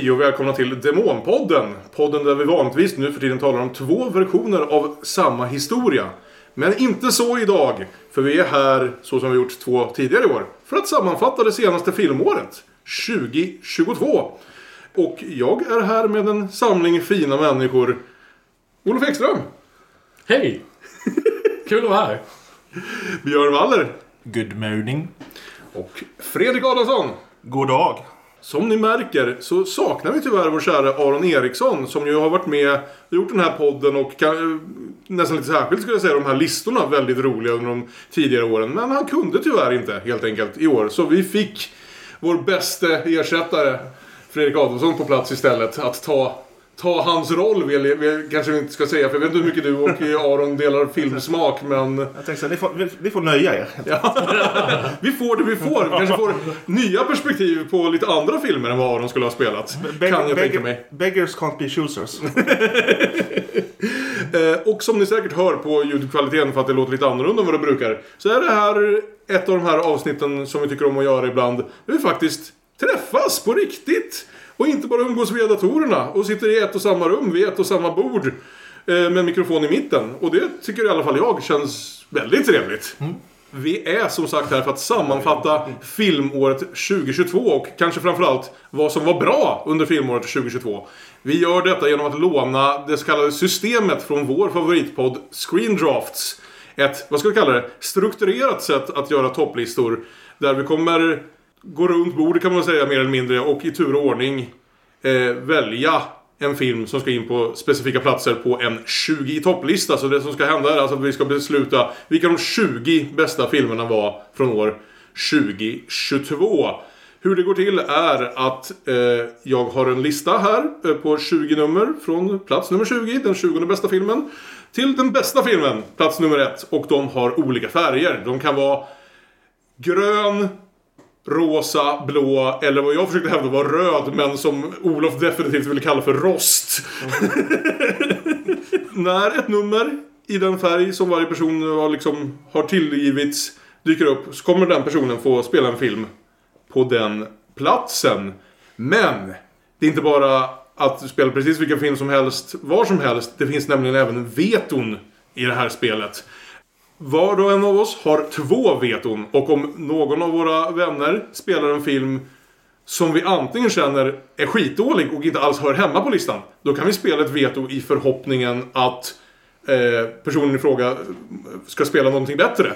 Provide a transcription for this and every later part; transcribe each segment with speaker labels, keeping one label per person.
Speaker 1: Hej och välkomna till Demonpodden. Podden där vi vanligtvis nu för tiden talar om två versioner av samma historia. Men inte så idag, för vi är här, så som vi gjort två tidigare år, för att sammanfatta det senaste filmåret, 2022. Och jag är här med en samling fina människor. Olof Ekström,
Speaker 2: Hej! Kul att vara här.
Speaker 1: Björn Waller
Speaker 3: Good morning.
Speaker 1: och Fredrik Adolfsson.
Speaker 3: God dag.
Speaker 1: Som ni märker så saknar vi tyvärr vår kära Aron Eriksson som ju har varit med och gjort den här podden och kan, eh, nästan lite särskilt skulle jag säga de här listorna väldigt roliga under de tidigare åren. Men han kunde tyvärr inte helt enkelt i år. Så vi fick vår bästa ersättare Fredrik Adolfsson på plats istället att ta Ta hans roll vill vill, kanske vi inte ska säga för jag vet inte hur mycket du och Aron delar filmsmak men
Speaker 3: Jag tänkte så ni får, vi, vi får nöja er.
Speaker 1: vi får det vi får. Vi kanske får nya perspektiv på lite andra filmer än vad Aron skulle ha spelat.
Speaker 3: Beg-
Speaker 1: kan jag tänka mig.
Speaker 3: Beggars can't be choosers.
Speaker 1: Eh, och som ni säkert hör på ljudkvaliteten för att det låter lite annorlunda än vad det brukar. Så är det här ett av de här avsnitten som vi tycker om att göra ibland. Där vi faktiskt träffas på riktigt. Och inte bara umgås via datorerna och sitter i ett och samma rum vid ett och samma bord. eh, Med mikrofon i mitten. Och det tycker i alla fall jag känns väldigt trevligt. Vi är som sagt här för att sammanfatta filmåret 2022 och kanske framförallt vad som var bra under filmåret 2022. Vi gör detta genom att låna det så kallade systemet från vår favoritpodd Screen Drafts. Ett, vad ska vi kalla det, strukturerat sätt att göra topplistor. Där vi kommer gå runt bordet kan man säga mer eller mindre och i tur och ordning eh, välja en film som ska in på specifika platser på en 20 i topplista. Så det som ska hända är alltså att vi ska besluta vilka de 20 bästa filmerna var från år 2022. Hur det går till är att eh, jag har en lista här eh, på 20 nummer från plats nummer 20, den 20 bästa filmen, till den bästa filmen, plats nummer 1. Och de har olika färger. De kan vara grön, rosa, blå eller vad jag försökte hävda var röd men som Olof definitivt ville kalla för rost. När ett nummer i den färg som varje person har, liksom, har tillgivits dyker upp så kommer den personen få spela en film på den platsen. Men det är inte bara att spela precis vilken film som helst, var som helst. Det finns nämligen även veton i det här spelet. Var och en av oss har två veton och om någon av våra vänner spelar en film som vi antingen känner är skitdålig och inte alls hör hemma på listan. Då kan vi spela ett veto i förhoppningen att eh, personen i fråga eh, ska spela någonting bättre.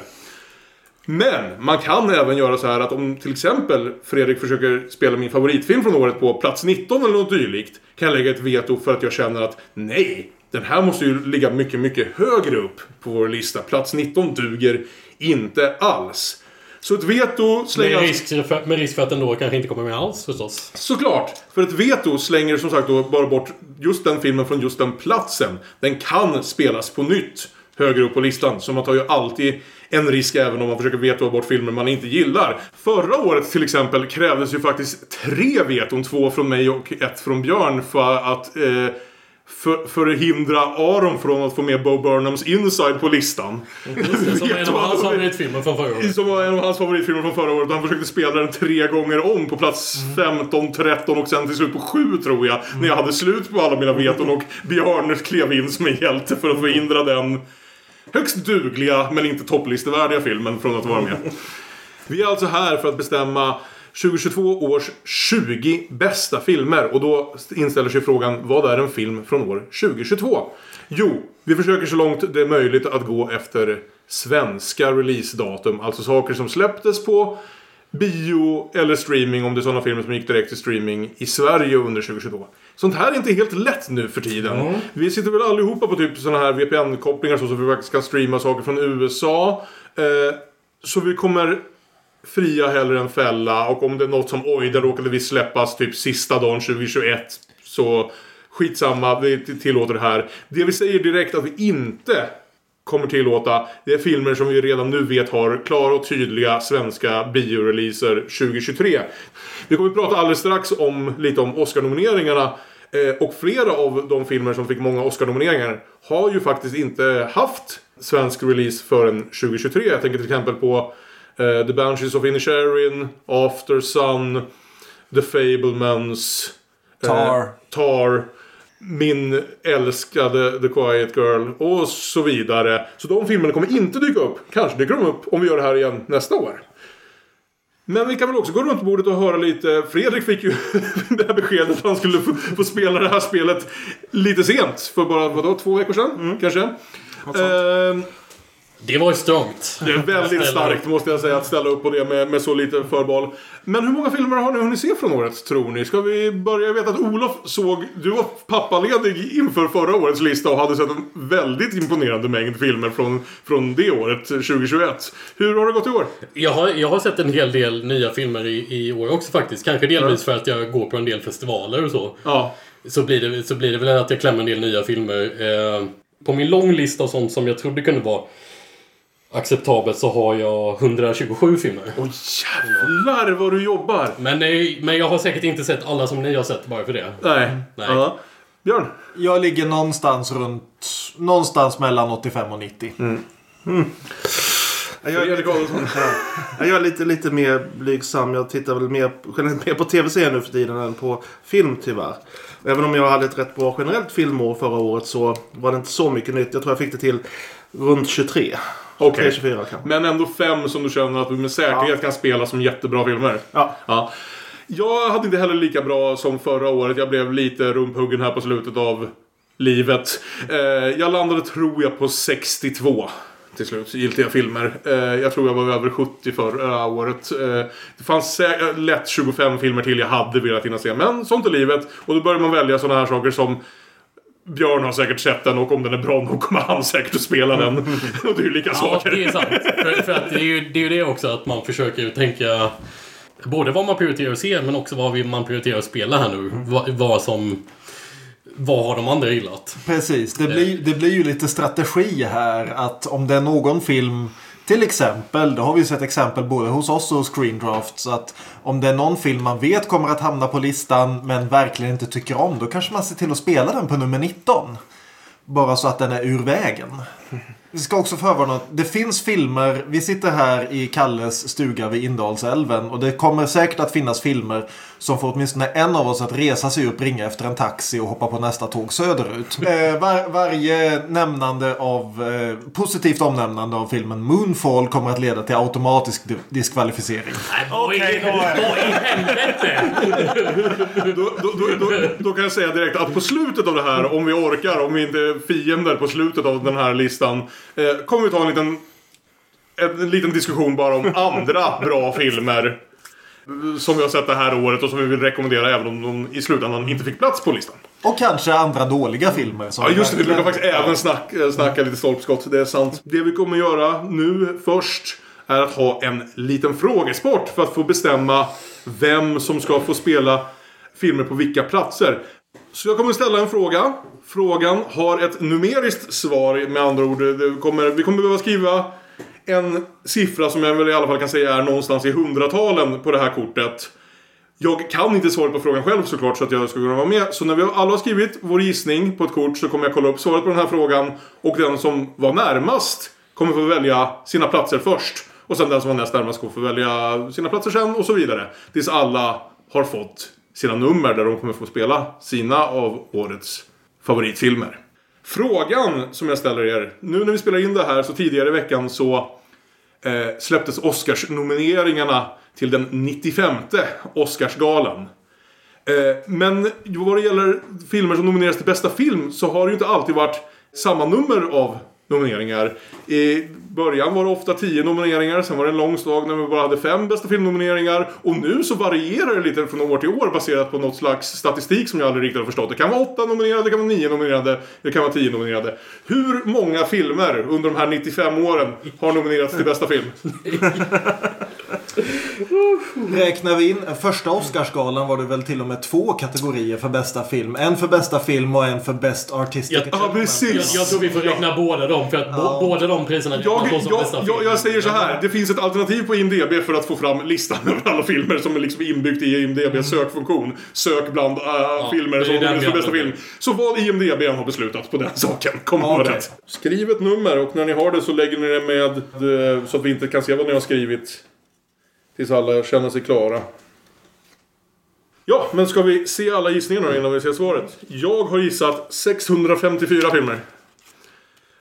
Speaker 1: Men man kan även göra så här att om till exempel Fredrik försöker spela min favoritfilm från året på plats 19 eller något dylikt. Kan jag lägga ett veto för att jag känner att nej, den här måste ju ligga mycket, mycket högre upp på vår lista. Plats 19 duger inte alls. Så ett veto slänger
Speaker 2: Med
Speaker 1: alltså-
Speaker 2: risk, för, med risk för att den då kanske inte kommer med alls förstås.
Speaker 1: Såklart! För ett veto slänger som sagt då bara bort just den filmen från just den platsen. Den kan spelas på nytt högre upp på listan. Så man tar ju alltid en risk även om man försöker vetoa bort filmer man inte gillar. Förra året till exempel krävdes ju faktiskt tre veton. Två från mig och ett från Björn för att eh, för, förhindra Aron från att få med Bo Burnhams Inside på listan.
Speaker 2: Som en av hans favoritfilmer från förra året.
Speaker 1: Som var en av hans favoritfilmer från förra året. Han försökte spela den tre gånger om på plats 15, 13 och sen till slut på 7 tror jag. När jag hade slut på alla mina veton och Björn klev in som en hjälte för att förhindra den högst dugliga men inte topplistevärdiga filmen från att vara med. Vi är alltså här för att bestämma 2022 års 20 bästa filmer. Och då inställer sig frågan, vad är en film från år 2022? Jo, vi försöker så långt det är möjligt att gå efter svenska releasedatum. Alltså saker som släpptes på bio eller streaming om det är sådana filmer som gick direkt till streaming i Sverige under 2022. Sånt här är inte helt lätt nu för tiden. Vi sitter väl allihopa på typ sådana här VPN-kopplingar så som vi faktiskt kan streama saker från USA. Eh, så vi kommer fria hellre än fälla. Och om det är något som oj, där råkade vi släppas typ sista dagen 2021. Så skitsamma, vi tillåter det här. Det vi säger direkt att vi inte kommer tillåta. Det är filmer som vi redan nu vet har klara och tydliga svenska bioreleaser 2023. Vi kommer att prata alldeles strax om lite om Oscar-nomineringarna. Eh, och flera av de filmer som fick många Oscar-nomineringar har ju faktiskt inte haft svensk release förrän 2023. Jag tänker till exempel på The Banshees of Inisherin, After Sun, The Fablemans,
Speaker 3: Tar.
Speaker 1: Tar. Min älskade The Quiet Girl och så vidare. Så de filmerna kommer inte dyka upp. Kanske dyker de upp om vi gör det här igen nästa år. Men vi kan väl också gå runt bordet och höra lite. Fredrik fick ju det här beskedet att han skulle få, få spela det här spelet lite sent. För bara, vadå, två veckor sedan kanske? Ehm,
Speaker 2: Det var ju strångt.
Speaker 1: det är väldigt starkt måste jag säga att ställa upp på det med, med så lite förbehåll. Men hur många filmer har ni hunnit se från året tror ni? Ska vi börja? Jag vet att Olof såg, du var pappaledig inför förra årets lista och hade sett en väldigt imponerande mängd filmer från, från det året, 2021. Hur har det gått i år?
Speaker 2: Jag har, jag har sett en hel del nya filmer i, i år också faktiskt. Kanske delvis för att jag går på en del festivaler och så.
Speaker 1: Ja.
Speaker 2: Så blir det, så blir det väl att jag klämmer en del nya filmer. Eh, på min lång lista av sånt som jag trodde kunde vara acceptabelt så har jag 127 filmer.
Speaker 1: Åh jävlar vad du jobbar!
Speaker 2: Men, eh, men jag har säkert inte sett alla som ni har sett bara för det.
Speaker 1: Nej.
Speaker 2: Nej.
Speaker 1: Ja. Björn?
Speaker 3: Jag ligger någonstans runt... Någonstans mellan 85 och 90.
Speaker 4: Jag är,
Speaker 1: Fredrik Adolfsson?
Speaker 4: Ja, jag är lite, lite mer blygsam. Jag tittar väl mer, generellt mer på tv-serier nu för tiden än på film tyvärr. Även om jag hade ett rätt bra generellt filmår förra året så var det inte så mycket nytt. Jag tror jag fick det till runt 23.
Speaker 1: Okej.
Speaker 4: 24 kanske.
Speaker 1: Men ändå fem som du känner att du med säkerhet kan spela som jättebra filmer.
Speaker 4: Ja.
Speaker 1: Ja. Jag hade inte heller lika bra som förra året. Jag blev lite rumphuggen här på slutet av livet. Eh, jag landade, tror jag, på 62 till slut, giltiga filmer. Eh, jag tror jag var över 70 förra året. Eh, det fanns sä- lätt 25 filmer till jag hade velat hinna se. Men sånt är livet. Och då börjar man välja sådana här saker som Björn har säkert sett den och om den är bra nog kommer han säkert att spela den. och det är ju lika
Speaker 2: Ja,
Speaker 1: saker.
Speaker 2: det är sant. För, för att det är, ju, det är ju det också att man försöker ju tänka både vad man prioriterar att se men också vad vill man prioriterar att spela här nu. Vad, vad som... Vad har de andra gillat?
Speaker 3: Precis, det blir, det blir ju lite strategi här att om det är någon film till exempel, det har vi sett exempel både hos oss och Screen Drafts att om det är någon film man vet kommer att hamna på listan men verkligen inte tycker om då kanske man ser till att spela den på nummer 19. Bara så att den är ur vägen. Vi ska också förvarna att det finns filmer. Vi sitter här i Kalles stuga vid Indalsälven och det kommer säkert att finnas filmer som får åtminstone en av oss att resa sig upp, ringa efter en taxi och hoppa på nästa tåg söderut. Eh, var, varje nämnande av eh, positivt omnämnande av filmen Moonfall kommer att leda till automatisk di- diskvalificering.
Speaker 2: Nej, vad i- vad i helvete!
Speaker 1: Då, då, då, då, då kan jag säga direkt att på slutet av det här, om vi orkar, om vi inte är fiender på slutet av den här listan, eh, kommer vi ta en liten, en liten diskussion bara om andra bra filmer. Eh, Som vi har sett det här året och som vi vill rekommendera även om de i slutändan inte fick plats på listan.
Speaker 3: Och kanske andra dåliga filmer. Som
Speaker 1: Ja just det, vi brukar faktiskt även snacka, snacka lite stolpskott. Det är sant. Det vi kommer göra nu först är att ha en liten frågesport för att få bestämma vem som ska få spela filmer på vilka platser. Så jag kommer ställa en fråga. Frågan har ett numeriskt svar med andra ord. Kommer, vi kommer behöva skriva en siffra som jag väl i alla fall kan säga är någonstans i hundratalen på det här kortet. Jag kan inte svaret på frågan själv såklart så att jag ska kunna vara med. Så när vi alla har skrivit vår gissning på ett kort så kommer jag kolla upp svaret på den här frågan. Och den som var närmast kommer få välja sina platser först. Och sen den som var näst närmast kommer få välja sina platser sen och så vidare. Tills alla har fått sina nummer där de kommer få spela sina av årets favoritfilmer. Frågan som jag ställer er. Nu när vi spelar in det här så tidigare i veckan så eh, släpptes Oscarsnomineringarna till den 95 Oscarsgalan. Eh, men vad det gäller filmer som nomineras till bästa film så har det ju inte alltid varit samma nummer av nomineringar. I början var det ofta 10 nomineringar, sen var det en lång slag när vi bara hade fem bästa filmnomineringar. Och nu så varierar det lite från år till år baserat på något slags statistik som jag aldrig riktigt har förstått. Det kan vara 8 nominerade, det kan vara 9 nominerade, det kan vara 10 nominerade. Hur många filmer under de här 95 åren har nominerats till bästa film?
Speaker 3: Räknar vi in första Oscarsgalan var det väl till och med två kategorier för bästa film. En för bästa film och en för Best Artistic
Speaker 2: Ja,
Speaker 3: Achievement.
Speaker 1: precis.
Speaker 2: Jag, jag tror vi får räkna båda dem för att bo, båda de priserna
Speaker 1: Jag,
Speaker 2: då som
Speaker 1: jag,
Speaker 2: bästa
Speaker 1: jag,
Speaker 2: film.
Speaker 1: jag säger så här. Det finns ett alternativ på IMDB för att få fram listan över alla filmer som är liksom inbyggt i IMDBs sökfunktion. Sök bland äh, filmer
Speaker 2: det
Speaker 1: som
Speaker 2: är
Speaker 1: för bästa film. Så vad IMDB än har beslutat på den saken kommer vara
Speaker 3: Okej.
Speaker 1: rätt. Skriv ett nummer och när ni har det så lägger ni det med eh, så att vi inte kan se vad ni har skrivit. Tills alla känner sig klara. Ja, men ska vi se alla gissningar då innan vi ser svaret? Jag har gissat 654 filmer.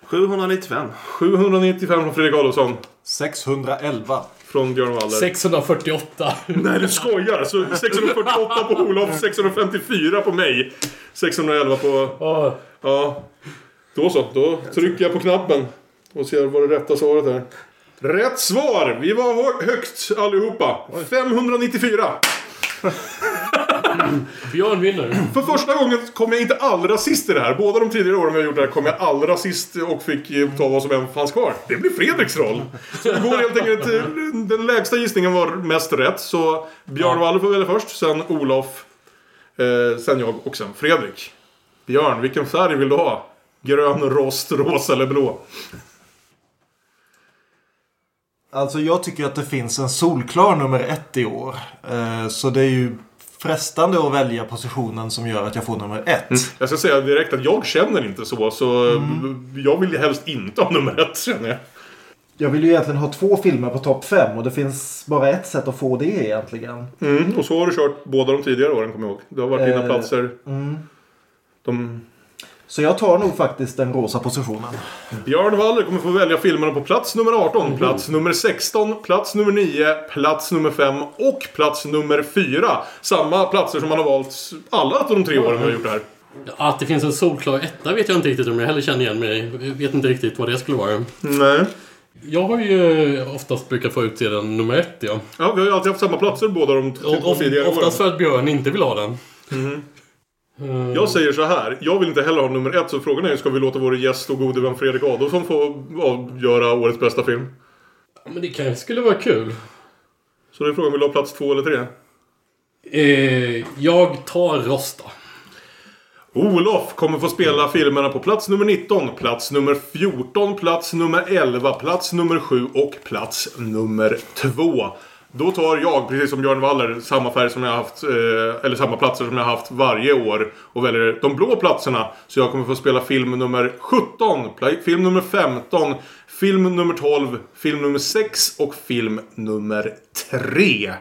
Speaker 4: 795.
Speaker 1: 795 från Fredrik Adolfsson.
Speaker 3: 611.
Speaker 1: Från Björn Waller.
Speaker 2: 648.
Speaker 1: Nej, du skojar! Så 648 på Olof, 654 på mig. 611 på...
Speaker 2: Ja.
Speaker 1: Då så, då trycker jag på knappen. Och ser vad det rätta svaret är. Rätt svar! Vi var hö- högt allihopa. 594.
Speaker 2: Björn vinner.
Speaker 1: För första gången kom jag inte allra sist i det här. Båda de tidigare åren vi har gjort det här kom jag allra sist och fick ta vad som än fanns kvar. Det blir Fredriks roll. Så det går helt enkelt. Den lägsta gissningen var mest rätt. Så Björn Waller får välja först, sen Olof, eh, sen jag och sen Fredrik. Björn, vilken färg vill du ha? Grön, rost, rosa eller blå?
Speaker 3: Alltså jag tycker att det finns en solklar nummer ett i år. Eh, så det är ju frestande att välja positionen som gör att jag får nummer ett.
Speaker 1: Jag ska säga direkt att jag känner inte så, så jag vill helst inte ha nummer ett känner jag.
Speaker 3: Jag vill ju egentligen ha två filmer på topp fem och det finns bara ett sätt att få det egentligen.
Speaker 1: Mm, och så har du kört båda de tidigare åren, kommer jag ihåg. Det har varit dina
Speaker 3: Eh,
Speaker 1: platser. De...
Speaker 3: Så jag tar nog faktiskt den rosa positionen.
Speaker 1: Björn Waller kommer få välja filmerna på plats nummer 18, plats nummer 16, plats nummer 9, plats nummer 5 och plats nummer 4. Samma platser som man har valt alla de tre åren vi har gjort det här.
Speaker 2: Att det finns en solklar etta vet jag inte riktigt om jag heller känner igen mig Jag vet inte riktigt vad det skulle vara.
Speaker 1: Nej.
Speaker 2: Jag har ju oftast brukat få ut till den nummer ett, ja.
Speaker 1: Ja, vi har ju alltid haft samma platser båda de två tidigare åren.
Speaker 2: oftast för att Björn inte vill ha den.
Speaker 1: Jag säger så här. Jag vill inte heller ha nummer ett. Så frågan är ska vi låta vår gäst och gode vän Fredrik Adolfsson få avgöra årets bästa film?
Speaker 2: Men det kanske skulle vara kul.
Speaker 1: Så det är frågan, vill du ha plats två eller tre?
Speaker 2: Eh, jag tar Rosta.
Speaker 1: Olof kommer få spela filmerna på plats nummer 19, plats nummer 14, plats nummer 11, plats nummer 7 och plats nummer 2. Då tar jag, precis som Björn Waller, samma färg som jag har haft, eh, eller samma platser som jag har haft varje år och väljer de blå platserna. Så jag kommer få spela film nummer 17, film nummer 15, film nummer 12, film nummer 6 och film nummer 3.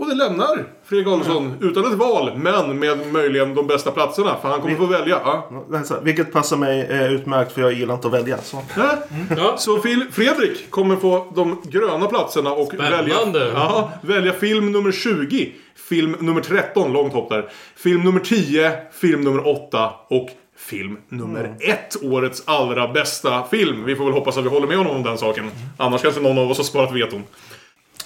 Speaker 1: Och det lämnar Fredrik Adolfsson utan ett val, men med möjligen de bästa platserna. För han kommer få välja. Ja.
Speaker 4: Vilket passar mig eh, utmärkt för jag gillar inte att välja. Så.
Speaker 1: Ja.
Speaker 2: Ja.
Speaker 1: Så Fredrik kommer få de gröna platserna och välja, ja, välja film nummer 20, film nummer 13, långt hopp där, film nummer 10, film nummer 8 och film nummer 1, årets allra bästa film. Vi får väl hoppas att vi håller med honom om den saken. Annars kanske någon av oss har sparat veton.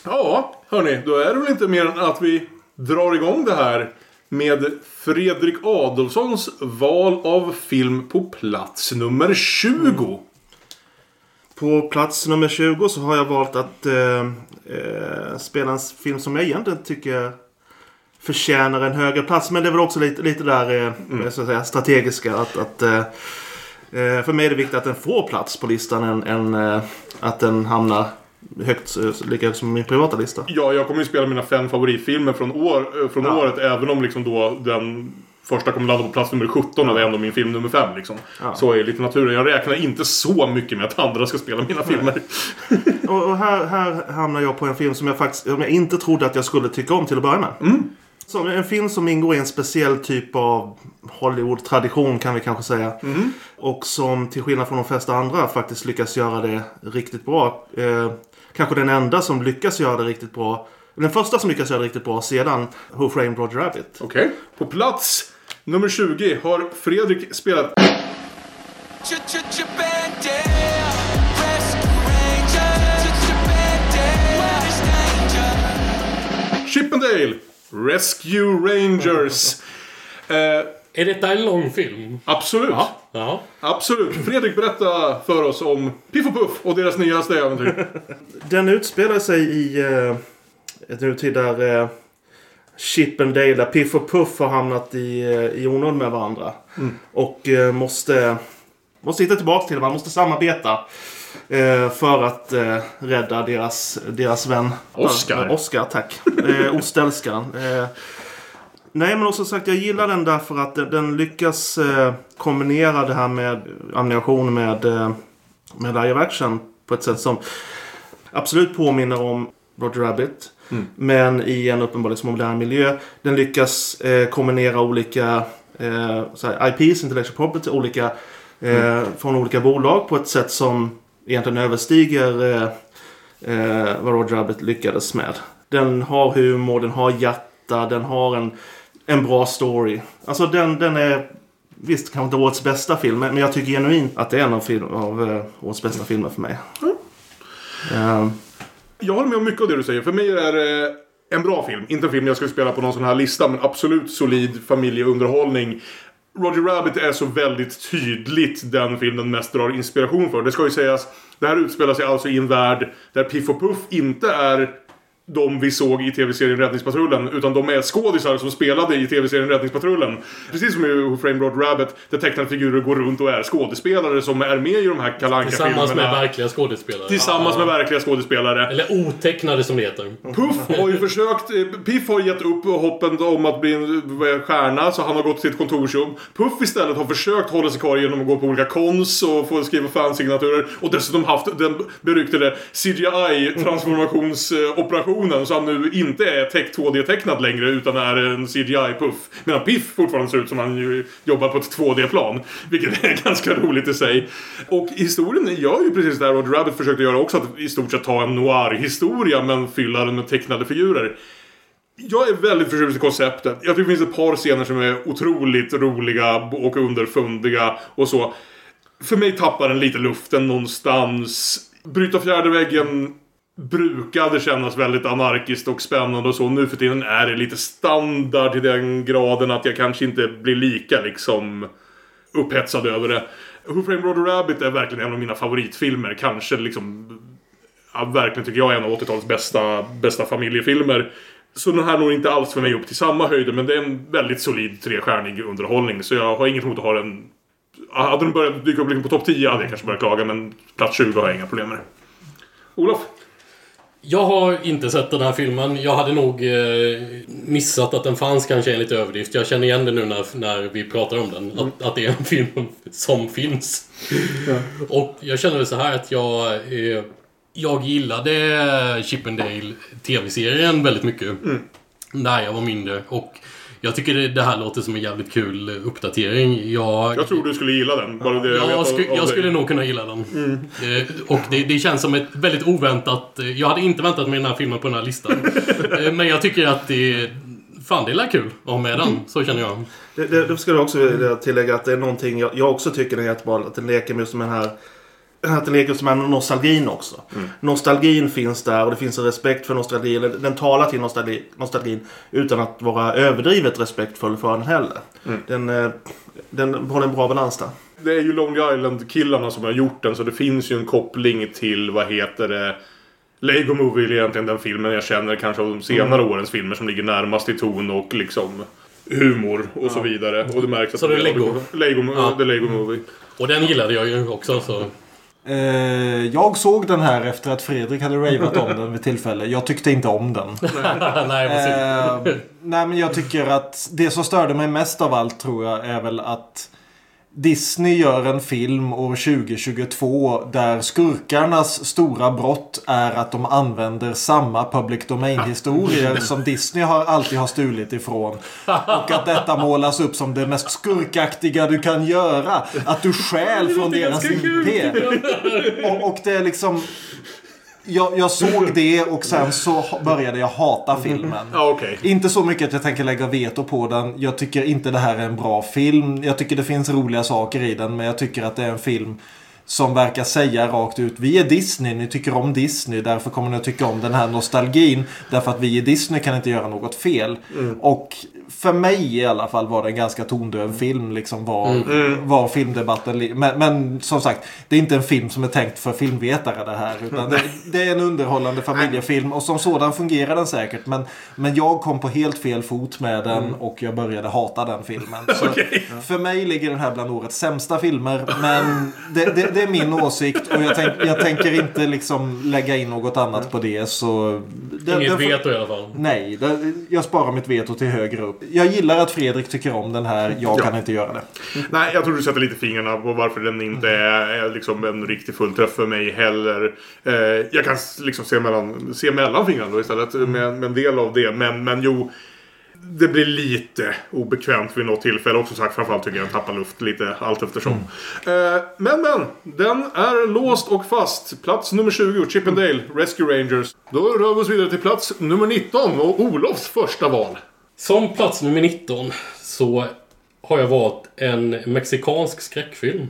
Speaker 1: Ja, hörni, då är det väl inte mer än att vi drar igång det här med Fredrik Adolfssons val av film på plats nummer 20.
Speaker 4: På plats nummer 20 så har jag valt att eh, eh, spela en film som jag egentligen tycker förtjänar en högre plats. Men det är väl också lite, lite där eh, så att säga, strategiska. Att, att, eh, eh, för mig är det viktigt att den får plats på listan än, än eh, att den hamnar högt, eh, lika högt som min privata lista.
Speaker 1: Ja, jag kommer ju spela mina fem favoritfilmer från, år, eh, från
Speaker 4: Ja.
Speaker 1: året. Även om liksom då den första kommer landa på plats nummer 17 och det är ändå min film nummer 5. Liksom.
Speaker 4: Ja.
Speaker 1: Så är lite naturen. Jag räknar inte så mycket med att andra ska spela mina filmer.
Speaker 4: Och, och här, här hamnar jag på en film som jag faktiskt som jag inte trodde att jag skulle tycka om till att börja med. Som en film som ingår i en speciell typ av Hollywood-tradition kan vi kanske säga. Och som till skillnad från de flesta andra faktiskt lyckas göra det riktigt bra. Eh, kanske den enda som lyckas göra det riktigt bra. Den första som lyckas göra det riktigt bra sedan Who Framed Roger Rabbit.
Speaker 1: Okej. På plats nummer 20 har Fredrik spelat? Chippendale Rescue Rangers. eh,
Speaker 2: Är detta en lång film?
Speaker 1: absolut.
Speaker 2: Ja.
Speaker 1: Absolut. Fredrik, berätta för oss om Piff och Puff och deras nyaste äventyr.
Speaker 4: Den utspelar sig i eh, ett nutid där eh, Chippendale, där Piff och Puff har hamnat i, eh, i onåd med varandra. Och eh, måste, måste hitta tillbaka till varandra, måste samarbeta. Eh, för att eh, rädda deras, deras vän.
Speaker 1: Oscar.
Speaker 4: Ja, Oscar, tack. Eh, Ostälskaren. Nej, men också sagt, jag gillar den därför att den, den lyckas eh, kombinera det här med animation med, eh, med live action på ett sätt som absolut påminner om Roger Rabbit. Men i en uppenbarligen modern miljö. Den lyckas eh, kombinera olika eh, så här, IPs, intellectual property, olika, eh, från olika bolag på ett sätt som egentligen överstiger eh, eh, vad Roger Rabbit lyckades med. Den har humor, den har hjärta, den har en, en bra story. Alltså den, den är Visst, kanske inte årets bästa film, men jag tycker genuint att det är en av, film, av eh, årets bästa filmer för mig. Eh,
Speaker 1: Jag håller med om mycket av det du säger. För mig är det en bra film. Inte en film jag skulle spela på någon sån här lista, men absolut solid familjeunderhållning. Roger Rabbit är så väldigt tydligt den film den mest drar inspiration för. Det ska ju sägas, det här utspelar sig alltså i en värld där Piff och Puff inte är de vi såg i tv-serien Räddningspatrullen. Utan de är skådisar som spelade i tv-serien Räddningspatrullen. Precis som i Who Framed Roger Rabbit. Där tecknade figurer går runt och är skådespelare som är med i de här Kalle
Speaker 2: Tillsammans med
Speaker 1: filmerna
Speaker 2: verkliga skådespelare.
Speaker 1: Tillsammans med
Speaker 2: Ja.
Speaker 1: verkliga skådespelare.
Speaker 2: Eller otecknade som det heter.
Speaker 1: Puff har ju försökt, eh, Piff har gett upp hoppen om att bli en eh, stjärna så han har gått till ett kontorsjobb. Puff istället har försökt hålla sig kvar genom att gå på olika kons och få skriva fansignaturer. Och dessutom haft den beryktade CGI-transformationsoperationen så han nu inte är tech 2D-tecknad längre utan är en CGI-puff. Medan Piff fortfarande ser ut som han ju jobbar på ett 2D-plan. Vilket är ganska roligt i sig. Och historien gör ju precis det här Roger Rabbit försökte göra också. Att i stort sett ta en noir-historia men fylla den med tecknade figurer. Jag är väldigt förtjust i konceptet. Jag tycker det finns ett par scener som är otroligt roliga och underfundiga och så. För mig tappar den lite luften någonstans. Bryta fjärde väggen brukade kännas väldigt anarkiskt och spännande och så. Nu för tiden är det lite standard till den graden att jag kanske inte blir lika liksom upphetsad över det. Who Framed Roger Rabbit är verkligen en av mina favoritfilmer. Kanske liksom... Ja, verkligen tycker jag är en av 80-talets bästa, bästa familjefilmer. Så den här når inte alls för mig upp till samma höjder men det är en väldigt solid trestjärnig underhållning. Så jag har inget emot att ha den... Hade den börjat dyka upp liksom på topp 10 hade jag kanske börjat klaga men plats 20 har jag inga problem med. Olof?
Speaker 2: Jag har inte sett den här filmen. Jag hade nog eh, missat att den fanns kanske enligt överdrift. Jag känner igen det nu när, när vi pratar om den. Att, att det är en film som finns. Och jag känner väl så här att jag... Eh, jag gillade Chippendale TV-serien väldigt mycket. När jag var mindre. Och jag tycker det, det här låter som en jävligt kul uppdatering. Jag,
Speaker 1: Jag tror du skulle gilla den. Bara det
Speaker 2: jag,
Speaker 1: av-
Speaker 2: sku,
Speaker 1: av
Speaker 2: jag skulle nog kunna gilla den. Eh, och det, det känns som ett väldigt oväntat... eh, Jag hade inte väntat mig den här filmen på den här listan. Eh, men jag tycker att det... Fan, det är kul att ha med den. Så känner jag.
Speaker 4: Det, det, det skulle jag också vilja tillägga att det är någonting jag, jag också tycker är jättebra. Att den leker med just den här att den leker just med nostalgin också. Nostalgin finns där och det finns en respekt för nostalgin. Den talar till nostalgi, nostalgin utan att vara överdrivet respektfull för den heller. Den, eh, den håller en bra balans där.
Speaker 1: Det är ju Lonely Island-killarna som har gjort den så det finns ju en koppling till, vad heter det? Lego Movie är egentligen den filmen jag känner kanske av de senare årens filmer som ligger närmast i ton och liksom humor och så vidare. Och det märks att
Speaker 2: Så det är Lego?
Speaker 1: Lego,
Speaker 2: Ja.
Speaker 1: The Lego Movie.
Speaker 2: Och den gillade jag ju också. Så.
Speaker 3: Eh, jag såg den här efter att Fredrik hade ravat om den vid tillfälle. Jag tyckte inte om den.
Speaker 2: Nej.
Speaker 3: Eh, nej men jag tycker att det som störde mig mest av allt tror jag är väl att Disney gör en film år 2022 där skurkarnas stora brott är att de använder samma public domain-historier som Disney har, alltid har stulit ifrån. Och att detta målas upp som det mest skurkaktiga du kan göra. Att du stjäl från deras IP. Och, och det är liksom... Jag, jag såg det och sen så började jag hata filmen.
Speaker 1: Ja, okej.
Speaker 3: Inte så mycket att jag tänker lägga veto på den. Jag tycker inte det här är en bra film. Jag tycker det finns roliga saker i den. Men jag tycker att det är en film som verkar säga rakt ut. Vi är Disney, ni tycker om Disney. Därför kommer ni att tycka om den här nostalgin. Därför att vi i Disney kan inte göra något fel. Och för mig i alla fall var det en ganska tondöv film. Liksom var, var filmdebatten. Men, men som sagt, det är inte en film som är tänkt för filmvetare det här. Utan det, det är en underhållande familjefilm. Och som sådan fungerar den säkert. Men, men jag kom på helt fel fot med den och jag började hata den filmen. Så För mig ligger den här bland årets sämsta filmer. Men det, det, det är min åsikt och jag, tänk, jag tänker inte liksom lägga in något annat på det. Så den-
Speaker 2: Inget
Speaker 3: den får-
Speaker 2: veto i alla fall.
Speaker 3: Nej, det, jag sparar mitt veto till högre upp. Jag gillar att Fredrik tycker om den här. Jag
Speaker 1: Ja.
Speaker 3: kan inte göra det.
Speaker 1: Nej, jag tror du sätter lite fingrarna på varför den inte är, är liksom en riktig fullträff för mig heller. Eh, jag kan liksom se mellan, se mellan fingrarna då istället med, med en del av det. Men, men jo, det blir lite obekvämt vid något tillfälle. Också sagt, framförallt tycker jag den tappar luft lite allt eftersom. Eh, men, men, den är låst och fast. Plats nummer 20, Chippendale Rescue Rangers. Då rör vi oss vidare till plats nummer 19 och Olofs första val.
Speaker 2: Som plats nummer 19 så har jag valt en mexikansk skräckfilm.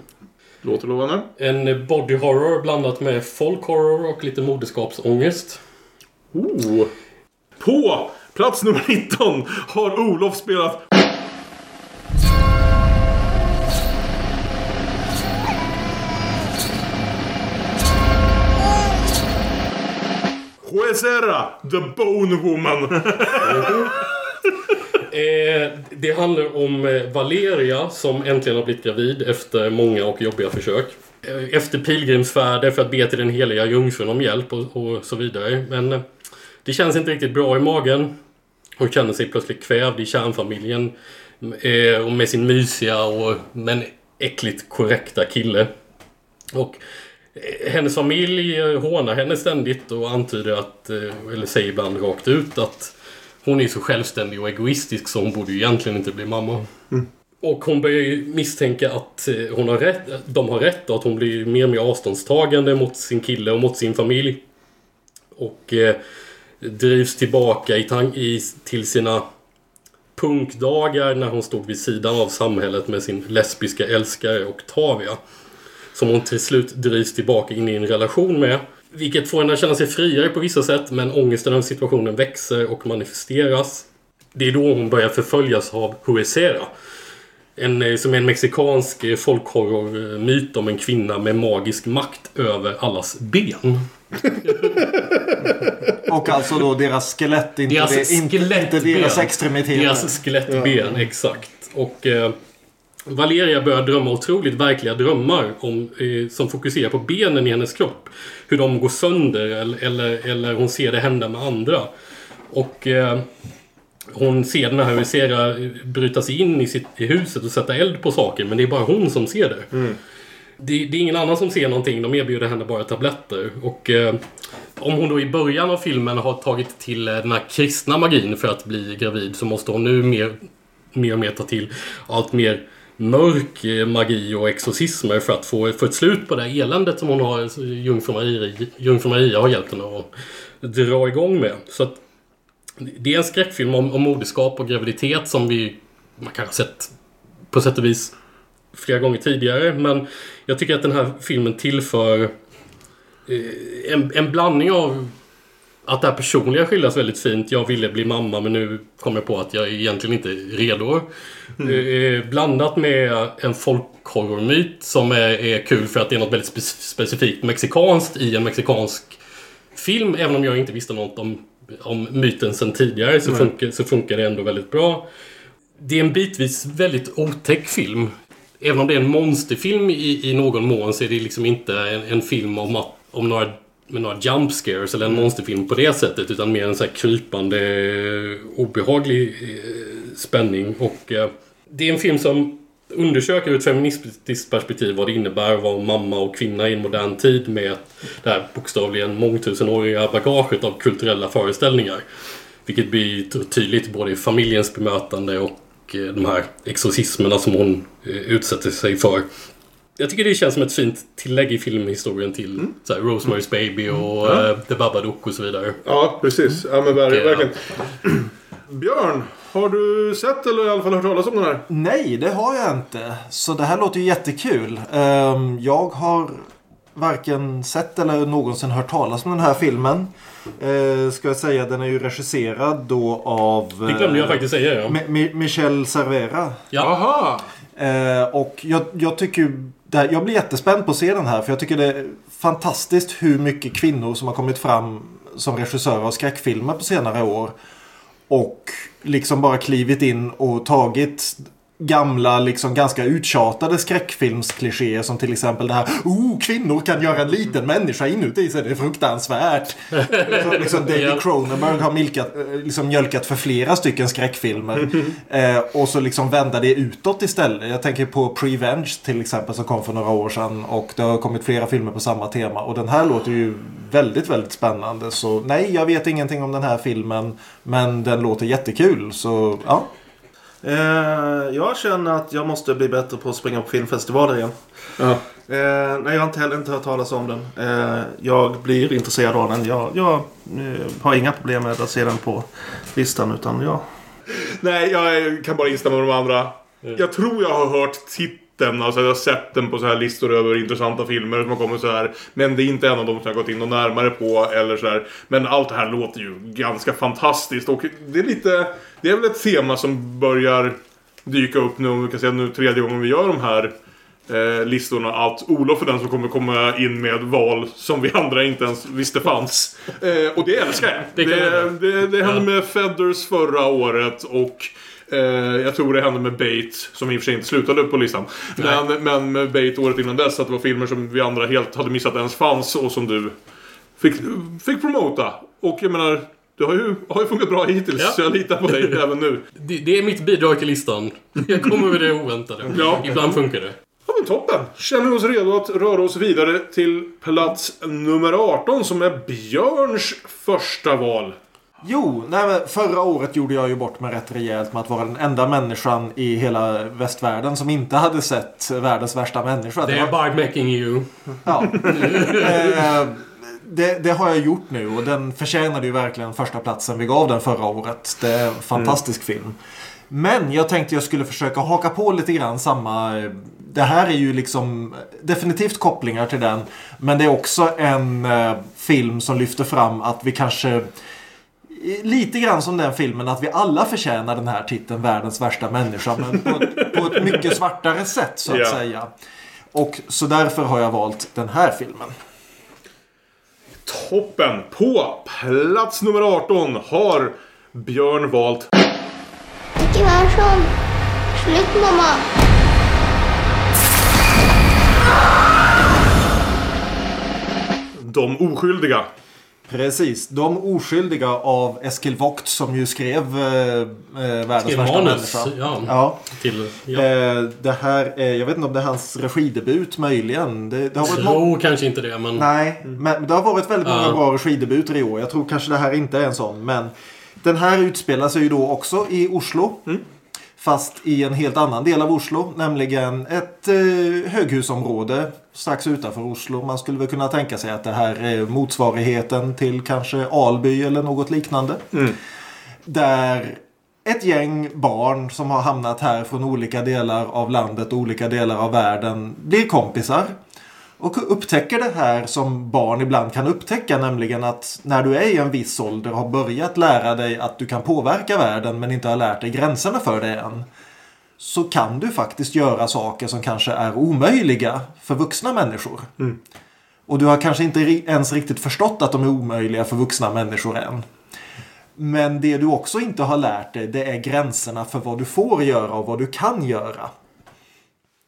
Speaker 1: Låter lovande.
Speaker 2: En body horror blandat med folk horror och lite moderskapsångest.
Speaker 1: Oh. På plats nummer 19 har Olof spelat Huesera, the Bone Woman.
Speaker 2: Eh, det handlar om eh, Valeria som äntligen har blivit gravid efter många och jobbiga försök. Eh, Efter pilgrimsfärder för att be till den heliga jungfrun om hjälp och, och så vidare. Men eh, det känns inte riktigt bra i magen. Hon känner sig plötsligt kvävd i kärnfamiljen. Eh, och med sin mysiga och men äckligt korrekta kille. Och eh, hennes familj eh, hånar henne ständigt och antyder att, eh, eller säger ibland rakt ut att hon är så självständig och egoistisk så hon borde ju egentligen inte bli mamma. Och hon börjar ju misstänka att hon har rätt, de har rätt och att hon blir mer och mer avståndstagande mot sin kille och mot sin familj. Och drivs tillbaka i i, till sina punkdagar när hon stod vid sidan av samhället med sin lesbiska älskare Octavia. Som hon till slut drivs tillbaka in i en relation med. Vilket får henne att känna sig friare på vissa sätt men ångesten över situationen växer och manifesteras. Det är då hon börjar förföljas av Huesera. En, eh, som är en mexikansk folkhorrormyt om en kvinna med magisk makt över allas ben.
Speaker 3: Och alltså då deras skelett, inte,
Speaker 2: Deras
Speaker 3: det, inte, deras extremiteter.
Speaker 2: Deras skelettben, exakt. Och eh, Valeria börjar drömma otroligt verkliga drömmar om, eh, som fokuserar på benen i hennes kropp. Hur de går sönder eller, eller, eller hon ser det hända med andra. Och eh, hon ser den här Huesera bryta sig in i, sitt, i huset och sätta eld på saker. Men det är bara hon som ser det. Det, det är ingen annan som ser någonting. De erbjuder henne bara tabletter. Och eh, om hon då i början av filmen har tagit till eh, den här kristna magin för att bli gravid så måste hon nu mer, mer och mer ta till allt mer mörk eh, magi och exorcismer för att få, få ett slut på det här eländet som hon har, alltså, jungfru Maria, jungfru Maria har hjälpt henne att dra igång med. Så att det är en skräckfilm om, om moderskap och graviditet som vi man kanske sett på sätt och vis flera gånger tidigare. Men jag tycker att den här filmen tillför eh, en, en blandning av att det här personliga skildras väldigt fint. Jag ville bli mamma men nu kommer jag på att jag egentligen inte är redo. Eh, blandat med en folkhorrormyt som är, är kul för att det är något väldigt spe- specifikt mexikanskt i en mexikansk film. Även om jag inte visste något om, om myten sedan tidigare så, funkar, så funkar det ändå väldigt bra. Det är en bitvis väldigt otäck film. Även om det är en monsterfilm i, i någon mån så är det liksom inte en, en film om, att, om några, med några jump scares eller en monsterfilm på det sättet. Utan mer en så här krypande, eh, obehaglig eh, spänning. Och eh, det är en film som undersöker ur ett feministiskt perspektiv vad det innebär att vara mamma och kvinna i en modern tid med det här bokstavligen mångtusenåriga bagaget av kulturella föreställningar. Vilket blir ty- tydligt både i familjens bemötande och de här exorcismerna som hon eh, utsätter sig för. Jag tycker det känns som ett fint tillägg i filmhistorien till så här, Rosemary's Baby och eh, The Babadook och så vidare.
Speaker 1: Ja, precis. Ja, men ver-
Speaker 2: Och, eh,
Speaker 1: verkligen. Björn, har du sett eller i alla fall hört talas om den här?
Speaker 3: Nej, det har jag inte. Så det här låter ju jättekul. Ehm, jag har varken sett eller någonsin hört talas om den här filmen. Uh, ska jag säga, den är ju regisserad då av...
Speaker 2: Det glömde jag
Speaker 3: eh,
Speaker 2: faktiskt säga. Ja.
Speaker 3: Mi- Mi- Michel Cervera.
Speaker 2: Ja.
Speaker 1: Aha!
Speaker 3: Eh, och jag, jag tycker här, Jag blir jättespänd på att se den här. För jag tycker det är fantastiskt hur mycket kvinnor som har kommit fram som regissörer av skräckfilmer på senare år. Och liksom bara klivit in och tagit gamla, liksom ganska uttjatade skräckfilmsklichéer som till exempel det här Oh, kvinnor kan göra en liten människa inuti sig, det är fruktansvärt. Liksom David. Cronenberg har milkat, liksom mjölkat för flera stycken skräckfilmer. Eh, och så liksom vända det utåt istället. Jag tänker på Prevenge till exempel som kom för några år sedan. Och det har kommit flera filmer på samma tema. Och den här låter ju väldigt, väldigt spännande. Så nej, jag vet ingenting om den här filmen. Men den låter jättekul. Så ja.
Speaker 4: Eh, jag känner att jag måste bli bättre på att springa på filmfestivaler igen.
Speaker 1: Ja.
Speaker 4: Eh, nej, jag har inte heller inte hört talas om den. Eh, jag blir intresserad av den. Jag, jag eh, har inga problem med att se den på listan. Utan jag...
Speaker 1: Nej, jag kan bara instämma med de andra. Jag tror jag har hört titeln, alltså jag har sett den på så här listor över intressanta filmer som har kommit så här. Men det är inte en av dem som jag har gått in och närmare på eller så här. Men allt det här låter ju ganska fantastiskt och det är lite, det är väl ett tema som börjar dyka upp nu, om vi kan säga nu tredje gången vi gör de här eh, listorna att Olof är den som kommer komma in med val som vi andra inte ens visste fanns. Eh, och det älskar jag.
Speaker 2: Det
Speaker 1: Det, det, det, hände med Feathers förra året och jag tror det hände med Bait, som i och för sig inte slutade upp på listan. Men, men med Bait året innan dess, att det var filmer som vi andra helt hade missat ens fanns och som du fick, fick promota. Och jag menar, det har ju, har ju funkat bra hittills,
Speaker 2: Ja.
Speaker 1: så jag litar på dig även nu.
Speaker 2: Det, det är mitt bidrag till listan. Jag kommer med det oväntade.
Speaker 1: Ja.
Speaker 2: Ibland funkar det.
Speaker 1: Ja men toppen! Känner vi oss redo att röra oss vidare till plats nummer 18 som är Björns första val.
Speaker 3: Jo, nej, men förra året gjorde jag ju bort mig rätt rejält med att vara den enda människan i hela västvärlden som inte hade sett världens värsta människa.
Speaker 2: Det är
Speaker 3: var-
Speaker 2: Bard making you.
Speaker 3: Ja. Eh, det, det har jag gjort nu och den förtjänade ju verkligen första platsen vi gav den förra året. Det är en fantastisk film. Men jag tänkte jag skulle försöka haka på lite grann samma... Det här är ju liksom definitivt kopplingar till den. Men det är också en eh, film som lyfter fram att vi kanske... Lite grann som den filmen att vi alla förtjänar den här titeln Världens värsta människa. Men på ett, på ett mycket svartare sätt så att
Speaker 1: Ja.
Speaker 3: säga. Och så därför har jag valt den här filmen.
Speaker 1: Toppen! På plats nummer 18 har Björn valt
Speaker 5: Micke Persson. Slut mamma.
Speaker 1: De oskyldiga.
Speaker 3: Precis. De oskyldiga av Eskil Vogt som ju skrev eh, eh, Världens värsta människa.
Speaker 2: Ja.
Speaker 3: Ja.
Speaker 2: Till... Ja.
Speaker 3: Eh, det här är, jag vet inte om det är hans regidebut möjligen. Det, det har varit
Speaker 2: Tror kanske inte det, men...
Speaker 3: Nej, men det har varit väldigt många
Speaker 2: Ja.
Speaker 3: bra regidebuter i år. Jag tror kanske det här inte är en sån. Men den här utspelar sig ju då också i Oslo. Fast i en helt annan del av Oslo. Nämligen ett eh, höghusområde strax utanför Oslo. Man skulle väl kunna tänka sig att det här är motsvarigheten till kanske Alby eller något liknande. Där ett gäng barn som har hamnat här från olika delar av landet och olika delar av världen blir kompisar. Och upptäcker det här som barn ibland kan upptäcka, nämligen att när du är i en viss ålder och har börjat lära dig att du kan påverka världen men inte har lärt dig gränserna för det än. Så kan du faktiskt göra saker som kanske är omöjliga för vuxna människor. Och du har kanske inte ens riktigt förstått att de är omöjliga för vuxna människor än. Men det du också inte har lärt dig det är gränserna för vad du får göra och vad du kan göra.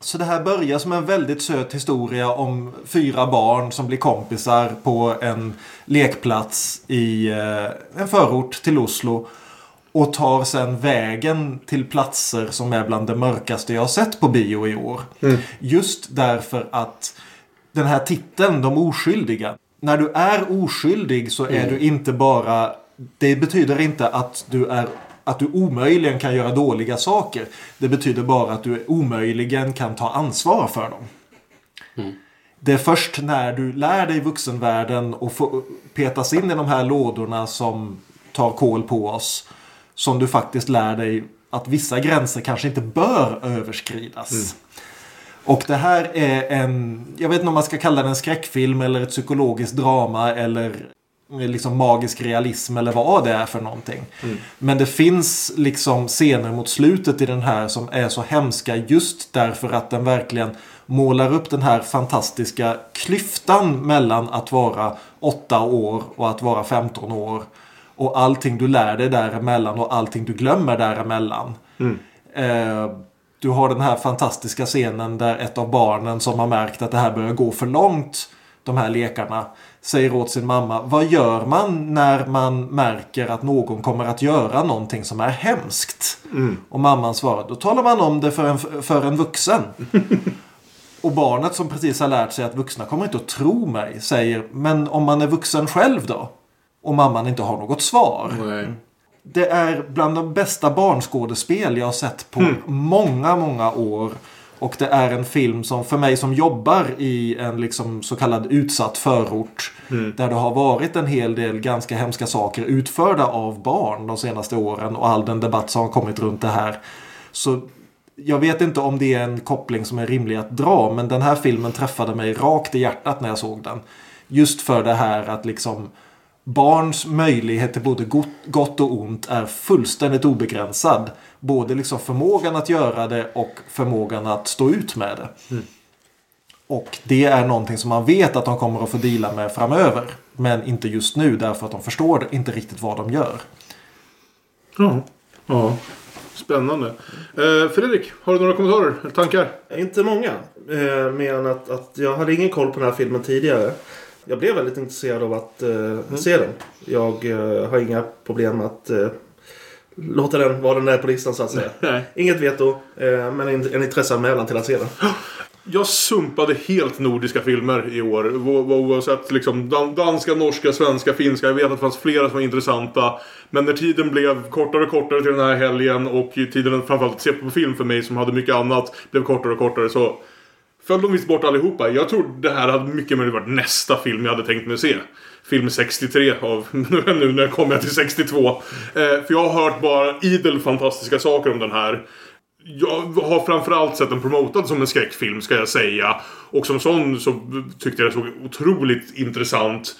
Speaker 3: Så det här börjar som en väldigt söt historia om fyra barn som blir kompisar på en lekplats i eh, en förort till Oslo. Och tar sen vägen till platser som är bland det mörkaste jag har sett på bio i år. Just därför att den här titeln, De oskyldiga. När du är oskyldig så är du inte bara... Det betyder inte att du är att du omöjligen kan göra dåliga saker. Det betyder bara att du omöjligen kan ta ansvar för dem. Det är först när du lär dig vuxenvärlden och får petas in i de här lådorna som tar koll på oss som du faktiskt lär dig att vissa gränser kanske inte bör överskridas. Och det här är en, jag vet inte om man ska kalla det en skräckfilm eller ett psykologiskt drama eller liksom magisk realism eller vad det är för någonting. Men det finns liksom scener mot slutet i den här som är så hemska just därför att den verkligen målar upp den här fantastiska klyftan mellan att vara åtta år och att vara 15 år. Och allting du lär dig däremellan och allting du glömmer däremellan. Eh, Du har den här fantastiska scenen där ett av barnen som har märkt att det här börjar gå för långt, de här lekarna, säger åt sin mamma, vad gör man när man märker att någon kommer att göra någonting som är hemskt? Och mamman svarar, då talar man om det för en, för en vuxen. Och barnet som precis har lärt sig att vuxna kommer inte att tro mig säger, men om man är vuxen själv då? Och mamman inte har något svar.
Speaker 1: Nej.
Speaker 3: Det är bland de bästa barnskådespel jag har sett på många, många år. Och det är en film som för mig som jobbar i en liksom så kallad utsatt förort. Där det har varit en hel del ganska hemska saker utförda av barn de senaste åren. Och all den debatt som har kommit runt det här. Så jag vet inte om det är en koppling som är rimlig att dra. Men den här filmen träffade mig rakt i hjärtat när jag såg den. Just för det här att liksom barns möjlighet till både gott, gott och ont är fullständigt obegränsad. Både liksom förmågan att göra det och förmågan att stå ut med det. Och det är någonting som man vet att de kommer att få dela med framöver. Men inte just nu därför att de förstår inte riktigt vad de gör.
Speaker 1: Ja. ja. Spännande. Eh, Fredrik, har du några kommentarer? eller Tankar?
Speaker 4: Inte många. Eh, mer än att, att jag hade ingen koll på den här filmen tidigare. Jag blev väldigt intresserad av att eh, se den. Jag eh, har inga problem att eh, låta den vara den där på listan så att säga.
Speaker 1: Nej.
Speaker 4: Inget veto, men en, en intresseanmälan till att se den.
Speaker 1: Jag sumpade helt nordiska filmer i år. Oavsett liksom dan- danska, norska, svenska, finska. Jag vet att det fanns flera som var intressanta. Men när tiden blev kortare och kortare till den här helgen och tiden framförallt att se på film för mig som hade mycket annat blev kortare och kortare så föll de visst bort allihopa. Jag tror det här hade mycket möjligt varit nästa film jag hade tänkt mig se. Film 63 av, nu när kommer jag till 62. Eh, för jag har hört bara idel fantastiska saker om den här. Jag har framförallt sett den promotad som en skräckfilm ska jag säga. Och som sån så tyckte jag det såg otroligt intressant.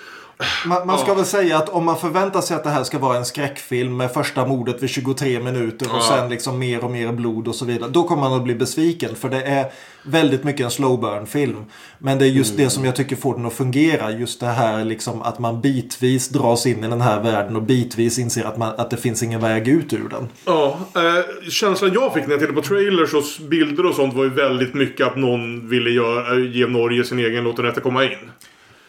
Speaker 3: Man, man ska
Speaker 1: Ja.
Speaker 3: väl säga att om man förväntar sig att det här ska vara en skräckfilm med första mordet vid 23 minuter och
Speaker 1: Ja.
Speaker 3: sen liksom mer och mer blod och så vidare. Då kommer man att bli besviken för det är väldigt mycket en slow burn film. Men det är just det som jag tycker får den att fungera. Just det här liksom att man bitvis dras in i den här världen och bitvis inser att, man, att det finns ingen väg ut ur den.
Speaker 1: Ja, eh, känslan jag fick när jag tittade på trailers och bilder och sånt var ju väldigt mycket att någon ville göra, eh, ge Norge sin egen låt den komma in.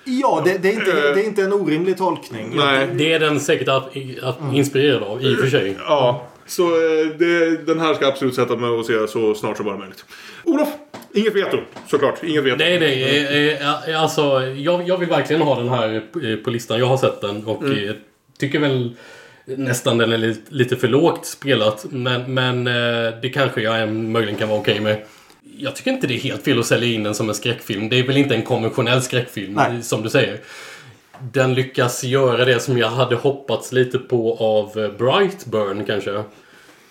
Speaker 3: Ja, det, det, är inte, det är inte en orimlig tolkning.
Speaker 1: Nej.
Speaker 2: Det är den säkert att, att inspirerad av, i och för sig.
Speaker 1: Ja, så eh, det, den här ska jag absolut sätta mig och se så snart som bara möjligt. Olof, inget veto såklart. Inget veto.
Speaker 2: Nej, nej. eh, eh, Alltså, jag, jag vill verkligen ha den här eh, på listan. Jag har sett den och eh, tycker väl nästan den är lite, lite för lågt spelat. Men, men eh, det kanske jag eh, möjligen kan vara okej med. Jag tycker inte det är helt fel att sälja in den som en skräckfilm. Det är väl inte en konventionell skräckfilm,
Speaker 3: Nej.
Speaker 2: som du säger. Den lyckas göra det som jag hade hoppats lite på av eh, Brightburn kanske.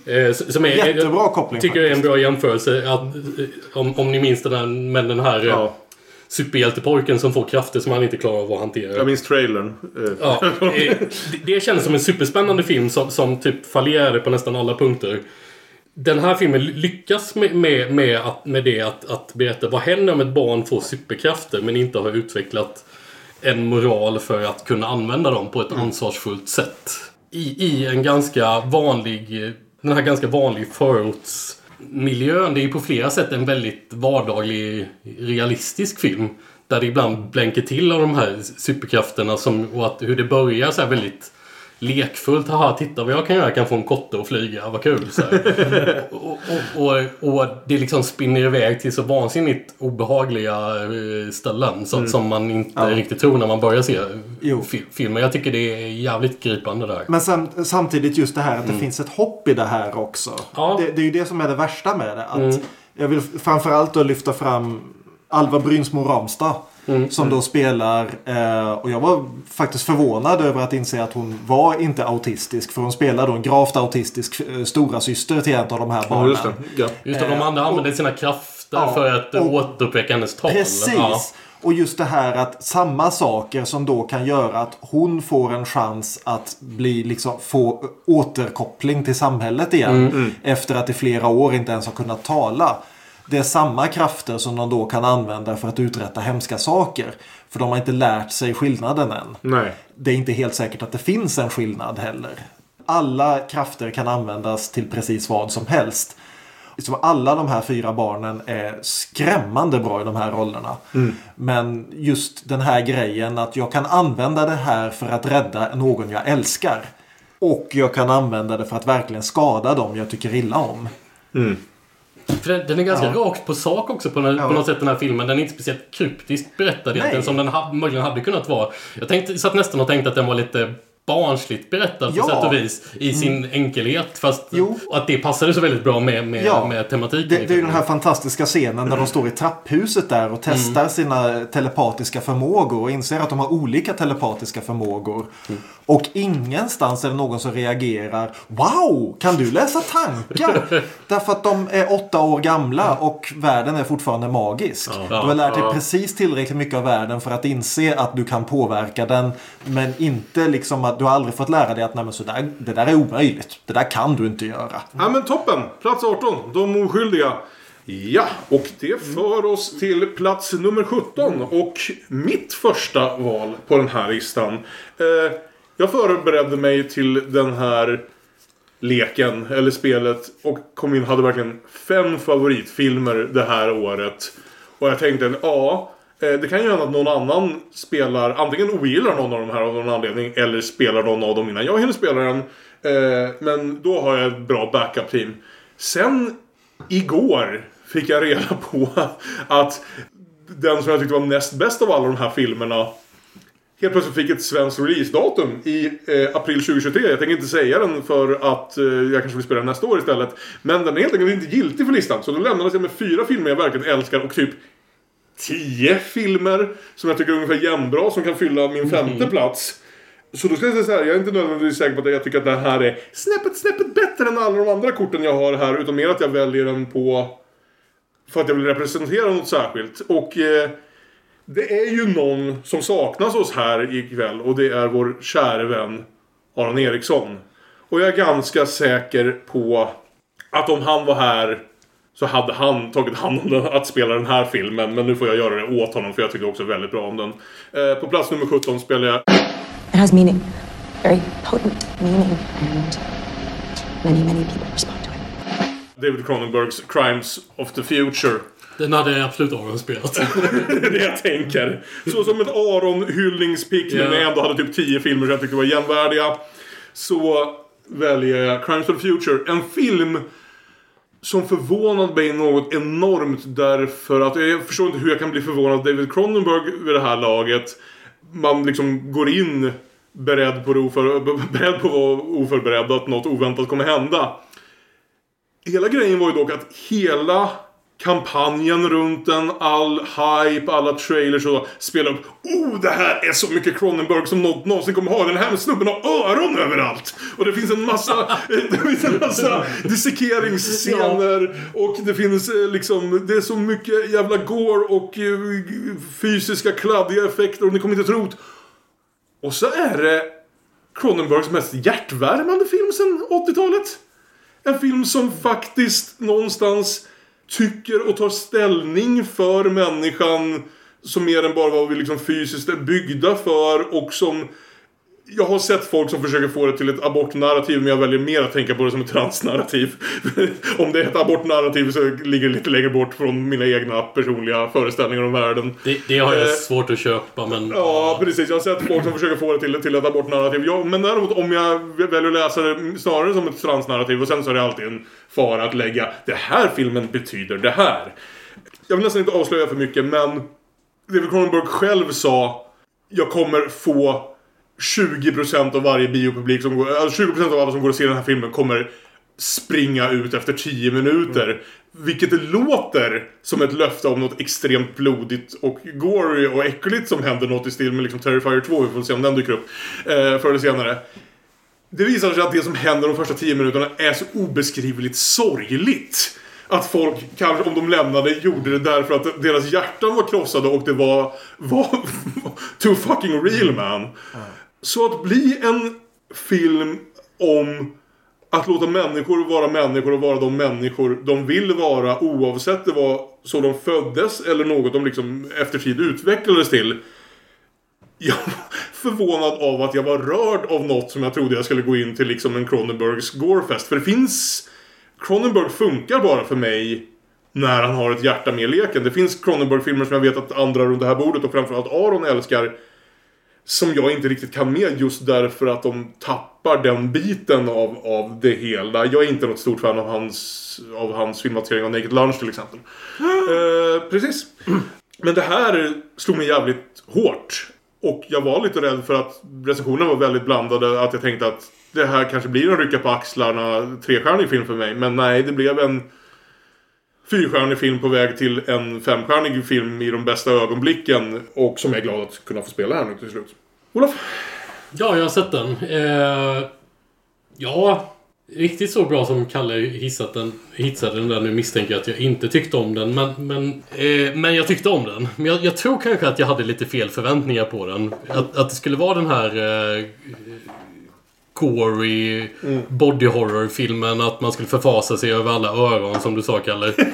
Speaker 2: Eh, Som är,
Speaker 3: Jättebra koppling
Speaker 2: tycker jag är en bra jämförelse. Att, eh, om, om ni minns den här, med den här
Speaker 1: Ja,
Speaker 2: superhjältepojken som får krafter som han inte klarar av att hantera.
Speaker 1: jag minns trailern.
Speaker 2: Ja, det, det känns som en superspännande film som, som typ fallerade på nästan alla punkter. Den här filmen lyckas med, med, med, att, med det att, att berätta vad händer om ett barn får superkrafter men inte har utvecklat en moral för att kunna använda dem på ett ansvarsfullt sätt. I, I en ganska vanlig, den här ganska vanlig förortsmiljön. Det är ju på flera sätt en väldigt vardaglig, realistisk film. Där det ibland blänker till av de här superkrafterna som, och att hur det börjar så här väldigt lekfullt. Haha, titta vad jag kan göra. Jag kan få en kotte att flyga. Vad kul. Så och, och, och, och det liksom spinner iväg till så vansinnigt obehagliga eh, ställen som, som man inte
Speaker 3: Ja.
Speaker 2: riktigt tror när man börjar se
Speaker 3: Jo.
Speaker 2: fi- filmen. Jag tycker det är jävligt gripande där.
Speaker 3: Men sam, samtidigt just det här att det finns ett hopp i det här också.
Speaker 2: Ja.
Speaker 3: Det, det är ju det som är det värsta med det. Att Jag vill framförallt då lyfta fram Alva Brynsmo Ramstad. Som då spelar, eh, och jag var faktiskt förvånad över att inse att hon var inte autistisk. För hon spelar då en gravt autistisk eh, stora syster till en av de här
Speaker 1: ja,
Speaker 3: barnen.
Speaker 1: just det. Ja.
Speaker 2: Just det, de andra
Speaker 3: Eh,
Speaker 2: använder sina krafter
Speaker 3: ja,
Speaker 2: för att eh,
Speaker 3: och-
Speaker 2: återuppväcka hennes tal.
Speaker 3: Precis!
Speaker 2: Ja.
Speaker 3: Och just det här att samma saker som då kan göra att hon får en chans att bli liksom, få återkoppling till samhället igen. Efter att i flera år inte ens har kunnat tala. Det är samma krafter som de då kan använda för att uträtta hemska saker. För de har inte lärt sig skillnaden än.
Speaker 1: Nej.
Speaker 3: Det är inte helt säkert att det finns en skillnad heller. Alla krafter kan användas till precis vad som helst. så alla de här fyra barnen är skrämmande bra i de här rollerna. Men just den här grejen att jag kan använda det här för att rädda någon jag älskar. Och jag kan använda det för att verkligen skada dem jag tycker illa om.
Speaker 2: För den, den är ganska
Speaker 3: Ja.
Speaker 2: rakt på sak också på, den,
Speaker 3: Ja.
Speaker 2: på något sätt den här filmen. Den är inte speciellt kryptiskt berättad egentligen som den ha, möjligen hade kunnat vara. Jag tänkte, satt nästan och tänkte att den var lite barnsligt berättad på
Speaker 3: Ja.
Speaker 2: sätt och vis. I sin enkelhet. Fast
Speaker 3: Jo.
Speaker 2: att det passade så väldigt bra med, med,
Speaker 3: Ja.
Speaker 2: med tematiken.
Speaker 3: Det, det är ju den här fantastiska scenen när de står i trapphuset där och testar sina telepatiska förmågor och inser att de har olika telepatiska förmågor. Och ingenstans är det någon som reagerar Wow! Kan du läsa tankar? Därför att de är åtta år gamla och världen är fortfarande magisk. Du har lärt dig precis tillräckligt mycket av världen för att inse att du kan påverka den. Men inte liksom att du har aldrig fått lära dig att Nej, men så där, det där är omöjligt. Det där kan du inte göra.
Speaker 1: Ja men toppen! Plats 18. De oskyldiga. Ja, och det för oss till plats nummer 17. Och mitt första val på den här listan. Eh, jag förberedde mig till den här leken, eller spelet. Och kom in hade verkligen fem favoritfilmer det här året. Och jag tänkte, ja. Eh, det kan ju hända att någon annan spelar, antingen ogillar någon av de här av någon anledning. Eller spelar någon av dem innan jag hinner spela den. Eh, men då har jag ett bra backup-team. Sen igår fick jag reda på att den som jag tyckte var näst bäst av alla de här filmerna helt plötsligt fick ett svenskt releasedatum i eh, april 2023. Jag tänker inte säga den för att eh, jag kanske vill spela den nästa år istället. Men den är helt enkelt inte giltig för listan. Så då lämnades jag med fyra filmer jag verkligen älskar och typ tio filmer som jag tycker är ungefär jämnbra som kan fylla min femte plats. Så då ska jag säga så här, jag är inte nödvändigtvis säker på att jag tycker att den här är snäppet, snäppet bättre än alla de andra korten jag har här. Utan mer att jag väljer den på... För att jag vill representera något särskilt. Och eh, det är ju någon som saknas oss här ikväll. Och det är vår käre vän Aron Eriksson. Och jag är ganska säker på att om han var här så hade han tagit hand om den, att spela den här filmen. Men nu får jag göra det åt honom för jag tycker också väldigt bra om den. Eh, på plats nummer 17 spelar jag
Speaker 6: It has meaning, very potent meaning, and many, many people respond to it.
Speaker 1: David Cronenbergs Crimes of the Future.
Speaker 2: Den hade absolut Aron spelat.
Speaker 1: Det är det jag tänker. Så som ett Aron-hyllningspick
Speaker 2: Ja.
Speaker 1: när jag ändå hade typ 10 filmer som jag tyckte var jämvärdiga. Så väljer jag Crimes of the Future. En film som förvånade mig något enormt därför att jag förstår inte hur jag kan bli förvånad av David Cronenberg vid det här laget. Man liksom går in beredd på, oför, beredd på att vara oförberedd att något oväntat kommer hända. Hela grejen var ju dock att hela kampanjen runt den, all hype, alla trailers och spelar upp Oh, det här är så mycket Cronenberg som något någonsin kommer ha. Den här snubben har öron överallt. Och det finns en massa, det finns en massa dissekeringsscener. Och det finns eh, liksom, det är så mycket jävla gore och eh, fysiska kladdiga effekter och ni kommer inte tro. Och så är det Cronenbergs mest hjärtvärmande film sedan 80-talet. En film som faktiskt någonstans tycker och tar ställning för människan som mer än bara vad vi liksom fysiskt är byggda för och som jag har sett folk som försöker få det till ett abortnarrativ men jag väljer mer att tänka på det som ett transnarrativ. om det är ett abortnarrativ så ligger det lite längre bort från mina egna personliga föreställningar om världen.
Speaker 2: Det, det har jag
Speaker 1: Eh,
Speaker 2: svårt att köpa, men...
Speaker 1: Ja, precis. Jag har sett folk som försöker få det till, till ett abortnarrativ. Ja, men däremot om jag väljer att läsa det snarare som ett transnarrativ och sen så är det alltid en fara att lägga det här filmen betyder det här. Jag vill nästan inte avslöja för mycket, men David Cronenberg själv sa jag kommer få 20% av varje biopublik som går, alltså 20% av alla som går och ser den här filmen kommer springa ut efter 10 minuter. Vilket det låter som ett löfte om något extremt blodigt och gory och äckligt som händer något i stil med liksom Terrifier 2. Vi får se om den dyker upp eh, förr eller senare. Det visar sig att det som händer de första 10 minuterna är så obeskrivligt sorgligt. Att folk, kanske om de lämnade, gjorde det därför att deras hjärtan var krossade och det var, var too fucking real man. Så att bli en film om att låta människor vara människor och vara de människor de vill vara oavsett det var så de föddes eller något de liksom efter tid utvecklades till. Jag var förvånad av att jag var rörd av något som jag trodde jag skulle gå in till liksom en Cronenbergs Gorefest. För det finns Cronenberg funkar bara för mig när han har ett hjärta med i leken. Det finns Cronenberg-filmer som jag vet att andra runt det här bordet och framförallt Aron älskar. Som jag inte riktigt kan med just därför att de tappar den biten av, av det hela. Jag är inte något stort fan av hans, av hans filmatisering av Naked Lunch till exempel. Eh, precis. Men det här slog mig jävligt hårt. Och jag var lite rädd för att recensionerna var väldigt blandade. Att jag tänkte att det här kanske blir en rycka på axlarna trestjärnig film för mig. Men nej, det blev en fyrstjärnig film på väg till en femstjärnig film i de bästa ögonblicken. Och som jag är glad att kunna få spela här nu till slut. Olof?
Speaker 2: Ja, jag har sett den. Eh, ja, riktigt så bra som Kalle hissat den, hissade den där nu misstänker jag att jag inte tyckte om den. Men, men, eh, men jag tyckte om den. Men jag, jag tror kanske att jag hade lite fel förväntningar på den. Att, att det skulle vara den här eh, gory body horror-filmen. Att man skulle förfasa sig över alla öron som du sa Kalle.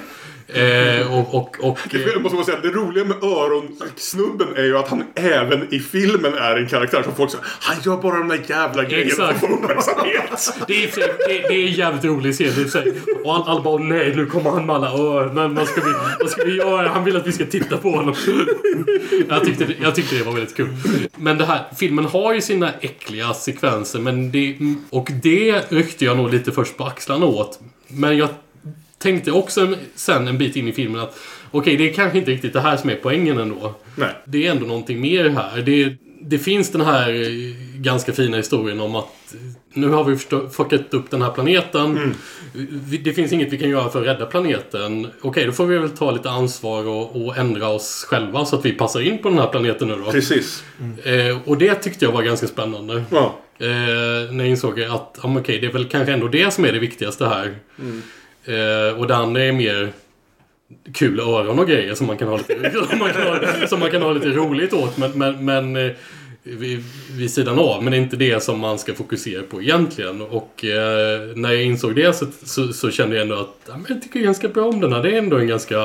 Speaker 2: Eh, och, och, och,
Speaker 1: Jag måste bara säga, det roliga med öronsnubben är ju att han även i filmen är en karaktär som folk säger Han gör bara de där jävla grejerna för att få uppmärksamhet.
Speaker 2: Det är, det, det är en jävligt rolig scen i sig. Och alla, alla bara nej nu kommer han med alla öronen. Vad ska, vi, vad ska vi göra? Han vill att vi ska titta på honom. Jag tyckte, det- jag tyckte det var väldigt kul. Men det här, filmen har ju sina äckliga sekvenser. Men det, och det ryckte jag nog lite först på axlarna åt. Men jag tänkte också sen en bit in i filmen att okej, det är kanske inte riktigt det här som är poängen ändå.
Speaker 1: Nej.
Speaker 2: Det är ändå någonting mer här. Det, det finns den här eh, ganska fina historien om att eh, nu har vi fuckat upp den här planeten. Vi- Det finns inget vi kan göra för att rädda planeten. Okej, då får vi väl ta lite ansvar och, och ändra oss själva så att vi passar in på den här planeten nu då.
Speaker 1: Precis.
Speaker 2: Eh, och det tyckte jag var ganska spännande.
Speaker 1: Ja.
Speaker 2: Eh, när jag insåg att ja, okej, det är väl kanske ändå det som är det viktigaste här. Eh, och det andra är mer kul öron och grejer som man kan ha lite, som man kan ha, som man kan ha lite roligt åt. Men, men, men eh, vid, vid sidan av. Men det är inte det som man ska fokusera på egentligen. Och eh, när jag insåg det så, så, så kände jag ändå att ja, men jag tycker ganska bra om den här. Det är ändå en ganska...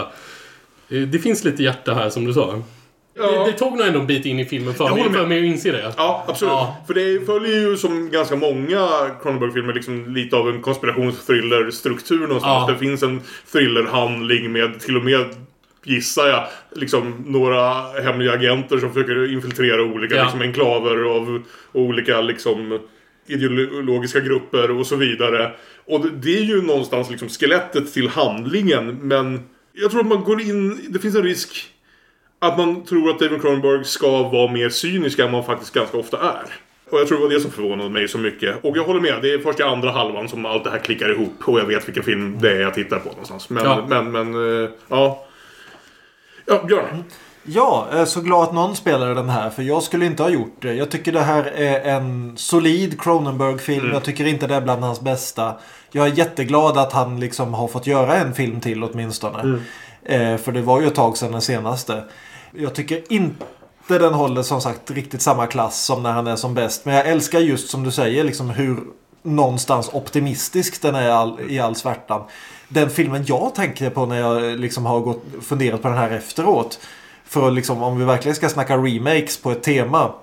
Speaker 2: eh, Det finns lite hjärta här som du sa.
Speaker 1: Ja.
Speaker 2: Det, det tog nog ändå en bit in i filmen för mig, för mig att inse det.
Speaker 1: Ja, absolut.
Speaker 2: Ja.
Speaker 1: För det följer ju som ganska många Cronenberg-filmer liksom lite av en konspirationsthriller-struktur någonstans.
Speaker 2: Ja.
Speaker 1: Det finns en thrillerhandling med till och med Gissar jag, liksom några hemliga agenter som försöker infiltrera olika
Speaker 2: Ja.
Speaker 1: liksom, enklaver av olika liksom ideologiska grupper och så vidare. Och det, det är ju någonstans liksom skelettet till handlingen. Men jag tror att man går in, det finns en risk att man tror att David Cronenberg ska vara mer cynisk än man faktiskt ganska ofta är. Och jag tror det var det som förvånade mig så mycket. Och jag håller med, det är först i andra halvan som allt det här klickar ihop. Och jag vet vilken film det är jag tittar på någonstans. Men,
Speaker 2: Ja.
Speaker 1: men, men, eh, ja. Ja, Björn.
Speaker 3: Ja, jag är så glad att någon spelade den här. För jag skulle inte ha gjort det. Jag tycker det här är en solid Cronenberg-film. Jag tycker inte det är bland hans bästa. Jag är jätteglad att han liksom har fått göra en film till åtminstone. Eh, för det var ju ett tag sedan den senaste. Jag tycker inte den håller som sagt riktigt samma klass som när han är som bäst. Men jag älskar just som du säger liksom hur någonstans optimistisk den är i all, i all svärtan. Den filmen jag tänker på när jag liksom har gått, funderat på den här efteråt. För att liksom, om vi verkligen ska snacka remakes på ett tema.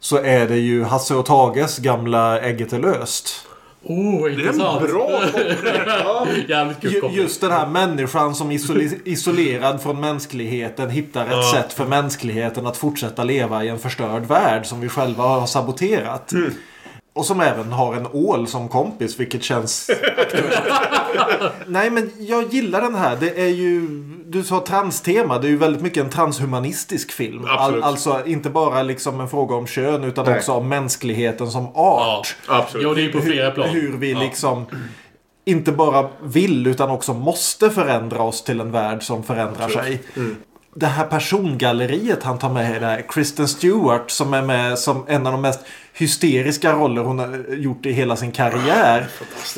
Speaker 3: Så är det ju Hasse och Tages gamla Ägget är löst.
Speaker 2: Oh,
Speaker 1: Det är en
Speaker 2: intressant.
Speaker 1: bra koppling. Ja.
Speaker 3: Ju-. Just den här människan som isole- isolerad från mänskligheten hittar ett
Speaker 1: Ja.
Speaker 3: sätt för mänskligheten att fortsätta leva i en förstörd värld som vi själva har saboterat. Och som även har en ål som kompis, vilket känns aktuellt. Nej, men jag gillar den här. Det är ju, du sa transtema, det är ju väldigt mycket en transhumanistisk film.
Speaker 1: Absolut.
Speaker 3: alltså inte bara liksom en fråga om kön, utan
Speaker 4: Nej.
Speaker 3: också om mänskligheten som
Speaker 2: Ja,
Speaker 3: art.
Speaker 1: Absolut.
Speaker 2: ja, det är ju på flera plan.
Speaker 3: Hur vi
Speaker 2: Ja.
Speaker 3: liksom inte bara vill utan också måste förändra oss till en värld som förändrar sig. Det här persongalleriet han tar med där, Kristen Stewart som är med som en av de mest hysteriska roller hon har gjort i hela sin karriär.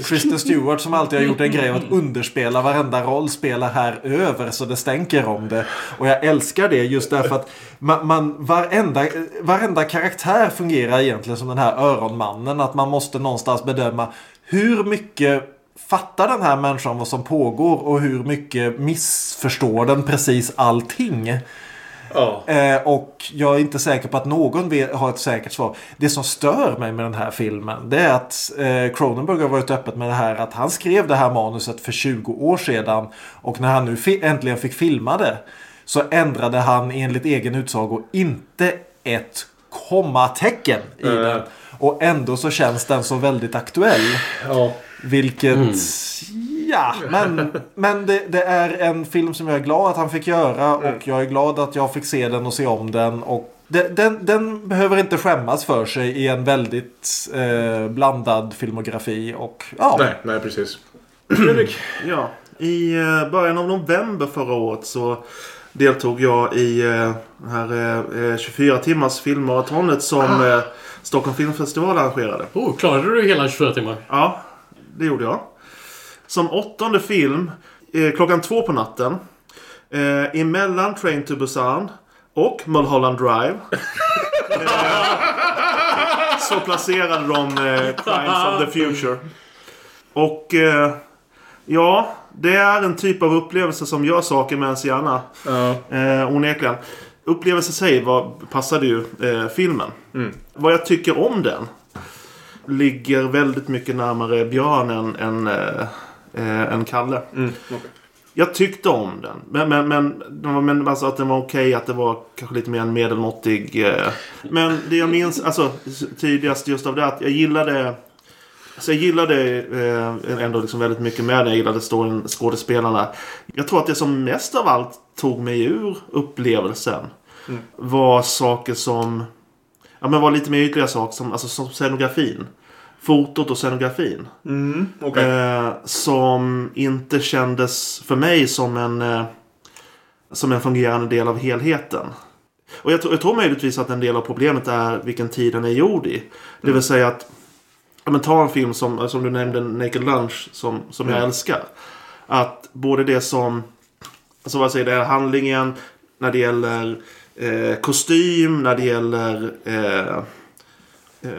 Speaker 3: Kristen Stewart som alltid har gjort en grej av att underspela varenda roll spelar här över så det stänker om det. Och jag älskar det just därför att man, man, varenda, varenda karaktär fungerar egentligen som den här öronmannen. Att man måste någonstans bedöma hur mycket fattar den här människan vad som pågår och hur mycket missförstår den precis allting.
Speaker 1: Ja.
Speaker 3: Eh, och jag är inte säker på att någon har ett säkert svar. Det som stör mig med den här filmen det är att eh, Cronenberg har varit öppet med det här att han skrev det här manuset för 20 år sedan. Och när han nu äntligen fick filma det så ändrade han enligt egen utsago inte ett kommatecken i
Speaker 1: Mm.
Speaker 3: den. Och ändå så känns den så väldigt aktuell.
Speaker 1: Ja.
Speaker 3: Vilket... Ja, men, men det, det är en film som jag är glad att han fick göra. Och jag är glad att jag fick se den och se om den. Och den, den, den behöver inte skämmas för sig i en väldigt eh, blandad filmografi. Och ja,
Speaker 1: Nej, nej precis. Fredrik?
Speaker 4: Ja, i eh, början av november förra året så deltog jag i eh, det här eh, 24 timmars filmmaratonet som eh, Stockholm Filmfestival arrangerade.
Speaker 2: Oh, klarade du hela 24 timmar?
Speaker 4: Ja, det gjorde jag. Som åttonde film, eh, klockan två på natten. Eh, emellan Train to Busan och Mulholland Drive. eh, så placerade de eh, Crimes of the Future. Och eh, ja, det är en typ av upplevelse som gör saker med ens hjärna.
Speaker 1: Ja.
Speaker 4: Eh, onekligen. Upplevelsen i sig var, passade ju eh, filmen. Vad jag tycker om den ligger väldigt mycket närmare Björn än, än, eh, än Kalle. Jag tyckte om den. Men, men, men, men alltså att den var okej, att det var kanske lite mer en medelmåttig. Eh. Men det jag minns alltså, tydligast just av det att jag gillade så jag gillade eh, ändå liksom väldigt mycket med den. Jag gillade storyn, skådespelarna. Jag tror att det som mest av allt tog mig ur upplevelsen var saker som ja, men var lite mer ytliga saker som, alltså, som scenografin. Fotot och scenografin.
Speaker 1: Okej.
Speaker 4: Eh, som inte kändes för mig som en, eh, som en fungerande del av helheten. Och jag, tror- jag tror möjligtvis att en del av problemet är vilken tid den är gjord i. Det vill säga att ja, men ta en film som, som du nämnde, Naked Lunch, som, som jag älskar. Att både det som, alltså vad säger det, är handlingen, när det gäller eh, kostym, när det gäller eh, Eh,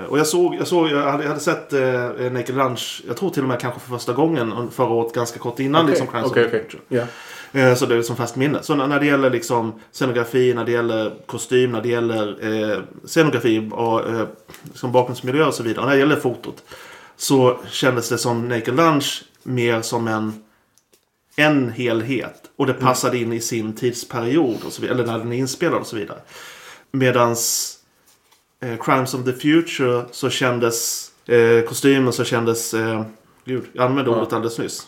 Speaker 4: Och jag såg, jag såg, jag hade, jag hade sett eh, Naked Lunch, jag tror till och med kanske för första gången förra året ganska kort innan liksom Crimes
Speaker 1: Okej,
Speaker 4: the
Speaker 1: okej.
Speaker 4: Future.
Speaker 1: Ja.
Speaker 4: Eh, Så det är som fast minne. Så när det gäller liksom scenografi, när det gäller kostym, när det gäller eh, scenografi och eh, liksom bakgrundsmiljö och så vidare. Och när det gäller fotot. Så kändes det som Naked Lunch mer som en, en helhet. Och det passade in i sin tidsperiod. Och så vidare, eller när den är inspelad och så vidare. Medans eh, Crimes of the Future så kändes eh, kostymen så kändes... Eh, gud, jag använde ordet alldeles nyss.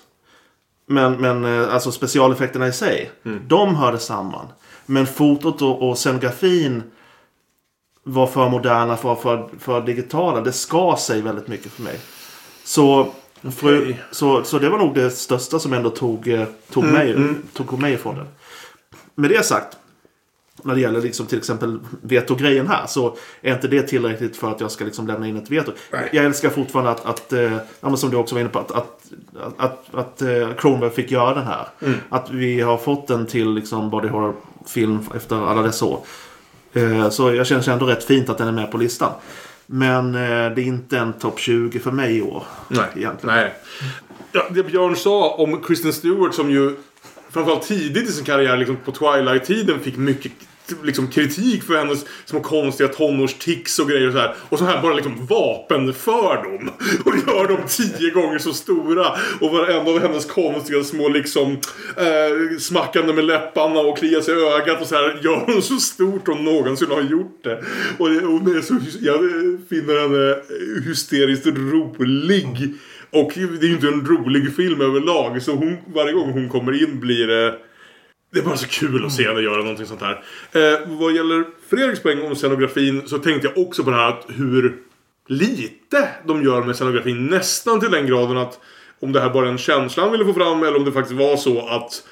Speaker 4: Men, men eh, alltså specialeffekterna i sig. De hörde samman. Men fotot och, och scenografin var för moderna, för, för, för digitala. Det ska sig väldigt mycket för mig. Så, för, så, så det var nog det största som ändå tog, eh, tog, mig, tog mig ifrån det. Med det sagt. När det gäller liksom till exempel veto-grejen här så är inte det tillräckligt för att jag ska liksom lämna in ett veto.
Speaker 1: Nej.
Speaker 4: Jag älskar fortfarande att, att eh, som du också var inne på, att, att, att, att eh, Cronenberg fick göra den här. Att vi har fått den till liksom body horror-film efter alla dessa år. Eh, så jag känner ändå rätt fint att den är med på listan. Men eh, det är inte en topp 20 för mig i år.
Speaker 1: Nej.
Speaker 4: Egentligen.
Speaker 1: Nej. Ja, det Björn sa om Kristen Stewart som ju framförallt tidigt i sin karriär liksom på Twilight-tiden fick mycket liksom, kritik för hennes små konstiga tonårstics och grejer och så här. Och så här bara liksom vapenför dem. Och gör dem tio gånger så stora. Och varenda av hennes konstiga små liksom eh, smackande med läpparna och klia sig i ögat och så här gör hon så stort hon någonsin har gjort det. Och, det, och det är så, jag finner henne hysteriskt rolig. Och det är ju inte en rolig film överlag. Så hon, varje gång hon kommer in blir det... Det är bara så kul att se henne göra någonting sånt här. Eh, vad gäller Fredriks poäng om scenografin så tänkte jag också på det här att hur lite de gör med scenografin. Nästan till den graden att om det här bara är en känsla han ville få fram eller om det faktiskt var så att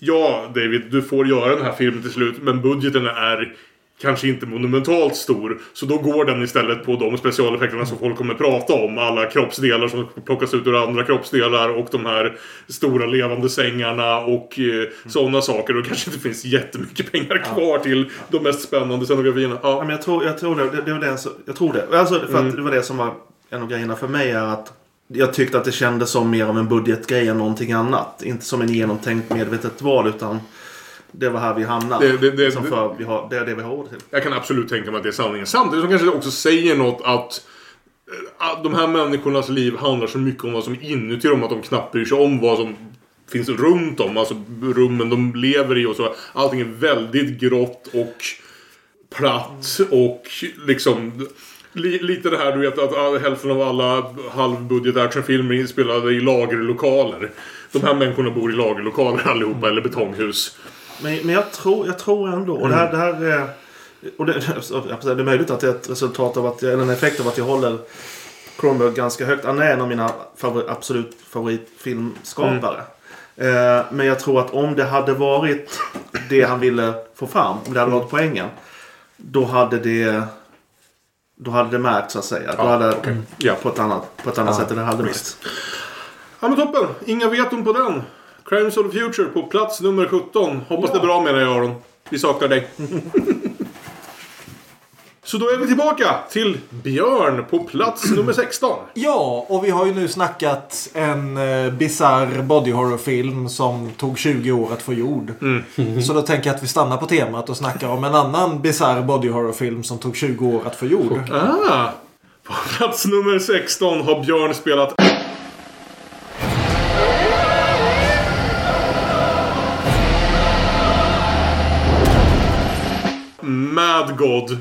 Speaker 1: Ja David, du får göra den här filmen till slut men budgeten är kanske inte monumentalt stor. Så då går den istället på de specialeffekterna som folk kommer prata om. Alla kroppsdelar som plockas ut ur andra kroppsdelar och de här stora levande sängarna och eh, sådana saker. Och det kanske inte finns jättemycket pengar kvar till de mest spännande scenografierna.
Speaker 4: Ja,
Speaker 1: Ja.
Speaker 4: men jag tror, jag tror det. det, det, var det jag tror det. Alltså, för
Speaker 1: Mm.
Speaker 4: att det var det som var en av grejerna för mig är att jag tyckte att det kändes som mer av en budgetgrej än någonting annat. Inte som en genomtänkt medvetet val utan det var här vi hamnar.
Speaker 1: Det- det- det-
Speaker 4: liksom för vi har, det är det vi har råd till.
Speaker 1: Jag kan absolut tänka mig att det är sanningen. Samtidigt som kanske det också säger något att eh, att de här människornas liv handlar så mycket om vad som är inuti dem att de knappt bryr sig om vad som finns runt om. Alltså rummen de lever i och så. Allting är väldigt grått och platt och liksom li, lite det här du vet att all, hälften av alla halvbudget actionfilmer är inspelade i lagerlokaler. De här människorna bor i lagerlokaler allihopa eller betonghus.
Speaker 4: Men, men jag, tror, jag tror ändå, och det här, det här är... Och det, det är möjligt att det är ett resultat av att, jag- eller en effekt av att jag håller Cronenberg ganska högt. Han är en av mina favori, absolut favoritfilmskapare. Eh, men jag tror att om det hade varit det han ville få fram, om det hade varit poängen. Då hade det... Då hade det märkt så att säga. Då hade,
Speaker 1: Ja.
Speaker 4: På ett annat, på ett annat sätt än det hade märkt.
Speaker 1: Ja men toppen! Inga veton på den. Crimes of the Future på plats nummer 17. Hoppas det är bra med dig Aron. Vi saknar dig. Så då är vi tillbaka till Björn på plats nummer 16.
Speaker 3: Ja, och vi har ju nu snackat en eh, bizarr body horror-film som tog 20 år att få gjord. Så då tänker jag att vi stannar på temat och snackar om en annan bizarr body horror-film som tog 20 år att få gjord.
Speaker 1: Ah, på plats nummer 16 har Björn spelat Mad God.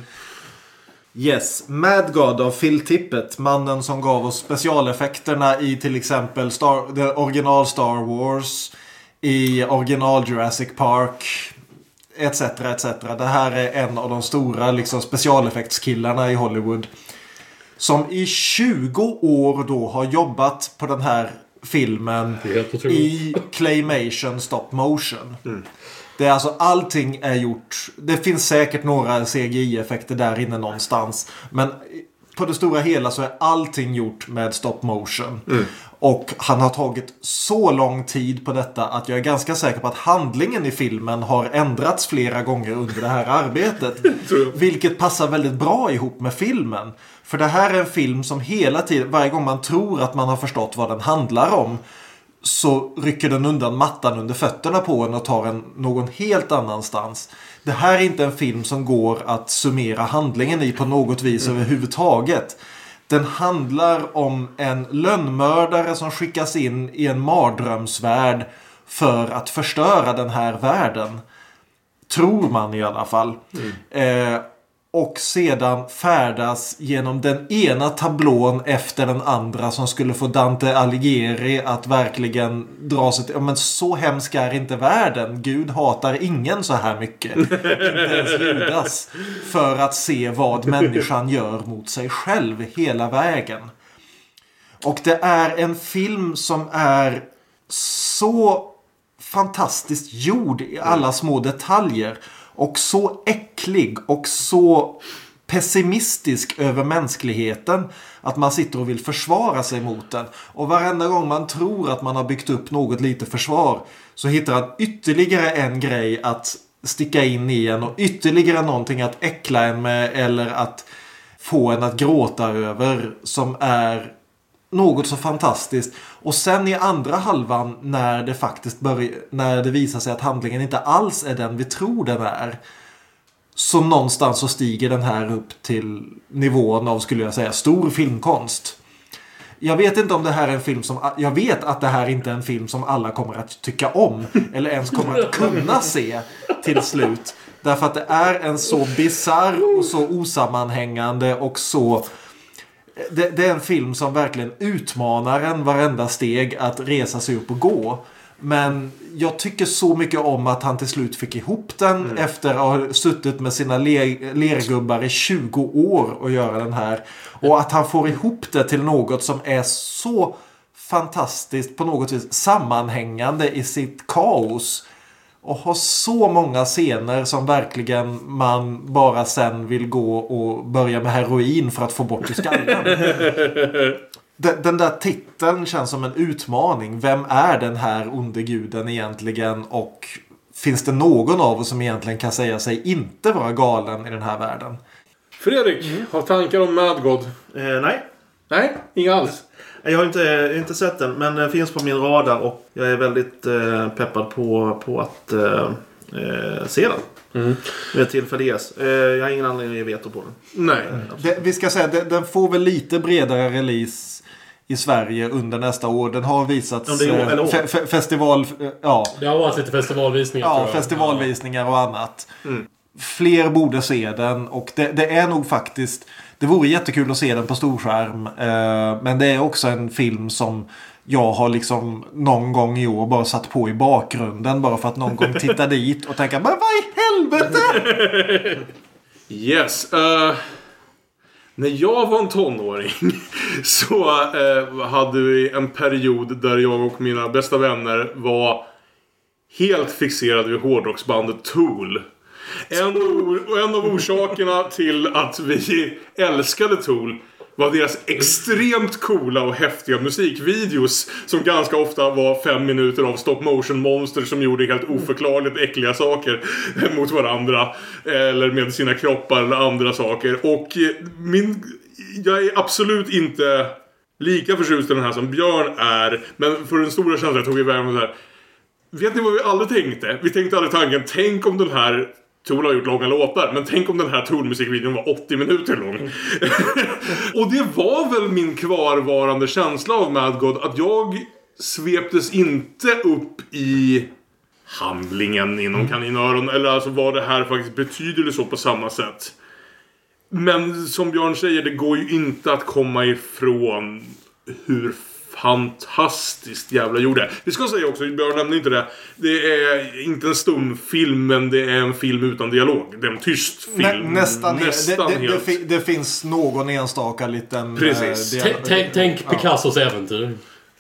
Speaker 3: Yes, Mad God av Phil Tippett. Mannen som gav oss specialeffekterna i till exempel Star, the original Star Wars. I original Jurassic Park. Etc, etc. Det här är en av de stora liksom, specialeffektskillarna i Hollywood. Som i 20 år då har jobbat på den här filmen. I claymation stop motion. Det är alltså allting är gjort. Det finns säkert några CGI-effekter där inne någonstans. Men på det stora hela så är allting gjort med stop motion. Och han har tagit så lång tid på detta att jag är ganska säker på att handlingen i filmen har ändrats flera gånger under det här arbetet. Vilket passar väldigt bra ihop med filmen. För det här är en film som hela tiden, varje gång man tror att man har förstått vad den handlar om så rycker den undan mattan under fötterna på en och tar en någon helt annanstans. Det här är inte en film som går att summera handlingen i på något vis överhuvudtaget. Den handlar om en lönnmördare som skickas in i en mardrömsvärld för att förstöra den här världen. Tror man i alla fall. Eh, och sedan färdas genom den ena tablån efter den andra som skulle få Dante Alighieri att verkligen dra sig till... Ja, men så hemsk är inte världen. Gud hatar ingen så här mycket. inte ens Judas. För att se vad människan gör mot sig själv hela vägen. Och det är en film som är så fantastiskt gjord i alla små detaljer. Och så äcklig och så pessimistisk över mänskligheten att man sitter och vill försvara sig mot den. Och varenda gång man tror att man har byggt upp något lite försvar så hittar han ytterligare en grej att sticka in i en och ytterligare någonting att äckla en med eller att få en att gråta över som är något så fantastiskt. Och sen i andra halvan när det faktiskt börjar, när det visar sig att handlingen inte alls är den vi tror den är. Så någonstans så stiger den här upp till nivån av, skulle jag säga, stor filmkonst. Jag vet inte om det här är en film som... Jag vet att det här inte är en film som alla kommer att tycka om. Eller ens kommer att kunna se till slut. Därför att det är en så bizarr och så osammanhängande och så... Det, det är en film som verkligen utmanar en varenda steg att resa sig upp och gå. Men jag tycker så mycket om att han till slut fick ihop den efter att ha suttit med sina le- lergubbar i 20 år och göra den här. Och att han får ihop det till något som är så fantastiskt på något vis sammanhängande i sitt kaos. Och har så många scener som verkligen man bara sen vill gå och börja med heroin för att få bort i skallen. Den, den där titeln känns som en utmaning. Vem är den här onde guden egentligen? Och finns det någon av oss som egentligen kan säga sig inte vara galen i den här världen?
Speaker 1: Fredrik, har tankar om Mad God?
Speaker 4: Eh, nej.
Speaker 1: Nej, inga alls.
Speaker 4: Jag har inte, inte sett den men den finns på min radar och jag är väldigt eh, peppad på, på att, eh, eh, se den. Med tillfälle ges. Eh, jag har ingen anledning att ge veto på den.
Speaker 1: Nej.
Speaker 3: Det, vi ska säga den, den får väl lite bredare release i Sverige under nästa år. Den har visats
Speaker 4: Om det är år-
Speaker 3: eh, fe, fe, festival... eh, Ja,
Speaker 2: Det har varit lite festivalvisningar
Speaker 3: ja festivalvisningar och annat. Fler borde se den och det, det är nog faktiskt... Det vore jättekul att se den på storskärm. Eh, men det är också en film som jag har liksom någon gång i år bara satt på i bakgrunden. Bara för att någon gång titta dit och tänka Men vad i helvete!
Speaker 1: Yes. eh, när jag var en tonåring så eh, hade vi en period där jag och mina bästa vänner var helt fixerade vid hårdrocksbandet Tool. En, och en av orsakerna till att vi älskade Tool var deras extremt coola och häftiga musikvideos som ganska ofta var fem minuter av stop motion monster som gjorde helt oförklarligt äckliga saker mot varandra. Eller med sina kroppar eller andra saker. Och eh, min... Jag är absolut inte lika förtjust i den här som Björn är. Men för den stora känslan tog vi iväg med det här. Vet ni vad vi aldrig tänkte? Vi tänkte aldrig tanken, tänk om den här Tool har gjort långa låtar, men tänk om den här Tool-musikvideon var 80 minuter lång. och det var väl min kvarvarande känsla av Mad God, att jag sveptes inte upp i handlingen inom kaninöron, eller alltså vad det här faktiskt betyder eller så på samma sätt. Men som Björn säger, det går ju inte att komma ifrån hur fantastiskt jävla gjord det är. Vi ska säga också, Björn nämnde inte det. Det är inte en stumfilm, men det är en film utan dialog. Det är en tyst film.
Speaker 3: Nä, nästan,
Speaker 1: Nästan
Speaker 3: det, det, det,
Speaker 1: helt.
Speaker 3: fi- det finns någon enstaka liten...
Speaker 1: Precis.
Speaker 3: eh, dialog.
Speaker 2: Tänk, tänk Picassos äventyr.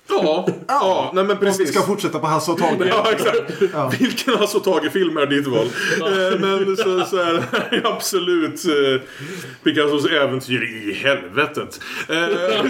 Speaker 1: Ja, ja, nej men
Speaker 3: Om vi
Speaker 1: precis.
Speaker 3: ska fortsätta på Hasse och Tage.
Speaker 1: Ja, exakt. Vilken Hasse och Tage-film är ditt val? Eh, Men så, så är det absolut eh, Picassos äventyr i helvetet. Eh,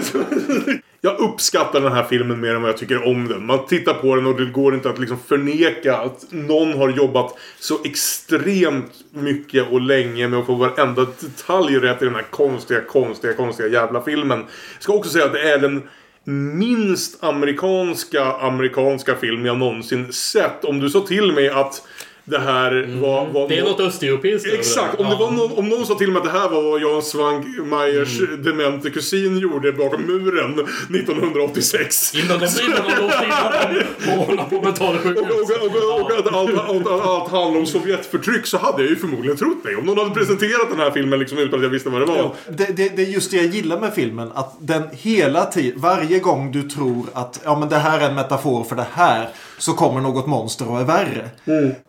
Speaker 1: Jag uppskattar den här filmen mer än vad jag tycker om den. Man tittar på den och det går inte att liksom förneka att någon har jobbat så extremt mycket och länge med att få varenda detalj rätt i den här konstiga, konstiga, konstiga jävla filmen. Jag ska också säga att det är den minst amerikanska amerikanska film jag någonsin sett. Om du sa till mig att det här var... var
Speaker 2: Det är något östeuropeiskt
Speaker 1: Exakt, om, det var någon, om någon sa till mig att det här var vad Jan Svankmajers demente kusin gjorde bakom muren 1986.
Speaker 2: Innan de, innan de låste in honom och på
Speaker 1: Och,
Speaker 2: mentalsjukhus.
Speaker 1: och, och, och att allt, allt, allt, allt handlar om Sovjetförtryck så hade jag ju förmodligen trott mig. Om någon hade presenterat den här filmen liksom utan att jag visste vad det var.
Speaker 3: Det, det, det är just det jag gillar med filmen. Att den hela tiden, varje gång du tror att ja, men det här är en metafor för det här. Så kommer något monster och är värre.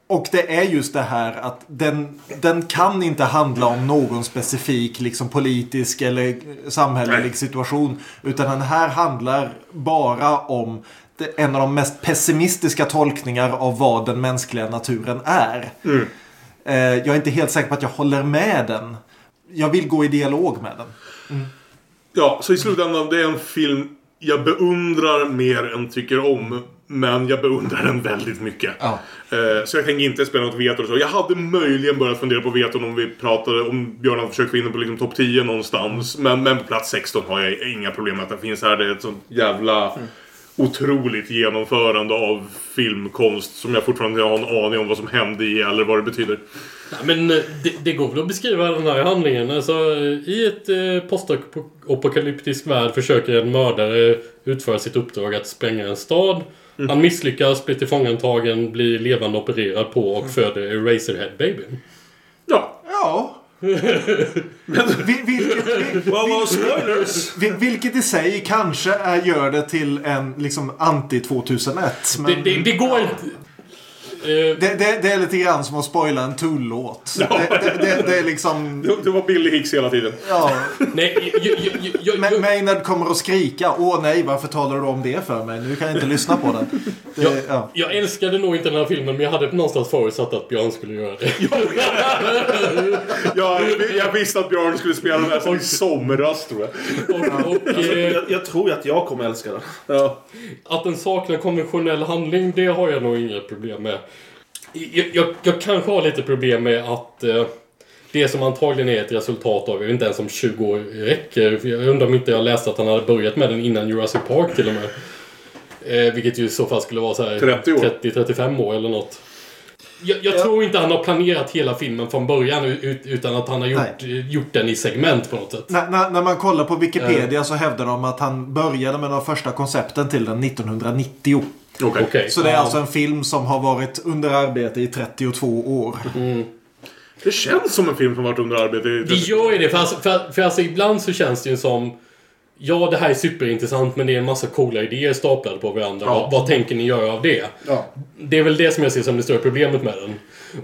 Speaker 3: Och det är just det här att den, den kan inte handla om någon specifik liksom, politisk eller samhällelig situation. Utan den här handlar bara om en av de mest pessimistiska tolkningar av vad den mänskliga naturen är. Eh, jag är inte helt säker på att jag håller med den. Jag vill gå i dialog med den.
Speaker 1: Ja, så i slutändan det är en film jag beundrar mer än tycker om. Men jag beundrar den väldigt mycket.
Speaker 3: Ja.
Speaker 1: Eh, så jag tänker inte spela något veto. Så. Jag hade möjligen börjat fundera på veton om vi pratade om Björn hade försökt få in den på liksom topp 10 någonstans. Men, men på plats 16 har jag inga problem med att den finns här. Det är ett sånt jävla otroligt genomförande av filmkonst som jag fortfarande inte har en aning om vad som hände i eller vad det betyder.
Speaker 2: Ja, men eh, det, det går väl att beskriva den här handlingen. Alltså, eh, I ett eh, postapokalyptisk värld försöker en mördare utföra sitt uppdrag att spränga en stad. Han misslyckas, blir tillfångatagen, blir levande opererad på och föder Eraserhead-babyn.
Speaker 1: Ja,
Speaker 3: Ja. Vi- vilket, vi-
Speaker 4: Wow, spoilers!
Speaker 3: vi- vilket i sig kanske är, gör det till en liksom anti-2001. Men
Speaker 2: Det, det, det går inte... Eh,
Speaker 3: det, det, det är lite grann som att spoila en Tool-låt. Det, det, det, det är liksom...
Speaker 1: det, var Billy Hicks hela tiden.
Speaker 3: Ja.
Speaker 2: nej, jag, jag, jag, jag,
Speaker 3: Ma-
Speaker 2: jag,
Speaker 3: Maynard kommer att skrika. Åh nej, varför talar du om det för mig? Nu kan jag inte lyssna på den. Det, ja.
Speaker 2: jag älskade nog inte den här filmen men jag hade någonstans förutsatt att Björn skulle göra det.
Speaker 1: Ja, jag visste att Björn skulle spela den här sen i somras tror jag.
Speaker 2: Och, och, eh,
Speaker 4: Jag, jag tror ju att jag kommer älska den.
Speaker 1: Ja.
Speaker 2: Att den saknar konventionell handling, det har jag nog inga problem med. Jag, jag, jag kanske har lite problem med att eh, det som antagligen är ett resultat av, jag vet inte ens om 20 år räcker. För jag undrar om inte jag läste att han hade börjat med den innan Jurassic Park till och med. Eh, vilket ju i så fall skulle vara så här
Speaker 1: 30 år.
Speaker 2: 30-35 år eller något. Jag, jag tror inte han har planerat hela filmen från början ut, utan att han har gjort, gjort den i segment på något sätt.
Speaker 3: När, när, när man kollar på Wikipedia så hävdar de att han började med de första koncepten till den 1990.
Speaker 1: Okej.
Speaker 2: Okej.
Speaker 3: Så det är
Speaker 2: Ja.
Speaker 3: alltså en film som har varit under arbete i 32 år.
Speaker 1: Det känns som en film som varit under arbete i...
Speaker 2: Det gör ju det, för, alltså, för, för alltså, ibland så känns det ju som... Ja, det här är superintressant, men det är en massa coola idéer staplade på varandra.
Speaker 1: Ja.
Speaker 2: Vad, vad tänker ni göra av det?
Speaker 1: Ja.
Speaker 2: Det är väl det som jag ser som det stora problemet med den.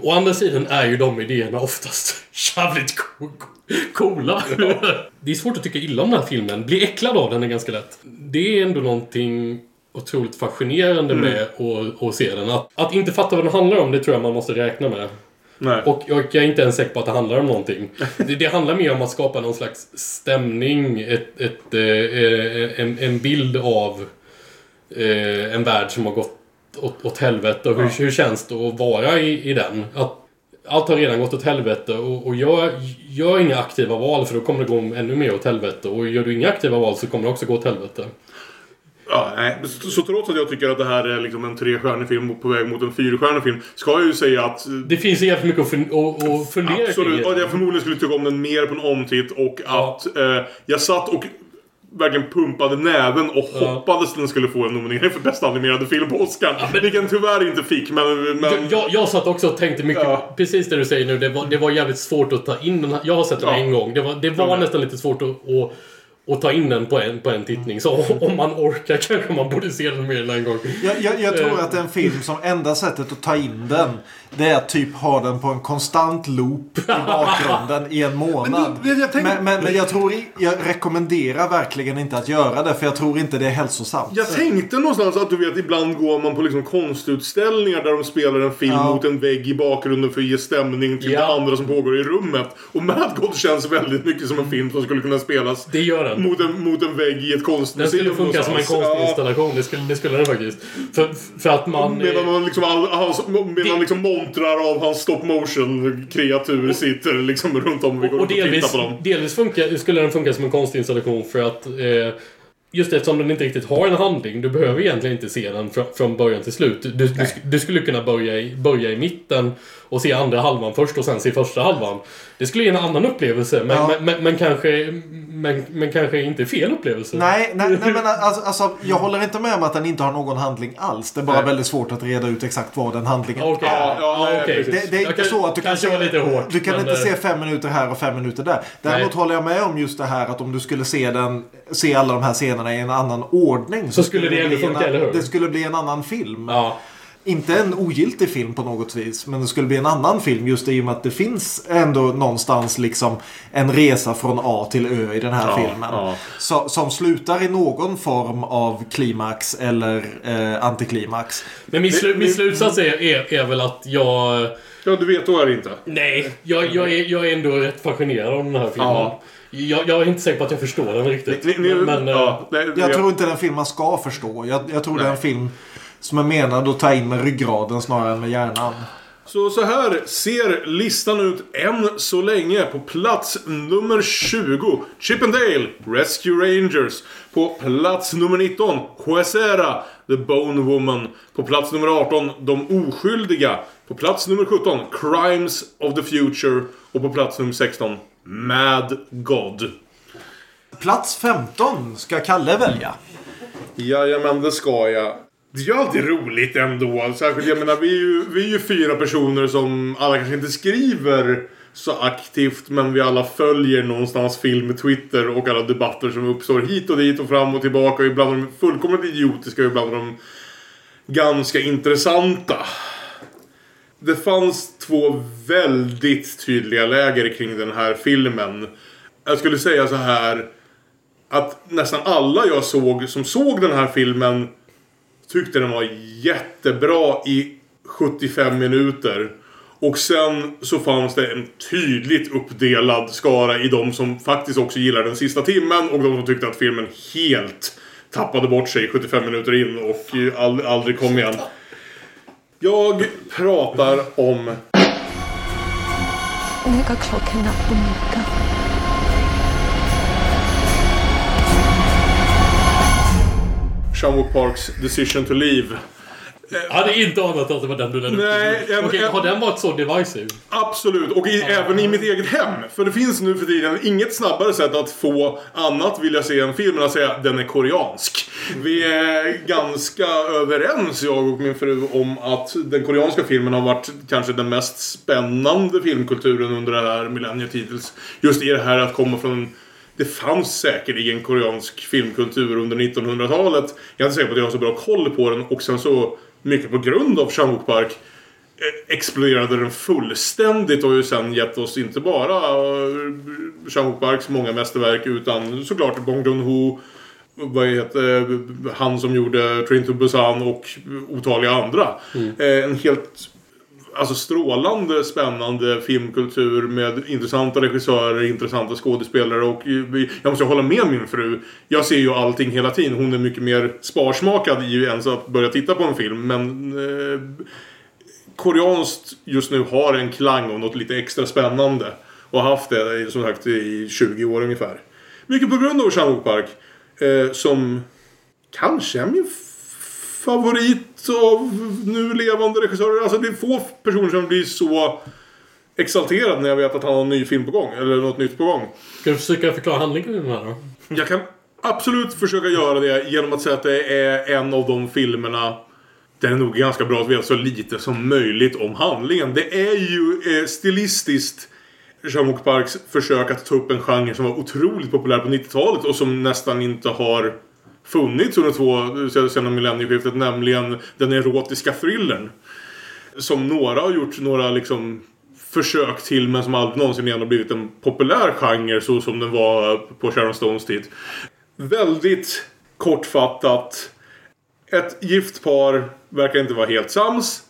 Speaker 2: Å andra sidan är ju de idéerna oftast jävligt co- co- coola. Det är svårt att tycka illa om den här filmen. Bli äcklad av den är ganska lätt. Det är ändå någonting otroligt fascinerande med att, att se den. Att, att inte fatta vad den handlar om, det tror jag man måste räkna med.
Speaker 1: Nej.
Speaker 2: Och jag, är inte ens säker på att det handlar om någonting. Det, det handlar mer om att skapa någon slags stämning, ett, ett, eh, eh, en, en bild av eh, en värld som har gått åt, åt helvete. Och hur, hur känns det att vara i, i den? Att allt har redan gått åt helvete och, och gör, gör inga aktiva val för då kommer det gå ännu mer åt helvete. Och gör du inga aktiva val så kommer det också gå åt helvete.
Speaker 1: Ja, nej. Så, så trots att jag tycker att det här är liksom en trestjärnig film på väg mot en fyrstjärnig film. Ska jag ju säga att...
Speaker 2: Det finns jävligt mycket att, fun- att, att fundera
Speaker 1: Absolut.
Speaker 2: kring.
Speaker 1: Och jag förmodligen skulle tycka om den mer på en omtitt och
Speaker 2: Ja.
Speaker 1: att eh, jag satt och verkligen pumpade näven och
Speaker 2: Ja.
Speaker 1: hoppades att den skulle få en nominering för bästa animerade film på Oscar. Vilken tyvärr inte fick, men... men
Speaker 2: Jag, jag, jag satt också och tänkte mycket,
Speaker 1: Ja.
Speaker 2: precis det du säger nu, det var, det var jävligt svårt att ta in den här. Jag har sett den
Speaker 1: Ja.
Speaker 2: en gång. Det var, det var
Speaker 1: Ja.
Speaker 2: nästan lite svårt att, att, att ta in den på en, på en tittning. Så om man orkar kanske man borde se den mer än en gång.
Speaker 3: Jag, jag, jag tror
Speaker 2: Eh.
Speaker 3: att det är en film som enda sättet att ta in den det är att typ ha den på en konstant loop i bakgrunden i en månad.
Speaker 1: Men du, jag tänker-
Speaker 3: men, men, men jag tror jag rekommenderar verkligen inte att göra det för jag tror inte det är hälsosamt.
Speaker 1: Jag tänkte någonstans att du vet, ibland går man på liksom konstutställningar där de spelar en film
Speaker 3: Ja.
Speaker 1: mot en vägg i bakgrunden för att ge stämning till
Speaker 2: Ja.
Speaker 1: det andra som pågår i rummet. Och Mad God känns väldigt mycket som en film som skulle kunna spelas
Speaker 2: Det gör den.
Speaker 1: mot en, mot en vägg i ett
Speaker 2: Den
Speaker 1: konstmuseum.
Speaker 2: skulle funka som en
Speaker 1: någonstans. Ja.
Speaker 2: konstinstallation. Det skulle, det skulle den faktiskt. För, för att man...
Speaker 1: Medan man liksom, all, hans, medan
Speaker 2: Det-
Speaker 1: liksom montrar av hans stop motion kreatur sitter liksom runt om. Vi går
Speaker 2: Och
Speaker 1: och tittar
Speaker 2: delvis,
Speaker 1: på dem.
Speaker 2: delvis funkar, skulle den funka som en konstinstallation för att eh, Just eftersom den inte riktigt har en handling. Du behöver egentligen inte se den från, från början till slut. Du, du, du skulle kunna börja i, börja i mitten och se andra halvan först och sen se första halvan. Det skulle ge en annan upplevelse men,
Speaker 3: Ja.
Speaker 2: men, men, men, kanske, men, men kanske inte fel upplevelse.
Speaker 3: Nej, nej, nej men alltså, alltså, jag håller inte med om att den inte har någon handling alls. Det är bara
Speaker 1: Nej.
Speaker 3: väldigt svårt att reda ut exakt vad den handlingen
Speaker 2: Okej.
Speaker 1: Ja, ja, nej,
Speaker 2: okej.
Speaker 1: precis.
Speaker 3: Det, det är inte
Speaker 2: kan-
Speaker 3: så att du kan
Speaker 2: var lite hårt,
Speaker 3: Du kan
Speaker 2: men,
Speaker 3: inte
Speaker 2: eh,
Speaker 3: se fem minuter här och fem minuter där. Däremot
Speaker 2: Nej.
Speaker 3: håller jag med om just det här att om du skulle se den se alla de här scenerna i en annan ordning.
Speaker 2: Så skulle det ändå funka, eller hur?
Speaker 3: Det skulle bli en annan film.
Speaker 2: Ja.
Speaker 3: Inte en ogiltig film på något vis. Men det skulle bli en annan film just i och med att det finns ändå någonstans liksom en resa från A till Ö i den här
Speaker 1: Ja,
Speaker 3: filmen.
Speaker 1: ja.
Speaker 3: Så, som slutar i någon form av klimax eller eh, antiklimax.
Speaker 2: Men min, slu, min slutsats är, är, är väl att jag...
Speaker 1: Ja, du vet, då är det inte.
Speaker 2: Nej, jag, jag, är, jag är ändå rätt fascinerad av den här filmen.
Speaker 1: Ja.
Speaker 2: Jag, jag är inte säker på att jag förstår den riktigt.
Speaker 1: Ni, ni,
Speaker 2: men, eh,
Speaker 1: ja, det,
Speaker 3: Jag
Speaker 1: det-
Speaker 3: tror inte det är en film man ska förstå. Jag, jag tror det är en film som är menad att ta in med ryggraden snarare än med hjärnan.
Speaker 1: Så, så här ser listan ut än så länge. På plats nummer 20, Chippendale Rescue Rangers. På plats nummer 19, Huesera, The Bone Woman. På plats nummer 18, De Oskyldiga. På plats nummer 17, Crimes of the Future. Och på plats nummer 16, Mad God.
Speaker 3: Plats 15 ska Kalle välja.
Speaker 1: Jajamän, det ska jag. Det är ju alltid roligt ändå. Särskilt, jag menar, vi är, ju, vi är ju fyra personer som alla kanske inte skriver så aktivt. Men vi alla följer någonstans film, Twitter och alla debatter som uppstår hit och dit och fram och tillbaka. Och ibland är de fullkomligt idiotiska och ibland är de ganska intressanta. Det fanns två väldigt tydliga läger kring den här filmen. Jag skulle säga så här att nästan alla jag såg som såg den här filmen tyckte den var jättebra i 75 minuter. Och sen så fanns det en tydligt uppdelad skara i de som faktiskt också gillade den sista timmen och de som tyckte att filmen helt tappade bort sig 75 minuter in och ald- aldrig kom igen. Jag pratar om Sean Wook Parks Decision to Leave.
Speaker 2: Jag hade inte anat att det var den du lade
Speaker 1: Nej,
Speaker 2: upp.
Speaker 1: Jag,
Speaker 2: Okej,
Speaker 1: jag,
Speaker 2: har den varit så divisive?
Speaker 1: Absolut, och i, ja. även i mitt eget hem. För det finns nu för tiden inget snabbare sätt att få annat vilja se en film än att säga den är koreansk. Vi är ganska överens, jag och min fru, om att den koreanska filmen har varit kanske den mest spännande filmkulturen under det här millenniet hittills. Just i det här att komma från det fanns säkerligen koreansk filmkultur under 1900-talet. Jag är inte säker på att jag har så bra koll på den och sen så mycket på grund av Chan-wook Park eh, exploderade den fullständigt och har ju sen gett oss inte bara uh, Chan-wook Parks många mästerverk utan såklart Bong Joon-Ho vad heter eh, han som gjorde Train to Busan och otaliga andra. Eh, en helt alltså strålande spännande filmkultur med intressanta regissörer, intressanta skådespelare och jag måste hålla med min fru. Jag ser ju allting hela tiden. Hon är mycket mer sparsmakad i ens att börja titta på en film men eh, koreanskt just nu har en klang av något lite extra spännande. Och har haft det eh, som sagt i 20 år ungefär. Mycket på grund av Chan-wook Park. Eh, som kanske är min favorit av nu levande regissörer. Alltså det är få personer som blir så exalterad när jag vet att han har en ny film på gång. Eller något nytt på gång.
Speaker 2: Ska du försöka förklara handlingen i den här då?
Speaker 1: Jag kan absolut försöka göra det genom att säga att det är en av de filmerna där det är nog ganska bra att veta så lite som möjligt om handlingen. Det är ju eh, stilistiskt Jean-Luc Parks försök att ta upp en genre som var otroligt populär på 90-talet och som nästan inte har funnits under två sedan millennieskiftet, nämligen den erotiska thrillern. Som några har gjort några liksom försök till men som aldrig någonsin igen har blivit en populär genre så som den var på Sharon Stones tid. Väldigt kortfattat. Ett gift par verkar inte vara helt sams.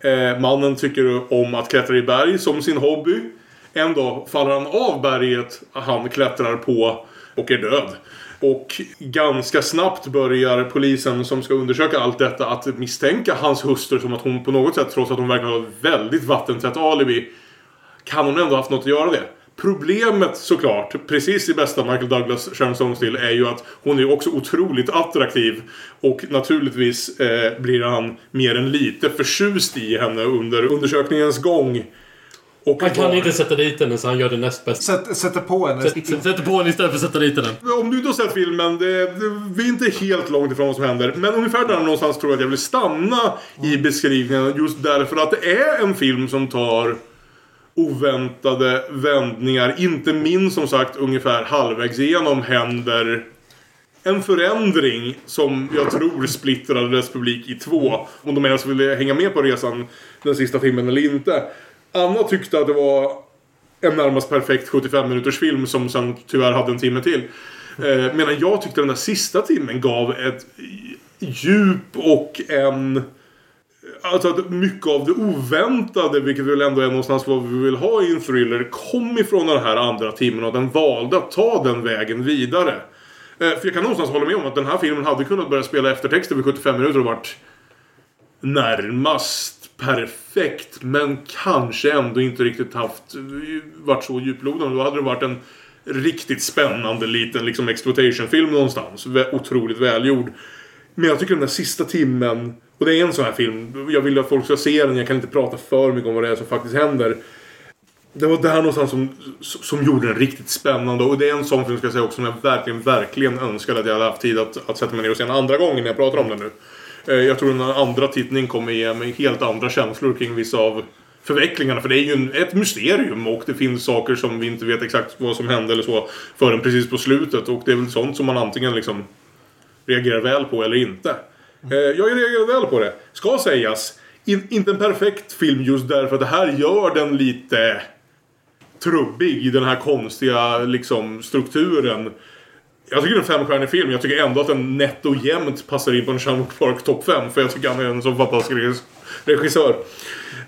Speaker 1: Eh, mannen tycker om att klättra i berg som sin hobby. En dag faller han av berget han klättrar på och är död. Och ganska snabbt börjar polisen som ska undersöka allt detta att misstänka hans hustru som att hon på något sätt, trots att hon verkar ha ett väldigt vattentätt alibi, kan hon ändå haft något att göra det. Problemet såklart, precis i bästa Michael Douglas Sharon är ju att hon är ju också otroligt attraktiv. Och naturligtvis eh, blir han mer än lite förtjust i henne under undersökningens gång. Och
Speaker 2: Han kan inte sätta dit henne så han gör det näst bästa.
Speaker 3: Sätt, sätter på henne.
Speaker 2: Sätt- sätt- Sätter på henne istället för att sätta dit henne.
Speaker 1: Om du inte har sett filmen, det, det, vi är inte helt långt ifrån vad som händer. Men ungefär där någonstans tror jag att jag vill stanna i beskrivningen. Just därför att det är en film som tar oväntade vändningar. Inte minst som sagt ungefär halvvägs igenom händer en förändring som jag tror splittrade dess publik i två. Om de ens ville hänga med på resan den sista timmen eller inte. Anna tyckte att det var en närmast perfekt 75 minuters film som sen tyvärr hade en timme till. Eh, medan jag tyckte den där sista timmen gav ett djup och en... Alltså att mycket av det oväntade, vilket väl ändå är någonstans vad vi vill ha i en thriller, kom ifrån den här andra timmen och den valde att ta den vägen vidare. Eh, För jag kan någonstans hålla med om att den här filmen hade kunnat börja spela eftertexter vid 75 minuter och varit närmast perfekt. Men kanske ändå inte riktigt haft, varit så djuplodande. Då hade det varit en riktigt spännande liten liksom exploitation-film någonstans. Otroligt välgjord. Men jag tycker den där sista timmen, och det är en sån här film, jag vill att folk ska se den, jag kan inte prata för mycket om vad det är som faktiskt händer. Det var där någonstans som, som gjorde den riktigt spännande. Och det är en sån film ska jag säga också som jag verkligen, verkligen önskade att jag hade haft tid att, att sätta mig ner och se en andra gången när jag pratar om den nu. Eh, Jag tror den andra tittning kommer ge mig helt andra känslor kring vissa av förvecklingarna. För det är ju en, ett mysterium och det finns saker som vi inte vet exakt vad som hände eller så förrän precis på slutet. Och det är väl sånt som man antingen liksom reagerar väl på eller inte. Eh, jag reagerar väl på det. Ska sägas. In, inte en perfekt film just därför att det här gör den lite trubbig i den här konstiga liksom, strukturen. Jag tycker det är en femstjärnig film. Jag tycker ändå att den nätt och jämnt passar in på en Sean Park topp 5. För jag tycker han är en så fantastisk regissör.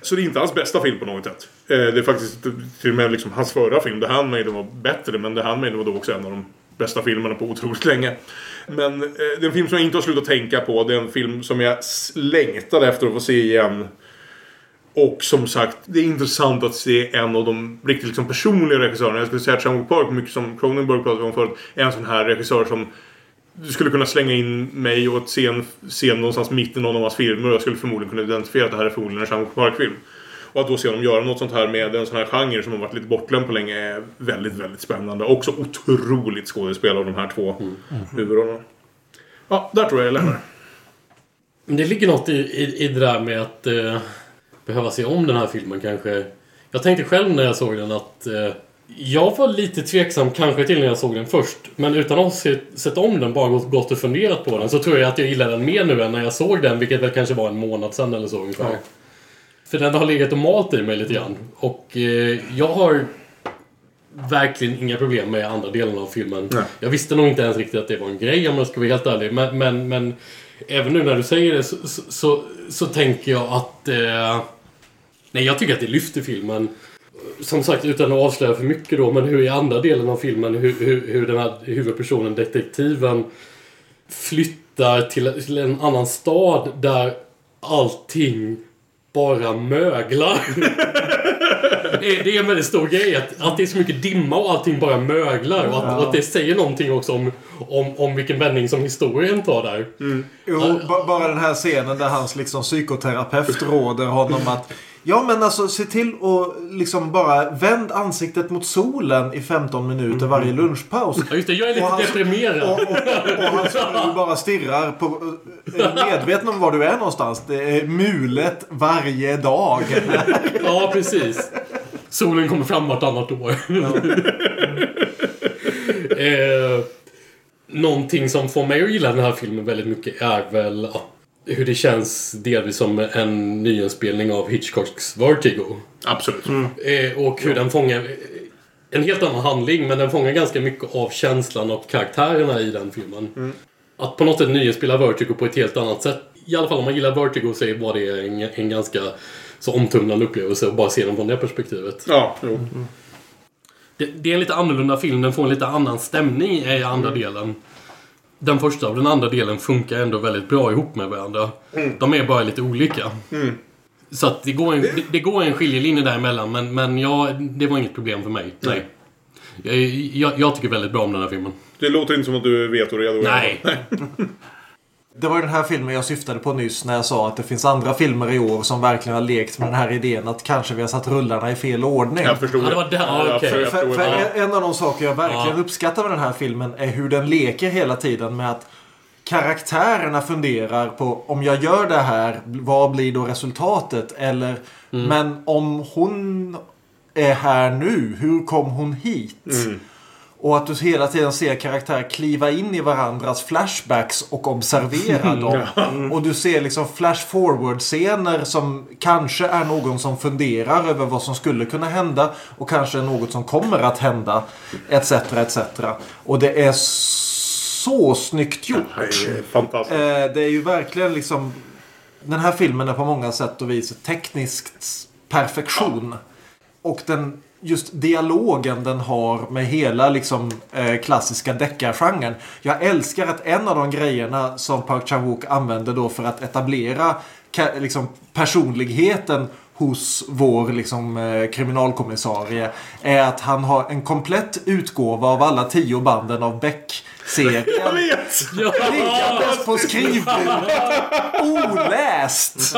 Speaker 1: Så det är inte hans bästa film på något sätt. Eh, det är faktiskt till och med liksom hans förra film, The Handmaiden, var bättre. Men The Handmaiden var då också en av de bästa filmerna på otroligt länge. Men eh, det är en film som jag inte har slutat tänka på. Det är en film som jag längtade efter att få se igen. Och som sagt, det är intressant att se en av de riktigt liksom personliga regissörerna. Jag skulle säga att Chan Park, mycket som Cronenberg pratade om förut, är en sån här regissör som du skulle kunna slänga in mig och ett scen, scen någonstans mitt i någon av hans filmer och jag skulle förmodligen kunna identifiera att det här är förmodligen en Jean Park-film. Och att då se honom göra något sånt här med en sån här genre som har varit lite bortglömd på länge är väldigt, väldigt spännande. Också otroligt skådespel av de här två huvudrollerna. Ja, där tror jag jag lämnar.
Speaker 2: Men det ligger något i, i, i det där med att eh, behöva se om den här filmen kanske. Jag tänkte själv när jag såg den att eh, jag var lite tveksam kanske till när jag såg den först. Men utan att ha sett, sett om den, bara gått, gått och funderat på den, så tror jag att jag gillar den mer nu än när jag såg den, vilket väl kanske var en månad sedan eller så ungefär. För den har legat och malt i mig lite grann. Och eh, jag har verkligen inga problem med andra delen av filmen.
Speaker 1: Nej.
Speaker 2: Jag visste nog inte ens riktigt att det var en grej om jag ska vara helt ärlig. Men, men, men även nu när du säger det så, så, så, så tänker jag att... Eh, nej, jag tycker att det lyfter filmen. Som sagt, utan att avslöja för mycket då, men hur i andra delen av filmen, hur, hur, hur den här huvudpersonen, detektiven, flyttar till, till en annan stad där allting bara möglar. det, är, det är en väldigt stor grej att, att det är så mycket dimma och allting bara möglar. Och att, och att det säger någonting också om, om, om vilken vändning som historien tar där.
Speaker 3: Jo, ba- bara den här scenen där hans liksom, psykoterapeut råder honom att Ja men alltså se till att liksom bara vänd ansiktet mot solen i 15 minuter varje lunchpaus.
Speaker 2: Ja, just det, jag är lite
Speaker 3: Och han-
Speaker 2: deprimerad.
Speaker 3: Och, och, och hans fru bara stirrar på... Medveten om var du är någonstans. Det är mulet varje dag.
Speaker 2: Ja, precis. Solen kommer fram vartannat år. eh, någonting som får mig att gilla den här filmen väldigt mycket är väl hur det känns delvis som en nyinspelning av Hitchcocks Vertigo.
Speaker 1: Absolut.
Speaker 2: Eh, och hur den fångar en helt annan handling, men den fångar ganska mycket av känslan och karaktärerna i den filmen. Att på något sätt nyinspela Vertigo på ett helt annat sätt. I alla fall om man gillar Vertigo så var det en, en ganska så omtumlande upplevelse att bara se den från det perspektivet.
Speaker 1: Ja, jo.
Speaker 2: Det, det är en lite annorlunda film, den får en lite annan stämning i andra delen. Den första och den andra delen funkar ändå väldigt bra ihop med varandra. De är bara lite olika. Så att det går en, det, det går en skiljelinje däremellan, men, men ja, det var inget problem för mig. Nej. Jag, jag, jag tycker väldigt bra om den här filmen.
Speaker 1: Det låter inte som att du är vetoredo.
Speaker 2: Nej.
Speaker 3: Det var ju den här filmen jag syftade på nyss när jag sa att det finns andra filmer i år som verkligen har lekt med den här idén att kanske vi har satt rullarna i fel ordning.
Speaker 1: Jag förstod
Speaker 2: Ja, det var där- ja,
Speaker 1: jag
Speaker 2: okej.
Speaker 1: för- jag
Speaker 3: För,
Speaker 1: förstod
Speaker 3: för
Speaker 1: det.
Speaker 3: en- av de saker jag verkligen
Speaker 2: Ja.
Speaker 3: uppskattar med den här filmen är hur den leker hela tiden med att karaktärerna funderar på om jag gör det här, vad blir då resultatet? Eller, men om hon är här nu, hur kom hon hit? Och att du hela tiden ser karaktärer kliva in i varandras flashbacks och observera dem. Och du ser liksom flash forward-scener som kanske är någon som funderar över vad som skulle kunna hända och kanske är något som kommer att hända. Etc. etc. Och det är så snyggt gjort.
Speaker 1: Det är.
Speaker 3: Eh, det är ju verkligen liksom... Den här filmen är på många sätt och vis tekniskt perfektion. Och den, just dialogen den har med hela liksom, eh, klassiska deckargenren. Jag älskar att en av de grejerna som Park Chan-wook använder då för att etablera liksom, personligheten hos vår liksom, eh, kriminalkommissarie är att han har en komplett utgåva av alla tio banden av Beck-serien.
Speaker 1: Jag vet!
Speaker 3: Liggandes på skrivbordet. Oläst.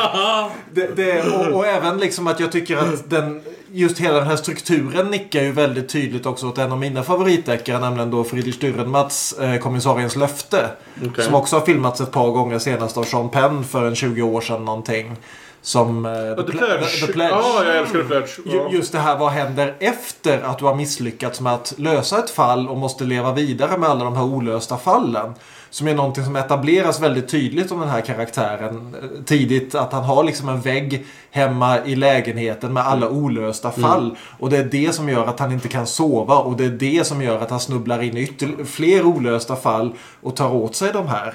Speaker 3: Det, det, och, och även liksom att jag tycker att den, just hela den här strukturen nickar ju väldigt tydligt också åt en av mina favoritdeckare. Nämligen då Friedrich Dürrenmatts eh, Kommissariens löfte.
Speaker 1: Okej.
Speaker 3: Som också har filmats ett par gånger senast av Sean Penn för en 20 år sedan någonting. Som eh,
Speaker 1: The
Speaker 3: Pla-
Speaker 1: Pledge.
Speaker 3: The Pledge.
Speaker 1: Ja, jag älskar The Pledge. Ja.
Speaker 3: Just det här, vad händer efter att du har misslyckats med att lösa ett fall och måste leva vidare med alla de här olösta fallen. Som är någonting som etableras väldigt tydligt om den här karaktären eh, tidigt. Att han har liksom en vägg hemma i lägenheten med alla olösta fall. Och det är det som gör att han inte kan sova. Och det är det som gör att han snubblar in i fler olösta fall och tar åt sig de här.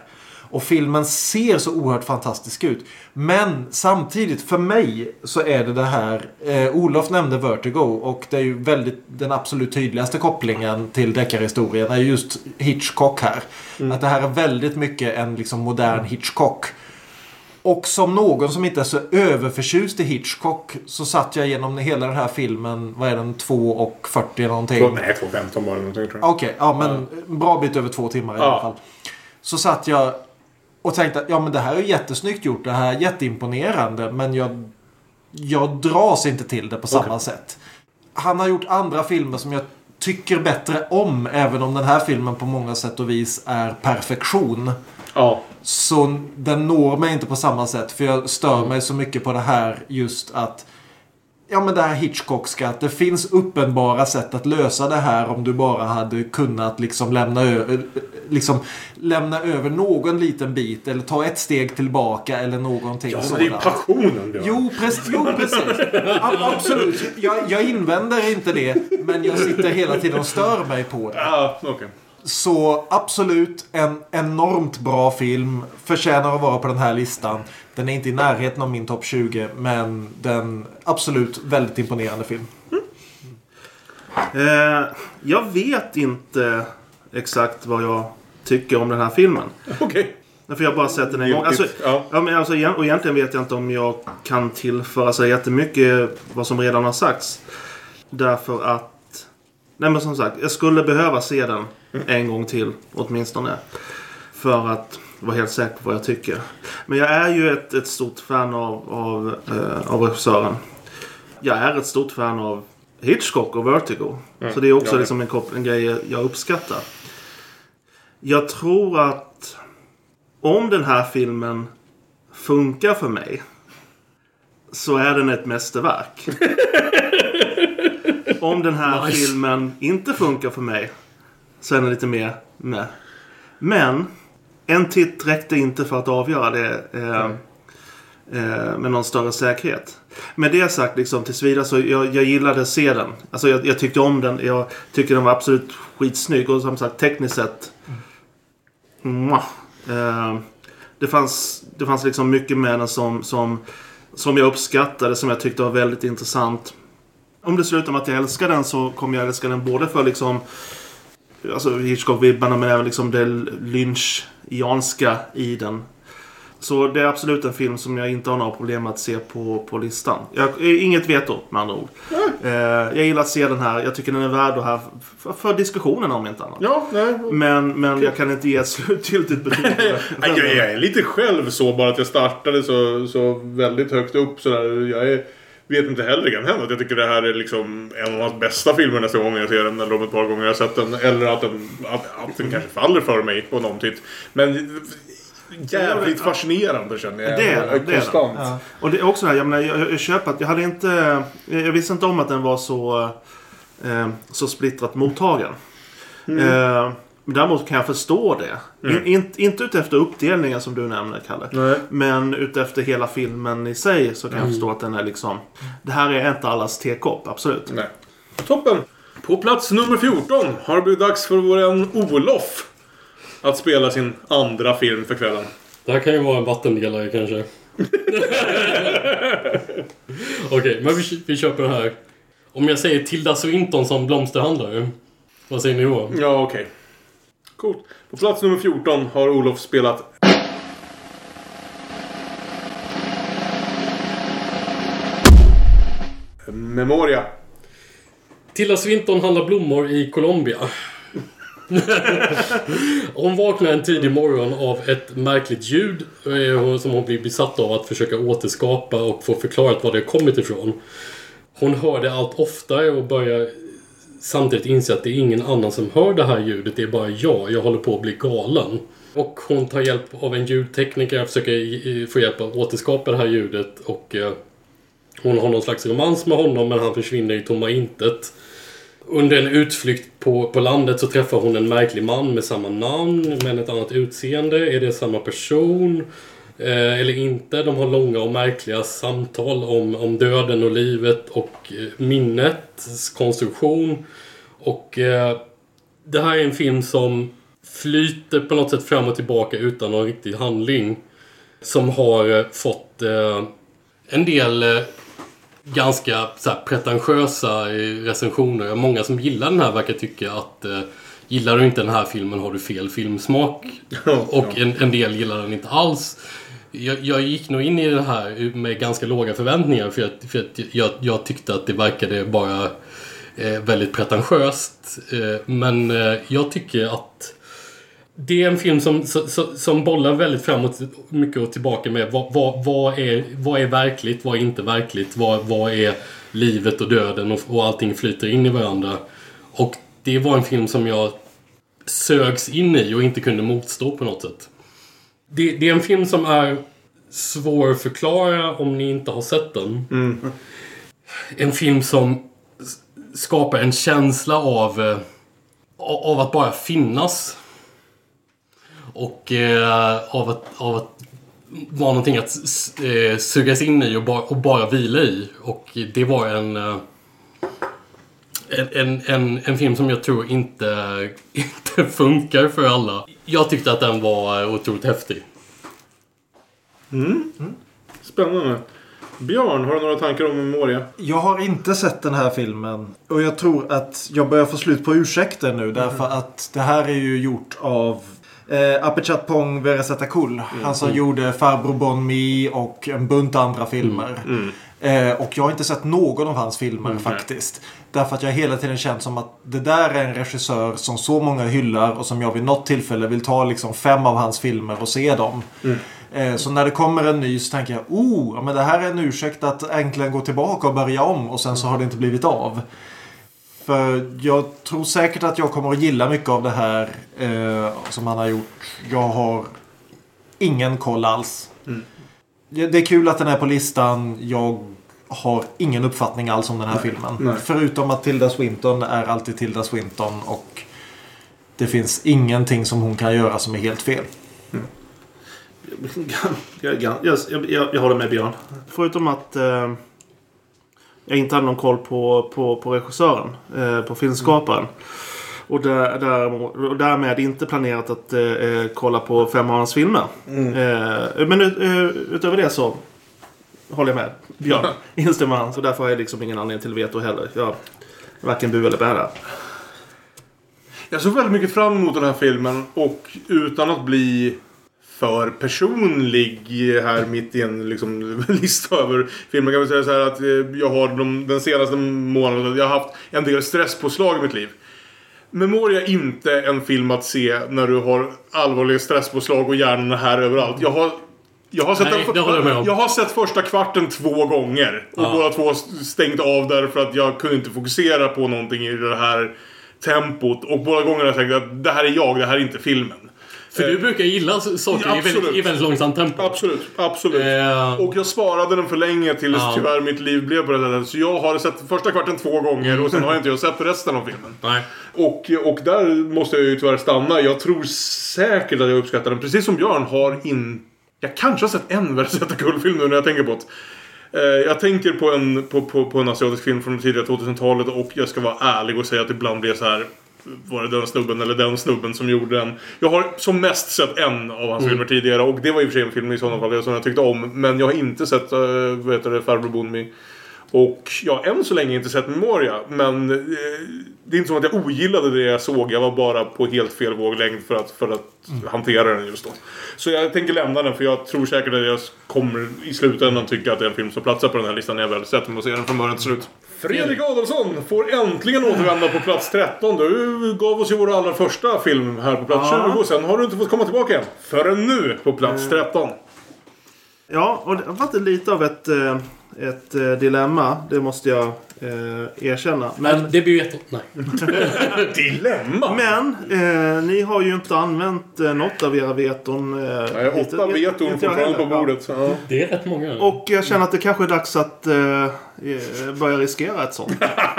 Speaker 3: Och filmen ser så oerhört fantastisk ut. Men samtidigt, för mig, så är det det här. Eh, Olof nämnde Vertigo och det är ju väldigt den absolut tydligaste kopplingen till deckarhistorien är just Hitchcock här. Att det här är väldigt mycket en liksom modern Hitchcock. Och som någon som inte är så överförtjust i Hitchcock så satt jag genom hela den här filmen, vad är den, 2.40 någonting.
Speaker 1: Två- Nej, 2.15 bara. Någonting, tror jag.
Speaker 3: Okej, ja men en bra bit över två timmar i
Speaker 1: Ja.
Speaker 3: alla fall. Så satt jag och tänkte att ja, men det här är jättesnyggt gjort. Det här är jätteimponerande. Men jag, jag dras inte till det på samma sätt. Han har gjort andra filmer som jag tycker bättre om. Även om den här filmen på många sätt och vis är perfektion.
Speaker 1: Ja.
Speaker 3: Så den når mig inte på samma sätt. För jag stör mig så mycket på det här just att Ja men det här Hitchcockska. Att det finns uppenbara sätt att lösa det här om du bara hade kunnat liksom lämna, ö- liksom lämna över någon liten bit. Eller ta ett steg tillbaka eller någonting
Speaker 1: Ja, men det är
Speaker 3: sådant.
Speaker 1: passionen har.
Speaker 3: Jo, precis. Jo, precis. Absolut. Jag, jag invänder inte det. Men jag sitter hela tiden och stör mig på det.
Speaker 1: Ja, okej.
Speaker 3: Så absolut en enormt bra film. Förtjänar att vara på den här listan. Den är inte i närheten av min topp 20. Men den absolut väldigt imponerande film.
Speaker 4: Eh, jag vet inte exakt vad jag tycker om den här filmen.
Speaker 1: Okej.
Speaker 4: För jag har bara sett den en gång. Alltså,
Speaker 1: ja.
Speaker 4: ja. men alltså, och egentligen vet jag inte om jag kan tillföra så jättemycket vad som redan har sagts. Därför att... Nej men som sagt, jag skulle behöva se den en gång till åtminstone. För att vara helt säker på vad jag tycker. Men jag är ju ett, ett stort fan av, av, eh, av regissören. Jag är ett stort fan av Hitchcock och Vertigo. Så det är också
Speaker 1: Ja,
Speaker 4: liksom en, en grej jag uppskattar. Jag tror att om den här filmen funkar för mig så är den ett mästerverk. om den här
Speaker 2: Nice.
Speaker 4: filmen inte funkar för mig så är den lite mer med. Men en titt räckte inte för att avgöra det eh, eh, med någon större säkerhet. Med det sagt, liksom, tills vidare så jag, jag gillade att se den. Alltså jag, jag tyckte om den. Jag tycker den var absolut skitsnygg. Och som sagt, tekniskt sett. Mwah. Eh, det, fanns, det fanns liksom mycket med den som, som, som jag uppskattade. Som jag tyckte var väldigt intressant. Om det slutar med att jag älskar den så kommer jag älska den både för liksom Alltså Hitchcock-vibbarna men även liksom det lynchianska i den. Så det är absolut en film som jag inte har några problem med att se på, på listan. Jag, inget veto med andra ord. Eh, jag gillar att se den här. Jag tycker den är värd att ha för, för diskussionen om inte annat.
Speaker 1: Ja, nej.
Speaker 4: Men, men jag kan inte ge ett slutgiltigt betyg.
Speaker 1: jag, jag är lite själv så bara att jag startade så, så väldigt högt upp sådär. Jag är, vet inte heller, det kan hända att jag tycker det här är liksom en av hans bästa filmer nästa gång jag ser den. Eller om ett par gånger jag har sett den. Eller att den, att, att den kanske faller för mig på någon titt. Men jävligt fascinerande känner jag.
Speaker 4: Det är det.
Speaker 1: Konstant.
Speaker 4: Och det är också det här, jag, menar, jag, jag köper att jag hade inte... Jag, visste inte om att den var så, eh, så splittrat mottagen. Eh, men däremot kan jag förstå det. In, in, inte utefter uppdelningen som du nämner, Kalle.
Speaker 1: Nej.
Speaker 4: Men utefter hela filmen i sig så kan jag förstå att den är liksom... Det här är inte allas tekopp, absolut.
Speaker 1: Nej. Toppen! På plats nummer 14 har det blivit dags för vår vän Olof att spela sin andra film för kvällen.
Speaker 2: Det här kan ju vara en vattendelare kanske. Okej, men vi, vi köper det här. Om jag säger Tilda Swinton som blomsterhandlare. Vad säger ni då?
Speaker 1: Ja, okej. Coolt. På plats nummer 14 har Olof spelat Memoria.
Speaker 2: Tilda Swinton handlar blommor i Colombia. hon vaknar en tidig morgon av ett märkligt ljud eh, som hon blir besatt av att försöka återskapa och få förklarat var det kommit ifrån. Hon hör det allt oftare och börjar samtidigt inser att det är ingen annan som hör det här ljudet, det är bara jag. Jag håller på att bli galen. Och hon tar hjälp av en ljudtekniker och försöker få hjälp att återskapa det här ljudet och eh, hon har någon slags romans med honom men han försvinner i tomma intet. Under en utflykt på, på landet så träffar hon en märklig man med samma namn men ett annat utseende. Är det samma person? Eh, eller inte? De har långa och märkliga samtal om, om döden och livet och eh, minnets konstruktion. Och eh, det här är en film som flyter på något sätt fram och tillbaka utan någon riktig handling. Som har eh, fått eh, en del eh, ganska så här, pretentiösa recensioner. Många som gillar den här verkar tycka att gillar du inte den här filmen har du fel filmsmak. Och en, en del gillar den inte alls. Jag, jag gick nog in i det här med ganska låga förväntningar för, att, för att jag, jag tyckte att det verkade bara eh, väldigt pretentiöst. Eh, men eh, jag tycker att det är en film som, som, som bollar väldigt framåt mycket och tillbaka med vad, vad, vad, är, vad är verkligt, vad är inte verkligt, vad, vad är livet och döden och, och allting flyter in i varandra. Och det var en film som jag sögs in i och inte kunde motstå på något sätt. Det, det är en film som är svår att förklara om ni inte har sett den. En film som skapar en känsla av, eh, av att bara finnas. Och eh, av, att, av att vara någonting att eh, sugas in i och bara, och bara vila i. Och det var en... Eh, en, en, en, en film som jag tror inte, inte funkar för alla. Jag tyckte att den var otroligt häftig.
Speaker 1: Spännande. Björn, har du några tankar om Moria?
Speaker 3: Jag har inte sett den här filmen. Och jag tror att jag börjar få slut på ursäkter nu. Därför att det här är ju gjort av eh, Apichatpong Veresatakul. Han som gjorde Farbror Bon Mi och en bunt andra filmer. Eh, och jag har inte sett någon av hans filmer faktiskt. Därför att jag hela tiden känt som att det där är en regissör som så många hyllar och som jag vid något tillfälle vill ta liksom fem av hans filmer och se dem. Eh, Så när det kommer en ny så tänker jag oh, ja, men det här är en ursäkt att äntligen gå tillbaka och börja om och sen så har det inte blivit av. För jag tror säkert att jag kommer att gilla mycket av det här eh, som han har gjort. Jag har ingen koll alls. Ja, Det är kul att den är på listan. Jag har ingen uppfattning alls om den här filmen. Förutom att Tilda Swinton är alltid Tilda Swinton och det finns ingenting som hon kan göra som är helt fel.
Speaker 4: Jag, jag, jag, jag, jag håller med Björn. Förutom att eh, jag inte hade någon koll på, på, på regissören, eh, på filmskaparen. Och, där, där, och därmed inte planerat att eh, eh, kolla på fem av hans filmer. Eh, men ut, eh, utöver det så håller jag med Björn. Instämmer han. Så därför har jag liksom ingen anledning till veto heller. Jag varken bu eller bä där.
Speaker 1: Jag såg väldigt mycket fram emot den här filmen och utan att bli för personlig här mitt i en liksom, lista över filmer kan vi säga så här att eh, jag har de, den senaste månaden jag har haft en del stresspåslag i mitt liv. Memoria är inte en film att se när du har allvarliga stresspåslag och hjärnan är här överallt. Jag har jag har, sett
Speaker 2: Nej, håller jag
Speaker 1: jag har sett första kvarten två gånger. Och
Speaker 2: Ja.
Speaker 1: båda två stängt av därför att jag kunde inte fokusera på någonting i det här tempot. Och båda gångerna har jag att det här är jag, det här är inte filmen.
Speaker 2: För du brukar gilla saker i väldigt, i väldigt långsamt tempo.
Speaker 1: Absolut, absolut.
Speaker 2: Eh,
Speaker 1: Och jag sparade den för länge tills
Speaker 2: Ja.
Speaker 1: tyvärr mitt liv blev på det sättet. Så jag har sett första kvarten två gånger och sen har jag inte jag sett resten av filmen.
Speaker 2: nej.
Speaker 1: Och, och där måste jag ju tyvärr stanna. Jag tror säkert att jag uppskattar den. Precis som Björn har in... Jag kanske har sett en Versetakull-film nu när jag tänker på det. Eh, Jag tänker på en, på, på, på en asiatisk film från det tidiga 2000-talet och jag ska vara ärlig och säga att ibland blir jag så här var det den snubben eller den snubben som gjorde den. Jag har som mest sett en av hans filmer tidigare och det var i och för sig en film i sådana fall som jag tyckte om. Men jag har inte sett, uh, vad heter det, Farbror Bunmi. Och jag har än så länge inte sett Memoria. Men eh, det är inte som att jag ogillade det jag såg. Jag var bara på helt fel våglängd för att, för att hantera den just då. Så jag tänker lämna den för jag tror säkert att jag kommer i slutändan tycka att det är en film som platsar på den här listan när jag väl sätter mig och ser den från början till slut. Fredrik Adolfsson får äntligen återvända på plats 13. Du gav oss ju vår allra första film här på plats
Speaker 4: Ja.
Speaker 1: 20. Sen har du inte fått komma tillbaka igen. Förrän nu på plats 13.
Speaker 4: Ja, och det har varit lite av ett, eh, ett eh, dilemma. Det måste jag eh, erkänna. Men,
Speaker 2: det blir ju ett... Nej.
Speaker 1: Dilemma!
Speaker 4: men eh, ni har ju inte använt eh, något av era veton. Eh,
Speaker 1: Nej,
Speaker 4: inte-
Speaker 1: åtta veton fortfarande på bordet. Ja.
Speaker 2: Det är rätt många.
Speaker 4: Och jag känner att det kanske är dags att eh, eh, börja riskera ett sånt.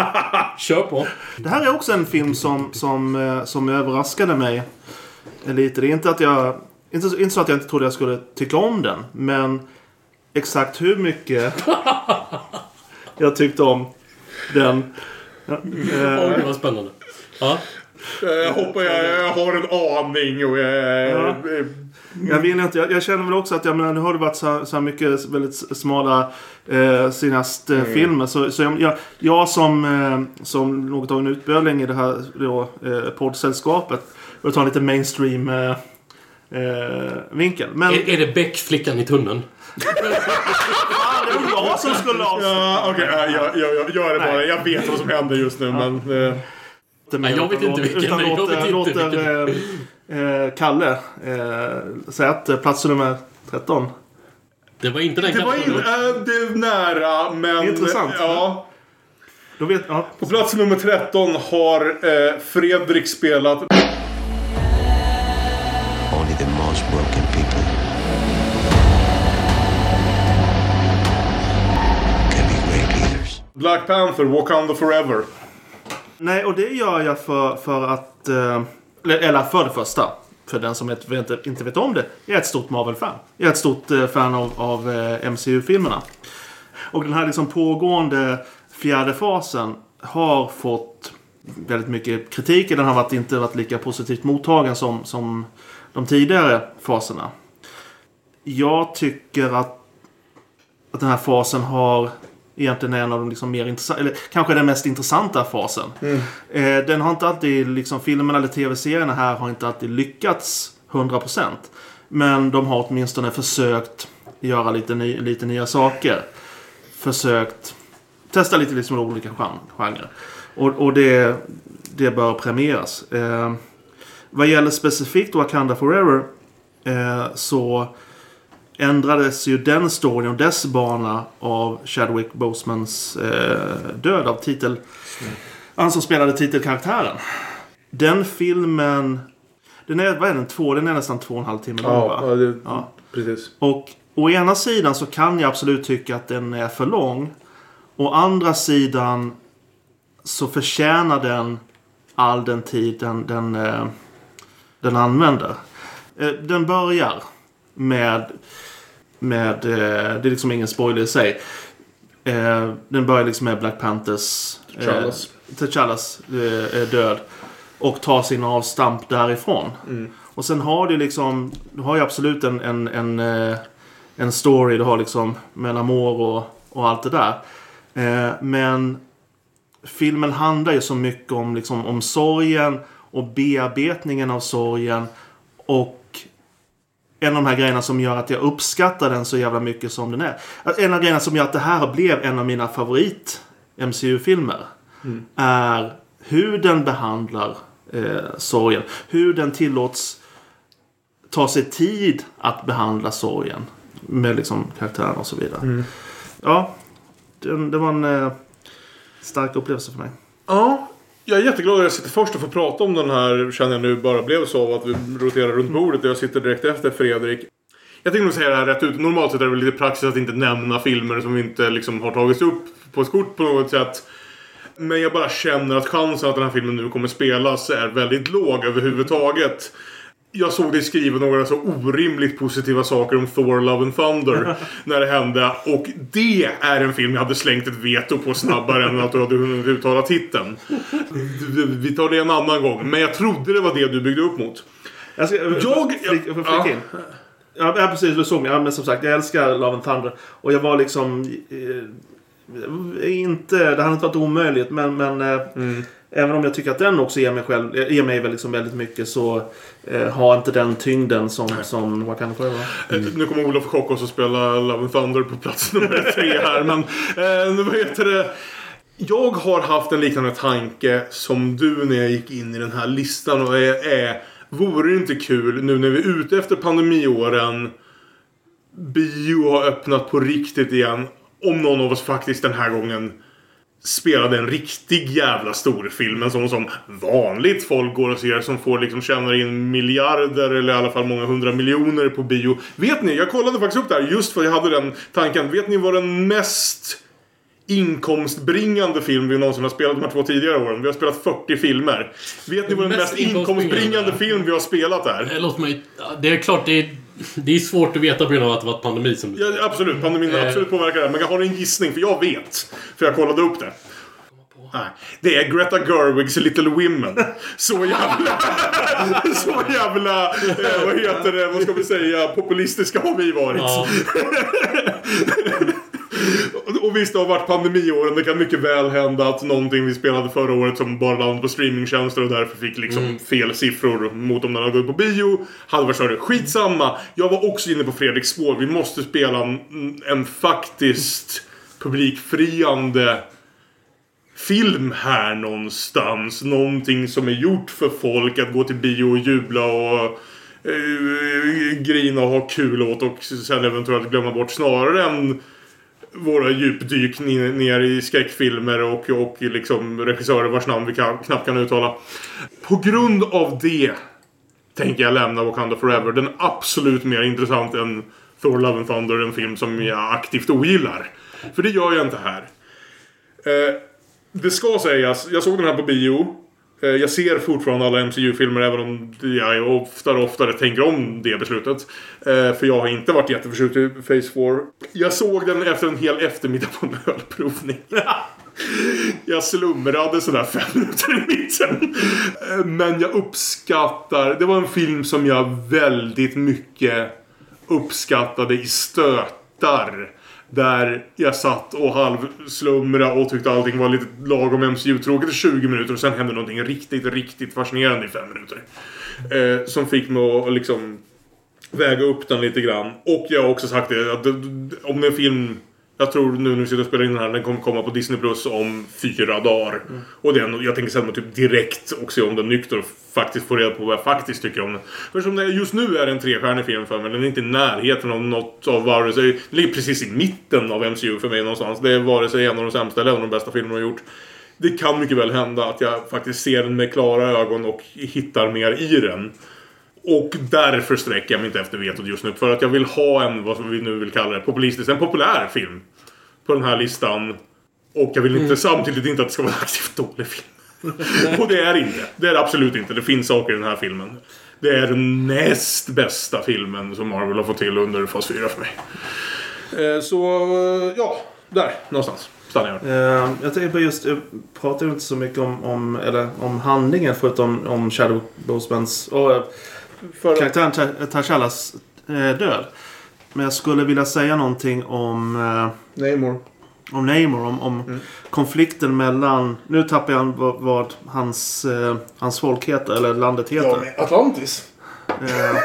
Speaker 2: Kör på.
Speaker 4: Det här är också en film som, som, eh, som överraskade mig lite. Det är inte att jag... Inte, inte så att jag inte trodde jag skulle tycka om den. Men exakt hur mycket jag tyckte om den. Ja, eh,
Speaker 2: Oj, vad spännande. Ja.
Speaker 1: Eh, Jag hoppar, jag, jag har en aning och jag...
Speaker 4: Ja.
Speaker 1: eh,
Speaker 4: Jag vill inte. Jag, jag känner väl också att jag menar, nu har det varit så, så här mycket väldigt smala eh, cineastfilmer. Så, så jag, jag, jag som, eh, som något av en utböling i det här då, eh, poddsällskapet. Jag tar en lite mainstream eh, eh, vinkel. Men
Speaker 2: Är, är det Beck, flickan i tunneln?
Speaker 4: fan, det var jag som skulle avsluta.
Speaker 1: Ja, okej. ja, jag, jag, jag gör det bara. Jag vet vad som händer just nu, men... eh,
Speaker 2: Nej, jag vet inte vilken,
Speaker 4: Utan
Speaker 2: nej, jag
Speaker 4: låter, låter eh, eh, Kalle eh, säga att eh, plats nummer 13.
Speaker 2: Det var inte den
Speaker 1: Det var in, äh, det är nära, men...
Speaker 4: Intressant.
Speaker 1: Ja.
Speaker 4: Då vet, ja.
Speaker 1: På plats nummer 13 har eh, Fredrik spelat Black Panther, Wakanda Forever.
Speaker 4: Nej, och det gör jag för, för att... Eh, eller för det första. För den som inte, inte, vet om det. Jag är ett stort Marvel-fan. Jag är ett stort eh, fan av, av eh, MCU-filmerna. Och den här liksom pågående fjärde fasen har fått väldigt mycket kritik. Den har varit, inte varit lika positivt mottagen som, som de tidigare faserna. Jag tycker att, att den här fasen har egentligen är en av de liksom mer intressanta, eller kanske den mest intressanta fasen. Eh, den har inte alltid, liksom filmerna eller tv-serierna här har inte alltid lyckats 100%. Men de har åtminstone försökt göra lite, ny, lite nya saker. Försökt testa lite liksom olika gen- genrer. Och, och det, det bör premieras. Eh, vad gäller specifikt Wakanda Forever eh, så ändrades ju den storyn och dess bana av Chadwick Bosemans eh, död av titel... Han som spelade titelkaraktären. Den filmen... Den är, vad är den? Två, den är nästan två och en halv timme lång va?
Speaker 1: det,
Speaker 4: Ja.
Speaker 1: precis.
Speaker 4: Och å ena sidan så kan jag absolut tycka att den är för lång. Å andra sidan så förtjänar den all den tid den, den, eh, den använder. Eh, den börjar med, med eh, det är liksom ingen spoiler i sig. Eh, den börjar liksom med Black Panthers
Speaker 1: T'Challas.
Speaker 4: eh, T'Challas eh, död. Och tar sin avstamp därifrån. Och sen har du liksom, du har ju absolut en, en, en, en story, du har liksom Melamor och, och allt det där. Men filmen handlar ju så mycket om, liksom, om sorgen och bearbetningen av sorgen. Och en av de här grejerna som gör att jag uppskattar den så jävla mycket som den är. En av grejerna som gör att det här blev en av mina favorit MCU-filmer. Är hur den behandlar eh, sorgen. Hur den tillåts ta sig tid att behandla sorgen. Med liksom karaktären och så vidare. Ja, det, det var en eh, stark upplevelse för mig.
Speaker 1: Ja, jag är jätteglad att jag sitter först och får prata om den här. Känner jag nu bara blev så av att vi roterar runt bordet och jag sitter direkt efter Fredrik. Jag tänkte nog säga det här rätt ut. Normalt sett är det väl lite praxis att inte nämna filmer som inte liksom har tagits upp på ett kort på något sätt. Men jag bara känner att chansen att den här filmen nu kommer spelas är väldigt låg överhuvudtaget. Jag såg dig skriva några så orimligt positiva saker om Thor Love and Thunder när det hände. Och det är en film jag hade slängt ett veto på snabbare än att du hade hunnit uttala titeln. Vi tar det en annan gång. Men jag trodde det var det du byggde upp mot.
Speaker 4: Jag, ska,
Speaker 1: Jag-
Speaker 4: flik, jag,
Speaker 1: ja.
Speaker 4: ja. in. Ja, ja, precis. Du såg mig. Ja, men som sagt, jag älskar Love and Thunder. Och jag var liksom... Eh, inte... Det hade inte varit omöjligt, men... men eh,
Speaker 1: Mm.
Speaker 4: Även om jag tycker att den också ger mig, själv, eh, ger mig väl liksom väldigt mycket så eh, har inte den tyngden som, som Wakanda Forever.
Speaker 1: Eh, Nu kommer Olof Kockos att spela Love and Thunder på plats nummer tre här. Men eh, vad heter det? Jag har haft en liknande tanke som du när jag gick in i den här listan. Och är, är vore det inte kul nu när vi är ute efter pandemiåren. Bio har öppnat på riktigt igen. Om någon av oss faktiskt den här gången spelade en riktig jävla storfilm. En sån som vanligt folk går och ser som får liksom tjänar in miljarder eller i alla fall många hundra miljoner på bio. Vet ni, jag kollade faktiskt upp det här just för jag hade den tanken. Vet ni vad den mest inkomstbringande film vi någonsin har spelat de här två tidigare åren? Vi har spelat 40 filmer. Vet ni vad den
Speaker 2: Mest
Speaker 1: mest inkomstbringande film vi har spelat är?
Speaker 2: Eh, Låt mig... Det är klart, det är, det är svårt att veta på grund av att det var pandemi som...
Speaker 1: Ja, absolut, pandemin har
Speaker 2: Eh.
Speaker 1: absolut påverkat det. Men jag har en gissning, för jag vet. För jag kollade upp det. Nej, det är Greta Gerwigs Little Women. Så jävla... så jävla... Eh, vad heter det? Vad ska vi säga? Populistiska har vi varit.
Speaker 2: Ja,
Speaker 1: Och- visst, det har varit pandemiåren. Det kan mycket väl hända att någonting vi spelade förra året som bara landade på streamingtjänster och därför fick liksom fel siffror mot om den hade gått på bio. Hade varit större. Skitsamma. Jag var också inne på Fredriks spår. Vi måste spela en, en faktiskt publikfriande film här någonstans. Någonting som är gjort för folk att gå till bio och jubla och eh, grina och ha kul åt och sen eventuellt glömma bort snarare än våra djupdyk ner, i skräckfilmer och, och liksom regissörer vars namn vi kan, knappt kan uttala. På grund av det tänker jag lämna Wakanda Forever. Den är absolut mer intressant än Thor Love and Thunder, en film som jag aktivt ogillar. För det gör jag inte här. Eh, det ska sägas, jag såg den här på bio. Eh, jag ser fortfarande alla MCU-filmer även om jag oftare och oftare tänker om det beslutet. Eh, för jag har inte varit jätteförtjust i Phase 4. Jag såg den efter en hel eftermiddag på en ölprovning. Jag slumrade sådär fem minuter i mitten. Eh, men jag uppskattar, det var en film som jag väldigt mycket uppskattade i stötar. Där jag satt och halvslumra och tyckte allting var lite lagom MCU-tråkigt i 20 minuter och sen hände någonting riktigt, riktigt fascinerande i 5 minuter. Eh, som fick mig att liksom väga upp den lite grann. Och jag har också sagt det att det- om en film jag tror nu när vi sitter och spelar in den här, den kommer komma på Disney Plus om fyra dagar. Och det är, nog- jag tänker sen typ direkt och se om den nykter och faktiskt få reda på vad jag faktiskt tycker om den. För som det är just nu är det en trestjärnig film för mig. Den är inte i närheten av något av vare sig... Den ligger precis i mitten av MCU för mig någonstans. Det är vare sig en av de sämsta eller en av de bästa filmerna jag har gjort. Det kan mycket väl hända att jag faktiskt ser den med klara ögon och hittar mer i den. Och därför sträcker jag mig inte efter vetot just nu. För att jag vill ha en, vad vi nu vill kalla det, populistisk, en populär film. På den här listan. Och jag vill inte samtidigt inte att det ska vara en aktivt dålig film. och det är inte. Det är det absolut inte. Det finns saker i den här filmen. Det är den näst bästa filmen som Marvel har fått till under fas 4 för mig. Eh, så, ja. Där någonstans stannar jag.
Speaker 4: Eh, jag tänker på just, jag pratar ju inte så mycket om, om, eller, om handlingen förutom om Shadow Bosemans och eh, karaktären Ta- T'Challas eh, död. Men jag skulle vilja säga någonting om, eh,
Speaker 1: Namor.
Speaker 4: Om Namor. Om, om konflikten mellan... Nu tappar jag vad, vad hans, eh, hans folk heter, eller landet heter.
Speaker 1: Atlantis.
Speaker 4: Eh,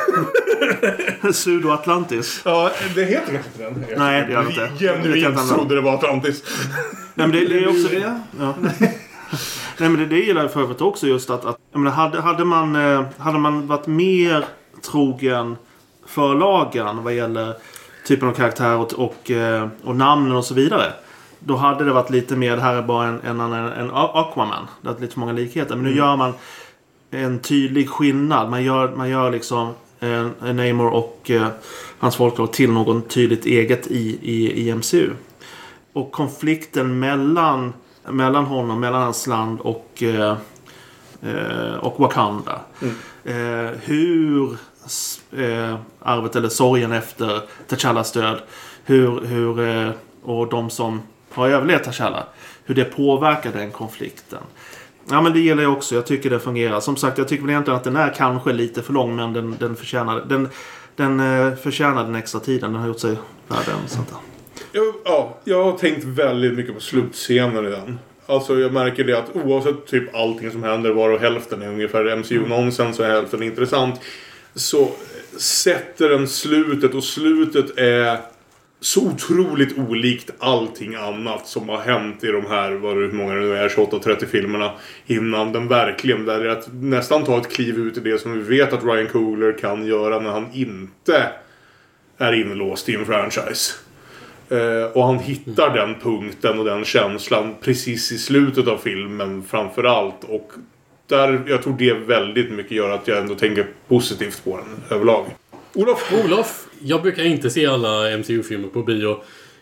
Speaker 4: Sudo-Atlantis.
Speaker 1: Ja, det heter kanske inte den.
Speaker 4: Nej, det gör det inte.
Speaker 1: Genuint
Speaker 4: inte.
Speaker 1: trodde det var Atlantis.
Speaker 4: Nej men det, det är också det. Ja. Nej men det, det gillar jag för övrigt också just att, att jag menar, hade, hade, man, eh, hade man varit mer trogen förlagen vad gäller typen av karaktär och, och, eh, och namnen och så vidare. Då hade det varit lite mer, det här är bara en, en annan en Aquaman. Det är lite för många likheter. Men nu gör man en tydlig skillnad. Man gör, man gör liksom en, en Namor och eh, hans folklag till något tydligt eget i, i, i MCU. Och konflikten mellan, mellan honom, mellan hans land och, eh, eh, och Wakanda. Eh, hur eh, arvet eller sorgen efter T'Challas död. Hur, hur, eh, och de som har överlevt T'Challa. Hur det påverkar den konflikten. Ja men det gillar jag också. Jag tycker det fungerar. Som sagt jag tycker väl egentligen att den är kanske lite för lång men den, den förtjänar den, den eh, förtjänar den extra tiden. Den har gjort sig värd den.
Speaker 1: Jag, ja, jag har tänkt väldigt mycket på slutscenen i den. Alltså jag märker det att oavsett typ allting som händer var och hälften är ungefär MCU-nonsens och hälften intressant. Så sätter den slutet och slutet är så otroligt olikt allting annat som har hänt i de här, vad det, hur många det nu är, 28-30 filmerna innan den verkligen, där det är att nästan ta ett kliv ut i det som vi vet att Ryan Coogler kan göra när han inte är inlåst i en franchise. Eh, och han hittar den punkten och den känslan precis i slutet av filmen framför allt. Och där, jag tror det väldigt mycket gör att jag ändå tänker positivt på den överlag. Olof!
Speaker 2: Olof, jag brukar inte se alla MCU-filmer på bio.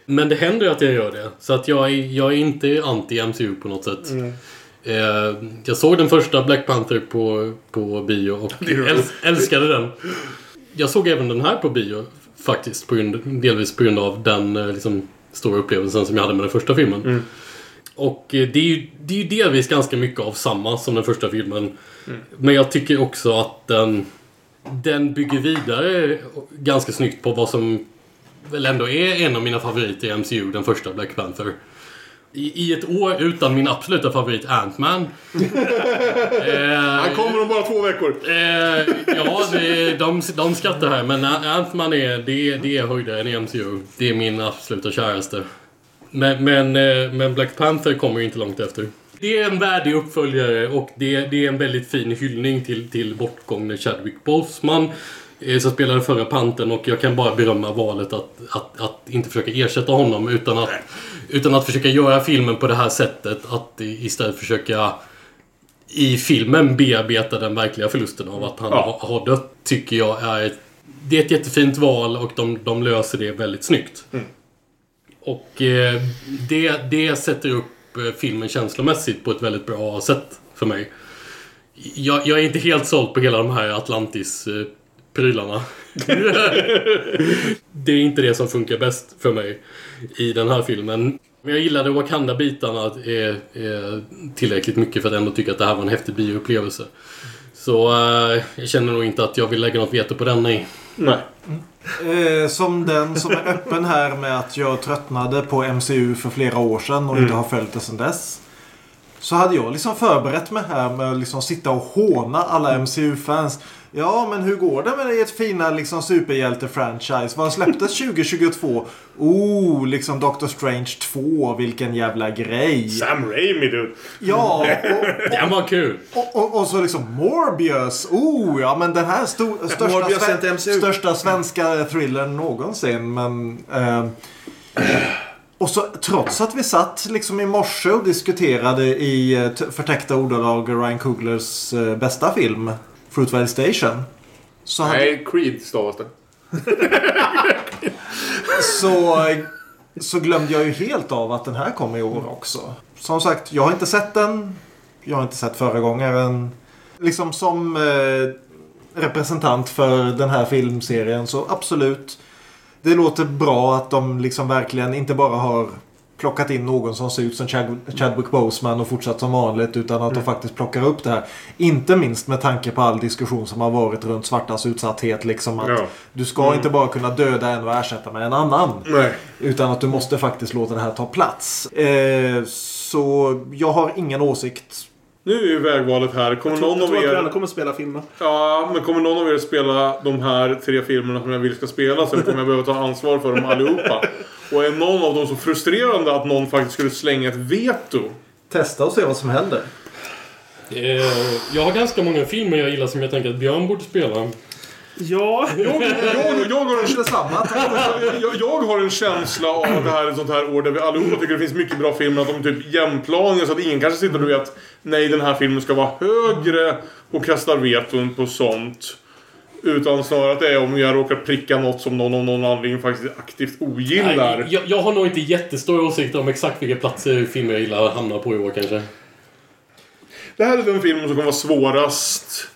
Speaker 2: Men det händer ju att jag gör det. Så att jag är, jag är inte anti-MCU på något sätt. Eh, jag såg den första Black Panther på, på bio och älskade den. Jag såg även den här på bio. Faktiskt, på grund, delvis på grund av den eh, liksom, stora upplevelsen som jag hade med den första filmen. Och eh, det är, ju, det är ju delvis ganska mycket av samma som den första filmen. Men jag tycker också att den, den bygger vidare ganska snyggt på vad som väl ändå är en av mina favoriter i MCU, den första Black Panther. I, i ett år utan min absoluta favorit Ant-Man. eh,
Speaker 1: Han kommer om bara två veckor.
Speaker 2: Eh, ja, det, de, de skrattar här. Men Ant-Man är, det, det är höjdaren i MCU. Det är min absoluta käraste. Men, men, eh, men Black Panther kommer ju inte långt efter. Det är en värdig uppföljare och det, det är en väldigt fin hyllning till, till bortgångne Chadwick Boseman eh, som spelade förra panten och jag kan bara berömma valet att, att, att inte försöka ersätta honom utan att, utan att försöka göra filmen på det här sättet. Att istället försöka i filmen bearbeta den verkliga förlusten av att han
Speaker 1: Ja.
Speaker 2: har, har dött tycker jag är ett, det är ett jättefint val och de, de löser det väldigt snyggt. Och eh, det, det sätter upp Eh, filmen känslomässigt på ett väldigt bra sätt för mig. Jag, jag är inte helt såld på hela de här Atlantis-prylarna. Eh, det är inte det som funkar bäst för mig i den här filmen. Men jag gillade Wakanda-bitarna tillräckligt mycket för att ändå tycka att det här var en häftig bioupplevelse. Så eh, jag känner nog inte att jag vill lägga något veto på den, nej.
Speaker 1: Nej.
Speaker 3: Eh, som den som är öppen här med att jag tröttnade på MCU för flera år sedan och inte har följt det sedan dess. Så hade jag liksom förberett mig här med att liksom sitta och håna alla MCU-fans. Ja, men hur går det med ert fina liksom, superhjälte-franchise? Vad släpptes 2022? Oh, liksom Doctor Strange 2. Vilken jävla grej.
Speaker 1: Sam Raimi du.
Speaker 3: Ja,
Speaker 2: Den var kul!
Speaker 3: och, och, och så liksom Morbius. Oh, ja men den här sto- största, sve- största svenska thrillern någonsin. Men, eh, och så trots att vi satt liksom i morse och diskuterade i eh, förtäckta ordalag Ryan Cooglers eh, bästa film, Fruitvale Station. Så, hade,
Speaker 1: Nej, Creed stavas det.
Speaker 3: så, så glömde jag ju helt av att den här kom i år också. Som sagt, jag har inte sett den. Jag har inte sett föregångaren. Liksom som eh, representant för den här filmserien så absolut. Det låter bra att de liksom verkligen inte bara har plockat in någon som ser ut som Chad- Chadwick Boseman och fortsatt som vanligt utan att de faktiskt plockar upp det här. Inte minst med tanke på all diskussion som har varit runt svartas utsatthet. Liksom att
Speaker 1: Ja.
Speaker 3: Du ska inte bara kunna döda en och ersätta med en annan.
Speaker 1: Nej.
Speaker 3: Utan att du måste faktiskt låta det här ta plats. Eh, så jag har ingen åsikt.
Speaker 1: Nu är ju vägvalet här. Kommer någon
Speaker 4: Jag
Speaker 1: av
Speaker 4: tror att vi
Speaker 1: er...
Speaker 4: kommer spela filmer.
Speaker 1: Ja, men kommer någon av er spela de här tre filmerna som jag vill ska spelas? Eller kommer jag behöva ta ansvar för dem allihopa? Och är någon av dem så frustrerande att någon faktiskt skulle slänga ett veto?
Speaker 3: Testa och se vad som händer.
Speaker 2: Eh, jag har ganska många filmer jag gillar som jag tänker att Björn borde spela.
Speaker 4: Ja.
Speaker 1: Jag, jag, jag, har en, jag, jag har en känsla av att det här är ett sånt här år där vi allihopa tycker det finns mycket bra filmer. Att de är typ jämnplaniga så att ingen kanske sitter och vet nej den här filmen ska vara högre och kastar veton på sånt. Utan snarare att det är om jag råkar pricka något som någon av någon anledning faktiskt aktivt ogillar.
Speaker 2: Nej, jag, jag har nog inte jättestora åsikter om exakt vilka platser filmer jag gillar hamnar på i år kanske.
Speaker 1: Det här är den filmen som kommer vara svårast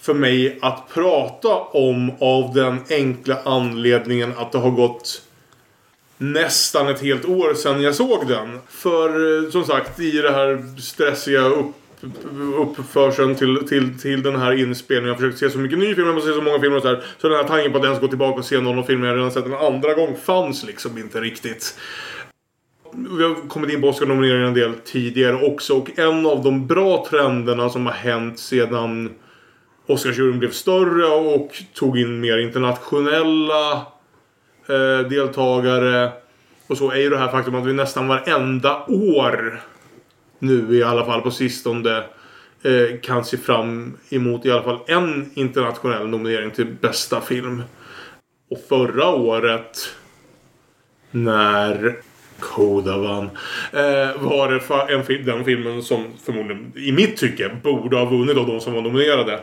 Speaker 1: för mig att prata om av den enkla anledningen att det har gått nästan ett helt år sedan jag såg den. För eh, som sagt, i det här stressiga upp, uppförseln till, till, till den här inspelningen. Jag har försökt se så mycket ny film, jag måste se så många filmer och så här. Så den här tanken på att ens gå tillbaka och se någon av filmerna jag redan sett en andra gång fanns liksom inte riktigt. Vi har kommit in på Oscar-nomineringen en del tidigare också. Och en av de bra trenderna som har hänt sedan Oscarsjuryn blev större och tog in mer internationella eh, deltagare. Och så är ju det här faktum att vi nästan varenda år nu i alla fall på sistone eh, kan se fram emot i alla fall en internationell nominering till bästa film. Och förra året när Koda vann. Eh, var det en den filmen som förmodligen i mitt tycke borde ha vunnit av de som var nominerade.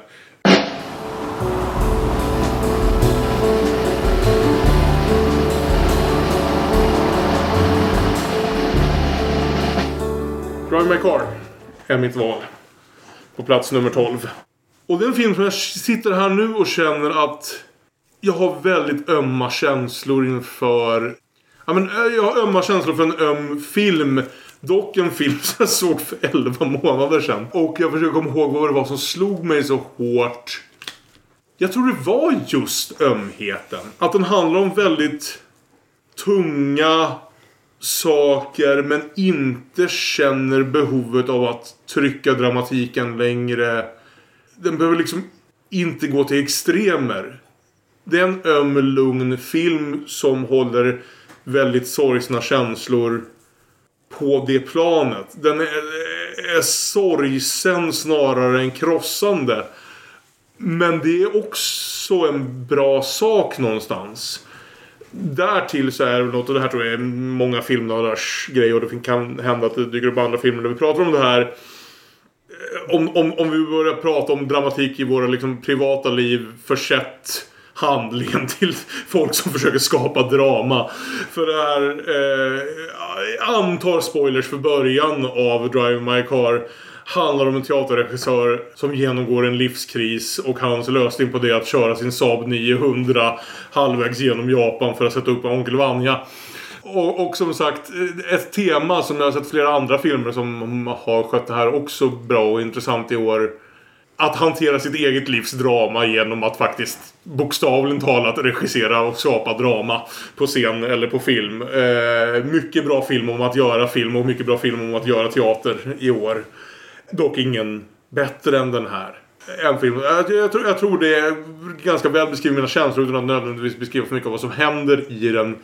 Speaker 1: Drive My Car är mitt val. På plats nummer 12. Och det är en film som jag sitter här nu och känner att jag har väldigt ömma känslor inför Ja, men eh, jag har ömma känslor för en öm film. Dock en film som jag såg för 11 månader sedan. Och jag försöker komma ihåg vad det var som slog mig så hårt. Jag tror det var just ömheten. Att den handlar om väldigt tunga saker men inte känner behovet av att trycka dramatiken längre. Den behöver liksom inte gå till extremer. Det är en öm, lugn film som håller väldigt sorgsna känslor på det planet. Den är, är sorgsen snarare än krossande. Men det är också en bra sak någonstans. Därtill så är det något, och det här tror jag är många filmnördars grej och det kan hända att det dyker upp andra filmer där vi pratar om det här. Eh, om, om, om vi börjar prata om dramatik i våra liksom, privata liv försett handlingen till folk som försöker skapa drama. För det här, eh, jag antar spoilers för början av Drive My Car handlar om en teaterregissör som genomgår en livskris och hans lösning på det är att köra sin Saab 900 halvvägs genom Japan för att sätta upp Onkel Vanja. Och, och som sagt, ett tema som jag har sett flera andra filmer som har skött det här också bra och intressant i år. Att hantera sitt eget livs drama genom att faktiskt bokstavligt talat regissera och skapa drama på scen eller på film. Eh, mycket bra film om att göra film och mycket bra film om att göra teater i år. Dock ingen bättre än den här. En film. Jag, jag, tror, jag tror det är ganska väl beskriver mina känslor utan att nödvändigtvis beskriva för mycket av vad som händer i den.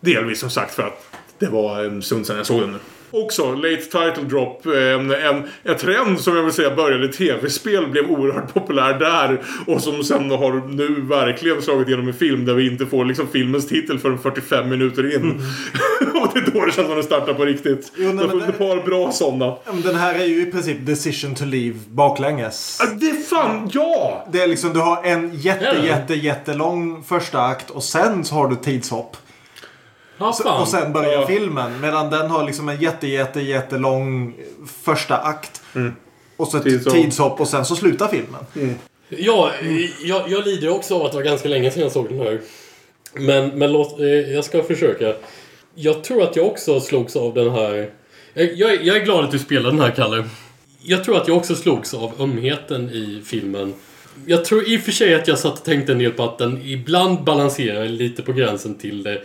Speaker 1: Delvis som sagt för att det var en stund sedan jag såg den nu. Också, late title drop. En, en, en trend som jag vill säga började i tv-spel blev oerhört populär där. Och som sen har nu verkligen slagit igenom en film där vi inte får liksom filmens titel förrän 45 minuter in. och det är då det känns som den startar på riktigt.
Speaker 3: Jo, nej,
Speaker 1: Jag har ett
Speaker 3: det-
Speaker 1: par bra sådana.
Speaker 3: Den här är ju i princip decision to leave baklänges.
Speaker 1: Det är fan, ja!
Speaker 3: Det är liksom, du har en jätte,
Speaker 2: Ja.
Speaker 3: jätte, jättelång första akt och sen så har du tidshopp.
Speaker 2: Fan.
Speaker 3: Och sen börjar
Speaker 1: Ja.
Speaker 3: filmen. Medan den har liksom en jätte, jätte, jättelång första akt. Och så ett
Speaker 1: Tidshopp.
Speaker 3: tidshopp. och sen så slutar filmen.
Speaker 2: Ja, jag, jag lider också av att det var ganska länge sedan jag såg den här. Men, men låt, eh, jag ska försöka. Jag tror att jag också slogs av den här... Jag, jag, är- jag är glad att du spelar den här, Kalle. Jag tror att jag också slogs av ömheten i filmen. Jag tror i och för sig att jag satt och tänkte en del på att den ibland balanserar lite på gränsen till det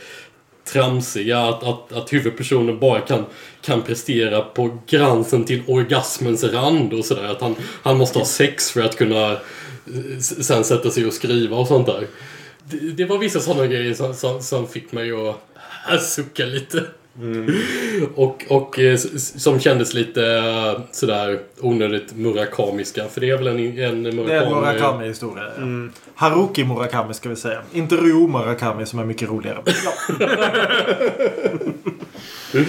Speaker 2: tramsiga. Att, att, att huvudpersonen bara kan, kan prestera på gränsen till orgasmens rand och sådär. Att han, han måste ha sex för att kunna eh, sen sätta sig och skriva och sånt där. Det, det var vissa sådana grejer som, som, som fick mig att sucka lite. Och, och eh, som kändes lite eh, sådär onödigt murakamiska. För det är väl en, en
Speaker 3: Det är en
Speaker 2: murakami...
Speaker 3: Murakami-historia. ja. Haruki Murakami ska vi säga. Inte Ryo Murakami som är mycket roligare. Ja.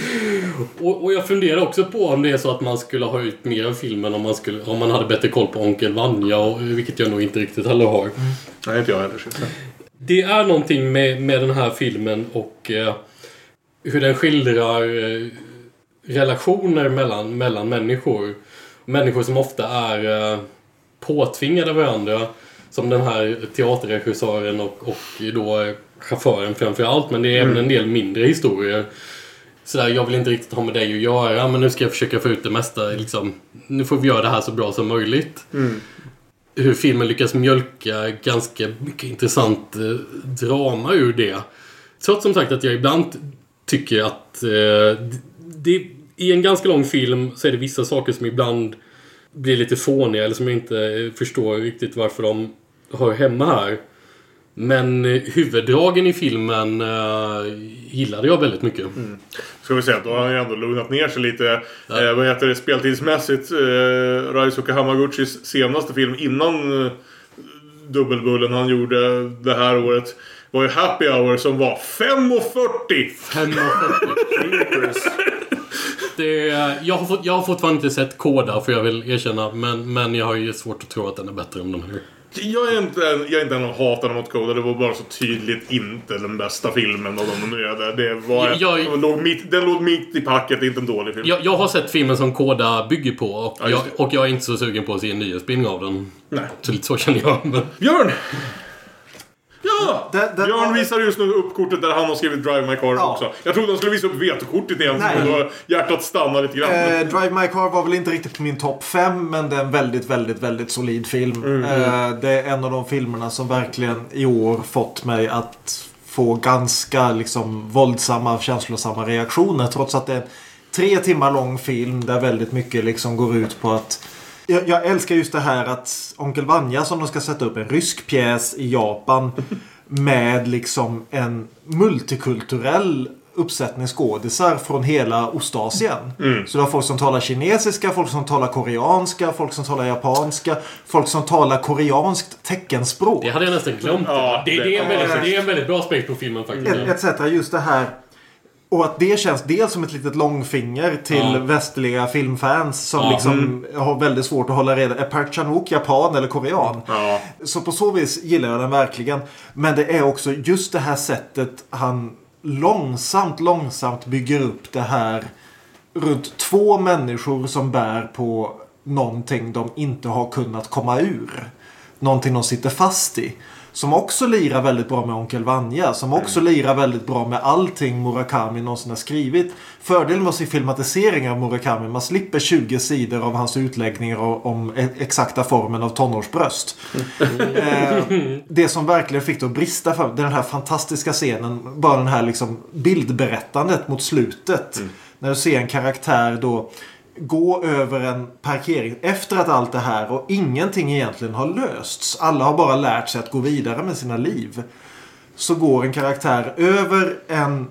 Speaker 2: Och, och jag funderar också på om det är så att man skulle ha ut mer av filmen om man, skulle, om man hade bättre koll på Onkel Vanja, och, vilket jag nog inte riktigt heller har.
Speaker 1: Nej, inte jag heller.
Speaker 2: Det är någonting med, med den här filmen och eh, hur den skildrar eh, relationer mellan, mellan människor. Människor som ofta är eh, påtvingade varandra. Som den här teaterregissören och, och då chauffören framför allt. Men det är även en del mindre historier. Sådär, jag vill inte riktigt ha med dig att göra men nu ska jag försöka få ut det mesta. Liksom, nu får vi göra det här så bra som möjligt hur filmen lyckas mjölka ganska mycket intressant eh, drama ur det. Trots som sagt att jag ibland tycker att eh, det, i en ganska lång film så är det vissa saker som ibland blir lite fåniga eller som jag inte eh, förstår riktigt varför de hör hemma här. Men eh, huvuddragen i filmen eh, gillade jag väldigt mycket.
Speaker 1: Ska vi säga att då har han ju ändå lugnat ner sig lite. Eh, vad heter det speltidsmässigt? Eh, Raisuke Hamaguchis senaste film innan eh, Dubbelbullen han gjorde det här året var ju Happy Hour som var 5.40!
Speaker 2: Det, jag, har fått, jag har fortfarande inte sett Koda för jag vill erkänna. Men, men jag har ju svårt att tro att den är bättre än den här.
Speaker 1: Jag är inte, jag är inte en av hatarna mot Coda. Det var bara så tydligt inte den bästa filmen av de nya. Det var,
Speaker 2: Jag- jag-
Speaker 1: den, låg mitt, den låg mitt i packet. Det är inte en dålig film.
Speaker 2: Jag, jag har sett filmen som Koda bygger på och,
Speaker 1: Ja,
Speaker 2: jag, och jag är inte så sugen på att se en nyhetsspelning av den.
Speaker 1: Nej.
Speaker 2: Så så känner jag. Men,
Speaker 1: Björn! Ja!
Speaker 3: Den- den
Speaker 1: Björn visar just nu upp kortet där han har skrivit Drive My Car
Speaker 3: Ja.
Speaker 1: också. Jag trodde han skulle visa upp vetokortet igen.
Speaker 3: Nej.
Speaker 1: Så då hjärtat stannar lite grann.
Speaker 3: Eh, Drive My Car var väl inte riktigt på min topp 5 men det är en väldigt, väldigt, väldigt solid film. Eh, det är en av de filmerna som verkligen i år fått mig att få ganska liksom våldsamma, känslosamma reaktioner trots att det är en tre timmar lång film där väldigt mycket liksom går ut på att jag, jag älskar just det här att Onkel Vanja som de ska sätta upp en rysk pjäs i Japan med liksom en multikulturell uppsättning skådisar från hela Ostasien. Så du har folk som talar kinesiska, folk som talar koreanska, folk som talar japanska, folk som talar koreanskt teckenspråk.
Speaker 2: Det hade jag nästan glömt.
Speaker 1: Ja,
Speaker 2: det, det, är en väldigt, det är en väldigt bra aspekt på filmen faktiskt.
Speaker 3: Et- etc. Just det här. Och att det känns dels som ett litet långfinger till
Speaker 2: Ja.
Speaker 3: västliga filmfans som
Speaker 2: Ja.
Speaker 3: liksom har väldigt svårt att hålla reda. Är Park Chan-wook japan eller korean?
Speaker 1: Ja.
Speaker 3: Så på så vis gillar jag den verkligen. Men det är också just det här sättet han långsamt, långsamt bygger upp det här runt två människor som bär på någonting de inte har kunnat komma ur. Någonting de sitter fast i. Som också lirar väldigt bra med Onkel Vanja. Som också lirar väldigt bra med allting Murakami någonsin har skrivit. Fördelen med att se filmatiseringar av Murakami. Man slipper 20 sidor av hans utläggningar om e- exakta formen av tonårsbröst. Eh, det som verkligen fick det att brista för är den här fantastiska scenen. Bara den här liksom bildberättandet mot slutet. När du ser en karaktär då gå över en parkering efter att allt det här och ingenting egentligen har lösts. Alla har bara lärt sig att gå vidare med sina liv. Så går en karaktär över en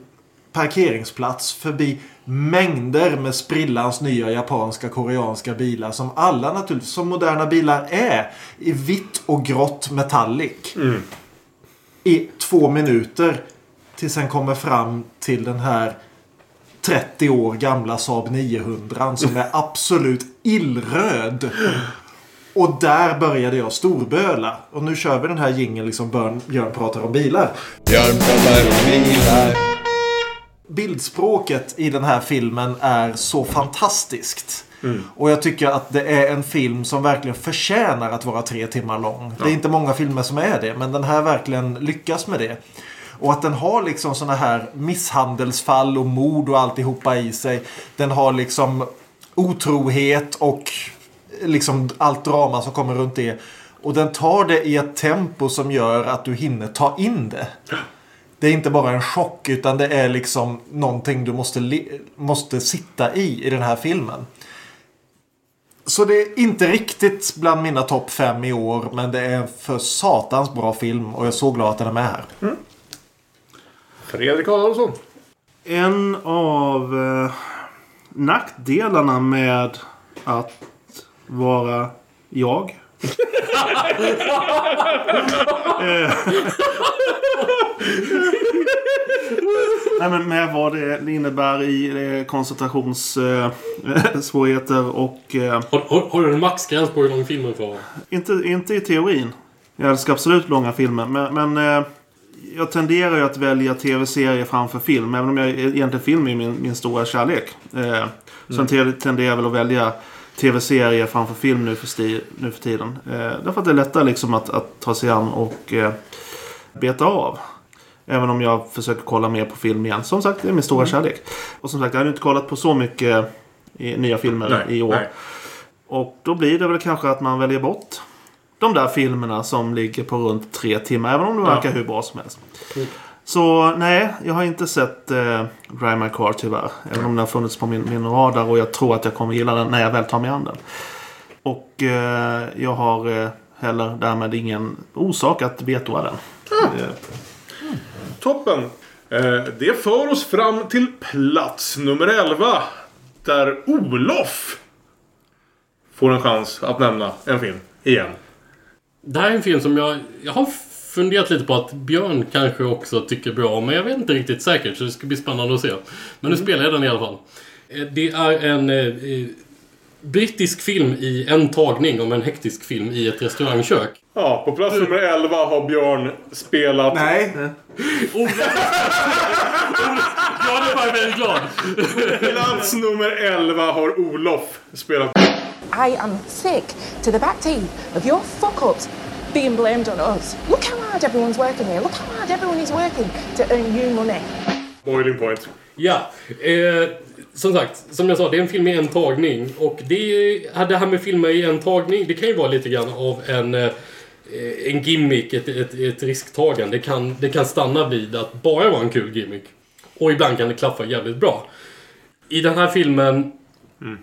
Speaker 3: parkeringsplats förbi mängder med sprillans nya japanska koreanska bilar som alla naturligtvis som moderna bilar är i vitt och grått metallic. I två minuter tills han kommer fram till den här 30 år gamla Saab 900 som är absolut illröd. Och där började jag storböla. Och nu kör vi den här jingeln liksom Björn, Björn pratar om bilar.
Speaker 7: Björn pratar om bilar.
Speaker 3: Bildspråket i den här filmen är så fantastiskt. Och jag tycker att det är en film som verkligen förtjänar att vara tre timmar lång. Det är inte många filmer som är det, men den här verkligen lyckas med det. Och att den har liksom såna här misshandelsfall och mord och alltihopa i sig. Den har liksom otrohet och eh, liksom allt drama som kommer runt det. Och den tar det i ett tempo som gör att du hinner ta in det. Det är inte bara en chock utan det är liksom någonting du måste, måste sitta i i den här filmen. Så det är inte riktigt bland mina topp fem i år men det är en för satans bra film och jag är så glad att den är med här. Mm.
Speaker 1: Fredrik Adolfsson.
Speaker 4: En av eh, nackdelarna med att vara jag. Eh, Nej, men med vad det innebär i eh, koncentrationssvårigheter och eh,
Speaker 2: Har, har, har du en maxgräns på hur lång filmen får vara?
Speaker 4: inte, inte i teorin. Jag älskar absolut långa filmer. Men, men eh, jag tenderar ju att välja tv-serier framför film. Även om jag egentligen film är min, min stora kärlek. Eh, Så ten- tenderar jag väl att välja tv-serier framför film nu för, sti, nu för tiden. Eh, därför att det är lättare liksom att, att ta sig an och eh, beta av. Även om jag försöker kolla mer på film igen. Som sagt, det är min stora kärlek. Och som sagt, jag har inte kollat på så mycket i, nya filmer
Speaker 1: Nej,
Speaker 4: i år.
Speaker 1: nej.
Speaker 4: Och då blir det väl kanske att man väljer bort de där filmerna som ligger på runt tre timmar. Även om de verkar hur bra som helst. Så nej, jag har inte sett eh, Drive My Car tyvärr. Även om den har funnits på min, min radar och jag tror att jag kommer gilla den när jag väl tar mig an den. Och eh, jag har eh, heller därmed ingen orsak att vetoa den. Eh,
Speaker 1: Toppen. Eh, det för oss fram till plats nummer 11. Där Olof får en chans att nämna en film. Igen.
Speaker 2: Det här är en film som jag... Jag har funderat lite på att Björn kanske också tycker bra om. Men jag vet inte riktigt säkert. Så det ska bli spännande att se. Men nu spelar jag den i alla fall. Eh, Det är en eh, eh, brittisk film i en tagning om en hektisk film i ett restaurangkök.
Speaker 1: Ja, på plats nummer 11 har Björn spelat...
Speaker 3: Nej,
Speaker 2: Jag är bara väldigt glad.
Speaker 1: Plats nummer 11 har Olof spelat.
Speaker 8: I am sick to the back teeth of your fuck ups being blamed on us. Look how hard everyone's working here. Look how hard everyone is working to earn you money.
Speaker 1: Boiling point.
Speaker 2: Ja, eh, som sagt, som jag sa, det är en film i en tagning. Och det, det här med filmer i en tagning, det kan ju vara lite grann av en, eh, en gimmick, ett, ett, ett risktagande. Det kan, det kan stanna vid att bara vara en kul gimmick. Och ibland kan det klaffa jävligt bra. I den här filmen, Mm.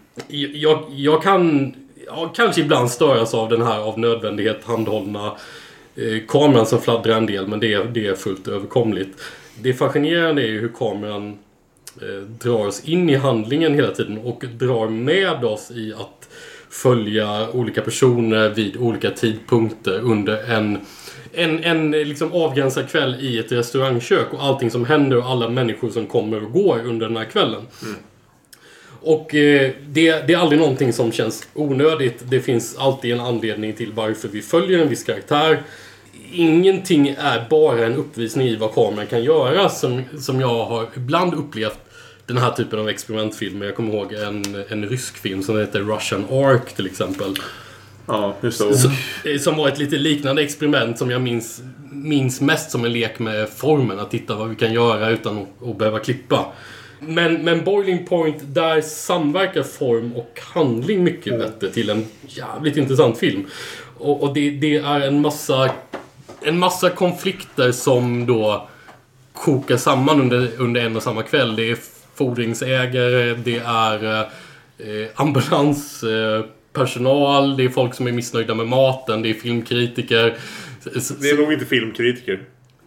Speaker 2: jag, jag kan jag kanske ibland störas av den här av nödvändighet handhållna eh, kameran som fladdrar en del, men det, är- det är fullt överkomligt. Det fascinerande är ju hur kameran eh, drar oss in i handlingen hela tiden och drar med oss i att följa olika personer vid olika tidpunkter under en en, en liksom avgränsad kväll i ett restaurangkök och allting som händer och alla människor som kommer och går under den här kvällen. Mm. Och eh, det, det är aldrig någonting som känns onödigt. Det finns alltid en anledning till varför vi följer en viss karaktär. Ingenting är bara en uppvisning i vad kameran kan göra som, som jag har ibland upplevt den här typen av experimentfilmer. Jag kommer ihåg en, en rysk film som heter Russian Ark till exempel.
Speaker 1: Ja, just det.
Speaker 2: Eh, som var ett lite liknande experiment som jag minns, minns mest som en lek med formen. Att titta vad vi kan göra utan att, att behöva klippa. Men, men Boiling Point, där samverkar form och handling mycket bättre till en jävligt intressant film. Och, och det, det är en massa, en massa konflikter som då kokar samman under, under en och samma kväll. Det är fordringsägare, det är eh, ambulanspersonal, eh, personal, det är folk som är missnöjda med maten, det är filmkritiker.
Speaker 1: Det är nog inte filmkritiker.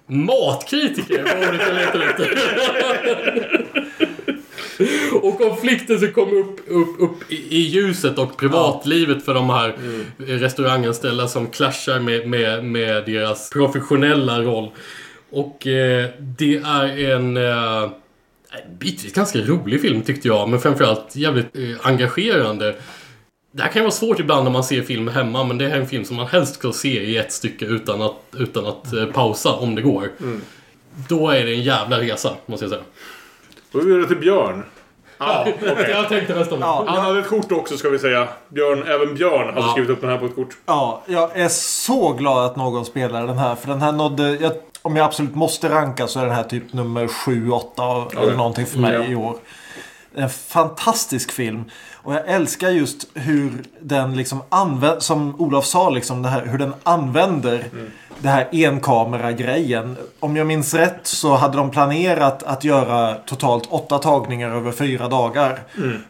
Speaker 2: Matkritiker ordet jag letade efter. Och konflikten som kommer upp, upp, upp i i ljuset och privatlivet för de här restauranganställda som clashar med, med, med deras professionella roll. Och eh, det är en eh, bitvis ganska rolig film tyckte jag, men framförallt jävligt eh, engagerande. Det här kan ju vara svårt ibland när man ser film hemma, men det här är en film som man helst ska se i ett stycke utan att, utan att eh, pausa om det går. Då är det en jävla resa, måste jag säga.
Speaker 1: Då är det till Björn. Ja, okej.
Speaker 2: Jag tänkte nästan
Speaker 3: Ja,
Speaker 1: Han hade ett kort också ska vi säga. Björn, även Björn hade
Speaker 2: Ja.
Speaker 1: skrivit upp den här på ett kort.
Speaker 3: Ja, jag är så glad att någon spelar den här. För den här nådde... Jag, om jag absolut måste ranka så är den här typ nummer 7, 8 eller någonting för mig
Speaker 1: Ja.
Speaker 3: i år. En fantastisk film. Och jag älskar just hur den liksom använder, som Olof sa, liksom det här, hur den använder det här enkamera-grejen. Om jag minns rätt så hade de planerat att göra totalt åtta tagningar över fyra dagar.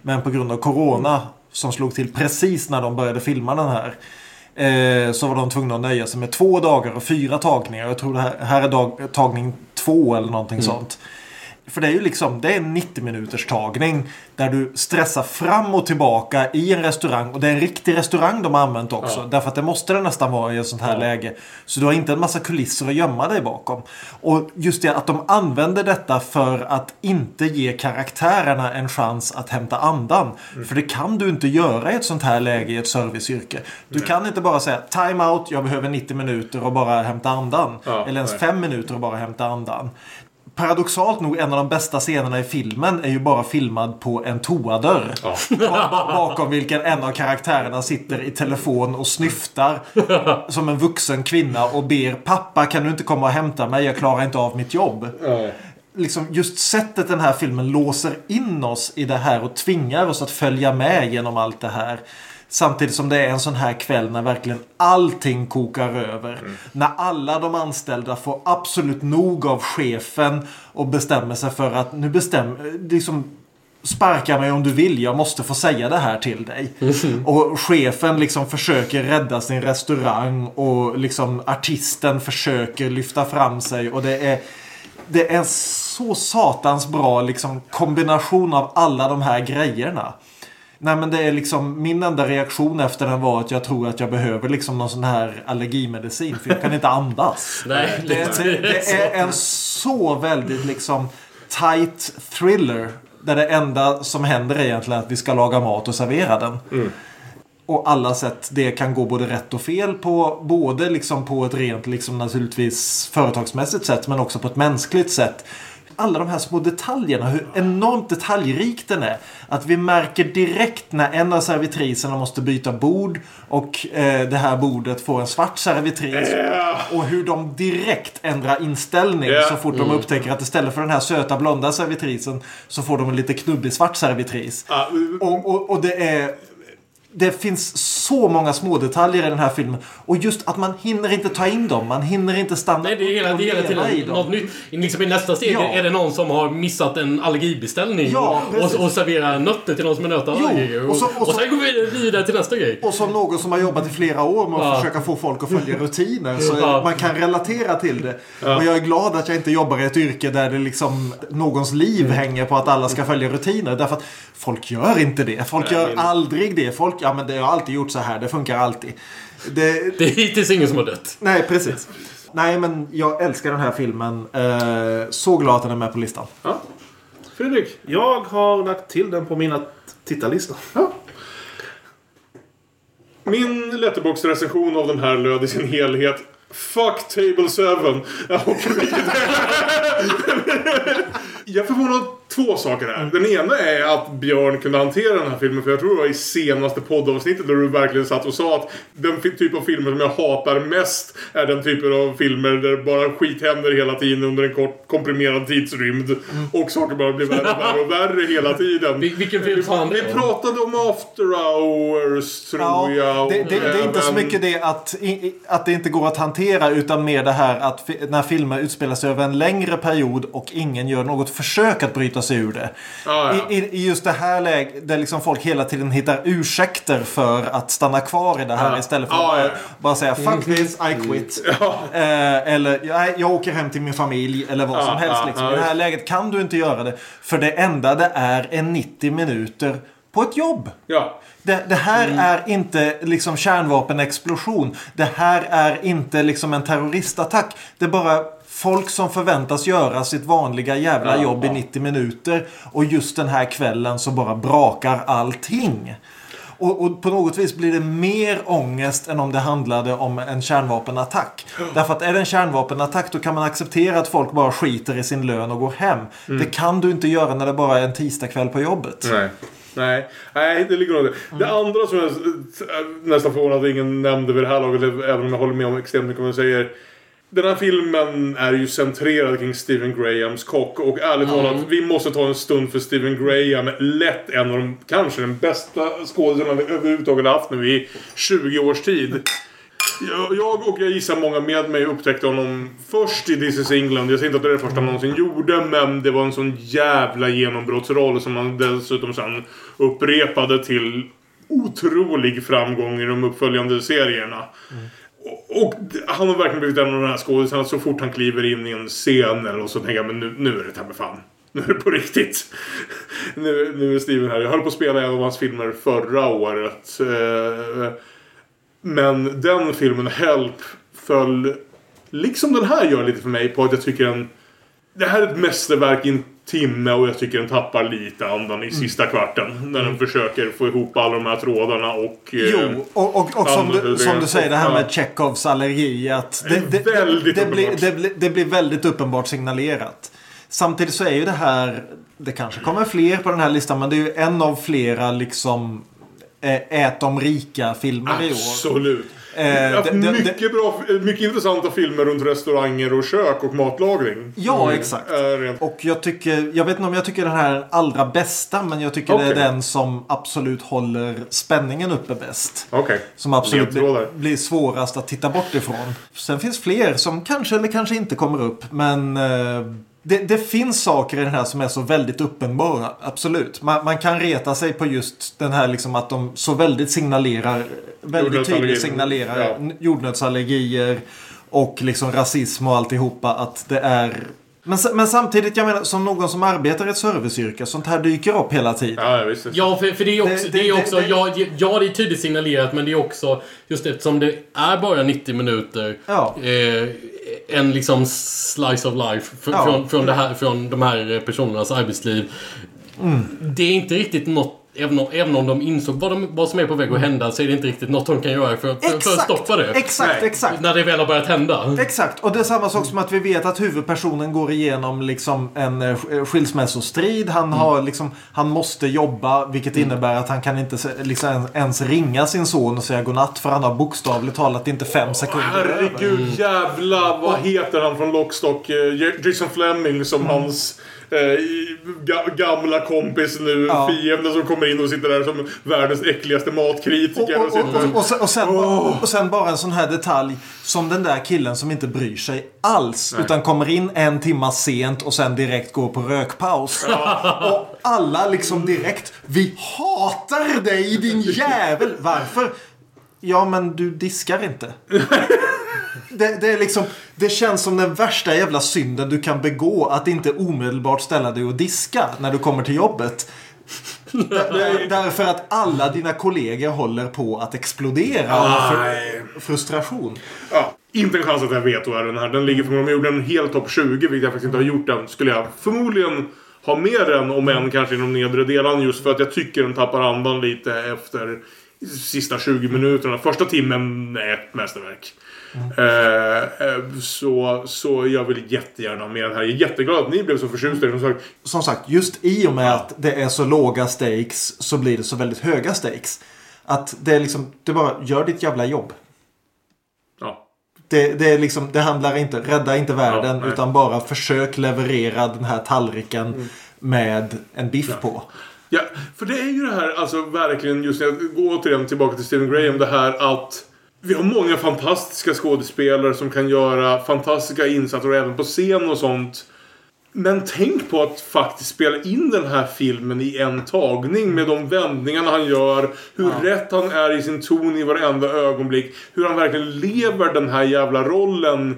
Speaker 3: Men på grund av Corona, som slog till precis när de började filma den här. Eh, så var de tvungna att nöja sig med två dagar och fyra tagningar. Jag tror det här, här är dag, tagning två eller någonting sånt. För det är ju liksom, det är en 90 minuters tagning där du stressar fram och tillbaka i en restaurang. Och det är en riktig restaurang de har använt också. Därför att det måste det nästan vara i ett sånt här läge. Så du har inte en massa kulisser att gömma dig bakom. Och just det att de använder detta för att inte ge karaktärerna en chans att hämta andan. För det kan du inte göra i ett sånt här läge i ett serviceyrke. Du kan inte bara säga time out, jag behöver 90 minuter och bara hämta andan.
Speaker 1: Ja,
Speaker 3: Eller ens
Speaker 1: nej.
Speaker 3: fem minuter och bara hämta andan paradoxalt nog en av de bästa scenerna i filmen är ju bara filmad på en toadörr.
Speaker 1: Ja.
Speaker 3: Ba- ba- Bakom vilken en av karaktärerna sitter i telefon och snyftar som en vuxen kvinna och ber pappa kan du inte komma och hämta mig, jag klarar inte av mitt jobb. Liksom just sättet den här filmen låser in oss i det här och tvingar oss att följa med genom allt det här. Samtidigt som det är en sån här kväll när verkligen allting kokar över. När alla de anställda får absolut nog av chefen och bestämmer sig för att nu bestämmer... Liksom, Sparka mig om du vill, jag måste få säga det här till dig. Och chefen liksom försöker rädda sin restaurang och liksom artisten försöker lyfta fram sig och det är det är så satans bra liksom, kombination av alla de här grejerna. Nej men det är liksom min enda reaktion efter den var att jag tror att jag behöver liksom någon sån här allergimedicin för jag kan inte andas.
Speaker 2: Nej,
Speaker 3: Det, det, det är en så väldigt liksom tight thriller. Där det enda som händer är egentligen att vi ska laga mat och servera den. Och alla sätt det kan gå både rätt och fel på. Både liksom på ett rent liksom naturligtvis företagsmässigt sätt men också på ett mänskligt sätt. Alla de här små detaljerna, hur enormt detaljrik den är. Att vi märker direkt när en av servitriserna måste byta bord och eh, det här bordet får en svart servitris. Och hur de direkt ändrar inställning
Speaker 1: Ja.
Speaker 3: så fort de upptäcker att istället för den här söta blonda servitrisen så får de en lite knubbig svart servitris.
Speaker 1: Ah,
Speaker 3: Och, och, och det är det finns så många små detaljer i den här filmen. Och just att man hinner inte ta in dem. Man hinner inte stanna
Speaker 2: Nej, det är hela, det är hela
Speaker 3: i dem.
Speaker 2: något nytt. Liksom I nästa steg
Speaker 3: Ja.
Speaker 2: är det någon som har missat en allergibeställning
Speaker 3: Ja,
Speaker 2: och, och serverar nötter till någon som är nötallergiker. Och,
Speaker 3: och så-
Speaker 2: och, sen går vi vidare till nästa grej.
Speaker 3: Och som någon som har jobbat i flera år med att
Speaker 2: Ja.
Speaker 3: försöka få folk att följa rutiner. Så
Speaker 2: Ja.
Speaker 3: man kan relatera till det. Och jag är glad att jag inte jobbar i ett yrke där det liksom någons liv
Speaker 2: Mm.
Speaker 3: hänger på att alla ska följa rutiner. Därför att folk gör inte det. Folk gör aldrig det. Folk, ja men det har alltid gjort så här. Det funkar alltid. Det,
Speaker 2: Det är hittills ingen som har dött.
Speaker 3: nej, precis. Nej, men jag älskar den här filmen. Eh, så glad att den är med på listan.
Speaker 1: Ja. Fredrik?
Speaker 4: Jag har lagt till den på mina tittarlista.
Speaker 1: Min letterbox-recension av den här löd i sin helhet. Fuck Table 7. Ja, och vilket Jag är förvånad två saker här. Den ena är att Björn kunde hantera den här filmen. För jag tror det var i senaste poddavsnittet där du verkligen satt och sa att den typ av filmer som jag hatar mest är den typen av filmer där bara skit händer hela tiden under en kort komprimerad tidsrymd. Och saker bara blir värre och värre och värre hela tiden.
Speaker 2: Vil- Vilken film sa han
Speaker 1: Vi
Speaker 2: det om?
Speaker 1: pratade om After Hours, tror jag.
Speaker 3: det, det, det är inte så mycket det att, att det inte går att hantera utan mer det här att när filmer utspelar sig över en längre period och ingen gör något försök att bryta sig ur det.
Speaker 1: Ja, ja.
Speaker 3: I, i, just det här läget där liksom folk hela tiden hittar ursäkter för att stanna kvar i det här
Speaker 1: Ja.
Speaker 3: istället för
Speaker 1: Ja,
Speaker 3: att bara,
Speaker 1: ja.
Speaker 3: bara säga fuck this, I quit. Eh, eller jag, jag åker hem till min familj eller vad som helst. Liksom. I det här läget kan du inte göra det. För det enda det är är 90 minuter på ett jobb.
Speaker 1: Ja.
Speaker 3: Det, det här är inte liksom kärnvapenexplosion. Det här är inte liksom en terroristattack. Det bara folk som förväntas göra sitt vanliga jävla jobb i 90 minuter. Och just den här kvällen så bara brakar allting. Och, och på något vis blir det mer ångest än om det handlade om en kärnvapenattack. Därför att är det en kärnvapenattack då kan man acceptera att folk bara skiter i sin lön och går hem. Det kan du inte göra när det bara är en tisdagkväll på jobbet.
Speaker 1: Nej. Nej, nej det ligger nog det. Det andra som jag nästan förvånad att ingen nämnde vid det här laget, även om jag håller med om extremt mycket vad du säger. Den här filmen är ju centrerad kring Stephen Grahams kock. Och ärligt talat, vi måste ta en stund för Stephen Graham. Lätt en av de, kanske den bästa skådespelarna vi överhuvudtaget haft nu i 20 års tid. Jag- och jag gissar många med mig upptäckte honom först i This is England. Jag säger inte att det är det första han någonsin gjorde. Men det var en sån jävla genombrottsroll som han dessutom sen upprepade till otrolig framgång i de uppföljande serierna. Och, och han har verkligen blivit en av de här skådisarna så fort han kliver in i en scen eller så tänker jag men nu, nu är det ta mig fan. Nu är det på riktigt. Nu, nu är Steven här. Jag höll på att spela en av hans filmer förra året. Eh, men den filmen, Help, föll liksom den här gör lite för mig på att jag tycker den... Det här är ett mästerverk i en timme och jag tycker den tappar lite andan i sista kvarten. När den försöker få ihop alla de här trådarna och... eh,
Speaker 3: Jo, och, och, och som, du, som du säger det här med Tjechovs allergi. Att det, det,
Speaker 1: Väldigt
Speaker 3: det, blir, det, blir, det blir väldigt uppenbart signalerat. Samtidigt så är ju det här, det kanske kommer fler på den här listan, men det är ju en av flera liksom ät de rika filmer i år.
Speaker 1: Absolut.
Speaker 3: Eh,
Speaker 1: haft
Speaker 3: det- det-
Speaker 1: mycket, bra, mycket intressanta filmer runt restauranger och kök och matlagning.
Speaker 3: Ja,
Speaker 1: Mm.
Speaker 3: exakt.
Speaker 1: Rent-
Speaker 3: Och jag tycker, jag vet inte om jag tycker den här är den allra bästa, men jag tycker det
Speaker 1: Okej.
Speaker 3: är den som absolut håller spänningen uppe bäst.
Speaker 1: Okej.
Speaker 3: Som absolut blir, blir svårast att titta bort ifrån. Sen finns fler som kanske eller kanske inte kommer upp. Men eh, det, det finns saker i den här som är så väldigt uppenbara. Absolut. Man, man kan reta sig på just den här liksom att de så väldigt signalerar. Väldigt tydligt signalerar
Speaker 1: Ja.
Speaker 3: jordnötsallergier. Och liksom rasism och alltihopa. Att det är... Men, men samtidigt, jag menar, som någon som arbetar i ett serviceyrke. Sånt här dyker upp hela tiden.
Speaker 1: Ja, visst.
Speaker 2: Ja, för, för det är också,
Speaker 3: Det-
Speaker 2: det,
Speaker 3: det-
Speaker 2: är också
Speaker 3: det-
Speaker 2: ja, ja, det är tydligt signalerat, men det är också, just eftersom det är bara 90 minuter,
Speaker 3: Ja.
Speaker 2: eh, en liksom slice of life fr-
Speaker 3: Ja.
Speaker 2: från, från, här, från de här personernas arbetsliv. Det är inte riktigt något Även om, även om de insåg vad, de, vad som är på väg att hända så är det inte riktigt något de kan göra för, för, för att stoppa det.
Speaker 3: Exakt,
Speaker 1: Nej.
Speaker 3: exakt.
Speaker 2: När det väl har börjat hända.
Speaker 3: Exakt, och det är samma sak som att vi vet att huvudpersonen går igenom liksom en eh, sk- skilsmässostrid. Han, har liksom, han måste jobba, vilket innebär att han kan inte liksom ens- ringa sin son och säga godnatt för han har bokstavligt talat inte fem sekunder över.
Speaker 1: Herregud jävla vad heter han från Lockstock? Eh, Jason Fleming som hans eh, ga, gamla kompis nu,
Speaker 3: Ja.
Speaker 1: fienden som kommer in och sitter där som världens äckligaste
Speaker 3: Och,
Speaker 1: matkritiker.
Speaker 3: och,
Speaker 1: Och, sitter
Speaker 3: och, och, sen, och, sen, och sen bara en sån här detalj som den där killen som inte bryr sig alls. Utan kommer in en timma sent och sen direkt går på rökpaus. Och alla liksom direkt. Vi hatar dig din jävel! Varför? Ja men du diskar inte. Det, det, är liksom, det känns som den värsta jävla synden du kan begå. Att inte omedelbart ställa dig och diska när du kommer till jobbet. Där, där, därför att alla dina kollegor håller på att explodera av fr- frustration.
Speaker 1: ja, inte en chans att jag vet vad den här. Den ligger förmodligen, om jag gjorde en hel topp 20, vilket jag faktiskt inte har gjort än, skulle jag förmodligen ha med den, om än kanske i de nedre delarna, just för att jag tycker den tappar andan lite efter sista 20 minuterna. Första timmen är ett mästerverk. Eh, eh, så, så jag vill jättegärna ha med den här. Jag är jätteglad att ni blev så förtjusta. Som sagt,
Speaker 3: Som sagt, just i och med att det är så låga stakes så blir det så väldigt höga stakes. Att det är liksom, det bara, gör ditt jävla jobb.
Speaker 1: ja.
Speaker 3: Det, det, är liksom, det handlar inte, rädda inte världen
Speaker 1: Ja,
Speaker 3: utan bara försök leverera den här tallriken med en biff på.
Speaker 1: Ja, för det är ju det här, alltså verkligen just jag går återigen tillbaka till Stephen Graham, det här att vi har många fantastiska skådespelare som kan göra fantastiska insatser och även på scen och sånt. Men tänk på att faktiskt spela in den här filmen i en tagning med de vändningarna han gör. Hur rätt han är i sin ton i varenda ögonblick. Hur han verkligen lever den här jävla rollen.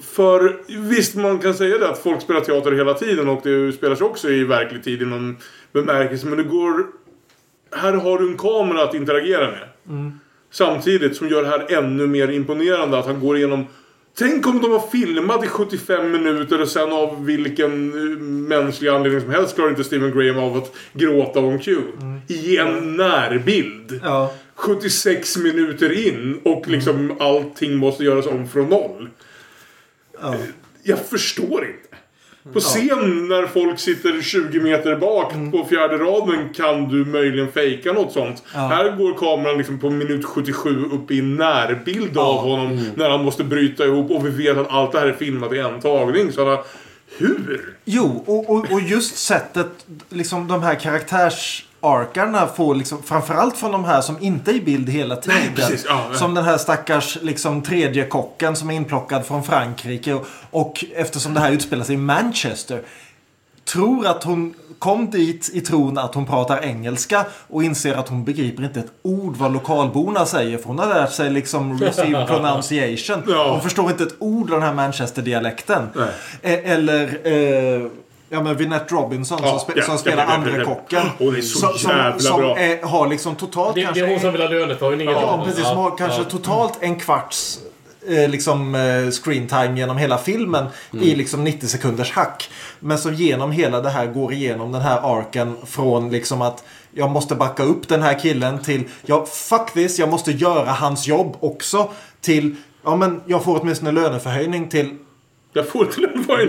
Speaker 1: För visst, man kan säga det att folk spelar teater hela tiden och det spelas också i verklig tid i någon bemärkelse. Men det går... Här har du en kamera att interagera med. Samtidigt som gör det här ännu mer imponerande att han går igenom Tänk om de har filmat i 75 minuter och sen av vilken eh, mänsklig anledning som helst klarar inte Stephen Graham av att gråta om Q. I en närbild.
Speaker 3: Ja.
Speaker 1: 76 minuter in och liksom allting måste göras om från noll.
Speaker 3: Ja.
Speaker 1: Jag förstår inte. På scen när folk sitter 20 meter bak på fjärde raden kan du möjligen fejka något sånt. Här går kameran liksom på minut 77 upp i närbild av honom när han måste bryta ihop och vi vet att allt det här är filmat i en tagning. Så alla, hur?
Speaker 3: Jo, och, och, och just sättet, liksom de här karaktärsarkarna får liksom, framförallt från de här som inte är i bild hela tiden.
Speaker 1: precis. Ja, ja.
Speaker 3: Som den här stackars liksom, tredje kocken som är inplockad från Frankrike. Och, och eftersom det här utspelar sig i Manchester. Tror att hon kom dit i tron att hon pratar engelska och inser att hon begriper inte ett ord vad lokalborna säger. För hon har lärt sig liksom receive pronunciation.
Speaker 1: Ja.
Speaker 3: Hon förstår inte ett ord av den här Manchester-dialekten. Eh, Eller eh, ja, men Vinette Robinson
Speaker 1: Ja,
Speaker 3: som, spe,
Speaker 1: ja,
Speaker 3: som
Speaker 1: ja,
Speaker 3: spelar
Speaker 1: ja, ja,
Speaker 3: andra
Speaker 1: ja.
Speaker 3: kocken.
Speaker 1: Hon är så
Speaker 3: som,
Speaker 1: jävla
Speaker 3: som
Speaker 1: bra.
Speaker 3: är, har liksom totalt
Speaker 2: Det, det
Speaker 3: kanske...
Speaker 2: är hon som vill ha löneförhöjning.
Speaker 3: Ja,
Speaker 2: eller?
Speaker 3: precis. Som har kanske totalt en kvarts eh, liksom, eh, screen time genom hela filmen i liksom 90 sekunders hack. Men som genom hela det här går igenom den här arken från liksom att jag måste backa upp den här killen till ja, fuck this, jag måste göra hans jobb också. Till ja, men jag får åtminstone löneförhöjning till
Speaker 1: Jag får till en poäng.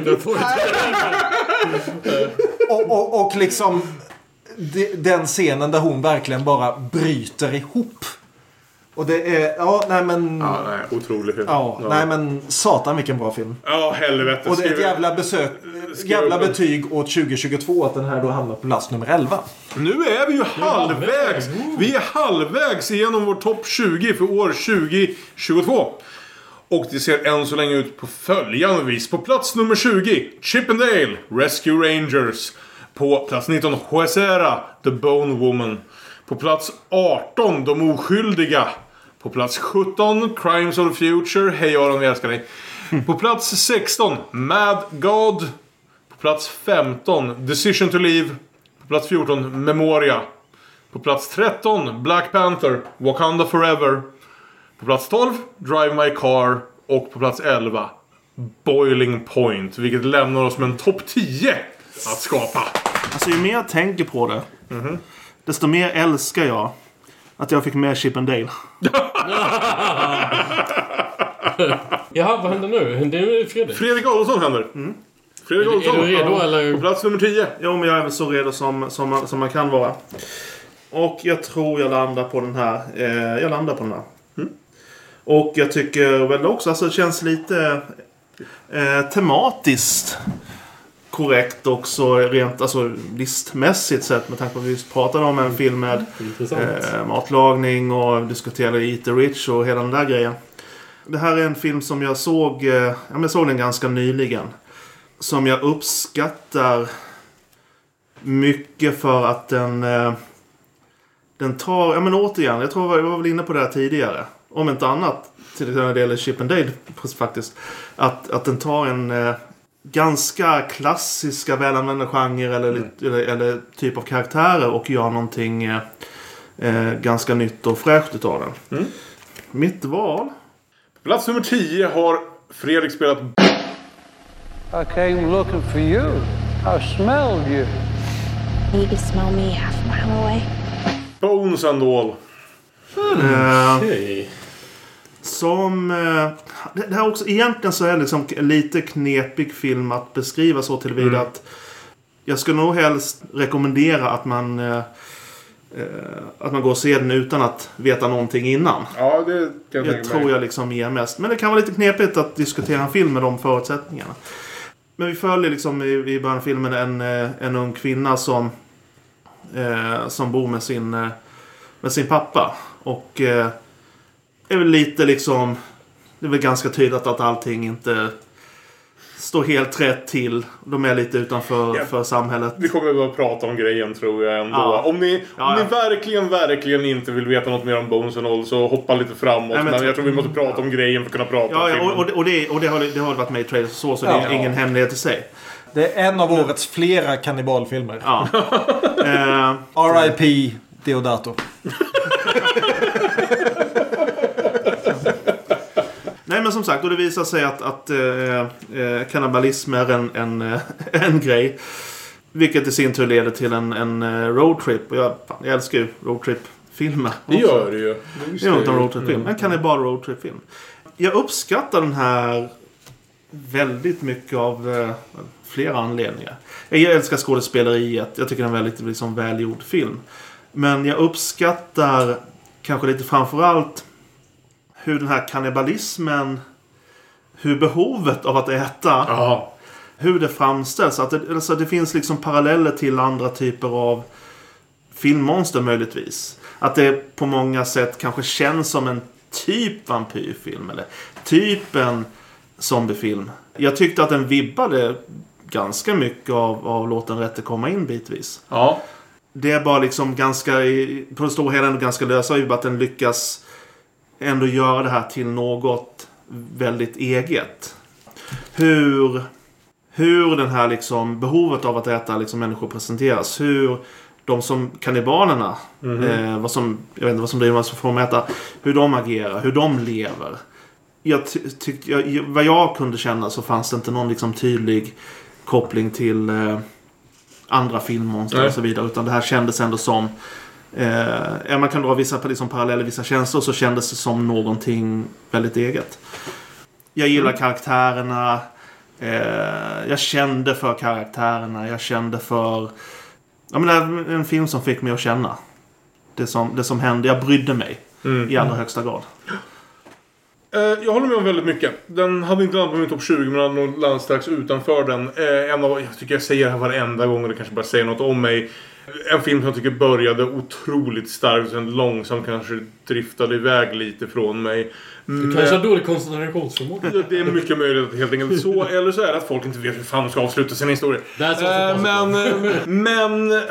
Speaker 3: och, och, och liksom de- den scenen där hon verkligen bara bryter ihop. Och det är, ja, nej men...
Speaker 1: Ja, nej, otrolig film.
Speaker 3: Ja, nej men satan vilken bra film.
Speaker 1: Ja, helvete.
Speaker 3: Och det är ett jävla, besök, jävla betyg åt 2022 att den här då hamnar på plats nummer 11.
Speaker 1: Nu är vi ju halvvägs. Vi är halvvägs igenom vår topp 20 för år 2022. Och det ser än så länge ut på följande vis. På plats nummer 20, Chippendale, Rescue Rangers. På plats 19, Huesera, The Bone Woman. På plats 18, De Oskyldiga. På plats 17, Crimes of the Future, Hej Aron, vi älskar dig. På plats 16, Mad God. På plats 15, Decision to Leave. På plats 14, Memoria. På plats 13, Black Panther, Wakanda Forever. På plats 12, Drive My Car. Och på plats 11, Boiling Point. Vilket lämnar oss med en topp 10 att skapa.
Speaker 4: Alltså ju mer jag tänker på det. Desto mer älskar jag att jag fick med Chip and Dale.
Speaker 2: Jaha, vad händer nu? Det är Fredrik.
Speaker 1: Fredrik Adolfsson händer. Fredrik
Speaker 2: Är du- är
Speaker 1: Adolfsson.
Speaker 2: du redo,
Speaker 1: Ja.
Speaker 2: eller?
Speaker 1: På plats nummer 10.
Speaker 4: Jo, men jag är väl så redo som, som, man, som man kan vara. Och jag tror jag landar på den här. Eh, jag landar på den här. Och jag tycker väl också, alltså det känns lite eh, tematiskt. Korrekt också rent alltså, listmässigt sett med tanke på att vi just pratade om en film med eh, matlagning och diskuterade Eat the Rich och hela den där grejen. Det här är en film som jag såg, eh, jag såg den ganska nyligen. Som jag uppskattar mycket för att den eh, den tar, ja men återigen, jag tror jag var väl inne på det här tidigare. Om inte annat, till exempel när det gäller Chip and Dale faktiskt. Att, att den tar en eh, ganska klassiska välanvända genre eller, lite- eller, eller typ av karaktärer och gör någonting eh, eh, ganska nytt och fräscht utav den. Mitt val?
Speaker 1: Plats nummer 10 har Fredrik spelat
Speaker 9: I came looking for you. I smelled you.
Speaker 5: You can smell me half a mile away.
Speaker 1: Bones and All.
Speaker 4: Eh,
Speaker 2: Okej.
Speaker 4: Som... Eh, det, här också, egentligen så är det liksom lite knepig film att beskriva så tillvida att jag skulle nog helst rekommendera att man eh, eh, att man går och ser den utan att veta någonting innan.
Speaker 1: Ja, det kan jag
Speaker 4: Det tror jag liksom ger mest. Men det kan vara lite knepigt att diskutera en film med de förutsättningarna. Men vi följer liksom i, i början av filmen en, en ung kvinna som, eh, som bor med sin, med sin pappa. Och eh, är väl lite liksom... Det är väl ganska tydligt att allting inte står helt rätt till. De är lite utanför
Speaker 1: Ja.
Speaker 4: för samhället.
Speaker 1: Vi kommer behöva prata om grejen tror jag ändå.
Speaker 4: Ja.
Speaker 1: Om, ni,
Speaker 4: Ja,
Speaker 1: om
Speaker 4: ja.
Speaker 1: ni verkligen, verkligen inte vill veta något mer om Bones and All så hoppa lite framåt.
Speaker 4: Nej, men
Speaker 1: men
Speaker 4: jag tror-
Speaker 1: vi måste prata om grejen för att kunna prata
Speaker 4: Ja,
Speaker 1: om
Speaker 4: ja
Speaker 1: filmen.
Speaker 4: och, och, det- och, det, och det, har, det har varit med i trailers så, så det är
Speaker 3: Ja.
Speaker 4: ingen hemlighet i sig.
Speaker 3: Det är en av årets flera kannibalfilmer.
Speaker 4: Ja. eh,
Speaker 3: R.I.P. Deodato.
Speaker 4: Nej men som sagt, och det visar sig att, att eh, eh, kannibalism är en, en, eh, en grej. Vilket i sin tur leder till en, en eh, roadtrip. Och jag, fan, jag älskar ju roadtrip-filmer.
Speaker 1: Det gör det ju.
Speaker 4: Det är något av en roadtrip-film. En kannibal roadtrip-film. Jag uppskattar den här väldigt mycket av eh, flera anledningar. Jag älskar skådespeleriet. Jag tycker det är en väldigt liksom, välgjord film. Men jag uppskattar kanske lite framförallt hur den här kannibalismen hur behovet av att äta
Speaker 1: Ja.
Speaker 4: hur det framställs. Att det, alltså det finns liksom paralleller till andra typer av filmmonster möjligtvis. Att det på många sätt kanske känns som en typ vampyrfilm. Eller typ en zombiefilm. Jag tyckte att den vibbade ganska mycket av, av Låt den rätte komma in bitvis.
Speaker 1: Ja.
Speaker 4: Det är bara liksom ganska, på det stora hela ganska lösa vibbar att den lyckas ändå göra det här till något väldigt eget. Hur, hur den här liksom behovet av att äta liksom människor presenteras. Hur de som kannibalerna, eh, vad som, jag vet inte vad som driver vad som får dem äta. Hur de agerar, hur de lever. Jag ty, tyck, jag, vad jag kunde känna så fanns det inte någon liksom tydlig koppling till eh, andra filmmonster och så vidare. Utan det här kändes ändå som Eh, man kan dra vissa liksom, paralleller, vissa känslor så kändes det som någonting väldigt eget. Jag gillar karaktärerna. Eh, jag kände för karaktärerna. Jag kände för... Ja, men det är en film som fick mig att känna. Det som, det som hände. Jag brydde mig. I allra högsta grad.
Speaker 1: Eh, Jag håller med om väldigt mycket. Den hade inte landat på min topp 20 men hade nog landat strax utanför den. Eh, En av, jag tycker jag säger det här varenda gång och det kanske bara säger något om mig. En film som jag tycker började otroligt starkt och sen långsamt kanske driftade iväg lite från mig.
Speaker 2: Du kanske har dålig koncentrationsförmåga.
Speaker 1: Det- är mycket möjligt att helt enkelt så. Eller så är det att folk inte vet hur fan de ska avsluta sin historia.
Speaker 2: That's also
Speaker 1: Eh, men, men...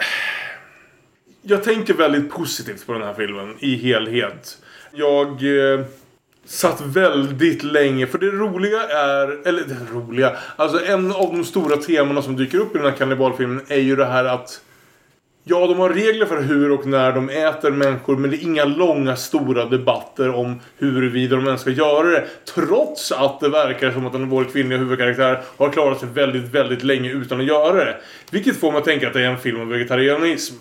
Speaker 1: Jag tänker väldigt positivt på den här filmen i helhet. Jag eh, satt väldigt länge, för det roliga är... Eller det roliga. Alltså en av de stora temana som dyker upp i den här kannibalfilmen är ju det här att Ja, de har regler för hur och när de äter människor men det är inga långa stora debatter om huruvida de ens ska göra det. Trots att det verkar som att den vår kvinnliga huvudkaraktär har klarat sig väldigt, väldigt länge utan att göra det. Vilket får mig att tänka att det är en film om vegetarianism.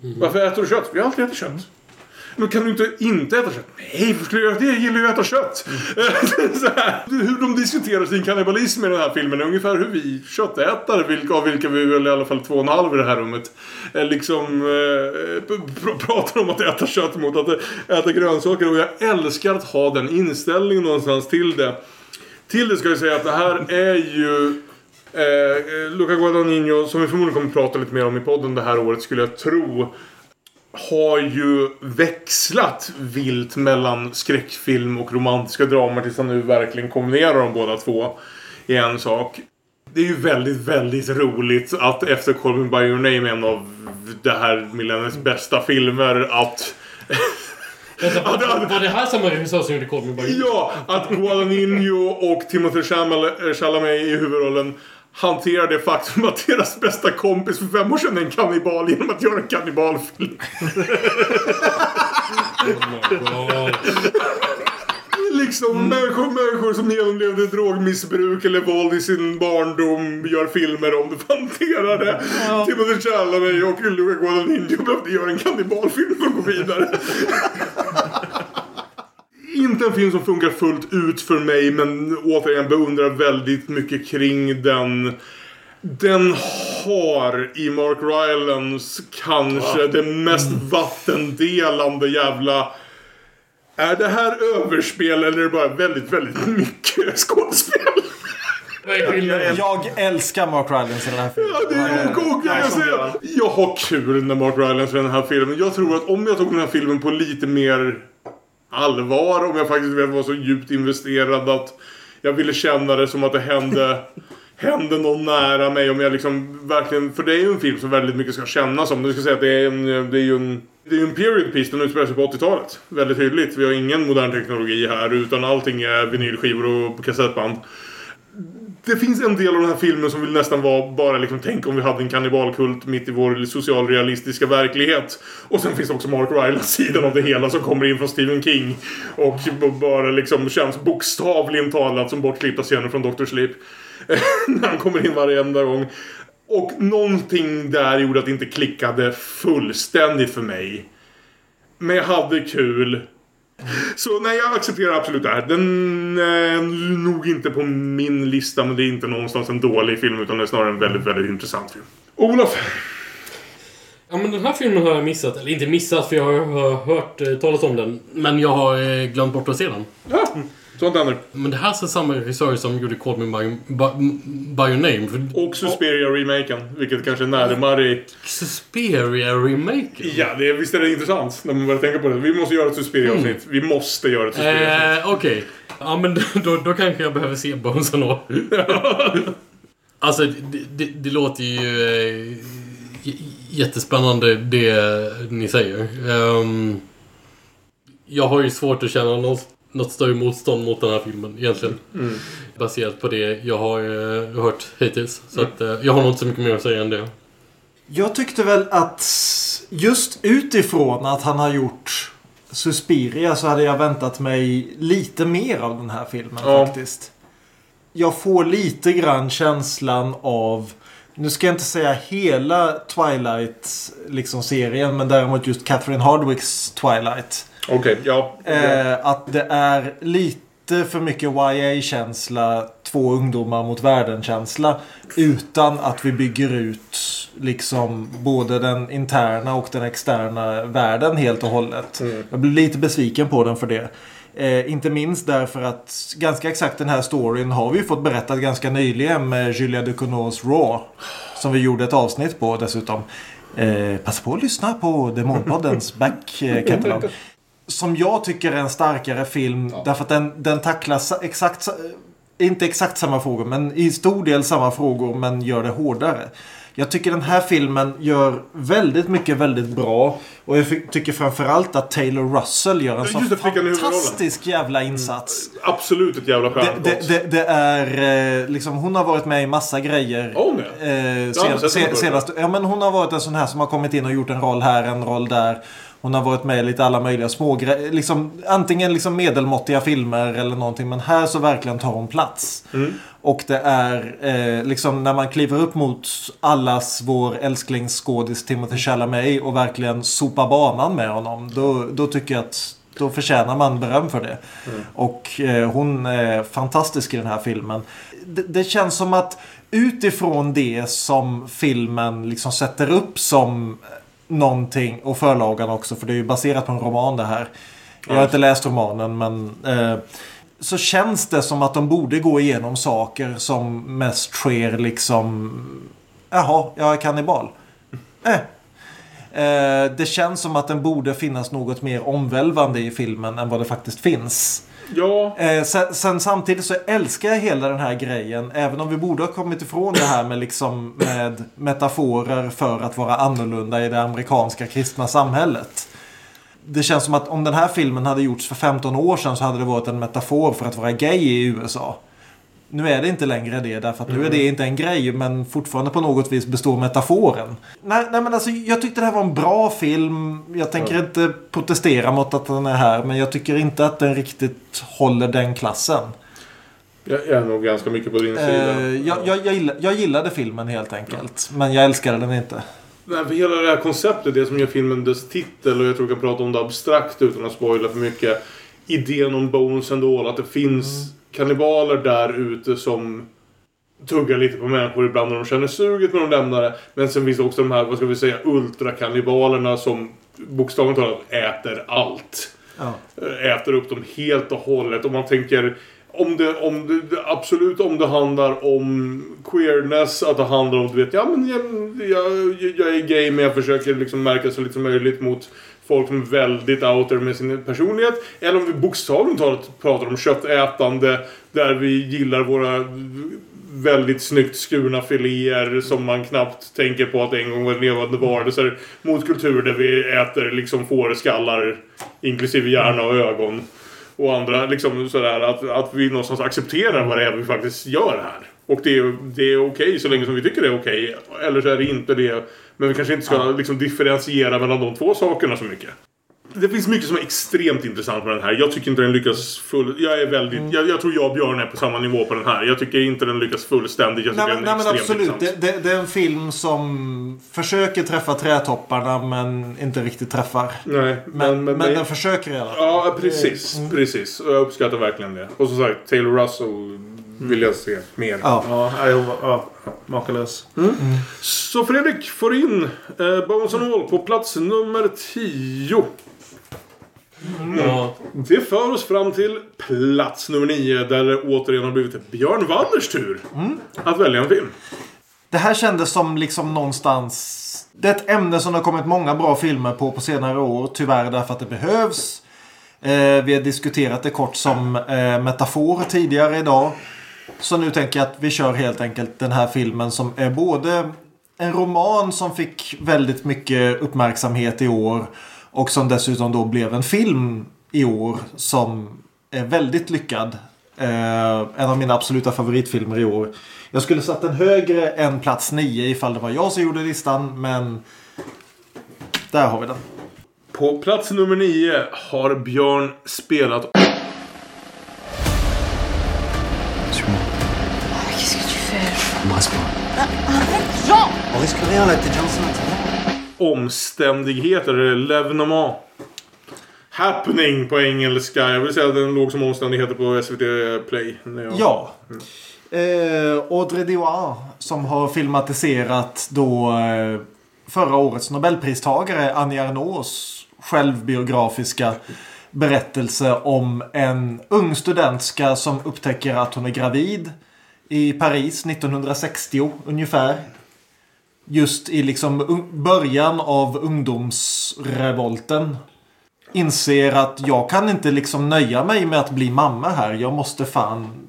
Speaker 1: Varför äter du kött? Vi har alltid ätit kött. Men kan du inte inte äta kött? Nej, varför skulle jag göra det? Jag gillar ju att äta kött. här. Hur de diskuterar sin kannibalism i den här filmen är ungefär hur vi köttätare, vilka, av vilka vi väl i alla fall två och en halv i det här rummet, eh, liksom eh, pr- pr- pratar om att äta kött mot att äta grönsaker. Och jag älskar att ha den inställningen någonstans till det. Till det ska jag säga att det här är ju Eh, eh, Luca Guadagnino, som vi förmodligen kommer att prata lite mer om i podden det här året skulle jag tro. Har ju växlat vilt mellan skräckfilm och romantiska dramer tills han nu verkligen kombinerar de båda två i en sak. Det är ju väldigt, väldigt roligt att efter Call Me By Your Name, en av det här millenniets bästa filmer, att
Speaker 2: Vänta, var, var det här samma regissör som gjorde Call Me By Your
Speaker 1: Ja, att Guadagnino och Chalamet- Chalamet i huvudrollen hanterar det faktum att deras bästa kompis för fem år sedan är en kannibal genom att göra en kannibalfilm.
Speaker 2: God.
Speaker 1: Liksom människor, människor som genomlevde drogmissbruk eller våld i sin barndom gör filmer om det hanterar det. Timothée Chalamet och Luca Guadagnino behövde göra en kannibalfilm för att gå vidare. Inte en film som funkar fullt ut för mig men återigen beundrar väldigt mycket kring den. Den har i Mark Rylance kanske det mest vattendelande jävla... Är det här överspel eller är det bara väldigt, väldigt mycket skådespel?
Speaker 2: Är?
Speaker 3: Jag älskar Mark Rylance i den här filmen.
Speaker 1: Ja, det är och, jag, säga, jag har kul när Mark Rylance i den här filmen. Jag tror att om jag tog den här filmen på lite mer allvar, om jag faktiskt var så djupt investerad att jag ville känna det som att det hände hände någon nära mig om jag liksom verkligen, för det är ju en film som väldigt mycket ska kännas som. Du ska säga att det är, en, det är ju en det är ju en period piece, den utspelar sig på 80-talet. Väldigt tydligt. Vi har ingen modern teknologi här utan allting är vinylskivor och kassettband. Det finns en del av den här filmen som vill nästan vara bara liksom tänk om vi hade en kannibalkult mitt i vår socialrealistiska verklighet. Och sen finns det också Mark Rylands sidan av det hela som kommer in från Stephen King. Och bara liksom känns bokstavligen talat som bortklippta scener från Dr. Sleep. När han kommer in varenda gång. Och någonting där gjorde att det inte klickade fullständigt för mig. Men jag hade kul. Så nej, jag accepterar absolut det här. Den är nog inte på min lista, men det är inte någonstans en dålig film, utan det är snarare en väldigt, väldigt intressant film. Olof!
Speaker 2: Ja men den här filmen har jag missat. Eller inte missat för jag har hört eh, talas om den. Men jag har eh, glömt bort att se den.
Speaker 1: Ja, sånt händer.
Speaker 2: Men det här är samma regissör som gjorde Call Me By, by, by Your Name. För
Speaker 1: Och Suspiria-remaken, vilket kanske är närmare.
Speaker 2: Suspiria-remaken?
Speaker 1: Ja, det är, visst är det intressant när man börjar tänka på det. Vi måste göra ett Suspiria-avsnitt. Vi måste göra ett Suspiria-avsnitt.
Speaker 2: Eh, Okej. Ja men då, då kanske jag behöver se Bones ändå. alltså det, det, det låter ju eh, jättespännande det ni säger. Ehm, jag har ju svårt att känna något, något större motstånd mot den här filmen egentligen. Baserat på det jag har eh, hört hittills. Så att, eh, jag har nog inte så mycket mer att säga än det.
Speaker 3: Jag tyckte väl att just utifrån att han har gjort Suspiria så hade jag väntat mig lite mer av den här filmen
Speaker 1: Ja.
Speaker 3: faktiskt. Jag får lite grann känslan av nu ska jag inte säga hela Twilight liksom serien men däremot just Catherine Hardwicks Twilight.
Speaker 1: Okej, ja.
Speaker 3: Eh, att det är lite för mycket YA-känsla, två ungdomar mot världen-känsla. Utan att vi bygger ut liksom både den interna och den externa världen helt och hållet. Jag blir lite besviken på den för det. Eh, inte minst därför att ganska exakt den här storyn har vi ju fått berättat ganska nyligen med Julia Ducournau's Raw. Som vi gjorde ett avsnitt på dessutom. Eh, passa på att lyssna på Demonpoddens back eh, catalog. Som jag tycker är en starkare film därför att den, den tacklar sa- exakt inte exakt samma frågor men i stor del samma frågor men gör det hårdare. Jag tycker den här filmen gör väldigt mycket väldigt bra. Och jag tycker framförallt att Taylor Russell gör en
Speaker 1: Just det, huvudrollen.
Speaker 3: fantastisk jävla insats.
Speaker 1: Absolut ett jävla
Speaker 3: Det,
Speaker 1: stjärnskott.
Speaker 3: det, det, det är eh, liksom, hon har varit med i massa grejer.
Speaker 1: Hon det?
Speaker 3: Eh, sen,
Speaker 1: inte sett
Speaker 3: se,
Speaker 1: henne förut.
Speaker 3: senast, ja, men hon har varit en sån här som har kommit in och gjort en roll här, en roll där. Hon har varit med i lite alla möjliga små grejer. Liksom, antingen liksom medelmåttiga filmer eller någonting. Men här så verkligen tar hon plats.
Speaker 1: Mm.
Speaker 3: Och det är eh, liksom när man kliver upp mot allas vår älsklingsskådis Timothy Chalamet och verkligen sopar banan med honom. Då, då tycker jag att då förtjänar man beröm för det. Och eh, hon är fantastisk i den här filmen. Det, det känns som att utifrån det som filmen liksom sätter upp som någonting och förlagan också för det är ju baserat på en roman det här. Jag har inte läst romanen men eh, så känns det som att de borde gå igenom saker som mest sker liksom... Jaha, jag är kannibal. Eh. Eh, det känns som att den borde finnas något mer omvälvande i filmen än vad det faktiskt finns.
Speaker 1: Ja,
Speaker 3: Eh, sen, sen samtidigt så älskar jag hela den här grejen. Även om vi borde ha kommit ifrån det här med, liksom, med metaforer för att vara annorlunda i det amerikanska kristna samhället. Det känns som att om den här filmen hade gjorts för 15 år sedan så hade det varit en metafor för att vara gay i USA. Nu är det inte längre det därför att nu är det inte en grej men fortfarande på något vis består metaforen. Nej, nej men alltså jag tyckte det här var en bra film. Jag tänker inte protestera mot att den är här men jag tycker inte att den riktigt håller den klassen.
Speaker 1: jag är nog ganska mycket på din sida.
Speaker 3: Eh, jag, jag, jag, gillade, jag gillade filmen helt enkelt. Men jag älskade den inte.
Speaker 1: Nej, för hela det här konceptet, det som gör filmen dess titel och jag tror vi kan prata om det abstrakt utan att spoila för mycket. Idén om Bones All, att det finns kannibaler där ute som tuggar lite på människor ibland när de känner suget när de lämnar det. Men sen finns det också de här, vad ska vi säga, ultrakannibalerna som bokstavligt talat äter allt.
Speaker 3: Ja.
Speaker 1: Äter upp dem helt och hållet. Om man tänker om det, om det, absolut om det handlar om queerness, att det handlar om du vet, ja men jag, jag, jag är gay men jag försöker liksom märka så lite som möjligt mot folk som är väldigt outer med sin personlighet. Eller om vi bokstavligt talat pratar om köttätande där vi gillar våra väldigt snyggt skurna filéer som man knappt tänker på att en gång var levande varelser. Mot kultur där vi äter liksom fårskallar inklusive hjärna och ögon. Och andra liksom sådär att, att vi någonstans accepterar vad det är vi faktiskt gör här. Och det är, det är okej så länge som vi tycker det är okej. Eller så är det inte det. Men vi kanske inte ska liksom differentiera mellan de två sakerna så mycket. Det finns mycket som är extremt intressant med den här. Jag tycker inte den lyckas full... Jag är väldigt... Jag, jag tror jag och Björn är på samma nivå på den här. Jag tycker inte den lyckas fullständigt. Jag tycker
Speaker 3: Nej, men,
Speaker 1: den är
Speaker 3: nej men
Speaker 1: extremt
Speaker 3: absolut.
Speaker 1: intressant.
Speaker 3: Det, det, det är en film som försöker träffa trädtopparna men inte riktigt träffar.
Speaker 1: Nej,
Speaker 3: Men, men, den försöker i alla fall.
Speaker 1: Ja, precis. Precis. Och jag uppskattar verkligen det. Och som sagt, Taylor Russell vill jag se mer.
Speaker 3: Ja.
Speaker 4: Ja, var- ja, makalös.
Speaker 1: Så Fredrik får in eh, Bones and All på plats nummer 10.
Speaker 2: Ja.
Speaker 1: Det för oss fram till plats nummer 9 där det återigen har blivit Björn Wallers tur att välja en film.
Speaker 3: Det här kändes som liksom någonstans... Det är ett ämne som det har kommit många bra filmer på på senare år. Tyvärr därför att det behövs. Eh, vi har diskuterat det kort som eh, metafor tidigare idag. Så nu tänker jag att vi kör helt enkelt den här filmen som är både en roman som fick väldigt mycket uppmärksamhet i år. Och som dessutom då blev en film i år som är väldigt lyckad. Eh, en av mina absoluta favoritfilmer i år. Jag skulle satt den högre än plats 9 ifall det var jag som gjorde listan. Men där har vi den.
Speaker 1: På plats nummer 9 har Björn spelat
Speaker 10: fais
Speaker 11: Embrasse-moi.
Speaker 10: Arrête, Jean
Speaker 11: On risque rien là, t'es Johnson.
Speaker 1: Omständigheter, eller. Happening på engelska. Jag vill säga att den låg som omständigheter på SVT Play. jag-
Speaker 3: Ja. Eh, Audrey Diois som har filmatiserat då eh, förra årets Nobelpristagare Annie Ernaux självbiografiska berättelse om en ung studentska som upptäcker att hon är gravid i Paris 1960 ungefär. Just i liksom början av ungdomsrevolten. Inser att jag kan inte liksom nöja mig med att bli mamma här. Jag måste fan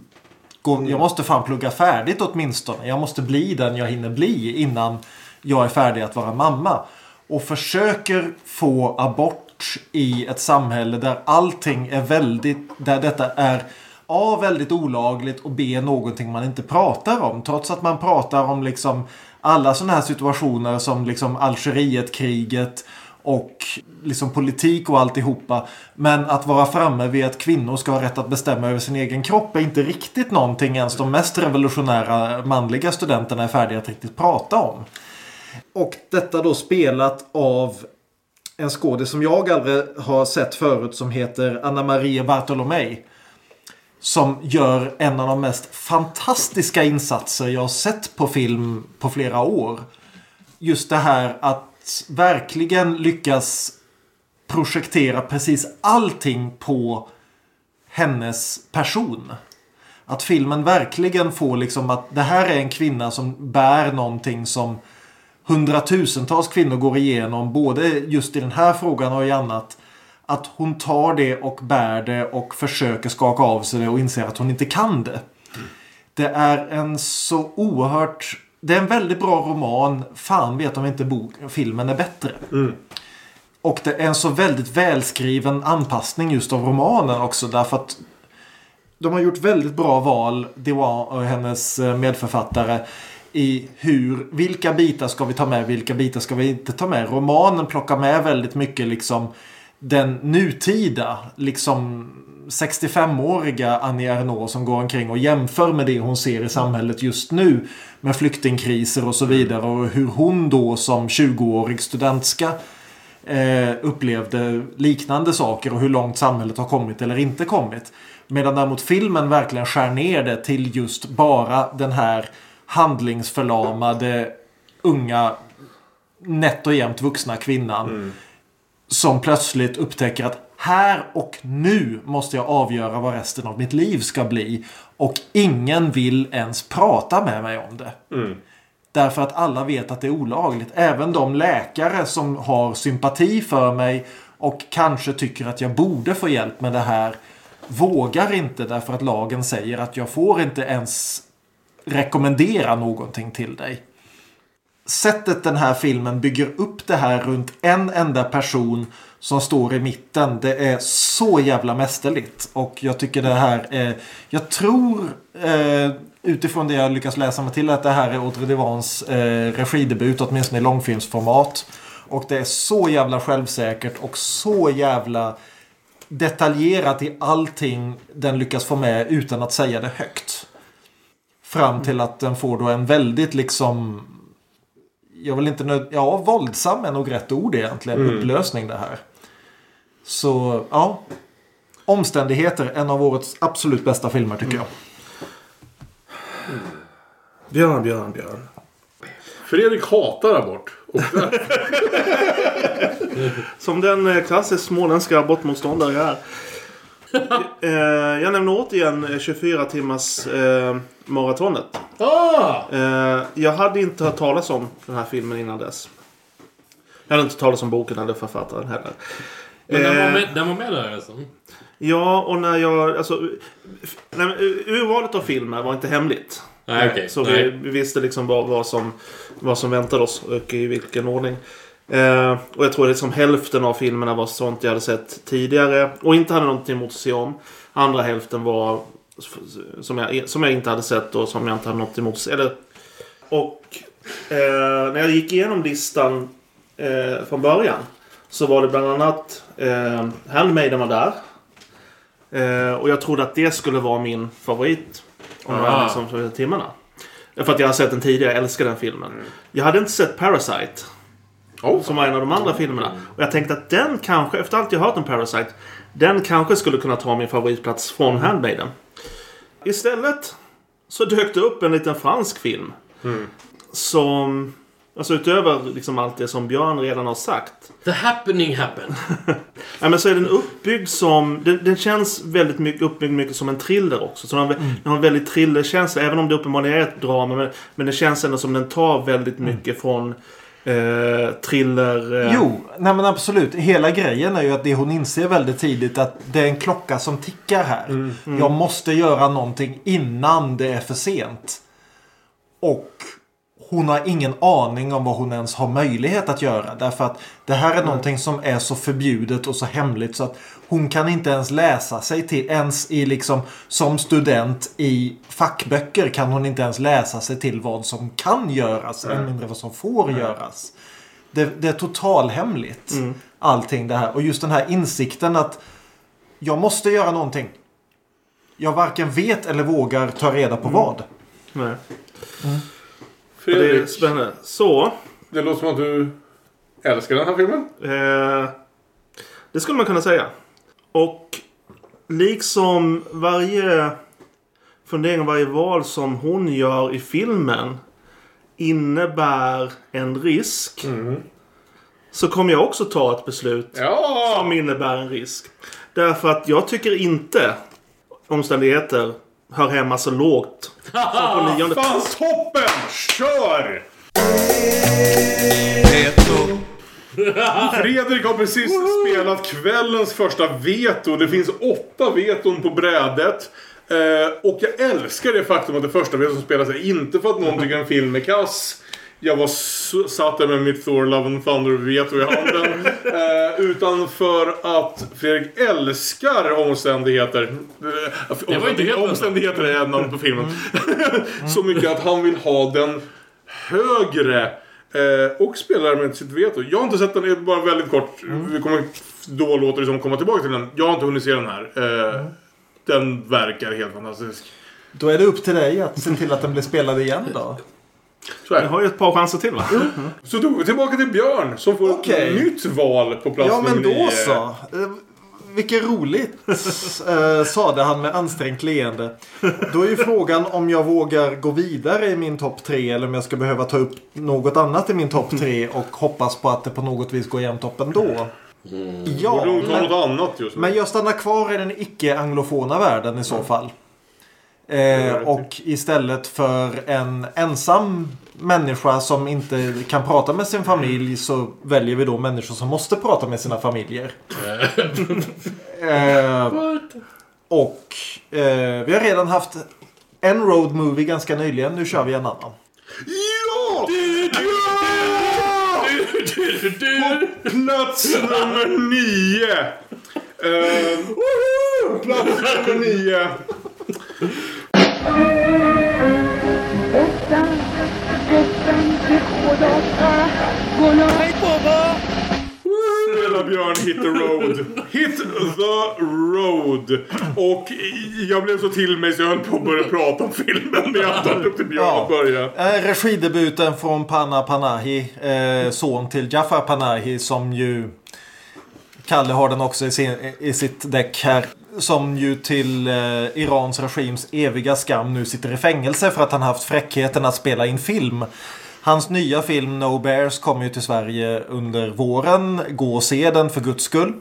Speaker 3: gå, jag måste fan plugga färdigt åtminstone. Jag måste bli den jag hinner bli innan jag är färdig att vara mamma. Och försöker få abort i ett samhälle där allting är väldigt, där detta är A. Väldigt olagligt och B. Någonting man inte pratar om. Trots att man pratar om liksom alla sådana här situationer som liksom Algerietkriget och liksom politik och alltihopa. Men att vara framme vid att kvinnor ska ha rätt att bestämma över sin egen kropp är inte riktigt någonting ens de mest revolutionära manliga studenterna är färdiga att riktigt prata om. Och detta då spelat av en skådis som jag aldrig har sett förut som heter Anna Maria Bartolomei. Som gör en av de mest fantastiska insatser jag har sett på film på flera år. Just det här att verkligen lyckas projektera precis allting på hennes person. Att filmen verkligen får liksom att det här är en kvinna som bär någonting som hundratusentals kvinnor går igenom. Både just i den här frågan och i annat. Att hon tar det och bär det och försöker skaka av sig det och inser att hon inte kan det. Det är en så oerhört... Det är en väldigt bra roman. Fan vet om inte bok, filmen är bättre. Och det är en så väldigt välskriven anpassning just av romanen också. Därför att de har gjort väldigt bra val, Dewan och hennes eh, medförfattare. I hur, vilka bitar ska vi ta med, vilka bitar ska vi inte ta med. Romanen plockar med väldigt mycket liksom den nutida, liksom 65-åriga Annie Ernaux som går omkring och jämför med det hon ser i samhället just nu. Med flyktingkriser och så vidare och hur hon då som 20-årig studentska eh, upplevde liknande saker och hur långt samhället har kommit eller inte kommit. Medan däremot filmen verkligen skär ner det till just bara den här handlingsförlamade unga nätt och jämnt vuxna kvinnan. Mm. Som plötsligt upptäcker att här och nu måste jag avgöra vad resten av mitt liv ska bli. Och ingen vill ens prata med mig om det. Därför att alla vet att det är olagligt. Även de läkare som har sympati för mig och kanske tycker att jag borde få hjälp med det här vågar inte därför att lagen säger att jag får inte ens rekommendera någonting till dig. Sättet den här filmen bygger upp det här runt en enda person som står i mitten. Det är så jävla mästerligt. Och jag tycker det här är... Jag tror eh, utifrån det jag lyckas läsa mig till att det här är Audrey Devans eh, regidebut, åtminstone i långfilmsformat. Och det är så jävla självsäkert och så jävla detaljerat i allting den lyckas få med utan att säga det högt. Fram till att den får då en väldigt liksom... Jag vill inte nöd... Ja, våldsam är nog rätt ord egentligen.
Speaker 4: Mm.
Speaker 3: Upplösning det här. Så, ja. Omständigheter, en av årets absolut bästa filmer tycker jag.
Speaker 4: Björn, Björn, Björn.
Speaker 1: Fredrik hatar abort.
Speaker 4: Som den eh, klassiskt småländska abortmotståndare jag är. Eh, jag nämner återigen 24 timmars eh, maratonet.
Speaker 2: Ah!
Speaker 4: Eh, jag hade inte hört talas om den här filmen innan dess. Jag hade inte hört talas om boken eller författaren heller.
Speaker 2: Men den var
Speaker 4: Eh,
Speaker 2: med, den var med där alltså?
Speaker 4: Ja, och när jag... Alltså, uh, urvalet av filmer var inte hemligt.
Speaker 2: Nej,
Speaker 4: Eh,
Speaker 2: okej.
Speaker 4: Så vi visste liksom vad, vad, som, vad som väntade oss och i vilken ordning. Eh, och jag tror liksom hälften av filmerna var sånt jag hade sett tidigare och inte hade någonting emot att se om. Andra hälften var som jag, som jag inte hade sett och som jag inte hade något emot. Eller, och eh, när jag gick igenom listan eh, från början så var det bland annat eh, Handmaiden var där. Eh, och jag trodde att det skulle vara min favorit. Om de
Speaker 2: Ah.
Speaker 4: här liksom, för timmarna. För att jag har sett den tidigare, jag älskar den filmen. Jag hade inte sett Parasite. Som var en av de andra filmerna. Och jag tänkte att den kanske, efter allt jag hört om Parasite. Den kanske skulle kunna ta min favoritplats från Handmaiden. Istället så dök det upp en liten fransk film. Som... Alltså utöver liksom allt det som Björn redan har sagt.
Speaker 2: The happening happened.
Speaker 4: Ja, men så är den uppbyggd som... Den, den känns väldigt mycket uppbyggd mycket som en thriller också. Så den, har, den har en väldigt thrillerkänsla. Även om det uppenbarligen är ett drama. Men, men det känns ändå som den tar väldigt mycket från eh, thriller... Eh,
Speaker 3: Jo, nej men absolut. Hela grejen är ju att det hon inser väldigt tidigt att det är en klocka som tickar här. Jag måste göra någonting innan det är för sent. Och hon har ingen aning om vad hon ens har möjlighet att göra. Därför att det här är någonting som är så förbjudet och så hemligt så att hon kan inte ens läsa sig till, ens i liksom som student i fackböcker kan hon inte ens läsa sig till vad som kan göras, än mindre vad som får göras. Det, det är totalhemligt. Allting det här. Och just den här insikten att jag måste göra någonting. Jag varken vet eller vågar ta reda på vad.
Speaker 4: Nej. Ja, det är
Speaker 1: Fredrik,
Speaker 4: spännande. Så.
Speaker 1: det låter som att du älskar den här filmen.
Speaker 4: Eh, det skulle man kunna säga. Och liksom varje fundering varje val som hon gör i filmen innebär en risk. Så kommer jag också ta ett beslut
Speaker 1: Ja!
Speaker 4: som innebär en risk. Därför att jag tycker inte omständigheter hör hemma så lågt. Som på nionde.
Speaker 1: Fan, toppen! Kör! Fredrik har precis spelat kvällens första veto. Det finns åtta veton på brädet. Eh, och jag älskar det faktum att det första vetot som spelas är inte för att någon tycker en film är kass. Jag var satt där med mitt Thor Love and Thunder veto i handen. eh, utan för att Fredrik älskar omständigheter. Eh,
Speaker 2: Det var inte helt
Speaker 1: Omständigheter är namnet på filmen. Så mycket att han vill ha den högre. Eh, och spelar med sitt veto. Jag har inte sett den, bara väldigt kort. Vi kommer, då låter det som komma tillbaka till den. Jag har inte hunnit se den här. Eh, Den verkar helt fantastisk.
Speaker 3: Då är det upp till dig att se till att den blir spelad igen då.
Speaker 1: Så är
Speaker 4: Jag
Speaker 1: det.
Speaker 4: har ju ett par chanser till va?
Speaker 1: Så då går vi tillbaka till Björn som får
Speaker 3: Okej.
Speaker 1: ett nytt val på plats
Speaker 3: Ja men då
Speaker 1: nio.
Speaker 3: så. Vilket roligt, eh, sade han med ansträngt leende. Då är ju frågan om jag vågar gå vidare i min topp tre eller om jag ska behöva ta upp något annat i min topp tre och hoppas på att det på något vis går jämnt upp ändå. Ja,
Speaker 1: nog ta
Speaker 3: men,
Speaker 1: något annat just nu.
Speaker 3: men jag stannar kvar i den icke-anglofona världen i så fall. Eh, och istället för en ensam människa som inte kan prata med sin familj så väljer vi då människor som måste prata med sina familjer. eh, och eh, vi har redan haft en road movie ganska nyligen. Nu kör vi en annan.
Speaker 1: Ja! Ja! På plats nummer nio. Eh, plats nummer nio. Snälla Björn, hit the road. Hit the road. Och jag blev så till mig så jag höll på att börja prata om filmen. Men jag tar upp till Björn
Speaker 3: Ja.
Speaker 1: och börja.
Speaker 3: Eh, regidebuten från Panna Panahi. Eh, son till Jafar Panahi som ju... Kalle har den också i, sin, i sitt däck här. Som ju till eh, Irans regims eviga skam nu sitter i fängelse för att han haft fräckheten att spela in film. Hans nya film No Bears kommer ju till Sverige under våren. Gå och se den för guds skull.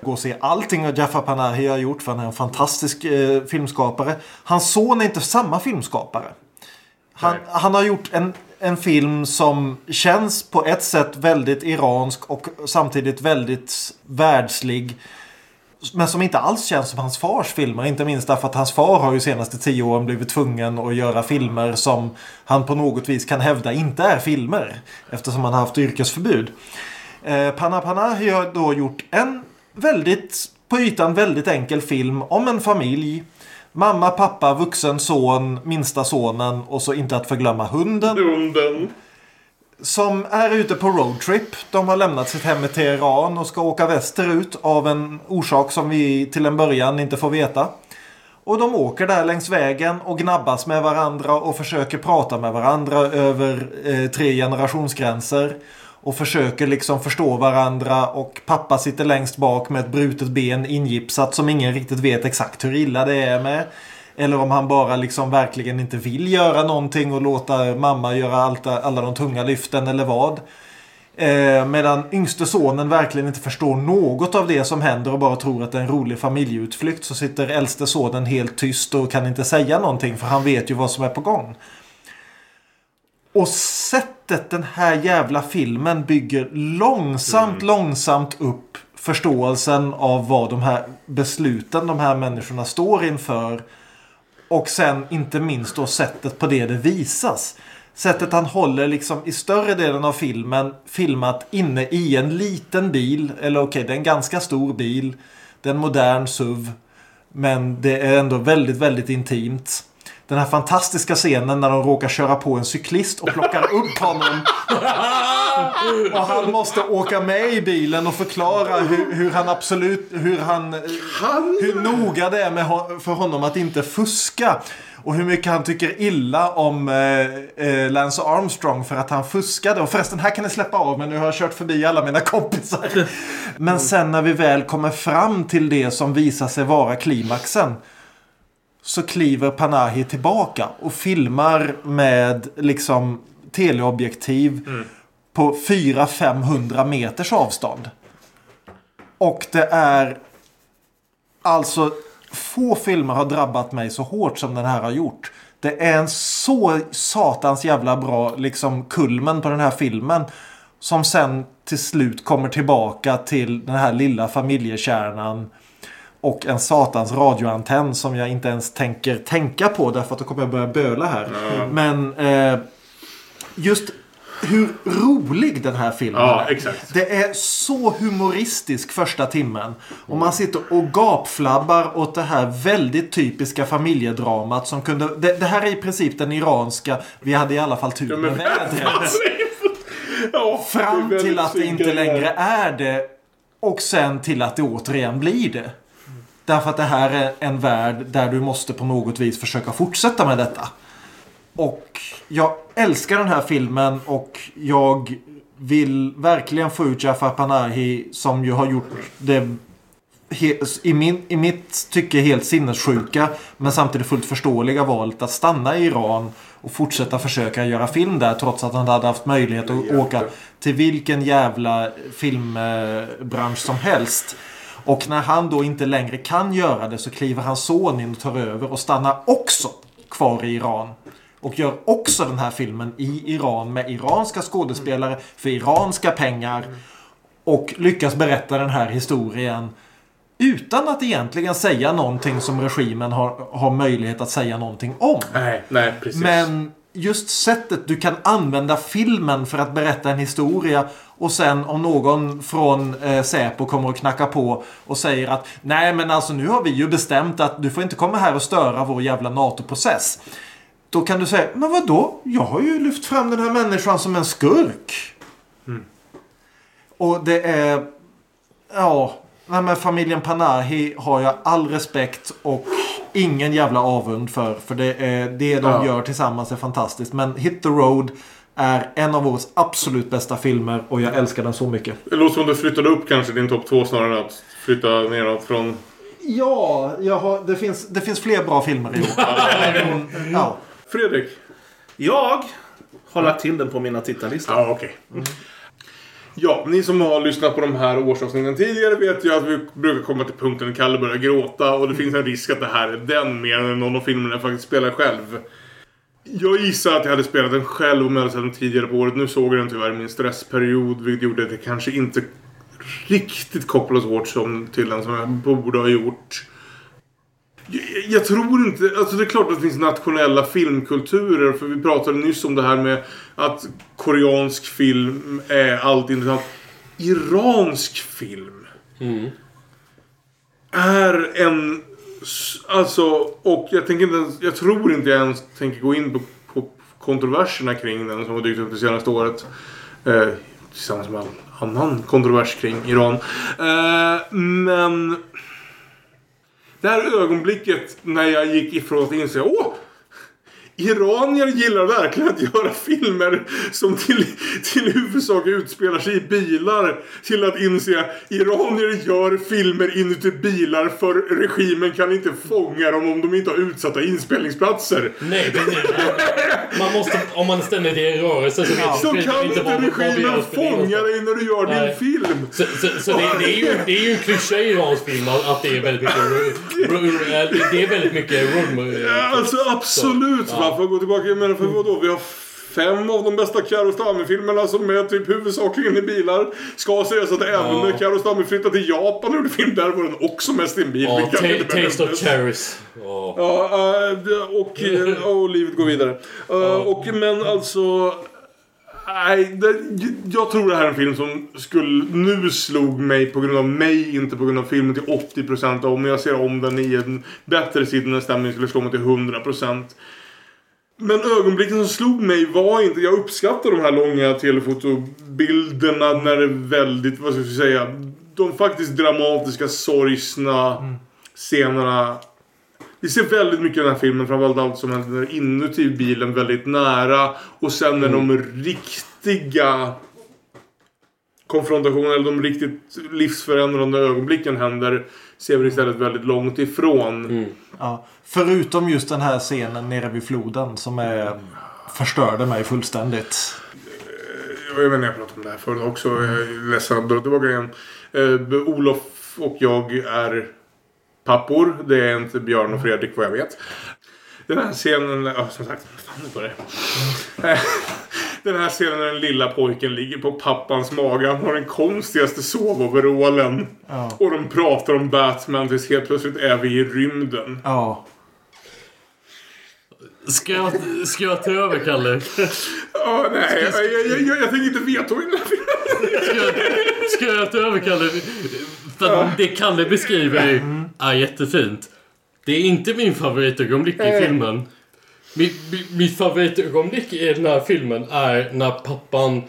Speaker 3: Gå och se allting vad Jafar Panahi har gjort för han är en fantastisk eh, filmskapare. Hans son är inte samma filmskapare. Han, han har gjort en, en film som känns på ett sätt väldigt iransk och samtidigt väldigt världslig. Men som inte alls känns som hans fars filmer. Inte minst därför att hans far har ju senaste tio åren blivit tvungen att göra filmer som han på något vis kan hävda inte är filmer. Eftersom han har haft yrkesförbud. Eh, Panna Panahi har då gjort en väldigt, på ytan väldigt enkel film om en familj. Mamma, pappa, vuxen son, minsta sonen och så inte att förglömma hunden.
Speaker 1: Hunden.
Speaker 3: Som är ute på roadtrip. De har lämnat sitt hem i Teheran och ska åka västerut av en orsak som vi till en början inte får veta. Och de åker där längs vägen och gnabbas med varandra och försöker prata med varandra över eh, tre generationsgränser. Och försöker liksom förstå varandra och pappa sitter längst bak med ett brutet ben ingipsat som ingen riktigt vet exakt hur illa det är med. Eller om han bara liksom verkligen inte vill göra någonting och låta mamma göra allt, alla de tunga lyften eller vad. Eh, medan yngste sonen verkligen inte förstår något av det som händer och bara tror att det är en rolig familjeutflykt så sitter äldste sonen helt tyst och kan inte säga någonting för han vet ju vad som är på gång. Och sättet den här jävla filmen bygger långsamt, långsamt upp förståelsen av vad de här besluten de här människorna står inför. Och sen inte minst då sättet på det det visas. Sättet han håller liksom i större delen av filmen filmat inne i en liten bil. Eller okej, det är en ganska stor bil. Det är en modern SUV. Men det är ändå väldigt, väldigt intimt. Den här fantastiska scenen när de råkar köra på en cyklist och plockar upp honom. Och han måste åka med i bilen och förklara hur, hur han absolut, hur han, hur noga det är med, för honom att inte fuska. Och hur mycket han tycker illa om eh, eh, Lance Armstrong för att han fuskade. Och förresten, här kan ni släppa av men nu har jag kört förbi alla mina kompisar. Men sen när vi väl kommer fram till det som visar sig vara klimaxen. Så kliver Panahi tillbaka och filmar med liksom teleobjektiv på 400-500 meters avstånd. Och det är alltså få filmer har drabbat mig så hårt som den här har gjort. Det är en så satans jävla bra liksom kulmen på den här filmen. Som sen till slut kommer tillbaka till den här lilla familjekärnan. Och en satans radioantenn som jag inte ens tänker tänka på därför att då kommer jag börja böla här. Men eh, just hur rolig den här filmen
Speaker 1: Ja,
Speaker 3: är.
Speaker 1: exakt.
Speaker 3: Det är så humoristisk första timmen. Och man sitter och gapflabbar åt det här väldigt typiska familjedramat som kunde... Det, det här är i princip den iranska Vi hade i alla fall tur med vädret.
Speaker 1: Ja,
Speaker 3: Fram
Speaker 1: det är
Speaker 3: till att det inte längre är det. Och sen till att det återigen blir det. Därför att det här är en värld där du måste på något vis försöka fortsätta med detta. Och jag älskar den här filmen och jag vill verkligen få ut Jafar Panahi som ju har gjort det i, min, i mitt tycke helt sinnessjuka men samtidigt fullt förståeliga valet att stanna i Iran och fortsätta försöka göra film där trots att han hade haft möjlighet att åka till vilken jävla filmbransch som helst. Och när han då inte längre kan göra det så kliver hans son in och tar över och stannar också kvar i Iran. Och gör också den här filmen i Iran med iranska skådespelare för iranska pengar. Och lyckas berätta den här historien utan att egentligen säga någonting som regimen har, har möjlighet att säga någonting om.
Speaker 1: Nej, nej, precis.
Speaker 3: Men just sättet du kan använda filmen för att berätta en historia och sen om någon från eh, Säpo kommer och knackar på och säger att nej men alltså nu har vi ju bestämt att du får inte komma här och störa vår jävla NATO-process. Då kan du säga, men vad då? Jag har ju lyft fram den här människan som en skurk. Och det är... Ja, nej men familjen Panahi har jag all respekt och ingen jävla avund för. För det, är, det de
Speaker 1: Ja.
Speaker 3: gör tillsammans är fantastiskt. Men Hit the Road är en av årets absolut bästa filmer och jag älskar den så mycket.
Speaker 1: Det låter som du flyttade upp kanske din topp två snarare än att flytta neråt från...
Speaker 3: Ja, jag har, det, finns, det finns fler bra filmer i år. ja.
Speaker 1: Fredrik?
Speaker 4: Jag har lagt till den på mina tittarlistor.
Speaker 1: Ja, okej. Ja, ni som har lyssnat på de här årsavsnitten tidigare vet ju att vi brukar komma till punkten när Kalle börjar gråta och det finns en risk att det här är den mer än någon av filmerna jag faktiskt spelar själv. Jag gissar att jag hade spelat den själv om jag hade sett den tidigare på året. Nu såg jag den tyvärr i min stressperiod vilket gjorde att jag kanske inte riktigt kopplade så hårt som till den som jag borde ha gjort. Jag, tror inte... Alltså det är klart att det finns nationella filmkulturer. För vi pratade nyss om det här med att koreansk film är allt intressant. Iransk film är en... Alltså, och jag tänker inte ens, Jag tror inte jag ens tänker gå in på, på kontroverserna kring den som har dykt upp det senaste året. Eh, tillsammans med all annan kontrovers kring Iran. Eh, men... Det här ögonblicket när jag gick ifrån att inse åh! Iranier gillar verkligen att göra filmer som till, till huvudsak utspelar sig i bilar. Till att inse iranier gör filmer inuti bilar för regimen kan inte fånga dem om de inte har utsatta inspelningsplatser.
Speaker 2: Nej, precis. Man måste, om man ständigt är i rörelse så vet
Speaker 1: Så kan inte regimen fånga dig när du gör
Speaker 2: Nej.
Speaker 1: din film.
Speaker 2: Så, så, så det, det, är ju, det är ju en klyscha i iransk film att det är väldigt mycket... Det är väldigt mycket rum.
Speaker 1: Ja, alltså absolut.
Speaker 2: Så,
Speaker 1: va?
Speaker 2: Ja.
Speaker 1: För att gå tillbaka, jag menar för vadå? Vi har fem av de bästa Kiarostami-filmerna som är typ huvudsakligen i bilar. Ska sägas att även när Kiarostami flyttade till Japan och gjorde film där var den också mest i en bil.
Speaker 2: Ja, Taste of. Cherries. Ja.
Speaker 1: Eh, och, eh, och livet går vidare. Eh, och, men alltså... Nej, det, jag tror det här är en film som skulle, nu slog mig på grund av mig, inte på grund av filmen till 80%. Och om jag ser om den i en bättre sittande stämning skulle slå mig till 100%. Men ögonblicken som slog mig var inte... Jag uppskattar de här långa telefotobilderna när det är väldigt, vad ska jag säga, de faktiskt dramatiska, sorgsna scenerna. Vi ser väldigt mycket i den här filmen, framförallt allt som händer inuti bilen väldigt nära. Och sen när de riktiga konfrontationerna, eller de riktigt livsförändrande ögonblicken händer, ser vi istället väldigt långt ifrån.
Speaker 3: Ja, förutom just den här scenen nere vid floden som är, förstörde mig fullständigt.
Speaker 1: Jag vet inte, jag pratade om det här förut också. Jag är ledsen att dra tillbaka igen. Eh, Olof och jag är pappor. Det är inte Björn och Fredrik vad jag vet. Den här scenen, ja, som sagt, fan nu börjar det. Den här scenen när den lilla pojken ligger på pappans mage. Han har den konstigaste sovoverallen.
Speaker 3: Ja.
Speaker 1: Och de pratar om Batman tills helt plötsligt är vi i rymden.
Speaker 3: Ja.
Speaker 2: Ska jag, ska jag ta över, Kalle?
Speaker 1: Ja, nej, jag, jag, jag, jag tänker inte veto i den här filmen.
Speaker 2: Ska jag, ska jag ta över, Kalle? För att det Kalle beskriver är jättefint. Det är inte min favoritögonblick i filmen. Mitt, mitt- favoritögonblick i den här filmen är när pappan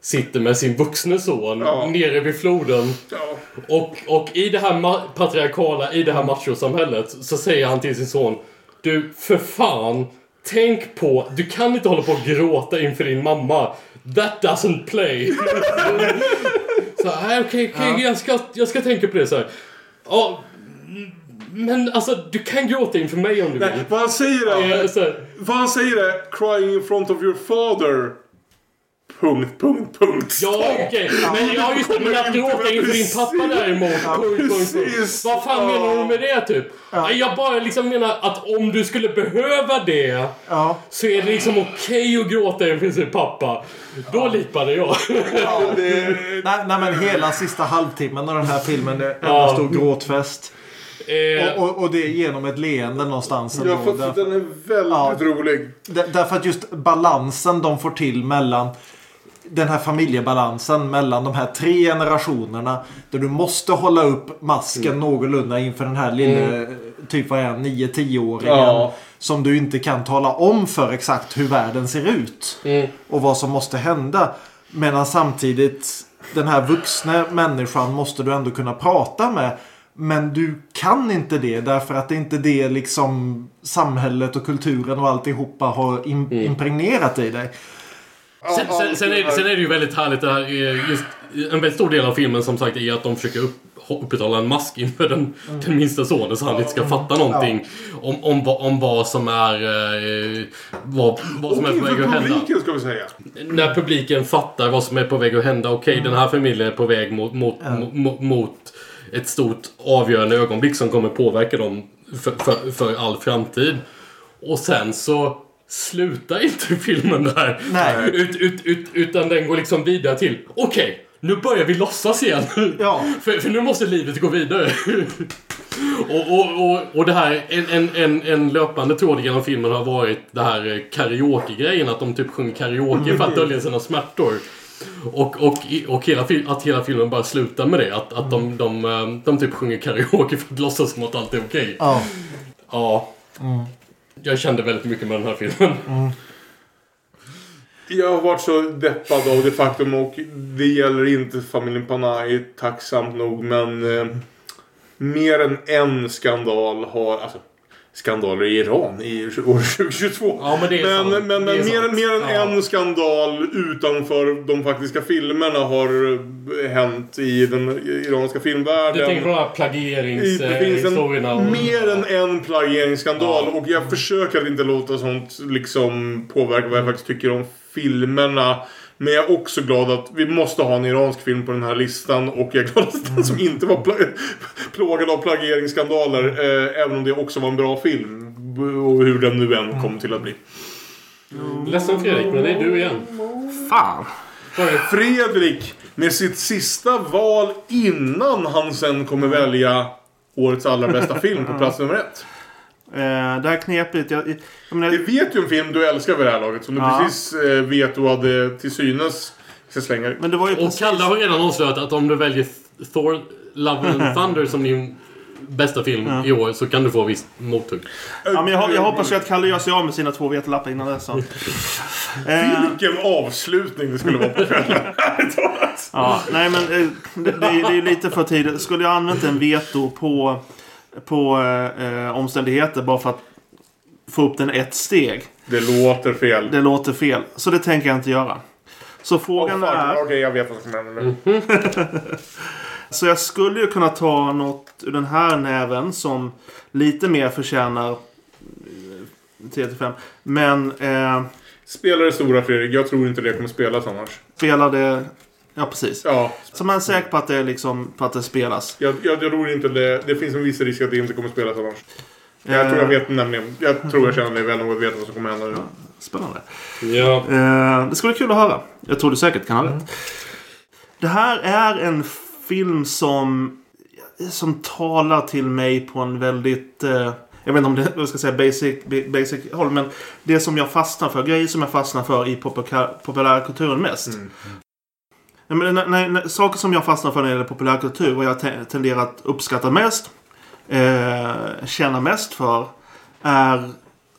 Speaker 2: sitter med sin vuxne son
Speaker 1: Ja.
Speaker 2: nere vid floden.
Speaker 1: Ja.
Speaker 2: Och, och i det här patriarkala, i det här machosamhället så säger han till sin son Du, för fan. Tänk på, du kan inte hålla på och gråta inför din mamma. That doesn't play. så här, okej, okej, jag, ska, jag ska tänka på det så här. Ja, men alltså du kan gråta inför mig om du
Speaker 1: Nej,
Speaker 2: vill.
Speaker 1: vad han säger
Speaker 2: Ja,
Speaker 1: är...
Speaker 2: så här,
Speaker 1: Vad han säger är crying in front of your father. Punkt, punkt, punkt.
Speaker 2: Ja, okej. Men ja, just det. Men att gråta inför din pappa däremot. punkt, punkt, punkt.
Speaker 1: precis.
Speaker 2: Vad fan menar du med det typ? Nej, Jag bara liksom menar att om du skulle behöva det
Speaker 3: Ja.
Speaker 2: så är det liksom okej att gråta inför sin pappa. Då lipade jag.
Speaker 3: Nej, nej men hela sista halvtimmen av den här filmen det är
Speaker 2: Ja.
Speaker 3: stor gråtfest.
Speaker 2: Eh,
Speaker 3: Och, och, och det är genom ett leende någonstans.
Speaker 1: Ja,
Speaker 3: ändå.
Speaker 1: för att
Speaker 3: Därför-
Speaker 1: den är väldigt
Speaker 3: Ja.
Speaker 1: rolig.
Speaker 3: Där- Därför att just balansen de får till mellan den här familjebalansen mellan de här tre generationerna. Där du måste hålla upp masken
Speaker 1: Mm.
Speaker 3: någorlunda inför den här lille, typ vad är han, 9-10-åringen.
Speaker 1: Ja.
Speaker 3: Som du inte kan tala om för exakt hur världen ser ut.
Speaker 2: Mm.
Speaker 3: Och vad som måste hända. Medan samtidigt den här vuxna människan måste du ändå kunna prata med. Men du kan inte det därför att det inte är det liksom samhället och kulturen och alltihopa har
Speaker 2: Mm.
Speaker 3: impregnerat i dig.
Speaker 2: Sen, sen, sen, är, sen är det ju väldigt härligt det här, eh, just en väldigt stor del av filmen som sagt är att de försöker upp, upprätthålla en mask inför den, den minsta sonen så han inte ska fatta någonting om, om, vad- om vad som är eh, vad, vad som
Speaker 1: Och
Speaker 2: är på väg att hända.
Speaker 1: publiken ska vi säga.
Speaker 2: När publiken fattar vad som är på väg att hända. Okej, den här familjen är på väg mot, mot, mot, mot ett stort avgörande ögonblick som kommer påverka dem för, för, för all framtid. Och sen så slutar inte filmen där.
Speaker 3: Nej.
Speaker 2: Ut, ut, ut, utan den går liksom vidare till okej, nu börjar vi låtsas igen.
Speaker 3: Ja.
Speaker 2: för, för nu måste livet gå vidare. och, och, och, och det här, en, en, en, löpande tråd genom filmen har varit det här karaoke-grejen. Att de typ sjunger karaoke för att dölja sina smärtor. Och, och, och hela, att hela filmen bara slutar med det. Att, att de, de, eh, de typ sjunger karaoke för att låtsas som att allt är okej.
Speaker 3: Ja.
Speaker 2: Ja. Jag kände väldigt mycket med den här filmen.
Speaker 1: Jag har varit så deppad av det faktum och det gäller inte familjen Panay tacksamt nog men eh, mer än en skandal har, alltså skandaler i Iran i år 2022.
Speaker 2: Ja, men
Speaker 1: men, men, men mer, mer än
Speaker 2: Ja.
Speaker 1: en skandal utanför de faktiska filmerna har eh, hänt i den iranska filmvärlden.
Speaker 2: Du tänker på de här plagieringshistorierna? och-
Speaker 1: mer än en plagieringsskandal
Speaker 2: Ja.
Speaker 1: och jag försöker att inte låta sånt liksom påverka vad jag faktiskt tycker om filmerna. Men jag är också glad att vi måste ha en iransk film på den här listan och jag är glad att den som inte var pla- plågad av plagieringsskandaler eh, även om det också var en bra film. Och hur den nu än kom till att bli.
Speaker 2: Ledsen Fredrik, men det är du igen.
Speaker 4: Fan.
Speaker 1: Fredrik med sitt sista val innan han sen kommer välja årets allra bästa film på plats nummer ett.
Speaker 4: Eh, det här är knepigt. Jag, jag, jag menar,
Speaker 1: Vi vet ju en film du älskar vid det här laget som du
Speaker 4: Ja.
Speaker 1: precis eh, vet du hade till synes. Jag ska slänga
Speaker 4: men det var ju
Speaker 2: Och
Speaker 4: precis...
Speaker 2: Kalle har redan avslöjat att om du väljer Thor, Love and Thunder som din bästa film i år så kan du få visst mothugg.
Speaker 4: Ja, men jag, jag hoppas ju att Kalle gör sig av med sina två vetelappar innan dess. så.
Speaker 1: Vilken avslutning det skulle vara på kvällen.
Speaker 4: Ja, nej men eh, det, det, är- det är ju lite för tidigt. Skulle jag använt en veto på, på eh, eh, omständigheter bara för att få upp den ett steg.
Speaker 1: Det låter fel.
Speaker 4: Det låter fel. Så det tänker jag inte göra. Så frågan
Speaker 1: fuck.
Speaker 4: är...
Speaker 1: Okej, jag vet vad som händer nu.
Speaker 4: Så jag skulle ju kunna ta något ur den här näven som lite mer förtjänar eh, 3-5. Men eh,
Speaker 1: Spelar det stora Fredrik. Jag tror inte det kommer spelas annars.
Speaker 4: spelade Ja, precis.
Speaker 1: Ja,
Speaker 4: Så man är säker på att det, är liksom, på att det spelas.
Speaker 1: jag, jag, jag tror inte det. Det finns en viss risk att det inte kommer spelas annars. Jag tror jag vet nämligen. Jag tror jag känner mig väl nog att veta vad som kommer hända nu.
Speaker 4: Spännande.
Speaker 2: Ja.
Speaker 4: Eh, det ska bli kul att höra. Jag tror du säkert kan ha rätt. Det här är en film som, som talar till mig på en väldigt... Eh, jag vet inte om det jag ska säga basic, basic håll, men det som jag fastnar för, grejer som jag fastnar för i populär, populärkulturen mest. Ja, men när, när, när, saker som jag fastnar för när det gäller populärkultur och jag te- tenderar att uppskatta mest, eh, känna mest för, är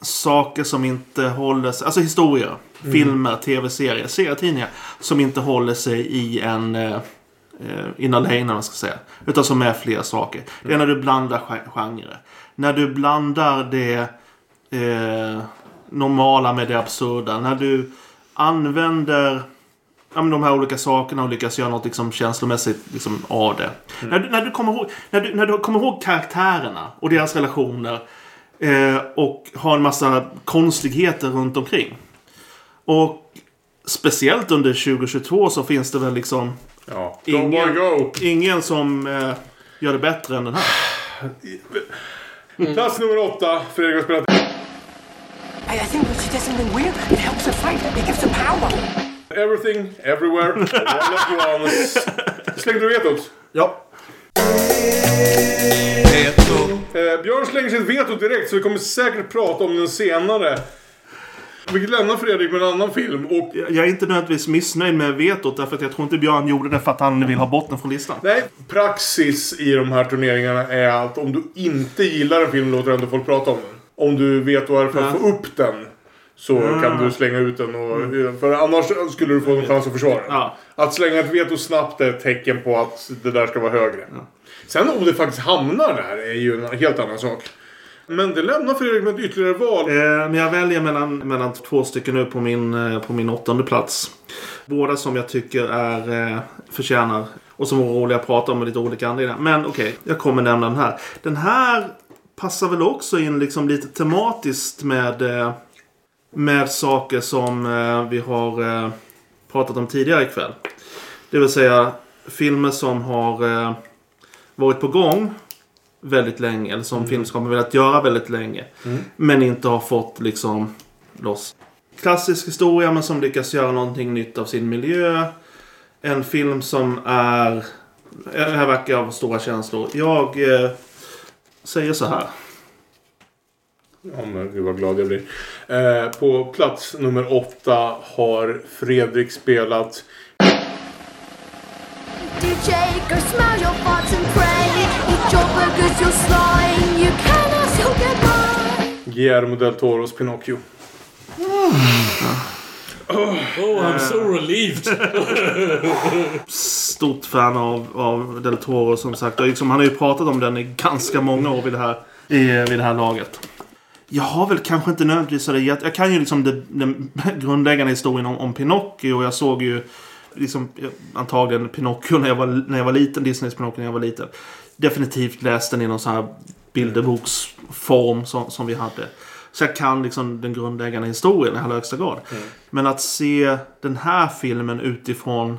Speaker 4: saker som inte håller sig, alltså historier, filmer, tv-serier, serietidningar som inte håller sig i en eh, eh, in lane, man ska säga. Utan som är fler saker. Det är när du blandar gen- genrer. När du blandar det eh, normala med det absurda. När du använder ja, men de här olika sakerna och lyckas göra något liksom känslomässigt liksom, av det. När, du, när, du kommer ihåg, när, du, när du kommer ihåg karaktärerna och deras relationer eh, och har en massa konstigheter runt omkring. Och speciellt under 2022 så finns det väl liksom
Speaker 1: Ja.
Speaker 4: Ingen,
Speaker 1: go!
Speaker 4: ingen som eh, gör det bättre än den här.
Speaker 1: Plats nummer åtta. Fredrik har spelat
Speaker 10: I think when she does something weird, it helps her fight. It gives her power.
Speaker 1: Everything, Everywhere, All at Once. Slängde du vetot?
Speaker 3: Ja.
Speaker 1: Eh, Björn slänger sitt veto direkt så vi kommer säkert prata om den senare. Vilket lämnar Fredrik med en annan film. Och
Speaker 4: Jag är inte nödvändigtvis missnöjd med vetot därför att jag tror inte Björn gjorde det för att han vill ha bort den från listan.
Speaker 1: Nej, praxis i de här turneringarna är att om du inte gillar en film låter ändå folk prata om den. Om du vet varför att
Speaker 4: Ja.
Speaker 1: få upp den så kan du slänga ut den. Och, För annars skulle du få en chans att försvara den.
Speaker 4: Ja.
Speaker 1: Att slänga ett veto snabbt är ett tecken på att det där ska vara högre. Sen om det faktiskt hamnar där är ju en helt annan sak. Men det lämnar Fredrik med ett ytterligare val.
Speaker 4: Eh, men jag väljer mellan, mellan två stycken nu på min, eh, på min åttonde plats. Båda som jag tycker är eh, förtjänar och som var roliga att prata om med lite olika anledningar. Men okej, jag kommer nämna den här. Den här passar väl också in liksom lite tematiskt med, eh, med saker som eh, vi har eh, pratat om tidigare ikväll. Det vill säga filmer som har eh, varit på gång väldigt länge. Eller som filmskapare velat göra väldigt länge. Men inte har fått liksom loss. Klassisk historia men som lyckas göra någonting nytt av sin miljö. En film som är... Det här verkar av stora känslor. Jag eh, säger så här.
Speaker 1: Men gud vad glad jag blir. Eh, på plats nummer åtta har Fredrik spelat. Guillermo del Toros Pinocchio.
Speaker 2: Oh, I'm so relieved.
Speaker 4: Stort fan av, av Del Toro som sagt. Och liksom, han har ju pratat om den i ganska många år vid det här, i, vid det här laget. Jag har väl kanske inte nödvändigtvis det. Jag, jag kan ju liksom det, den grundläggande historien om, om Pinocchio. Och jag såg ju liksom, jag- antagligen Pinocchio när jag var, när jag var liten. Disneys Pinocchio när jag var liten. Definitivt läste den i någon sån här bilderboksform som, som vi hade. Så jag kan liksom den grundläggande historien i allra högsta grad. Men att se den här filmen utifrån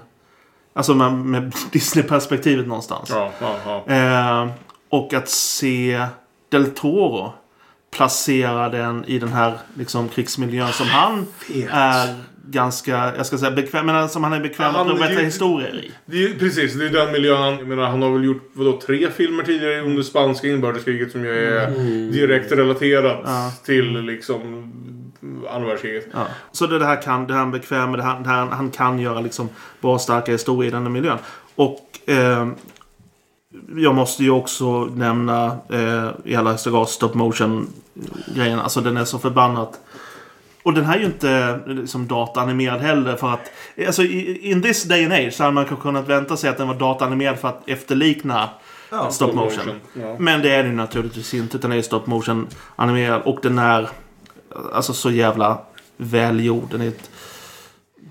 Speaker 4: Alltså med, med Disney-perspektivet någonstans.
Speaker 1: Ja, ja, ja.
Speaker 4: Eh, och att se Del Toro placera den i den här liksom, krigsmiljön som han är ganska, jag ska säga bekväm, men som han är bekväm
Speaker 1: Ja,
Speaker 4: att
Speaker 1: han-
Speaker 4: berätta
Speaker 1: det-
Speaker 4: historier i.
Speaker 1: Det är, precis, det är den miljön. Jag menar, han har väl gjort vadå, tre filmer tidigare under spanska inbördeskriget som ju är direkt relaterat
Speaker 4: Ja.
Speaker 1: till liksom andra världskriget.
Speaker 4: Ja. Så det, det här kan, det här är han bekväm det här, det här, han kan göra liksom bra starka historier i den här miljön. Och eh, jag måste ju också nämna eh, i allra högsta grad stop motion grejen. Alltså den är så förbannat. Och den här är ju inte liksom dataanimerad heller för att... Alltså i- in this day and age så hade man kanske kunnat vänta sig att den var dataanimerad för att efterlikna
Speaker 3: Ja,
Speaker 4: stop motion.
Speaker 1: motion, ja.
Speaker 4: Men det är den naturligtvis inte. Utan den är stop motion animerad. Och den är alltså så jävla välgjord. Den är ett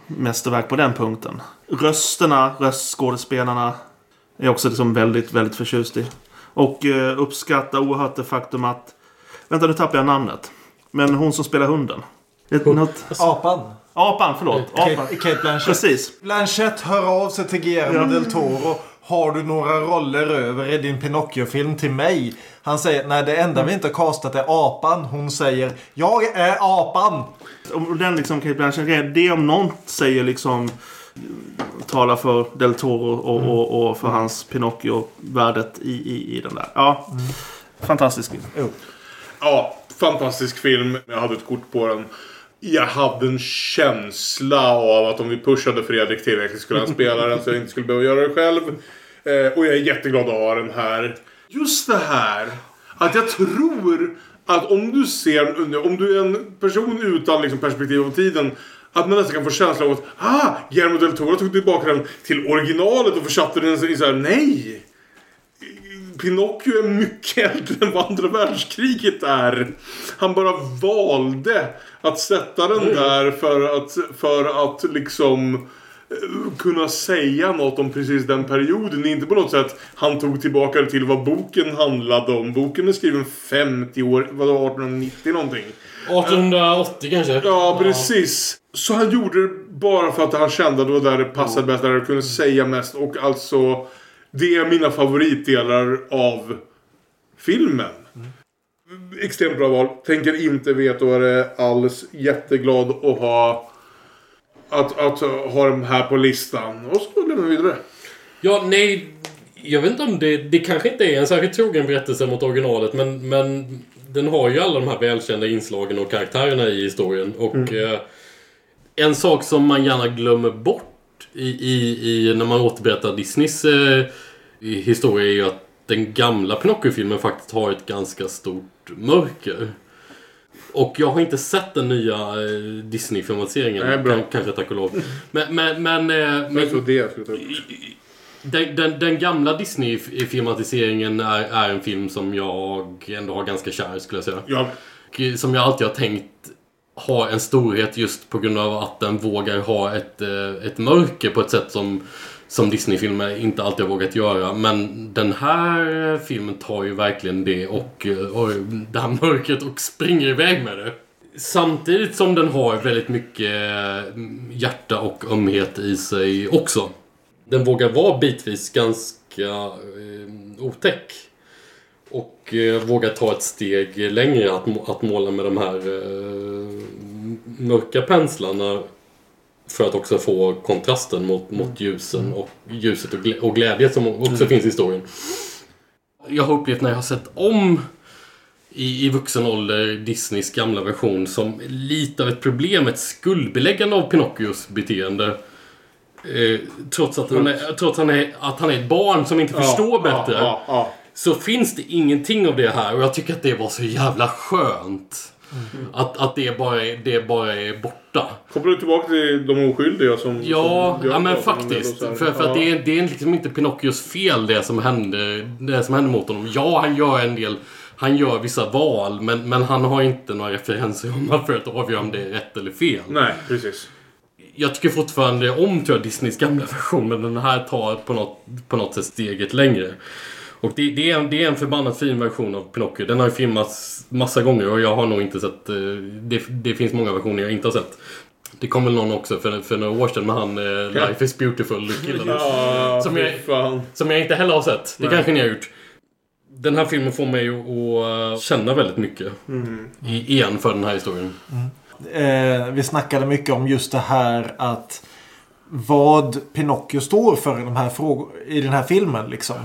Speaker 4: mästerverk på den punkten. Rösterna, röstskådespelarna är också liksom väldigt, väldigt förtjust i. Och eh, uppskattar oerhört det faktum att... Vänta, nu tappar jag namnet. Men hon som spelar hunden. Något...
Speaker 3: Apan.
Speaker 4: Apan, förlåt. Apan.
Speaker 3: Kate, Kate Blanchett.
Speaker 4: Precis.
Speaker 3: Blanchett hör av sig till Guillermo
Speaker 4: Ja.
Speaker 3: del Toro. Har du några roller över i din Pinocchio-film till mig? Han säger, nej det enda vi inte har castat är apan. Hon säger, jag är apan.
Speaker 4: Om den liksom Kate Blanchett, det om någon säger liksom talar för Del Toro och,
Speaker 3: Mm.
Speaker 4: och, och för hans Pinocchio-värdet i, i, i den där. Ja, fantastisk film.
Speaker 1: Ja, fantastisk film. Jag hade ett kort på den. Jag hade en känsla av att om vi pushade Fredrik tillräckligt skulle han spela den så jag inte skulle behöva göra det själv. Eh, och jag är jätteglad att ha den här. Just det här att jag tror att om du ser, om du är en person utan liksom perspektiv av tiden att man nästan kan få känslan av att ah, Guillermo del Toro tog tillbaka den till originalet och försatte den i så här, nej! Pinocchio är mycket äldre än vad andra världskriget är. Han bara valde att sätta den där för att, för att liksom eh, kunna säga något om precis den perioden. Inte på något sätt han tog tillbaka det till vad boken handlade om. Boken är skriven 50 år, vadå 1890 någonting.
Speaker 2: 1880 kanske?
Speaker 1: Ja, precis. Så han gjorde det bara för att han kände att det var där det passade bäst, där det kunde säga mest. Och alltså, det är mina favoritdelar av filmen. Extremt bra val. Tänker inte veta vad det är alls. Jätteglad att ha att, att ha dem här på listan. Och så lämnar vi vidare.
Speaker 2: Ja, nej. Jag vet inte om det... Det kanske inte är en särskilt trogen berättelse mot originalet, men, men den har ju alla de här välkända inslagen och karaktärerna i historien. Och
Speaker 1: Mm.
Speaker 2: eh, en sak som man gärna glömmer bort i, i, i när man återberättar Disneys eh, historia är ju att den gamla Pinocchio-filmen faktiskt har ett ganska stort mörker. Och jag har inte sett den nya eh, Disney-filmatiseringen. Kanske tack och lov. Men... men, men, eh, men
Speaker 1: Jag tror det jag skulle ta upp.
Speaker 2: den, den, den gamla Disney-filmatiseringen är, är en film som jag ändå har ganska kär, skulle jag säga.
Speaker 1: Ja.
Speaker 2: Som jag alltid har tänkt ha en storhet just på grund av att den vågar ha ett, eh, ett mörker på ett sätt som, som Disney-filmer inte alltid har vågat göra. Men den här eh, filmen tar ju verkligen det och, eh, och det här mörkret och springer iväg med det. Samtidigt som den har väldigt mycket hjärta och ömhet i sig också. Den vågar vara bitvis ganska eh, otäck. Och eh, vågar ta ett steg längre att, att måla med de här eh, mörka penslarna. För att också få kontrasten mot, mot ljusen och ljuset och, glä- och glädje som också finns i historien. Jag har upplevt när jag har sett om i, i vuxen ålder Disneys gamla version som lite av ett problem, ett skuldbeläggande av Pinocchios beteende. Eh, trots att han, är, trots han är, att han är ett barn som inte
Speaker 1: Ja,
Speaker 2: förstår bättre.
Speaker 1: ja, ja.
Speaker 2: Så finns det ingenting av det här och jag tycker att det var så jävla skönt. Att, att det, bara är, det bara är borta.
Speaker 1: Kopplar du tillbaka till de oskyldiga som...
Speaker 2: Ja,
Speaker 1: som
Speaker 2: ja men faktiskt. För, för att
Speaker 1: Ja.
Speaker 2: det är, det är liksom inte Pinocchios fel det som hände, det som hände mot honom. Ja, han gör en del... Han gör vissa val, men, men han har inte några referenser om för att avgöra om det är rätt eller fel.
Speaker 1: Nej, precis.
Speaker 2: Jag tycker fortfarande om tror jag, Disneys gamla version, men den här tar på något, på något sätt steget längre. Och det, det, är en, det är en förbannat fin version av Pinocchio. Den har ju filmats massa gånger och jag har nog inte sett... eh, Det, det finns många versioner jag inte har sett. Det kom väl någon också för, för några år sedan med han eh, Life is beautiful-killen.
Speaker 1: Ja,
Speaker 2: som, jag,
Speaker 1: fan.
Speaker 2: som jag inte heller har sett. Det
Speaker 1: Nej.
Speaker 2: kanske ni har gjort. Den här filmen får mig att att känna väldigt mycket.
Speaker 1: Mhm.
Speaker 2: I, igen för den här historien.
Speaker 3: Eh, vi snackade mycket om just det här att vad Pinocchio står för i, de här frågor, i den här filmen. Liksom.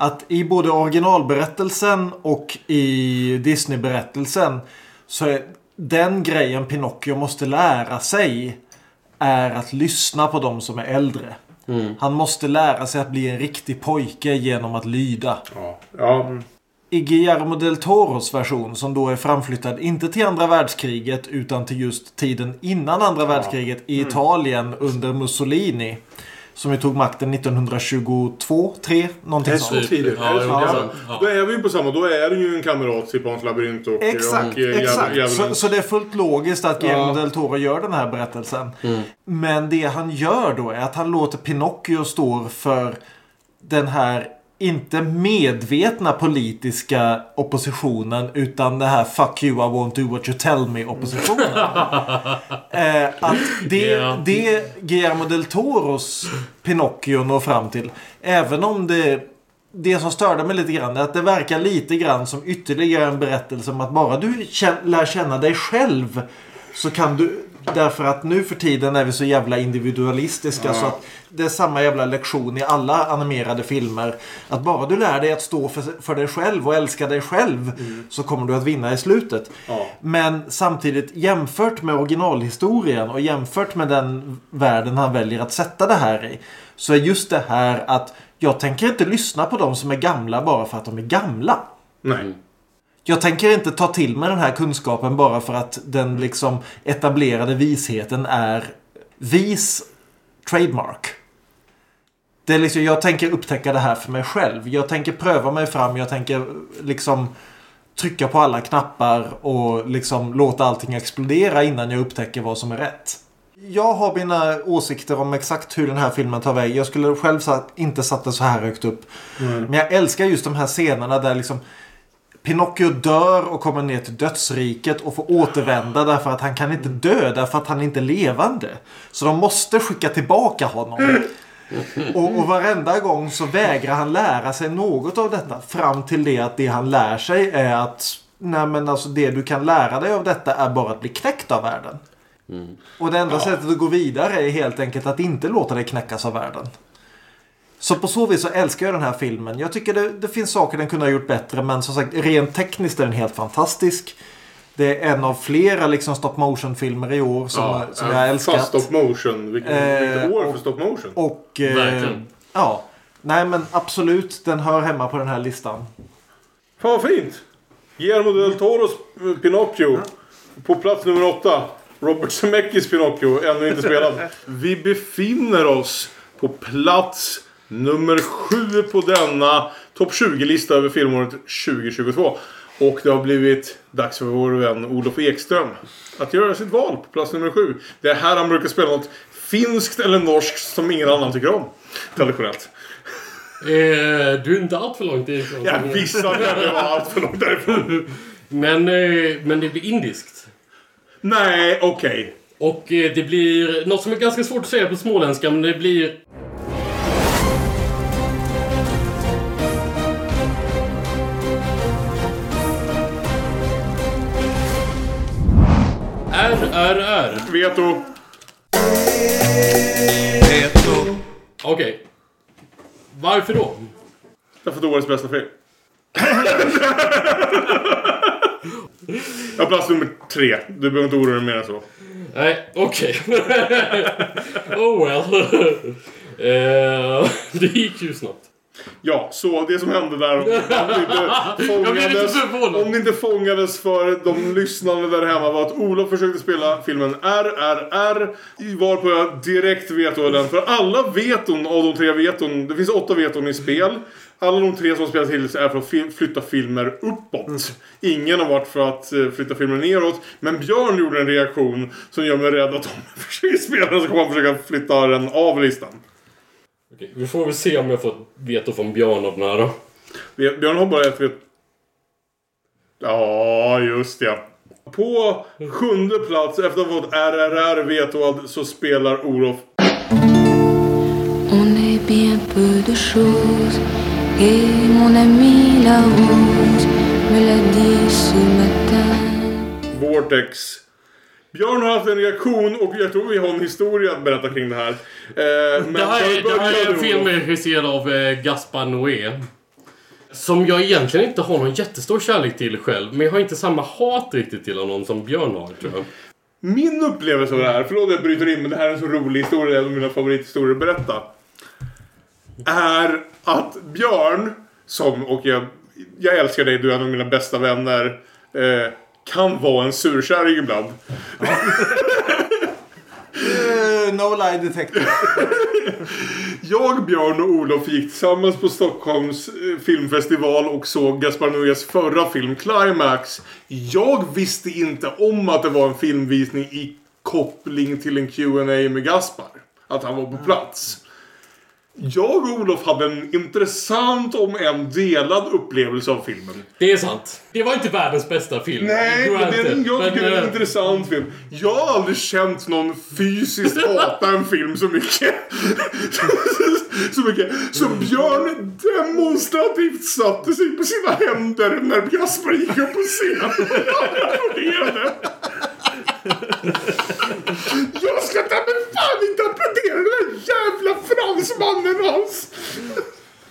Speaker 3: Att i både originalberättelsen och i Disney-berättelsen så är den grejen Pinocchio måste lära sig är att lyssna på de som är äldre.
Speaker 2: Mm.
Speaker 3: Han måste lära sig att bli en riktig pojke genom att lyda.
Speaker 1: Ja. ja.
Speaker 3: I Guillermo del Toros version som då är framflyttad inte till andra världskriget utan till just tiden innan andra världskriget i
Speaker 1: Mm.
Speaker 3: Italien under Mussolini. Som ju tog makten 1922, 3 någonting
Speaker 1: Det
Speaker 3: sånt.
Speaker 1: tidigt.
Speaker 2: Ja,
Speaker 1: det
Speaker 2: ja.
Speaker 1: Då är vi på samma. Då är det ju en kamrat i Pans labyrint och...
Speaker 3: Exakt,
Speaker 1: och, eh,
Speaker 3: exakt. Så, så det är fullt logiskt att Guillermo
Speaker 1: Ja.
Speaker 3: del Toro gör den här berättelsen.
Speaker 2: Mm.
Speaker 3: Men det han gör då är att han låter Pinocchio stå för den här inte medvetna politiska oppositionen utan det här fuck you I won't do what you tell me oppositionen. eh, att det,
Speaker 2: Ja.
Speaker 3: det Guillermo del Toros Pinocchio når fram till. Även om det det som störde mig lite grann är att det verkar lite grann som ytterligare en berättelse om att bara du lär känna dig själv så kan du Därför att nu för tiden är vi så jävla individualistiska så att det är samma jävla lektion i alla animerade filmer. Att bara du lär dig att stå för, för dig själv och älska dig själv så kommer du att vinna i slutet. Men samtidigt jämfört med originalhistorien och jämfört med den världen han väljer att sätta det här i. Så är just det här att jag tänker inte lyssna på de som är gamla bara för att de är gamla.
Speaker 1: Nej.
Speaker 3: Jag tänker inte ta till mig den här kunskapen bara för att den liksom etablerade visheten är vis trademark. Det är liksom, jag tänker upptäcka det här för mig själv. Jag tänker pröva mig fram. Jag tänker liksom trycka på alla knappar och liksom låta allting explodera innan jag upptäcker vad som är rätt. Jag har mina åsikter om exakt hur den här filmen tar väg. Jag skulle själv inte satt det så här högt upp. Men jag älskar just de här scenerna där liksom Pinocchio dör och kommer ner till dödsriket och får återvända därför att han kan inte dö därför att han inte är levande. Så de måste skicka tillbaka honom. Och, och varenda gång så vägrar han lära sig något av detta. Fram till det att det han lär sig är att Nej men alltså det du kan lära dig av detta är bara att bli knäckt av världen. Och det enda sättet att gå vidare är helt enkelt att inte låta dig knäckas av världen. Så på så vis så älskar jag den här filmen. Jag tycker det, det finns saker den kunde ha gjort bättre men som sagt rent tekniskt är den helt fantastisk. Det är en av flera liksom stop motion filmer i år som, som jag älskat.
Speaker 1: Fast stop motion. Vilket,
Speaker 3: Eh,
Speaker 1: år för stop motion.
Speaker 3: Och... Eh,
Speaker 2: Verkligen.
Speaker 3: Ja. Nej men absolut, den hör hemma på den här listan.
Speaker 1: Fan vad fint! Guillermo del Toros eh, Pinocchio. På plats nummer åtta. Robert Zemeckis Pinocchio, ännu inte spelad. Vi befinner oss på plats nummer sju på denna topp 20-lista över filmåret 2022. Och det har blivit dags för vår vän Olof Ekström att göra sitt val på plats nummer sju. Det är här han brukar spela något finskt eller norskt som ingen annan tycker om. Traditionellt.
Speaker 2: Eh, du är inte allt för långt ifrån.
Speaker 1: Jag visste att det var allt för långt därifrån.
Speaker 2: Men, eh, men det blir indiskt.
Speaker 1: Nej, okej.
Speaker 2: Och eh, det blir något som är ganska svårt att säga på småländska, men det blir... RRR.
Speaker 1: Veto.
Speaker 7: Veto.
Speaker 2: Okej. Varför då?
Speaker 1: Därför att det är årets bästa film. Ja, plats nummer tre. Du behöver inte oroa dig mer än så.
Speaker 2: Nej, okej. oh well. Eh, det gick ju snabbt.
Speaker 1: Ja, så det som hände där om det inte fångades, om det inte fångades för de lyssnande där hemma var att Olof försökte spela filmen RRR varpå jag direkt vetoade den. För alla veton av de tre veton, det finns åtta veton i spel. Alla de tre som har spelat till är för att flytta filmer uppåt. Ingen har varit för att eh, flytta filmer neråt. Men Björn gjorde en reaktion som gör mig rädd att om jag försöker spela den så kommer han försöka flytta den av listan.
Speaker 2: Okej, vi får väl se om jag får ett veto från Björn av den här då.
Speaker 1: Björn har bara ett vet... Ja, just ja. På sjunde plats efter att ha fått RRR vetoad så spelar Olof.
Speaker 12: On est bien peu de choses. Et mon ami la rose me l'a dit ce matin.
Speaker 1: Vortex. Björn har haft en reaktion och jag tror vi har en historia att berätta kring det här. Eh, men
Speaker 2: Det här, är, det här är en film regisserad av eh, Gaspar Noé. Som jag egentligen inte har någon jättestor kärlek till själv. Men jag har inte samma hat riktigt till honom som Björn har tror jag.
Speaker 1: Min upplevelse av det här, förlåt att jag bryter in men det här är en så rolig historia, en av mina favorithistorier att berätta. Är att Björn, som, och jag, jag älskar dig, du är en av mina bästa vänner. Eh, kan vara en surkärring ibland.
Speaker 3: Uh, no lie detector.
Speaker 1: Jag, Björn och Olof gick tillsammans på Stockholms eh, filmfestival och såg Gaspar Noés förra film Climax. Jag visste inte om att det var en filmvisning i koppling till en Q&A med Gaspar. Att han var på plats. Jag och Olof hade en intressant, om än delad, upplevelse av filmen.
Speaker 2: Det är sant. Det var inte världens bästa film.
Speaker 1: Nej, men det en, jag tycker det är en
Speaker 2: eh,
Speaker 1: intressant film. Jag har aldrig känt någon fysiskt hata en film så mycket. så mycket. Så Björn demonstrativt satte sig på sina händer när Gaspar gick upp på scen. Jag applåderade. Jag ska ta mig fan inte applådera den där jävla fransmannen hans.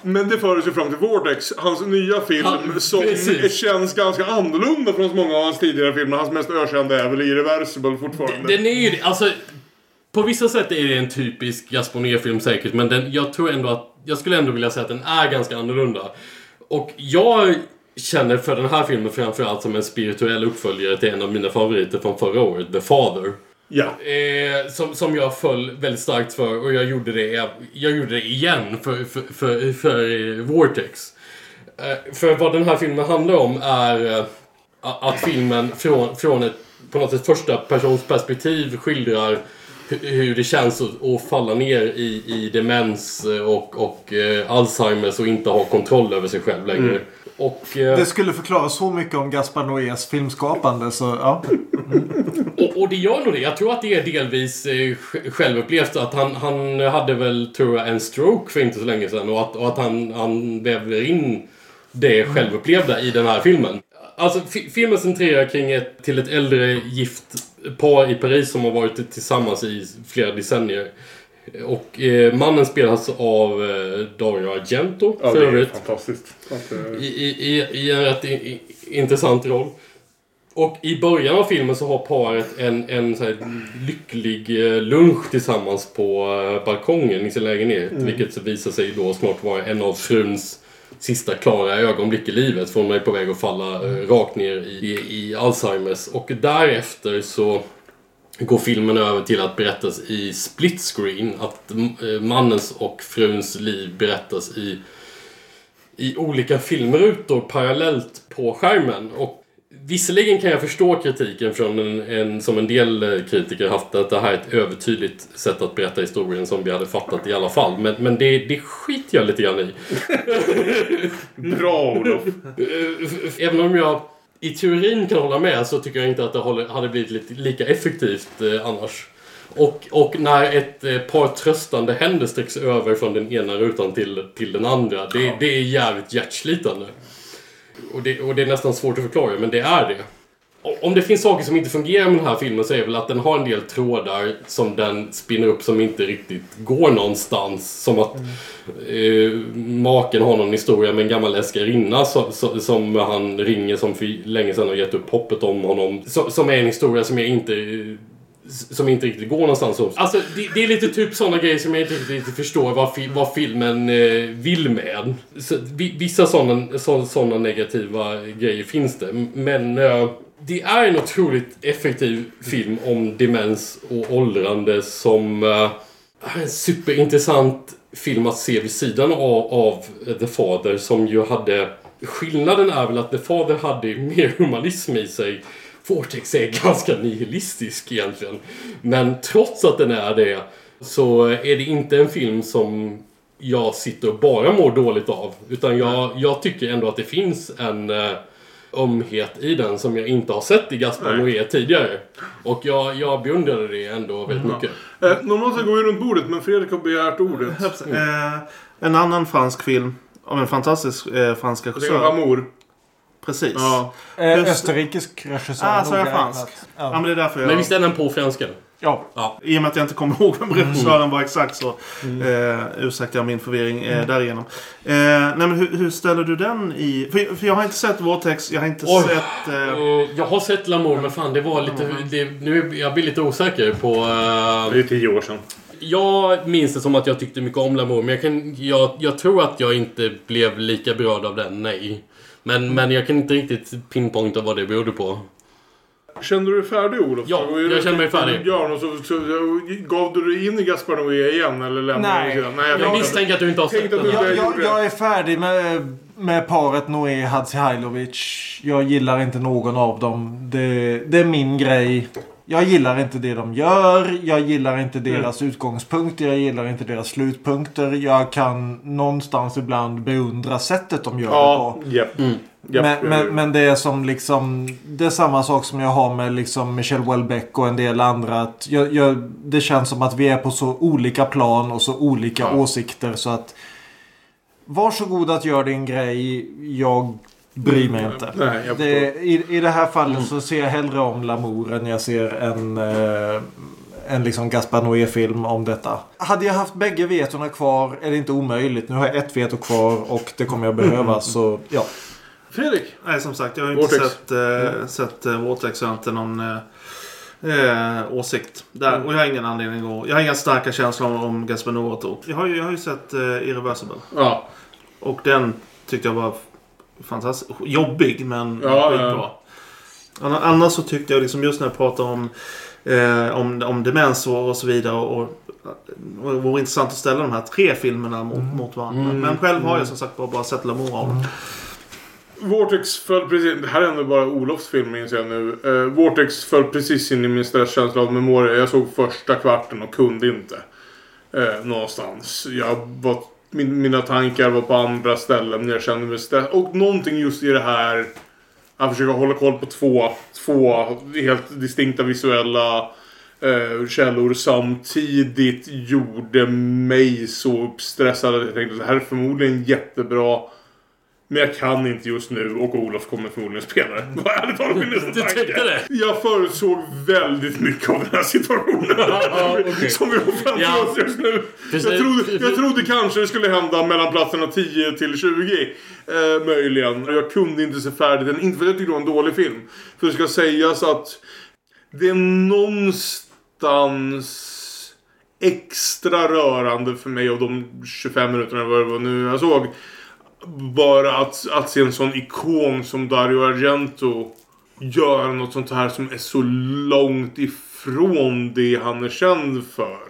Speaker 1: Men det för oss ju fram till Vortex, hans nya film
Speaker 2: Han-
Speaker 1: som
Speaker 2: precis.
Speaker 1: känns ganska annorlunda från många av hans tidigare filmer. Hans mest ökända är väl Irreversible fortfarande.
Speaker 2: Den är ju alltså... På vissa sätt är det en typisk Gaspar Noé-film säkert, men den, jag tror ändå att... Jag skulle ändå vilja säga att den är ganska annorlunda. Och jag känner för den här filmen framförallt som en spirituell uppföljare till en av mina favoriter från förra året, The Father.
Speaker 1: Ja.
Speaker 2: Eh, som, som jag föll väldigt starkt för och jag gjorde det, jag, jag gjorde det igen för, för, för, för eh, Vortex. Eh, för vad den här filmen handlar om är eh, att filmen från, från ett på något sätt första persons perspektiv skildrar hur det känns att, att falla ner i, i demens och, och eh, Alzheimers och inte ha kontroll över sig själv längre.
Speaker 3: Mm.
Speaker 2: Och, eh,
Speaker 3: Det skulle förklara så mycket om Gaspar Noés filmskapande så ja.
Speaker 2: Och, och det gör nog det. Jag tror att det är delvis eh, sj- självupplevt. Att han, han hade väl, tror jag, en stroke för inte så länge sedan. Och att, och att han, han väver in det självupplevda i den här filmen. Alltså, fi- filmen centrerar kring ett, till ett äldre gift par i Paris som har varit tillsammans i flera decennier. Och eh, mannen spelas av eh, Dario Argento,
Speaker 1: Ja,
Speaker 2: för övrigt.
Speaker 1: fantastiskt. Eh,
Speaker 2: I, i, i, en rätt i, intressant roll. Och i början av filmen så har paret en, en så lycklig eh, lunch tillsammans på eh, balkongen i sin lägenhet.
Speaker 1: Mm.
Speaker 2: Vilket så visar sig då snart vara en av fruns sista klara ögonblick i livet. För hon är på väg att falla eh, rakt ner i, i Alzheimers. Och därefter så går filmen över till att berättas i split screen. Att eh, mannens och fruns liv berättas i i olika filmrutor parallellt på skärmen. Och visserligen kan jag förstå kritiken från en, en som en del eh, kritiker haft att det här är ett övertydligt sätt att berätta historien som vi hade fattat i alla fall. Men, men det, det skiter jag lite grann i.
Speaker 1: Bra Olof.
Speaker 2: Eh, Även om jag i teorin kan hålla med så tycker jag inte att det håller, hade blivit lite, lika effektivt eh, annars. Och, och när ett eh, par tröstande händer sträcks över från den ena rutan till, till den andra. Det, det är jävligt hjärtslitande. Och det, och det är nästan svårt att förklara, men det är det. Om det finns saker som inte fungerar med den här filmen så är det väl att den har en del trådar som den spinner upp som inte riktigt går någonstans. Som att eh, maken har någon historia med en gammal älskarinna som, som, som han ringer som för länge sedan har gett upp hoppet om honom. Som, som är en historia som jag inte som inte riktigt går någonstans. Alltså, det, det är lite typ sådana grejer som jag inte riktigt förstår vad, fi, vad filmen eh, vill med. Så, vi, vissa sådana så, såna negativa grejer finns det. Men eh, det är en otroligt effektiv film om demens och åldrande som eh, är en superintressant film att se vid sidan av, av The Father som ju hade... Skillnaden är väl att The Father hade mer humanism i sig. Vortex är ganska nihilistisk egentligen. Men trots att den är det så är det inte en film som jag sitter och bara mår dåligt av. Utan jag, jag tycker ändå att det finns en eh, ömhet i den som jag inte har sett i Gaspar. Noé tidigare. Och jag, jag beundrade det ändå väldigt mycket.
Speaker 1: Eh, normalt går vi runt bordet, men Fredrik har begärt ordet.
Speaker 4: Eh, en annan fransk film av en fantastisk eh, fransk
Speaker 1: Det är
Speaker 4: regissör.
Speaker 1: Amour.
Speaker 4: Precis.
Speaker 1: Ja.
Speaker 3: Eh,
Speaker 4: Just-
Speaker 3: österrikisk regissör.
Speaker 4: Ah, så är jag fransk. Ja. men det är därför jag...
Speaker 2: Men visst är den på franska?
Speaker 3: Ja.
Speaker 2: ja.
Speaker 4: I och med att jag inte kommer ihåg vem regissören var exakt så eh, ursäktar jag min förvirring eh,
Speaker 2: Mm.
Speaker 4: därigenom. Eh, nej, men hur, hur ställer du den i... För, för jag har inte sett Vortex, jag har inte
Speaker 2: Oj.
Speaker 4: sett... Eh,
Speaker 2: Eh, Jag har sett Lamour, men fan det var lite... Det, nu är- jag blir lite osäker på... eh,
Speaker 1: Det är tio år sedan.
Speaker 2: Jag minns det som att jag tyckte mycket om Lamour, men jag, kan, jag, jag tror att jag inte blev lika berörd av den, nej. Men, men jag kan inte riktigt pinpointa vad det berodde på.
Speaker 1: Kände du dig färdig Olof?
Speaker 2: Ja, jag känner mig färdig.
Speaker 1: Björn, och så, så, gav du dig in i Gaspar Noé igen eller lämnade
Speaker 3: Nej.
Speaker 1: sedan? Nej,
Speaker 2: Jag
Speaker 1: tänkte
Speaker 2: misstänker att du inte har sett den.
Speaker 1: du
Speaker 3: Jag, jag, jag är färdig med, med paret Noé Hadzihailovic. Jag gillar inte någon av dem. Det, det är min grej. Jag gillar inte det de gör. Jag gillar inte deras utgångspunkter. Jag gillar inte deras slutpunkter. Jag kan någonstans ibland beundra sättet de gör det
Speaker 1: Ja,
Speaker 3: på.
Speaker 1: japp. Japp,
Speaker 3: Men,
Speaker 1: jag
Speaker 3: men,
Speaker 1: vet.
Speaker 3: men det är som liksom Det är samma sak som jag har med liksom Michelle Houellebecq och en del andra. Att jag, jag, det känns som att vi är på så olika plan och så olika åsikter så att Varsågod att göra din grej. Jag bryr mig inte.
Speaker 1: Nej, jag
Speaker 3: det, i, I det här fallet så ser jag hellre om Lamour än jag ser en eh, en liksom Gaspar Noé-film om detta. Hade jag haft bägge vetona kvar är det inte omöjligt. Nu har jag ett veto kvar och det kommer jag behöva. Så ja.
Speaker 1: Fredrik?
Speaker 4: Nej, som sagt. Jag har inte
Speaker 1: Vortex.
Speaker 4: sett, eh, sett eh, Vortex. Jag har inte någon eh, eh, åsikt. Där. Och jag har ingen anledning att... Jag har inga starka känslor om, om Gaspar Noé. Jag har ju, jag har ju sett eh, Irreversible.
Speaker 1: Ja.
Speaker 4: Och den tyckte jag var fantastisk. Jobbig, men
Speaker 1: Ja,
Speaker 4: skitbra.
Speaker 1: ja.
Speaker 4: Anna- Annars så tyckte jag liksom just när jag pratar om, eh, om, om demens och, och så vidare. Och, och, och det vore intressant att ställa de här tre filmerna mot, mot varandra.
Speaker 1: Mm.
Speaker 4: Men själv har jag som sagt bara, bara sett Lamour av dem.
Speaker 1: Vortex föll precis... Det här är ändå bara Olofs film minns jag nu. Uh, Vortex föll precis in i min stresskänsla av memoria. Jag såg första kvarten och kunde inte. Uh, någonstans. Jag var, min, mina tankar var på andra ställen. när Jag kände mig stressad. Och någonting just i det här... Att försöka hålla koll på två, två helt distinkta visuella eh, källor samtidigt gjorde mig så uppstressad att jag tänkte att det här är förmodligen jättebra. Men jag kan inte just nu och Olof kommer förmodligen spela. Vad ärligt talat min nästa tanke. Jag förutsåg väldigt mycket av den här situationen.
Speaker 2: Ja, okej.
Speaker 1: Som vi har framför
Speaker 2: Ja.
Speaker 1: oss just nu.
Speaker 2: Precis.
Speaker 1: Jag trodde, jag trodde kanske det skulle hända mellan platserna 10 till 20. Eh, möjligen. Jag kunde inte se färdigt den. Inte för att jag tyckte det var en dålig film. För det ska sägas att det är någonstans extra rörande för mig av de 25 minuterna vad det var nu jag såg. Bara att, att se en sån ikon som Dario Argento göra något sånt här som är så långt ifrån det han är känd för.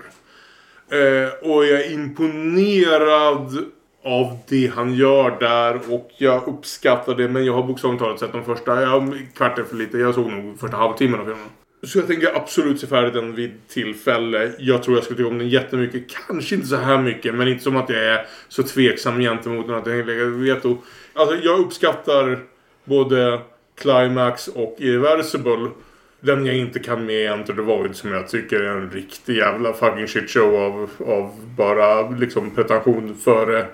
Speaker 1: Eh, och jag är imponerad av det han gör där och jag uppskattar det men jag har bokstavligt talat sett de första jag, kvarten för lite. Jag såg nog första halvtimmen av filmen. Så jag tänker absolut se färdigt den vid tillfälle. Jag tror jag skulle tycka om den jättemycket. Kanske inte så här mycket men inte som att jag är så tveksam gentemot den att jag lägger veto. Alltså jag uppskattar både Climax och Irreversible. Den jag inte kan med är Enter the Void som jag tycker är en riktig jävla fucking shitshow av, av bara liksom pretension före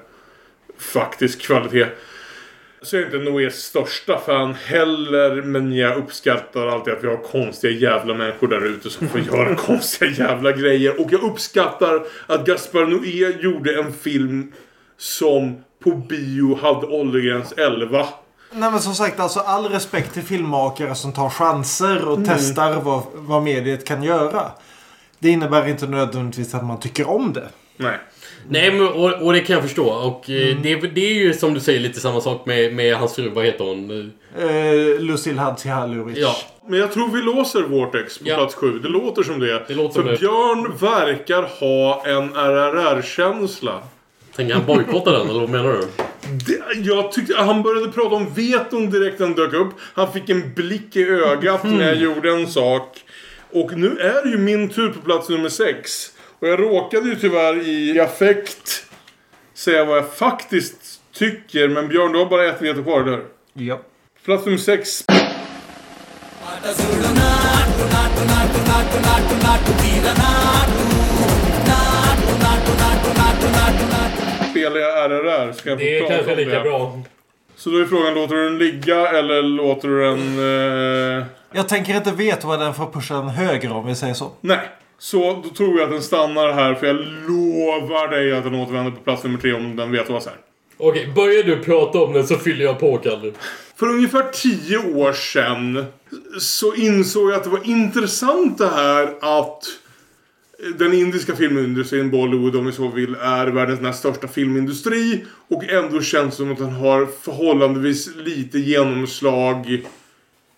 Speaker 1: faktisk kvalitet. Så jag är inte Noés största fan heller. Men jag uppskattar alltid att vi har konstiga jävla människor där ute som får göra konstiga jävla grejer. Och jag uppskattar att Gaspar Noé gjorde en film som på bio hade åldersgräns 11.
Speaker 3: Nej men som sagt alltså all respekt till filmmakare som tar chanser och
Speaker 1: Mm.
Speaker 3: testar vad, vad mediet kan göra. Det innebär inte nödvändigtvis att man tycker om det.
Speaker 1: Nej.
Speaker 2: Nej, men, och, och det kan jag förstå. Och eh,
Speaker 3: Mm.
Speaker 2: det, det är ju som du säger lite samma sak med, med hans fru. Vad heter hon?
Speaker 3: Eh, Lucille Hadzihalulic.
Speaker 2: Ja.
Speaker 1: Men jag tror vi låser Vortex på
Speaker 2: Ja.
Speaker 1: plats 7. Det låter som det.
Speaker 2: Det låter
Speaker 1: För
Speaker 2: det.
Speaker 1: Björn verkar ha en RRR-känsla.
Speaker 2: Tänker han bojkotta den, eller vad menar du?
Speaker 1: Det, jag tyckte han började prata om veton direkt när den dök upp. Han fick en blick i ögat när jag gjorde en sak. Och nu är det ju min tur på plats nummer 6. Och jag råkade ju tyvärr i affekt säga vad jag faktiskt tycker. Men Björn, du har bara ett veto kvar, eller hur?
Speaker 3: Ja.
Speaker 1: Plats nummer 6. Spelar jag RRR? Ska jag få
Speaker 2: Det är
Speaker 1: prata
Speaker 2: kanske
Speaker 1: om
Speaker 2: lika
Speaker 1: det?
Speaker 2: bra.
Speaker 1: Så då är frågan, låter du den ligga eller låter du den... Eh...
Speaker 3: Jag tänker inte veta vad den får pusha den högre om vi säger så.
Speaker 1: Nej. Så då tror jag att den stannar här för jag lovar dig att den återvänder på plats nummer tre om den vet vad här.
Speaker 2: Okej, börjar du prata om den så fyller jag på, Kalle.
Speaker 1: För ungefär tio år sedan så insåg jag att det var intressant det här att den indiska filmindustrin, Bollywood om vi så vill, är världens näst största filmindustri. Och ändå känns det som att den har förhållandevis lite genomslag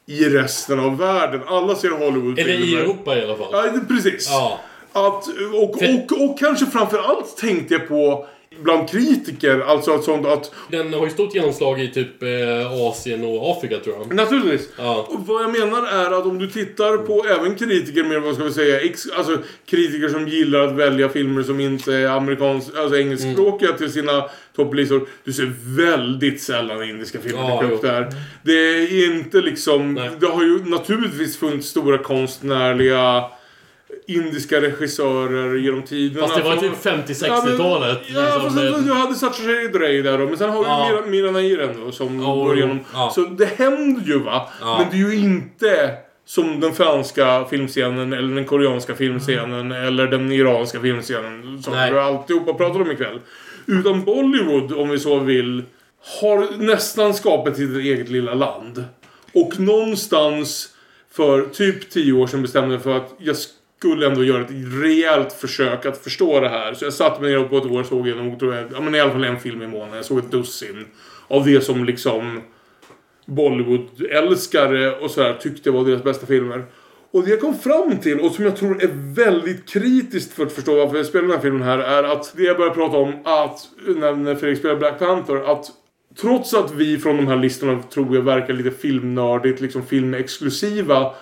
Speaker 1: i resten av världen. Alla ser Hollywoodfilmer.
Speaker 2: Eller i Europa i alla fall.
Speaker 1: Ja, precis.
Speaker 2: Ja.
Speaker 1: Att, och, och, och kanske framförallt tänkte jag på bland kritiker. Alltså att sånt att...
Speaker 2: Den har ju stort genomslag i typ eh, Asien och Afrika tror jag.
Speaker 1: Naturligtvis.
Speaker 2: Ja.
Speaker 1: Och vad jag menar är att om du tittar på även kritiker med, vad ska vi säga, ex, alltså kritiker som gillar att välja filmer som inte är amerikansk, alltså engelskspråkiga till sina topplistor. Du ser väldigt sällan indiska filmer
Speaker 2: Ja,
Speaker 1: dyka upp där. Det är inte liksom, det har ju naturligtvis funnits stora konstnärliga indiska regissörer genom tiderna.
Speaker 2: Fast det var typ 50-60-talet.
Speaker 1: Ja,
Speaker 2: liksom,
Speaker 1: fast
Speaker 2: med-
Speaker 1: du hade Satyajit Ray där då. Men sen har vi
Speaker 2: Ja.
Speaker 1: Mira, Mira Nairen då som
Speaker 2: Ja,
Speaker 1: går igenom.
Speaker 2: ja.
Speaker 1: Så det händer ju va.
Speaker 2: Ja.
Speaker 1: Men det är ju inte som den franska filmscenen eller den koreanska filmscenen eller den iranska filmscenen som
Speaker 2: Nej.
Speaker 1: vi alltihopa pratar om ikväll. Utan Bollywood, om vi så vill, har nästan skapat sitt eget lilla land. Och någonstans för typ tio år sedan bestämde jag för att jag skulle ändå göra ett rejält försök att förstå det här. Så jag satte mig ner och på ett år såg jag tror jag, ja men i alla fall en film i månaden. Jag såg ett dussin. Av det som liksom Bollywood-älskare och sådär tyckte var deras bästa filmer. Och det jag kom fram till, och som jag tror är väldigt kritiskt för att förstå varför jag spelar den här filmen här, är att det jag började prata om, att när, när Fredrik spelar Black Panther, att trots att vi från de här listorna tror jag verkar lite filmnördigt, liksom filmexklusiva,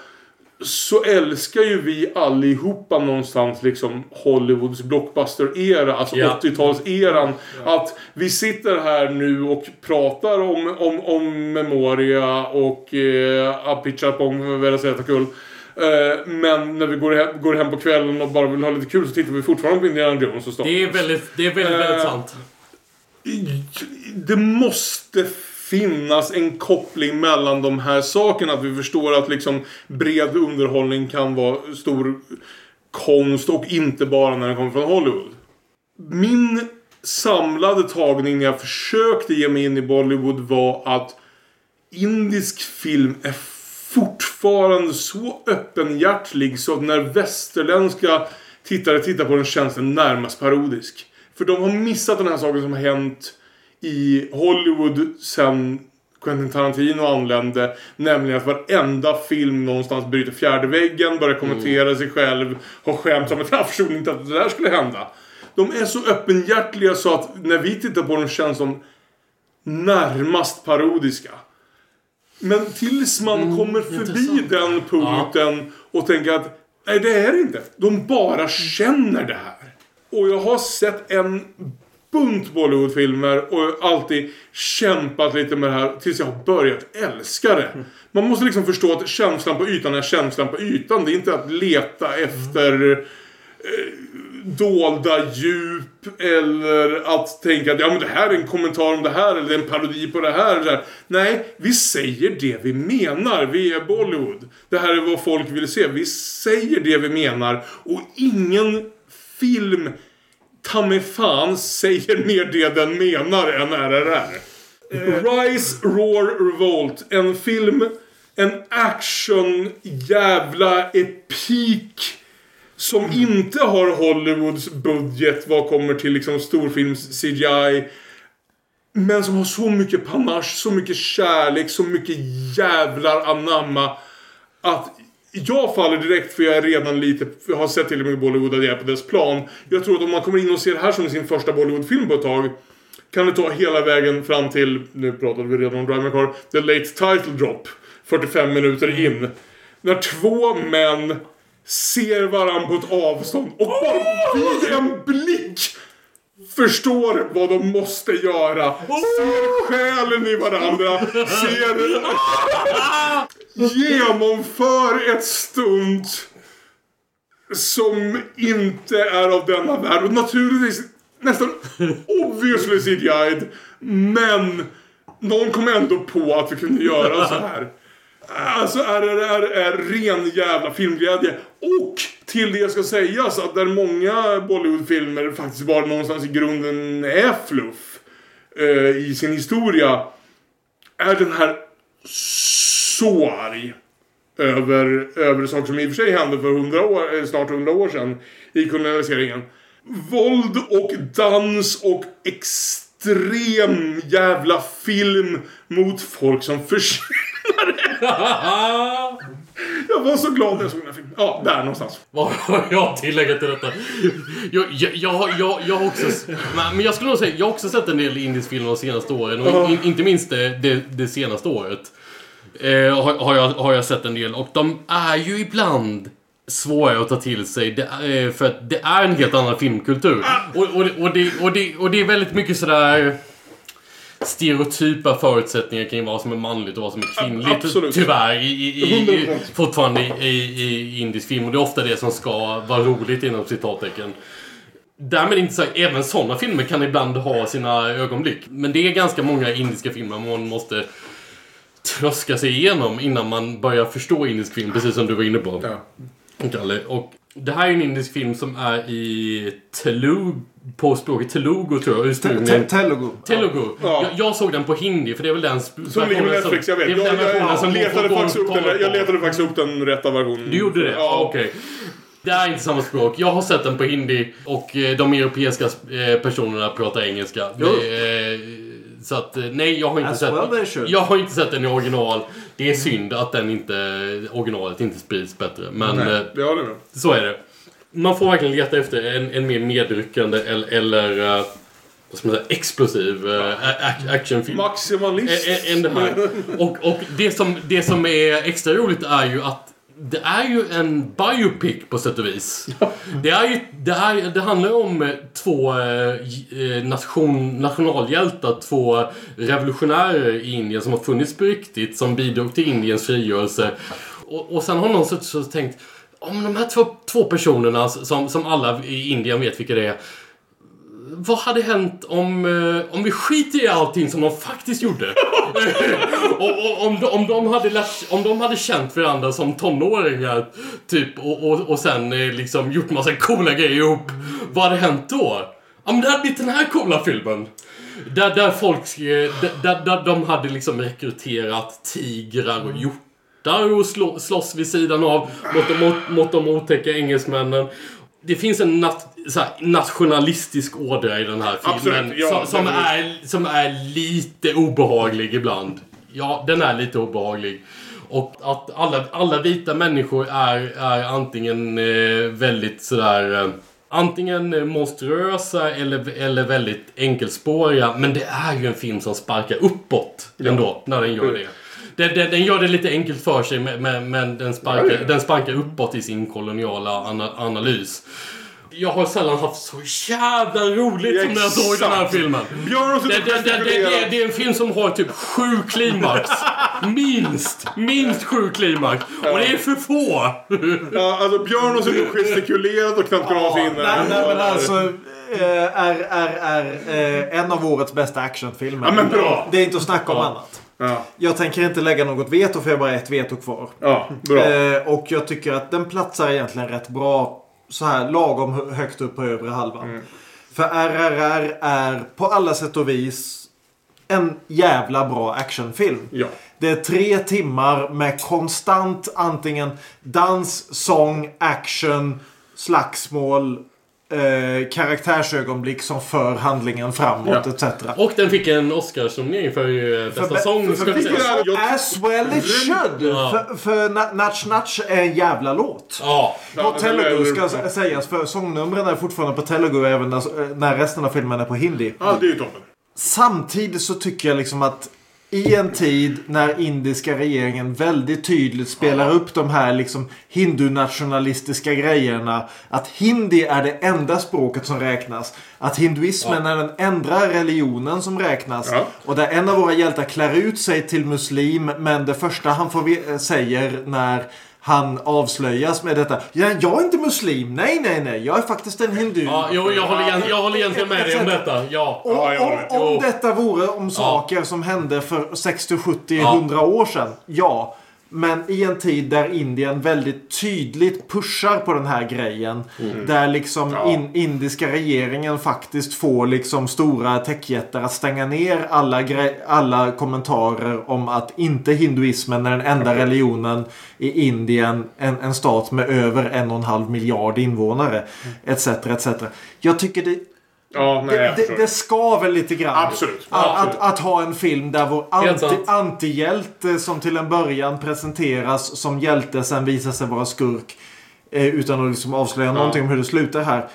Speaker 1: så älskar ju vi allihopa någonstans liksom Hollywoods blockbuster-era, alltså
Speaker 2: Ja.
Speaker 1: 80-talseran. Att vi sitter här nu och pratar om, om, om Memoria och eh, Apichapong Velasetakul. Eh, men när vi går hem, går hem på kvällen och bara vill ha lite kul så tittar vi fortfarande på Indiana Jones och Star
Speaker 2: Det är
Speaker 1: Wars.
Speaker 2: väldigt, det är väldigt, väldigt
Speaker 1: Eh,
Speaker 2: sant.
Speaker 1: det måste finnas en koppling mellan de här sakerna. Att vi förstår att liksom bred underhållning kan vara stor konst och inte bara när den kommer från Hollywood. Min samlade tagning när jag försökte ge mig in i Bollywood var att indisk film är fortfarande så öppenhjärtlig så att när västerländska tittare tittar på den känns den närmast parodisk. För de har missat den här saken som har hänt i Hollywood sen Quentin Tarantino anlände. Nämligen att varenda film någonstans bryter fjärde väggen, börjar kommentera sig själv, har skämt som jag förstod inte att det där skulle hända. De är så öppenhjärtliga så att när vi tittar på dem känns de närmast parodiska. Men tills man kommer förbi den punkten och tänker att nej det är det inte. De bara känner det här. Och jag har sett en bunt Bollywoodfilmer och alltid kämpat lite med det här tills jag har börjat älska det. Man måste liksom förstå att känslan på ytan är känslan på ytan. Det är inte att leta efter eh, dolda djup eller att tänka att ja, men det här är en kommentar om det här eller en parodi på det här. här. Nej, vi säger det vi menar. Vi är Bollywood. Det här är vad folk vill se. Vi säger det vi menar och ingen film ta mig fan säger mer det den menar än RRR. Eh, Rise, Roar, Revolt. En film, en action jävla epik som inte har Hollywoods budget vad kommer till liksom storfilms CGI. Men som har så mycket panache, så mycket kärlek, så mycket jävlar anamma. Att jag faller direkt för jag är redan lite, jag har sett till och med Bollywood att jag är på dess plan. Jag tror att om man kommer in och ser det här som sin första Bollywoodfilm på ett tag. Kan det ta hela vägen fram till, nu pratade vi redan om Drive My Car, the late title drop. 45 minuter in. När två män ser varandra på ett avstånd och bara vid en blick förstår vad de måste göra. Ser själen i varandra. Ser... Genomför ett stunt som inte är av denna värld. Och naturligtvis nästan obviously CGI. Men någon kom ändå på att vi kunde göra så här. Alltså RRR är ren jävla filmglädje. Och till det ska sägas att där många Bollywoodfilmer faktiskt bara någonstans i grunden är fluff eh, i sin historia. Är den här så arg över, över saker som i och för sig hände för 100 år, eh, snart 100 år sedan i kolonialiseringen. Våld och dans och extrem jävla film mot folk som förtjänar det. Jag var så glad när jag såg den här filmen. Ja, där någonstans.
Speaker 2: Vad har jag att tillägga till detta? Jag, jag, jag, jag, jag har också... Men men jag skulle nog säga, jag har också sett en del indisk film de senaste åren. Och in, inte minst det, det, det senaste året. Eh, har, har, jag, har jag sett en del. Och de är ju ibland svåra att ta till sig. Det, är- för att det är en helt annan filmkultur. Och, och, det- och, det, och, det, och det är väldigt mycket sådär stereotypa förutsättningar kring vad som är manligt och vad som är kvinnligt.
Speaker 1: Absolut.
Speaker 2: Tyvärr. I, i, i, i,
Speaker 1: 100%.
Speaker 2: fortfarande i, i, i indisk film. Och det är ofta det som ska vara roligt inom citattecken. Därmed inte sagt, även sådana filmer kan ibland ha sina ögonblick. Men det är ganska många indiska filmer man måste tröska sig igenom innan man börjar förstå indisk film, precis som du var inne på. Kalle. Och det här är en indisk film som är i Telugu, på språket Telugu tror jag ursprungligen.
Speaker 3: Te- Telugu.
Speaker 2: Telugu.
Speaker 1: Ja.
Speaker 2: Jag, jag såg den på hindi, för det är väl den
Speaker 1: Som ligger på Netflix, jag vet.
Speaker 2: det
Speaker 1: Jag, jag, jag, letade faktiskt upp den, jag letade faktiskt upp den rätta versionen.
Speaker 2: Du gjorde det? Ja,
Speaker 1: Ja.
Speaker 2: okej. Det är inte samma språk. Jag har sett den på hindi och eh, de europeiska eh, personerna pratar engelska.
Speaker 3: Jo.
Speaker 2: Så att, eh, nej, jag har inte
Speaker 3: As
Speaker 2: sett
Speaker 3: well.
Speaker 2: Jag har inte sett den i original. Det är synd att den inte, originalet inte sprids bättre. Men
Speaker 1: Nej,
Speaker 2: eh,
Speaker 1: det jag med.
Speaker 2: så är det. Man får verkligen leta efter en, en mer medryckande eller, eller eh, vad ska man säga, explosiv ac- actionfilm.
Speaker 1: Maximalist.
Speaker 2: Ä- ä- än det här. Och, och det, som, det som är extra roligt är ju att det är ju en biopic på sätt och vis. Det, är ju, det, är, det handlar om eh, två eh, eh, nation, nationalhjältar, två revolutionärer i Indien som har funnits på riktigt, som bidrog till Indiens frigörelse. Och, och sen har någon suttit och tänkt om de här två, två personerna som, som alla i Indien vet vilka det är. Vad hade hänt om, eh, om vi skiter i allting som de faktiskt gjorde? och, och, om, de, om, de hade lärt, om de hade känt varandra som tonåringar typ och, och, och sen eh, liksom gjort massa coola grejer ihop. Vad hade hänt då? Ja men det hade blivit den här coola filmen. Där, där folk, eh, där, där de hade liksom rekryterat tigrar och hjortar och slå, slåss vid sidan av mot, mot, mot de otäcka engelsmännen. Det finns en nat, här, nationalistisk ådra i den här filmen
Speaker 1: Absolut, ja,
Speaker 2: som, som, är, som är lite obehaglig ibland. Ja, den är lite obehaglig. Och att alla, alla vita människor är, är antingen eh, väldigt sådär... Eh, antingen monstruösa eller, eller väldigt enkelspåriga. Men det är ju en film som sparkar uppåt ändå, när den gör det. Den, den, den gör det lite enkelt för sig men, den, sparkar,
Speaker 1: Ja, ja.
Speaker 2: den sparkar uppåt i sin koloniala ana, analys. Jag har sällan haft så jävla roligt som när jag såg den här filmen. Det, det,
Speaker 1: och
Speaker 2: det, det, det,
Speaker 1: gestikulerat.
Speaker 2: det är en film som har typ sju klimax. Minst! Minst sju klimax. Och det är för få!
Speaker 1: Ja, alltså Björn har suttit och gestikulerat och knappt kunnat finna
Speaker 3: Nej, nej, men alltså. eh, Är, är, är eh, en av årets bästa actionfilmer.
Speaker 1: Ja, men bra.
Speaker 3: Det är inte att snacka om annat.
Speaker 1: Ja,
Speaker 3: Jag tänker inte lägga något veto för jag har bara ett veto kvar.
Speaker 1: ja bra.
Speaker 3: Eh, och jag tycker att den platsar egentligen rätt bra så här lagom hö- högt upp på övre halvan.
Speaker 1: Mm.
Speaker 3: För RRR är på alla sätt och vis en jävla bra actionfilm.
Speaker 1: Ja.
Speaker 3: Det är tre timmar med konstant antingen dans, sång, action, slagsmål, eh, karaktärsögonblick som för handlingen framåt
Speaker 1: Ja.
Speaker 3: etc.
Speaker 2: Och den fick en Oscarsnominering för eh, bästa
Speaker 3: För-
Speaker 2: sång.
Speaker 3: för- för-
Speaker 1: för-
Speaker 3: As well it should!
Speaker 2: Ja.
Speaker 3: För, för Na- Natch Natch är en jävla låt.
Speaker 2: Ja.
Speaker 3: På Telugu ska sä- sägas, för sångnumren är fortfarande på Telugu även när, när resten av filmen är på hindi.
Speaker 1: Ja, det är ju toppen.
Speaker 3: Samtidigt så tycker jag liksom att i en tid när indiska regeringen väldigt tydligt spelar upp de här liksom hindunationalistiska grejerna. Att hindi är det enda språket som räknas. Att hinduismen är den enda religionen som räknas.
Speaker 1: Ja.
Speaker 3: Och där en av våra hjältar klär ut sig till muslim. Men det första han får ve- säger när han avslöjas med detta. Ja, jag är inte muslim. Nej, nej, nej. Jag är faktiskt en hindu.
Speaker 2: Ja, jo, jag håller, jag håller egentligen med dig om detta. Ja.
Speaker 1: Ja,
Speaker 3: om, om
Speaker 2: Jo.
Speaker 3: detta vore om saker som hände för 60, 70,
Speaker 2: Ja.
Speaker 3: 100 år sedan. Ja. Men i en tid där Indien väldigt tydligt pushar på den här grejen.
Speaker 2: Mm.
Speaker 3: Där liksom in, indiska regeringen faktiskt får liksom stora techjättar att stänga ner alla, gre- alla kommentarer om att inte hinduismen är den enda religionen i Indien. En, en stat med över en och en halv miljard invånare. Etc. etc. Jag tycker det
Speaker 1: Ja, nej,
Speaker 3: det, det, det skaver lite grann.
Speaker 1: Absolut.
Speaker 3: Att,
Speaker 1: Absolut.
Speaker 3: att, att ha en film där vår anti, antihjälte som till en början presenteras som hjälte sen visar sig vara skurk. Eh, utan att liksom avslöja någonting om hur det slutar här.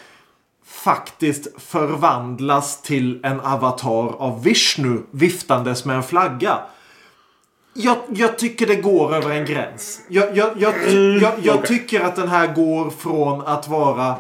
Speaker 3: Faktiskt förvandlas till en avatar av Vishnu viftandes med en flagga. Jag, jag tycker det går över en gräns. Jag, jag, jag, jag, jag tycker att den här går från att vara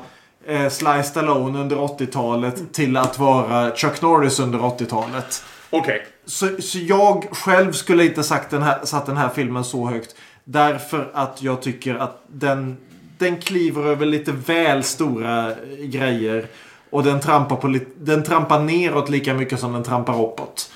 Speaker 3: eh, Sly Stallone under 80-talet till att vara Chuck Norris under 80-talet.
Speaker 1: Okej.
Speaker 3: Så, så jag själv skulle inte sagt den här, satt den här filmen så högt. Därför att jag tycker att den, den kliver över lite väl stora eh, grejer. Och den trampar, på, den trampar neråt lika mycket som den trampar uppåt.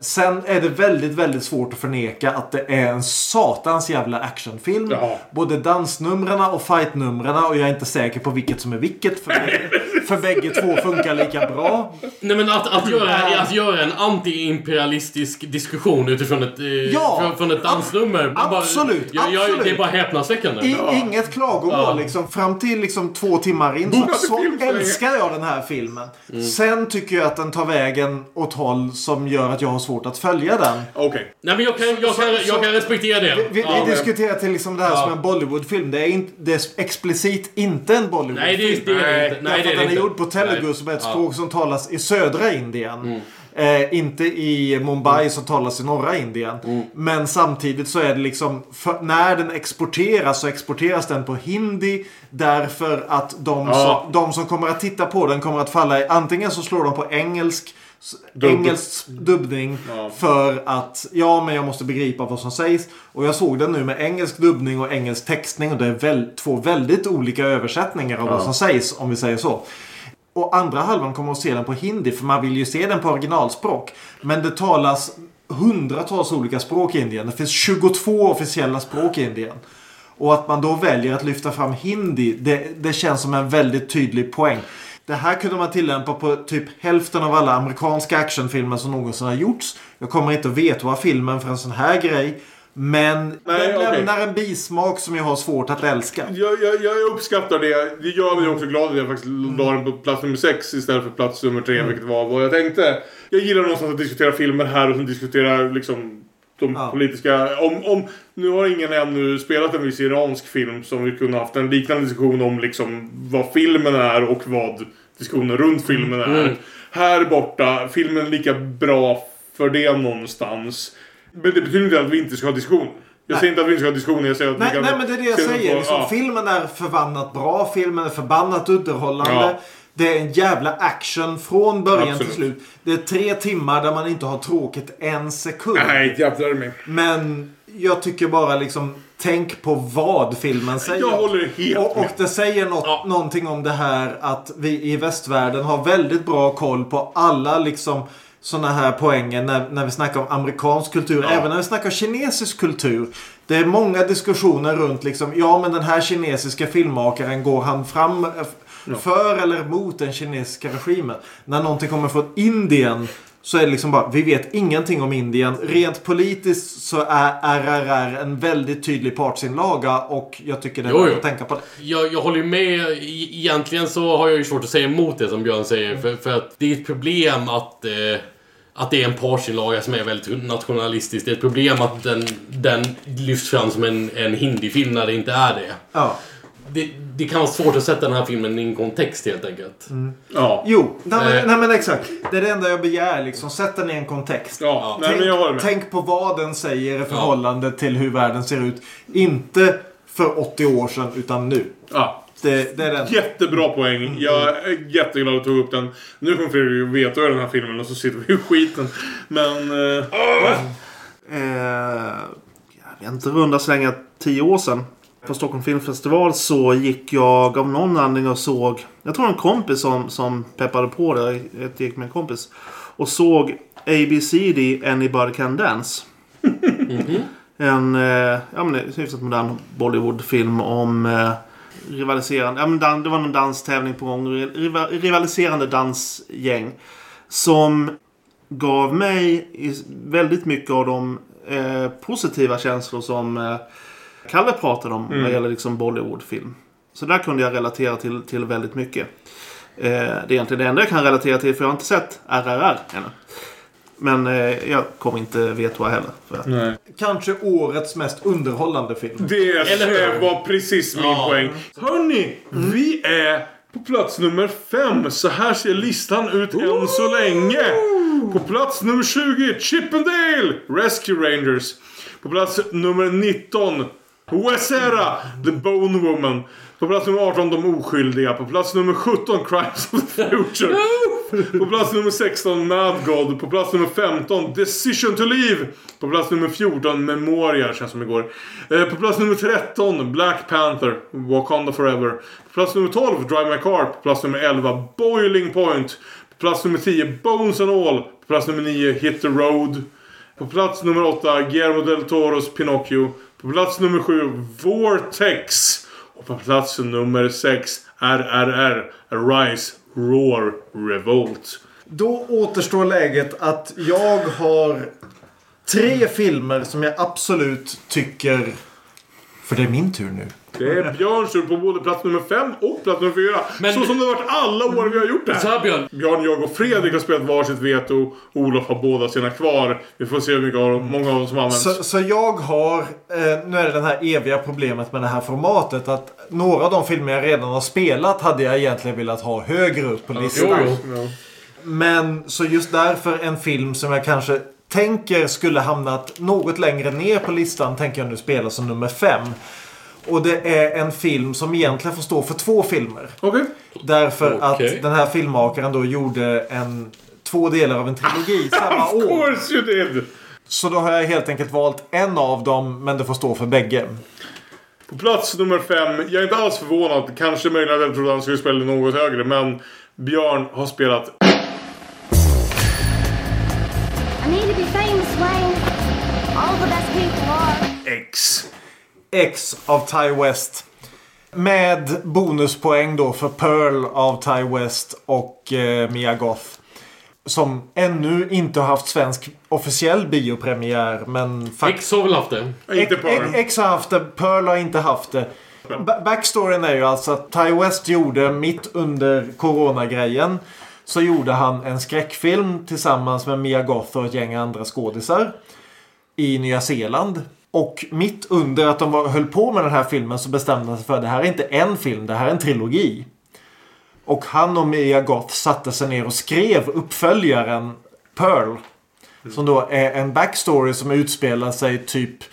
Speaker 3: Sen är det väldigt, väldigt svårt att förneka att det är en satans jävla actionfilm.
Speaker 1: Ja.
Speaker 3: Både dansnumren och fightnumren och jag är inte säker på vilket som är vilket. För, för bägge två funkar lika bra.
Speaker 2: Nej men att, att, göra, att göra en anti-imperialistisk diskussion utifrån ett, eh,
Speaker 3: Ja,
Speaker 2: från, från ett dansnummer. Bara-
Speaker 3: absolut,
Speaker 2: jag, jag,
Speaker 3: absolut.
Speaker 2: Det är bara häpnadsväckande.
Speaker 3: I, Inget klagomål
Speaker 2: Ja.
Speaker 3: liksom. Fram till liksom två timmar in så, så älskar jag den här filmen.
Speaker 2: Mm.
Speaker 3: Sen tycker jag att den tar vägen åt håll som gör att jag har svårt att följa den.
Speaker 1: Okej.
Speaker 2: Nej men jag kan, jag kan, jag kan respektera det.
Speaker 3: Vi, vi,
Speaker 2: Ja.
Speaker 3: vi diskuterar till liksom det här
Speaker 2: Ja.
Speaker 3: som en Bollywoodfilm. Det är, inte, det är explicit inte en Bollywoodfilm.
Speaker 2: Nej, det, det är det inte. Nej, det är det
Speaker 3: den är
Speaker 2: inte.
Speaker 3: Gjord på telugu som är ett språk som talas i södra Indien.
Speaker 2: Mm.
Speaker 3: Eh, inte i Mumbai som talas i norra Indien.
Speaker 2: Mm.
Speaker 3: Men samtidigt så är det liksom, för, när den exporteras så exporteras den på hindi. Därför att de,
Speaker 1: Ja.
Speaker 3: som, de som kommer att titta på den kommer att falla i, antingen så slår de på engelsk
Speaker 1: Dubb.
Speaker 3: engelsk dubbning
Speaker 1: Ja.
Speaker 3: för att ja men jag måste begripa vad som sägs. Och jag såg den nu med engelsk dubbning och engelsk textning och det är väl, två väldigt olika översättningar av vad som sägs om vi säger så. Och andra halvan kommer att se den på hindi för man vill ju se den på originalspråk. Men det talas hundratals olika språk i Indien. Det finns 22 officiella språk i Indien. Och att man då väljer att lyfta fram hindi, det, det känns som en väldigt tydlig poäng. Det här kunde man tillämpa på typ hälften av alla amerikanska actionfilmer som någonsin har gjorts. Jag kommer inte att vetoa filmen för en sån här grej. Men
Speaker 1: Nej,
Speaker 3: den lämnar en bismak som jag har svårt att älska.
Speaker 1: Jag, jag, jag uppskattar det. Det gör mig också glad att jag faktiskt la den på plats nummer sex istället för plats nummer tre,
Speaker 3: Mm.
Speaker 1: vilket var vad jag tänkte. Jag gillar någonstans att diskutera filmer här och sen diskutera liksom de
Speaker 3: Ja.
Speaker 1: politiska... Om, om, nu har ingen ännu spelat en viss iransk film som vi kunde haft en liknande diskussion om liksom vad filmen är och vad diskussionen runt filmen är.
Speaker 2: Mm.
Speaker 1: Här borta, filmen är lika bra för det någonstans. Men det betyder inte att vi inte ska ha diskussion. Jag
Speaker 3: Nej.
Speaker 1: säger inte att vi inte ska ha diskussion, jag säger att
Speaker 3: Nej,
Speaker 1: vi kan...
Speaker 3: nej men det är det jag säger.
Speaker 1: på-
Speaker 3: Liksom,
Speaker 1: ja.
Speaker 3: Filmen är förbannat bra. Filmen är förbannat underhållande.
Speaker 1: Ja.
Speaker 3: Det är en jävla action från början
Speaker 1: Absolut.
Speaker 3: till slut. Det är tre timmar där man inte har tråkigt en sekund.
Speaker 1: Nej, jävlar mig.
Speaker 3: Men jag tycker bara liksom Tänk på vad filmen säger.
Speaker 1: Jag håller helt
Speaker 3: och, och det säger något, någonting om det här att vi i västvärlden har väldigt bra koll på alla liksom sådana här poänger när, när vi snackar om amerikansk kultur. Även när vi snackar kinesisk kultur. Det är många diskussioner runt liksom, ja men den här kinesiska filmmakaren, går han fram f- för eller mot den kinesiska regimen? När någonting kommer från Indien så är det liksom bara, vi vet ingenting om Indien. Rent politiskt så är RRR en väldigt tydlig partsinlaga och jag tycker det är värt att tänka på det.
Speaker 2: Jag, jag håller ju med. Egentligen så har jag ju svårt att säga emot det som Björn säger. För, för att det är ett problem att, eh, att det är en partsinlaga som är väldigt nationalistisk. Det är ett problem att den, den lyfts fram som en, en hindi-film när det inte är det.
Speaker 3: Ja.
Speaker 2: Det. Det kan vara svårt att sätta den här filmen i en kontext helt enkelt.
Speaker 1: Ja.
Speaker 3: Jo, nej men,
Speaker 2: Eh.
Speaker 3: nej men exakt. Det är det enda jag begär. Liksom. Sätt den i en kontext.
Speaker 1: Ja, nej,
Speaker 3: tänk,
Speaker 1: men jag håller med.
Speaker 3: tänk på vad den säger i förhållande till hur världen ser ut. Inte för 80 år sedan, utan nu.
Speaker 1: Ja.
Speaker 3: Det, det är den.
Speaker 1: Jättebra poäng. Jag är jätteglad att du tog upp den. Nu kommer Fredrik veta den här filmen och så sitter vi i skiten. Men... Eh,
Speaker 4: Eh, jag vet inte, runda slänga tio år sedan. På Stockholm Filmfestival så gick jag av någon anledning och såg... Jag tror en kompis som, som peppade på det. Jag gick med en kompis. Och såg ABCD Anybody Can Dance. En eh, ja, men, en hyfsat modern Bollywoodfilm om eh, rivaliserande... Ja, men dan, det var någon danstävling på gång. Riva, rivaliserande dansgäng. Som gav mig väldigt mycket av de eh, positiva känslor som eh, Kalle pratade om
Speaker 1: Mm.
Speaker 4: vad gäller liksom Bollywoodfilm. Så där kunde jag relatera till, till väldigt mycket. Eh, det är egentligen det enda jag kan relatera till för jag har inte sett RRR ännu. Men eh, jag kommer inte veta heller. För.
Speaker 3: Kanske årets mest underhållande film.
Speaker 1: Det
Speaker 2: Eller hur?
Speaker 1: var precis min
Speaker 2: Ja.
Speaker 1: poäng. Hörni, vi är på plats nummer fem. Så här ser listan ut än så länge. På plats nummer 20, Chippendale Rescue Rangers. På plats nummer 19, Wesera, The Bone Woman. På plats nummer 18, De Oskyldiga. På plats nummer 17, Crimes of the Future. På plats nummer 16, Mad God. På plats nummer 15, Decision to Leave. På plats nummer 14, Memoria. Känns som igår. Eh, på plats nummer 13, Black Panther. Wakanda Forever. På plats nummer 12, Drive My Car. På plats nummer 11, Boiling Point. På plats nummer 10, Bones and All. På plats nummer 9, Hit the Road. På plats nummer 8, Guillermo del Toros Pinocchio. På plats nummer 7, Vortex. Och på plats nummer 6, RRR. Arise, Roar, Revolt.
Speaker 3: Då återstår läget att jag har tre filmer som jag absolut tycker... För det är min tur nu.
Speaker 1: Det är Björns tur på både plats nummer 5 och plats nummer 4.
Speaker 2: Men-
Speaker 1: så som det har varit alla år vi har gjort det
Speaker 2: Så
Speaker 1: här.
Speaker 2: Björn.
Speaker 1: Björn, jag och Fredrik har spelat varsitt veto. Olof har båda sina kvar. Vi får se hur mycket av dem, många av dem som används.
Speaker 3: Så, så jag har, eh, nu är det det här eviga problemet med det här formatet att några av de filmer jag redan har spelat hade jag egentligen velat ha högre upp på listan.
Speaker 2: Jo, jo.
Speaker 1: Ja.
Speaker 3: Men så just därför en film som jag kanske tänker skulle hamnat något längre ner på listan tänker jag nu spela som nummer fem. Och det är en film som egentligen får stå för två filmer.
Speaker 1: Okej.
Speaker 3: Därför
Speaker 2: Okej.
Speaker 3: att den här filmmakaren då gjorde en, två delar av en trilogi samma
Speaker 1: Of
Speaker 3: år.
Speaker 1: course you did!
Speaker 3: Så då har jag helt enkelt valt en av dem men det får stå för bägge.
Speaker 1: På plats nummer 5. Jag är inte alls förvånad. Kanske möjligen att jag trodde han skulle spela något högre. Men Björn har spelat X.
Speaker 3: X av Ty West. Med bonuspoäng då för Pearl av Ty West och eh, Mia Goth. Som ännu inte har haft svensk officiell biopremiär men.
Speaker 2: X har väl haft det?
Speaker 1: Inte
Speaker 3: X,
Speaker 1: Pearl.
Speaker 3: X har haft det, Pearl har inte haft det. Ba- Backstoryn är ju alltså att Ty West gjorde mitt under coronagrejen så gjorde han en skräckfilm tillsammans med Mia Goth och ett gäng andra skådisar i Nya Zeeland. Och mitt under att de var, höll på med den här filmen så bestämde han sig för att det här är inte en film, det här är en trilogi. Och han och Mia Goth satte sig ner och skrev uppföljaren Pearl. Som då är en backstory som utspelar sig typ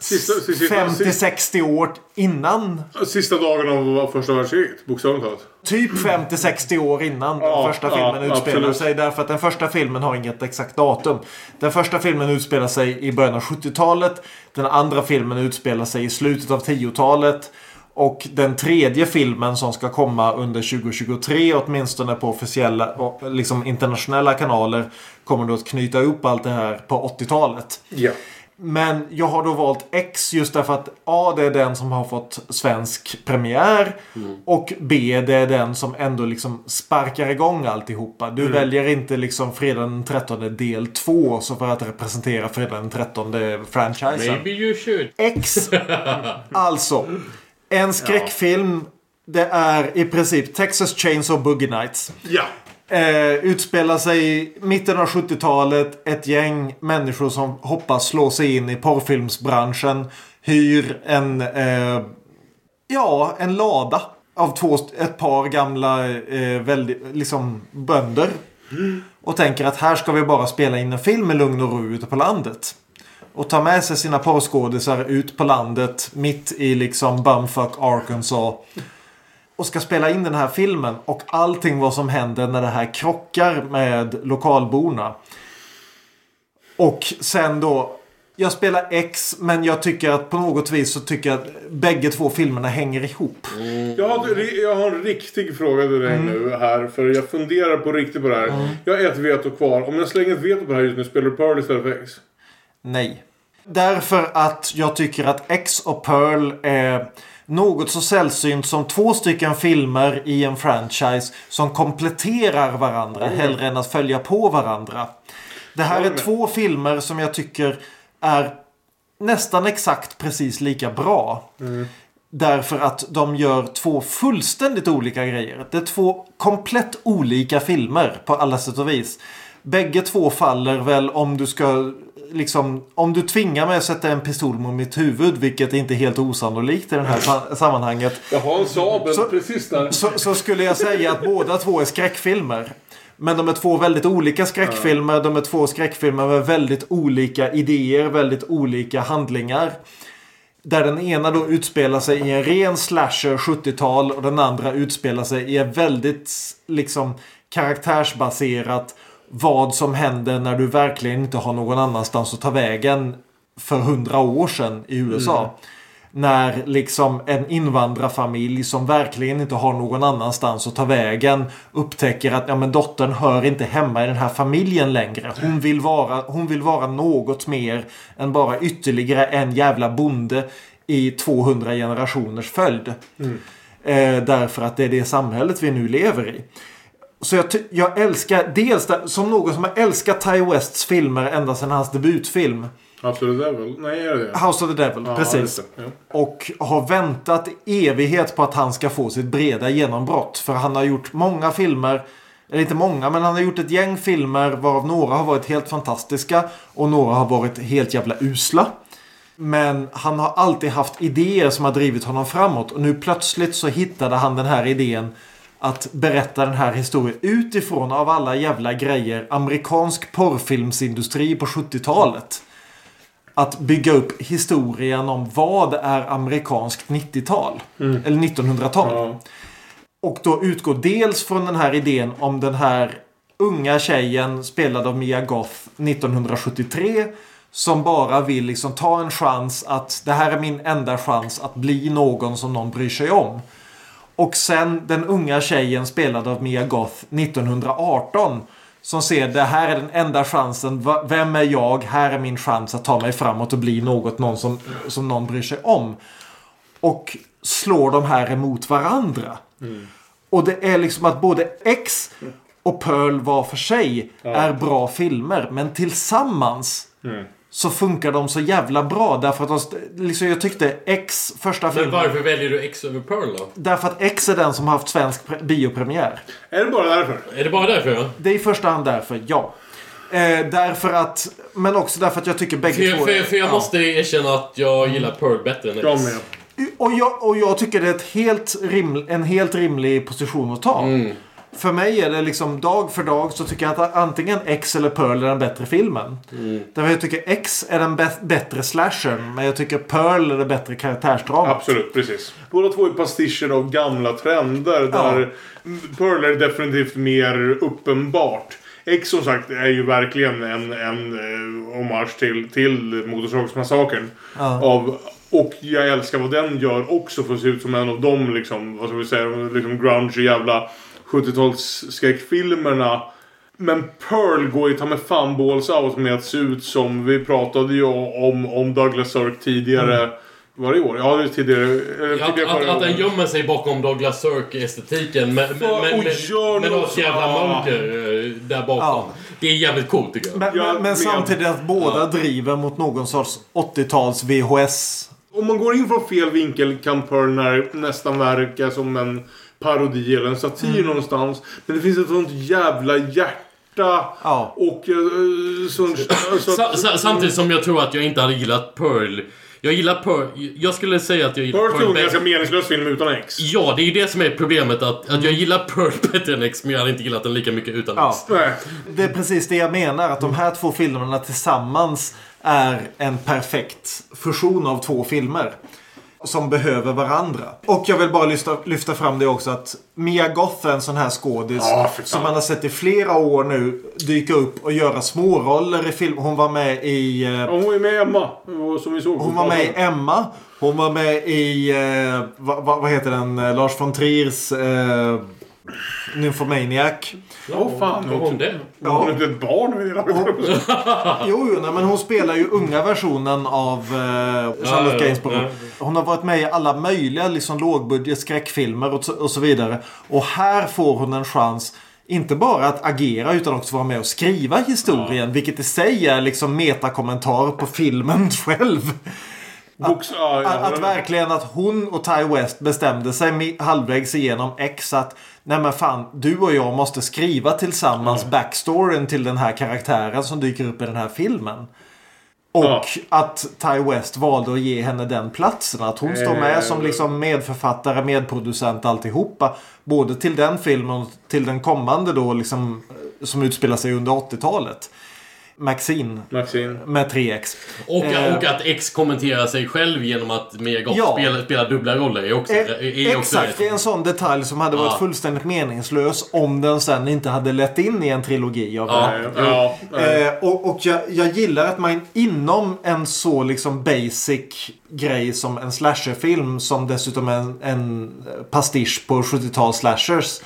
Speaker 3: 50-60 år innan.
Speaker 1: sista dagen av första världskriget. Bokstavligt talat.
Speaker 3: Typ 50-60 år innan
Speaker 1: Ja,
Speaker 3: den första
Speaker 1: ja,
Speaker 3: filmen utspelar
Speaker 1: absolut.
Speaker 3: sig. Därför att den första filmen har inget exakt datum. Den första filmen utspelar sig i början av 70-talet. Den andra filmen utspelar sig i slutet av 10-talet. Och den tredje filmen som ska komma under 2023 åtminstone på officiella liksom internationella kanaler kommer då att knyta upp allt det här på 80-talet.
Speaker 1: Ja.
Speaker 3: Men jag har då valt X just därför att A det är den som har fått svensk premiär. Och B det är den som ändå liksom sparkar igång alltihopa. Du väljer inte liksom fredag den 13 del 2 så för att representera fredag den 13 franchisen.
Speaker 2: Maybe you should.
Speaker 3: X. alltså. En skräckfilm. Det är i princip Texas Chainsaw Boogie Nights.
Speaker 1: Ja.
Speaker 3: Eh, utspelar sig i mitten av 70-talet. Ett gäng människor som hoppas slå sig in i porrfilmsbranschen. Hyr en, eh, ja, en lada av två, ett par gamla eh, väldigt, liksom bönder. Och tänker att här ska vi bara spela in en film med lugn och ro ute på landet. Och tar med sig sina porrskådisar ut på landet mitt i liksom bumfuck Arkansas och ska spela in den här filmen och allting vad som händer när det här krockar med lokalborna. Och sen då jag spelar X men jag tycker att på något vis så tycker jag att bägge två filmerna hänger ihop.
Speaker 1: Jag har, jag har en riktig fråga till dig nu här. För jag funderar på riktigt på det här. Jag har ett veto kvar. Om jag slänger ett veto på det här just nu, spelar du Pearl istället för X?
Speaker 3: Nej. Därför att jag tycker att X och Pearl är något så sällsynt som två stycken filmer i en franchise som kompletterar varandra hellre än att följa på varandra. Det här är två filmer som jag tycker är nästan exakt precis lika bra. Därför att de gör två fullständigt olika grejer. Det är två komplett olika filmer på alla sätt och vis. Bägge två faller väl om du ska liksom, om du tvingar mig att sätta en pistol mot mitt huvud, vilket är inte är helt osannolikt i det här sa- sammanhanget.
Speaker 1: Jag har en sabel
Speaker 3: Så-
Speaker 1: precis där.
Speaker 3: Så, så skulle jag säga att båda två är skräckfilmer. Men de är två väldigt olika skräckfilmer. De är två skräckfilmer med väldigt olika idéer, väldigt olika handlingar. Där den ena då utspelar sig i en ren slasher 70-tal och den andra utspelar sig i en väldigt liksom karaktärsbaserat vad som händer när du verkligen inte har någon annanstans att ta vägen för hundra år sedan i USA.
Speaker 1: Mm.
Speaker 3: När liksom en invandrarfamilj som verkligen inte har någon annanstans att ta vägen upptäcker att ja, men dottern hör inte hemma i den här familjen längre. Hon vill, vara, hon vill vara något mer än bara ytterligare en jävla bonde i 200 generationers följd. Eh, därför att det är det samhället vi nu lever i. Så jag, jag älskar, dels där, som någon som har älskat Ty Wests filmer ända sedan hans debutfilm.
Speaker 1: Absolut Devil. Nej, är det det?
Speaker 3: House of the Devil,
Speaker 1: Ja,
Speaker 3: precis.
Speaker 1: ja.
Speaker 3: Och har väntat evighet på att han ska få sitt breda genombrott. För han har gjort många filmer, eller inte många, men han har gjort ett gäng filmer varav några har varit helt fantastiska och några har varit helt jävla usla. Men han har alltid haft idéer som har drivit honom framåt. Och nu plötsligt så hittade han den här idén att berätta den här historien utifrån av alla jävla grejer amerikansk porrfilmsindustri på 70-talet. Att bygga upp historien om vad är amerikanskt 90-tal.
Speaker 1: Mm.
Speaker 3: Eller 1900-tal. Och då utgår dels från den här idén om den här unga tjejen spelad av Mia Goth 1973. Som bara vill liksom ta en chans att det här är min enda chans att bli någon som någon bryr sig om. Och sen den unga tjejen spelad av Mia Goth 1918. Som ser det här är den enda chansen. Vem är jag? Här är min chans att ta mig framåt och bli något någon som, som någon bryr sig om. Och slår de här emot varandra. Och det är liksom att både X och Pearl var för sig är bra filmer. Men tillsammans så funkar de så jävla bra. Därför att de, liksom jag tyckte X första
Speaker 2: Men
Speaker 3: filmen.
Speaker 2: varför väljer du X över Pearl då?
Speaker 3: Därför att X är den som har haft svensk pre- biopremiär.
Speaker 1: Är det bara därför?
Speaker 2: Är det bara därför ja?
Speaker 3: Det är i första hand därför, ja. Eh, därför att, men också därför att jag tycker bägge
Speaker 2: För,
Speaker 3: två
Speaker 2: för, för jag
Speaker 3: ja.
Speaker 2: måste erkänna att jag gillar Pearl bättre än X.
Speaker 1: Jag med.
Speaker 3: Och jag, och jag tycker det är ett helt rim, en helt rimlig position att ta.
Speaker 2: Mm.
Speaker 3: För mig är det liksom dag för dag så tycker jag att antingen X eller Pearl är den bättre filmen.
Speaker 2: Mm.
Speaker 3: Därför jag tycker X är den bä- bättre slashern. Men jag tycker Pearl är det bättre karaktärsdramat.
Speaker 1: Absolut, precis. Båda två är pastischer av gamla trender. Där Pearl är definitivt mer uppenbart. X som sagt är ju verkligen en, en eh, hommage till, till Motorsågsmassakern.
Speaker 3: Ja.
Speaker 1: Av, och jag älskar vad den gör också för att se ut som en av de liksom, vad ska vi säga, liksom grunge jävla 70-talsskräckfilmerna. Men Pearl går ju ta med fan balls out med att se ut som, vi pratade ju om, om Douglas Sirk tidigare. Var det i år? Ja, det är tidigare. eh,
Speaker 2: Att,
Speaker 1: tidigare
Speaker 2: att,
Speaker 1: förra
Speaker 2: att den gömmer sig bakom Douglas Sirk-estetiken med, med,
Speaker 1: Fan,
Speaker 2: med,
Speaker 1: och
Speaker 2: med,
Speaker 1: gör
Speaker 2: med
Speaker 1: något
Speaker 2: jävla mörker eh, där bakom.
Speaker 3: Ja.
Speaker 2: Det är jävligt coolt tycker jag.
Speaker 3: Men,
Speaker 1: Ja,
Speaker 3: men, men
Speaker 1: men-
Speaker 3: samtidigt att båda driver mot någon sorts 80-tals VHS.
Speaker 1: Om man går in från fel vinkel kan Pearl nästan verka som en parodi eller en satir
Speaker 2: Mm.
Speaker 1: någonstans. Men det finns ett sånt jävla hjärta.
Speaker 3: Ja.
Speaker 1: Och uh, så, så,
Speaker 2: Sa, sa, samtidigt som jag tror att jag inte hade gillat Pearl. Jag gillar Pearl. Jag skulle säga att jag gillar
Speaker 1: Pearl är
Speaker 2: Pearl
Speaker 1: en
Speaker 2: bättre.
Speaker 1: ganska meningslös film utan X.
Speaker 2: Ja, det är ju det som är problemet. Att, att jag gillar Pearl bättre än X, men jag hade inte gillat den lika mycket utan
Speaker 3: Ja.
Speaker 2: X.
Speaker 1: Nej.
Speaker 3: Det är precis det jag menar. Att de här två filmerna tillsammans är en perfekt fusion av två filmer. Som behöver varandra. Och jag vill bara lyfta, lyfta fram det också att Mia Goth är en sån här skådis.
Speaker 1: Ja,
Speaker 3: som man har sett i flera år nu dyka upp och göra småroller i film. Hon var med i... eh,
Speaker 1: Ja, hon är med Emma. Som vi såg.
Speaker 3: Hon var med i Emma. Hon var med i... Eh, vad, vad vad heter den? Eh, Lars von Triers... Eh, Nymphomaniac.
Speaker 1: Åh fan.
Speaker 2: Var hon det?
Speaker 1: Ja. Hon är inte ett barn vid det här.
Speaker 3: Jo, jo nej, men hon spelar ju unga versionen av eh, Charlotte
Speaker 2: ja,
Speaker 3: Gainsborough.
Speaker 2: ja.
Speaker 3: Hon har varit med i alla möjliga liksom, lågbudget skräckfilmer och, så- och så vidare. Och här får hon en chans inte bara att agera utan också vara med och skriva historien. Vilket i sig är liksom metakommentar på filmen själv.
Speaker 1: Box, ja,
Speaker 3: Att, att verkligen att hon och Ty West bestämde sig halvvägs igenom X att Nej men fan, du och jag måste skriva tillsammans backstoryn till den här karaktären som dyker upp i den här filmen. Och
Speaker 1: Ja.
Speaker 3: att Ty West valde att ge henne den platsen. Att hon står med som liksom medförfattare, medproducent alltihopa. Både till den filmen och till den kommande då liksom som utspelar sig under 80-talet. Maxine
Speaker 1: Maxine.
Speaker 3: med 3X.
Speaker 2: Och,
Speaker 3: Eh,
Speaker 2: och att X kommenterar sig själv genom att Mia Goth
Speaker 3: Ja.
Speaker 2: spelar, spelar dubbla roller är också,
Speaker 3: Eh,
Speaker 2: är också
Speaker 3: Exakt, det är en sån detalj som hade varit
Speaker 2: Ja.
Speaker 3: fullständigt meningslös om den sen inte hade lett in i en trilogi av
Speaker 2: Ja,
Speaker 3: det.
Speaker 1: Ja.
Speaker 3: Eh, och och jag, jag gillar att man inom en så liksom basic grej som en slasherfilm som dessutom är en, en pastisch på 70-tals slashers.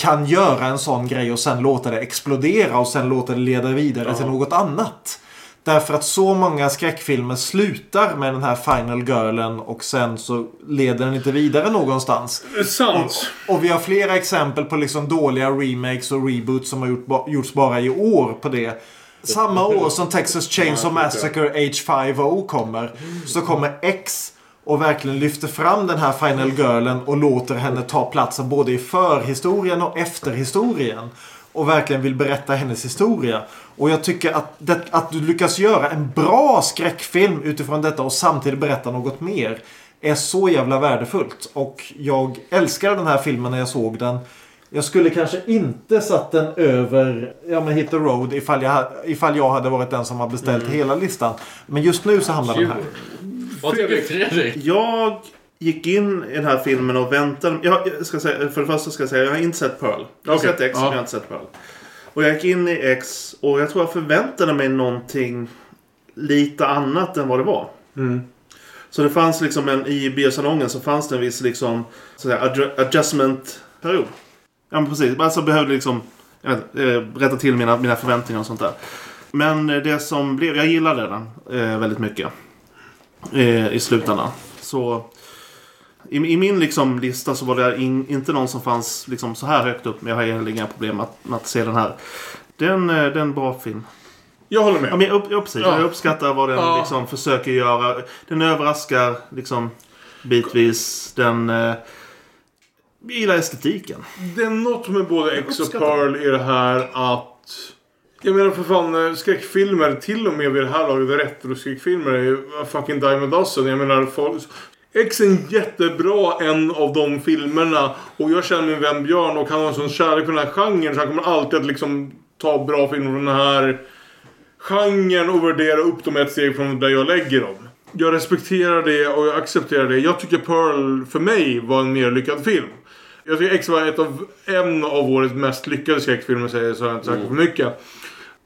Speaker 3: Kan göra en sån grej och sen låta det explodera och sen låta det leda vidare till något annat. Därför att så många skräckfilmer slutar med den här final girlen och sen så leder den inte vidare någonstans.
Speaker 1: Sant.
Speaker 3: Och vi har flera exempel på liksom dåliga remakes och reboots som har gjort, gjorts bara i år på det. Samma år som Texas Chainsaw Massacre H5O kommer så kommer X och verkligen lyfter fram den här Final Girlen och låter henne ta platsen både i förhistorien och efterhistorien. Och verkligen vill berätta hennes historia. Och jag tycker att, det, att du lyckas göra en bra skräckfilm utifrån detta och samtidigt berätta något mer är så jävla värdefullt. Och jag älskar den här filmen när jag såg den. Jag skulle kanske inte satt den över ja, men Hit the Road ifall jag, ifall jag hade varit den som har beställt hela listan. Men just nu så hamnar den här.
Speaker 2: Vad tycker Fredrik?
Speaker 4: Jag gick in i den här filmen och väntade. Jag, jag ska säga, för det första ska jag säga jag har inte sett Pearl. Jag har
Speaker 1: Okej,
Speaker 4: sett X
Speaker 1: ja.
Speaker 4: men jag har inte sett Pearl. Och jag gick in i X och jag tror jag förväntade mig någonting lite annat än vad det var.
Speaker 1: Mm.
Speaker 4: Så det fanns liksom en, i biosalongen så fanns det en viss liksom så att säga, adju- adjustment-period. Ja men precis. Alltså behövde liksom jag vet, eh, rätta till mina, mina förväntningar och sånt där. Men eh, det som blev, jag gillade den eh, väldigt mycket. Eh, I slutändan. Så i, i min liksom lista så var det in, inte någon som fanns liksom så här högt upp. Men jag har egentligen inga problem att, med att se den här. Den, eh, det är en bra film.
Speaker 1: Jag håller med.
Speaker 4: Ja, men jag, upp, jag, precis,
Speaker 1: Ja.
Speaker 4: jag uppskattar vad den
Speaker 1: Ja.
Speaker 4: liksom försöker göra. Den överraskar liksom bitvis. Den... Eh, jag gillar estetiken.
Speaker 1: Det är något med både X och Pearl i det här att... Jag menar för fan eh, skräckfilmer, till och med vid det här laget, retroskräckfilmer är ju fucking dime a dozen. Jag menar folk... X är en jättebra en av de filmerna och jag känner min vän Björn och han har en sån kärlek för den här genren så han kommer alltid att liksom ta bra filmer från den här genren och värdera upp dem ett steg från där jag lägger dem. Jag respekterar det och jag accepterar det. Jag tycker Pearl för mig var en mer lyckad film. Jag tycker X var ett av, en av årets mest lyckade skräckfilmer säger så jag inte sagt för mycket.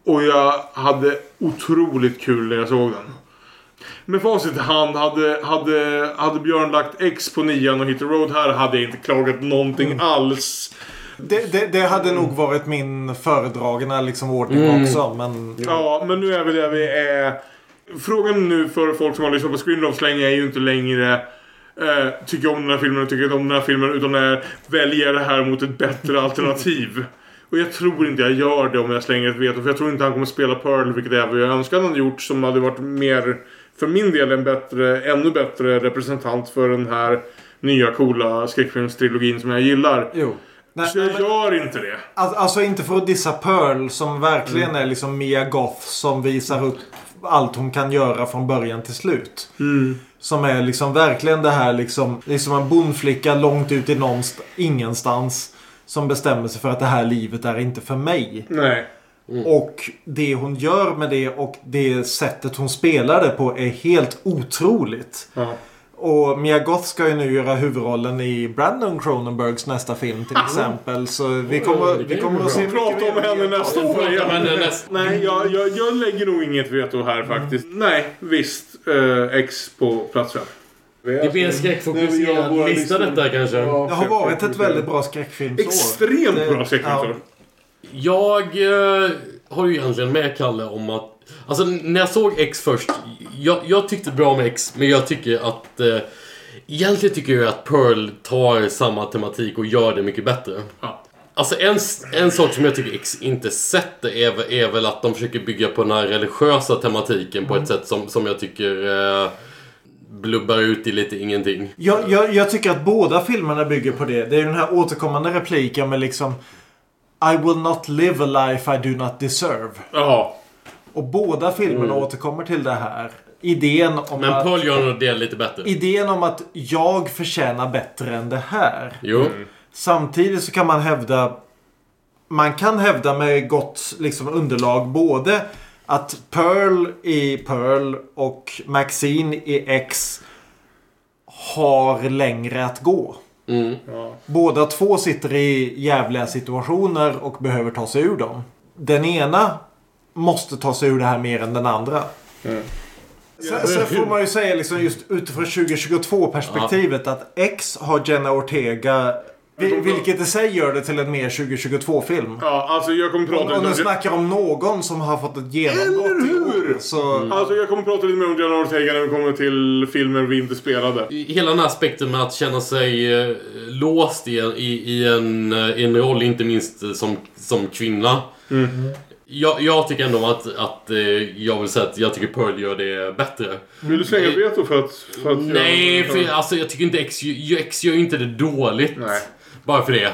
Speaker 1: Och jag hade otroligt kul när jag såg den. Med facit i hand, hade, hade, hade Björn lagt X på nian och Hit the Road här hade jag inte klagat någonting alls.
Speaker 3: Det, det, det hade nog varit min föredragna liksom ordning
Speaker 1: Mm.
Speaker 3: också. Men
Speaker 1: Ja, men nu är vi där vi är. Frågan nu för folk som har lyssnat på Screenloves länge är ju inte längre eh, tycker jag om den här filmen och tycker inte om den här filmen utan är väljer det här mot ett bättre alternativ. Och jag tror inte jag gör det om jag slänger ett veto för jag tror inte han kommer spela Pearl vilket är vad jag önskar han hade gjort som hade varit mer för min del en bättre, ännu bättre representant för den här nya coola skräckfilmstrilogin som jag gillar.
Speaker 3: Jo.
Speaker 1: Så jag gör inte det.
Speaker 3: Alltså, alltså inte för att dissa Pearl som verkligen
Speaker 1: Mm.
Speaker 3: är liksom Mia Goth som visar upp allt hon kan göra från början till slut.
Speaker 1: Mm.
Speaker 3: Som är liksom verkligen det här liksom. Det är som en bondflicka långt ut i någonst- ingenstans. Som bestämmer sig för att det här livet är inte för mig.
Speaker 1: Nej.
Speaker 3: Och det hon gör med det och det sättet hon spelar det på är helt otroligt.
Speaker 1: Ja.
Speaker 3: Och Mia Goth ska ju nu göra huvudrollen i Brandon Cronenbergs nästa film till exempel. Så vi kommer, vi kommer att se
Speaker 1: Vi pratar om henne nästa år
Speaker 2: Prata om
Speaker 1: igen.
Speaker 2: henne nästa-
Speaker 1: Nej, jag, jag, jag lägger nog inget veto här faktiskt. Nej, visst. Eh, X på plats fem.
Speaker 2: Det blir en skräckfokuserad lista detta kanske.
Speaker 3: Det har varit ett väldigt bra skräckfilmsår.
Speaker 1: Extremt bra skräckfilmsår.
Speaker 2: Jag eh, har ju egentligen med Kalle om att... Alltså när jag såg X först. Jag, jag tyckte bra om X, men jag tycker att... Eh, egentligen tycker jag att Pearl tar samma tematik och gör det mycket bättre.
Speaker 1: Ja.
Speaker 2: Alltså en, en sak som jag tycker X inte sätter är, väl- är väl att de försöker bygga på den här religiösa tematiken på ett sätt som, som jag tycker... Eh, blubbar ut i lite ingenting.
Speaker 3: Jag, jag, jag tycker att båda filmerna bygger på det. Det är den här återkommande repliken med liksom I will not live a life I do not deserve.
Speaker 1: Ja.
Speaker 3: Och båda filmerna återkommer till det här. Idén om
Speaker 2: Men
Speaker 3: att...
Speaker 2: Paul gör nog det lite bättre.
Speaker 3: Idén om att jag förtjänar bättre än det här.
Speaker 2: Jo.
Speaker 3: Samtidigt så kan man hävda Man kan hävda med gott liksom, underlag både att Pearl i Pearl och Maxine i X har längre att gå.
Speaker 2: Mm.
Speaker 3: Båda två sitter i jävliga situationer och behöver ta sig ur dem. Den ena måste ta sig ur det här mer än den andra. Sen, sen får man ju säga liksom just utifrån 2022 perspektivet att X har Jenna Ortega vil- vilket i sig gör det till en mer 2022-film.
Speaker 1: Ja, alltså jag kommer prata lite
Speaker 3: nu
Speaker 1: om...
Speaker 3: snackar om någon som har fått ett genombrott i år. Så...
Speaker 1: Alltså jag kommer prata lite mer om Jenna Ortega när vi kommer till filmer vi inte spelade.
Speaker 2: Hela den här aspekten med att känna sig eh, låst i en, i, i en, eh, i en roll, inte minst eh, som, som kvinna. Jag, jag tycker ändå att, att jag vill säga att jag tycker Pearl gör det bättre.
Speaker 1: Vill du slänga veto för att... För att
Speaker 2: Nej, för alltså, jag tycker inte X, X gör inte det dåligt.
Speaker 1: Nej.
Speaker 2: Bara för det.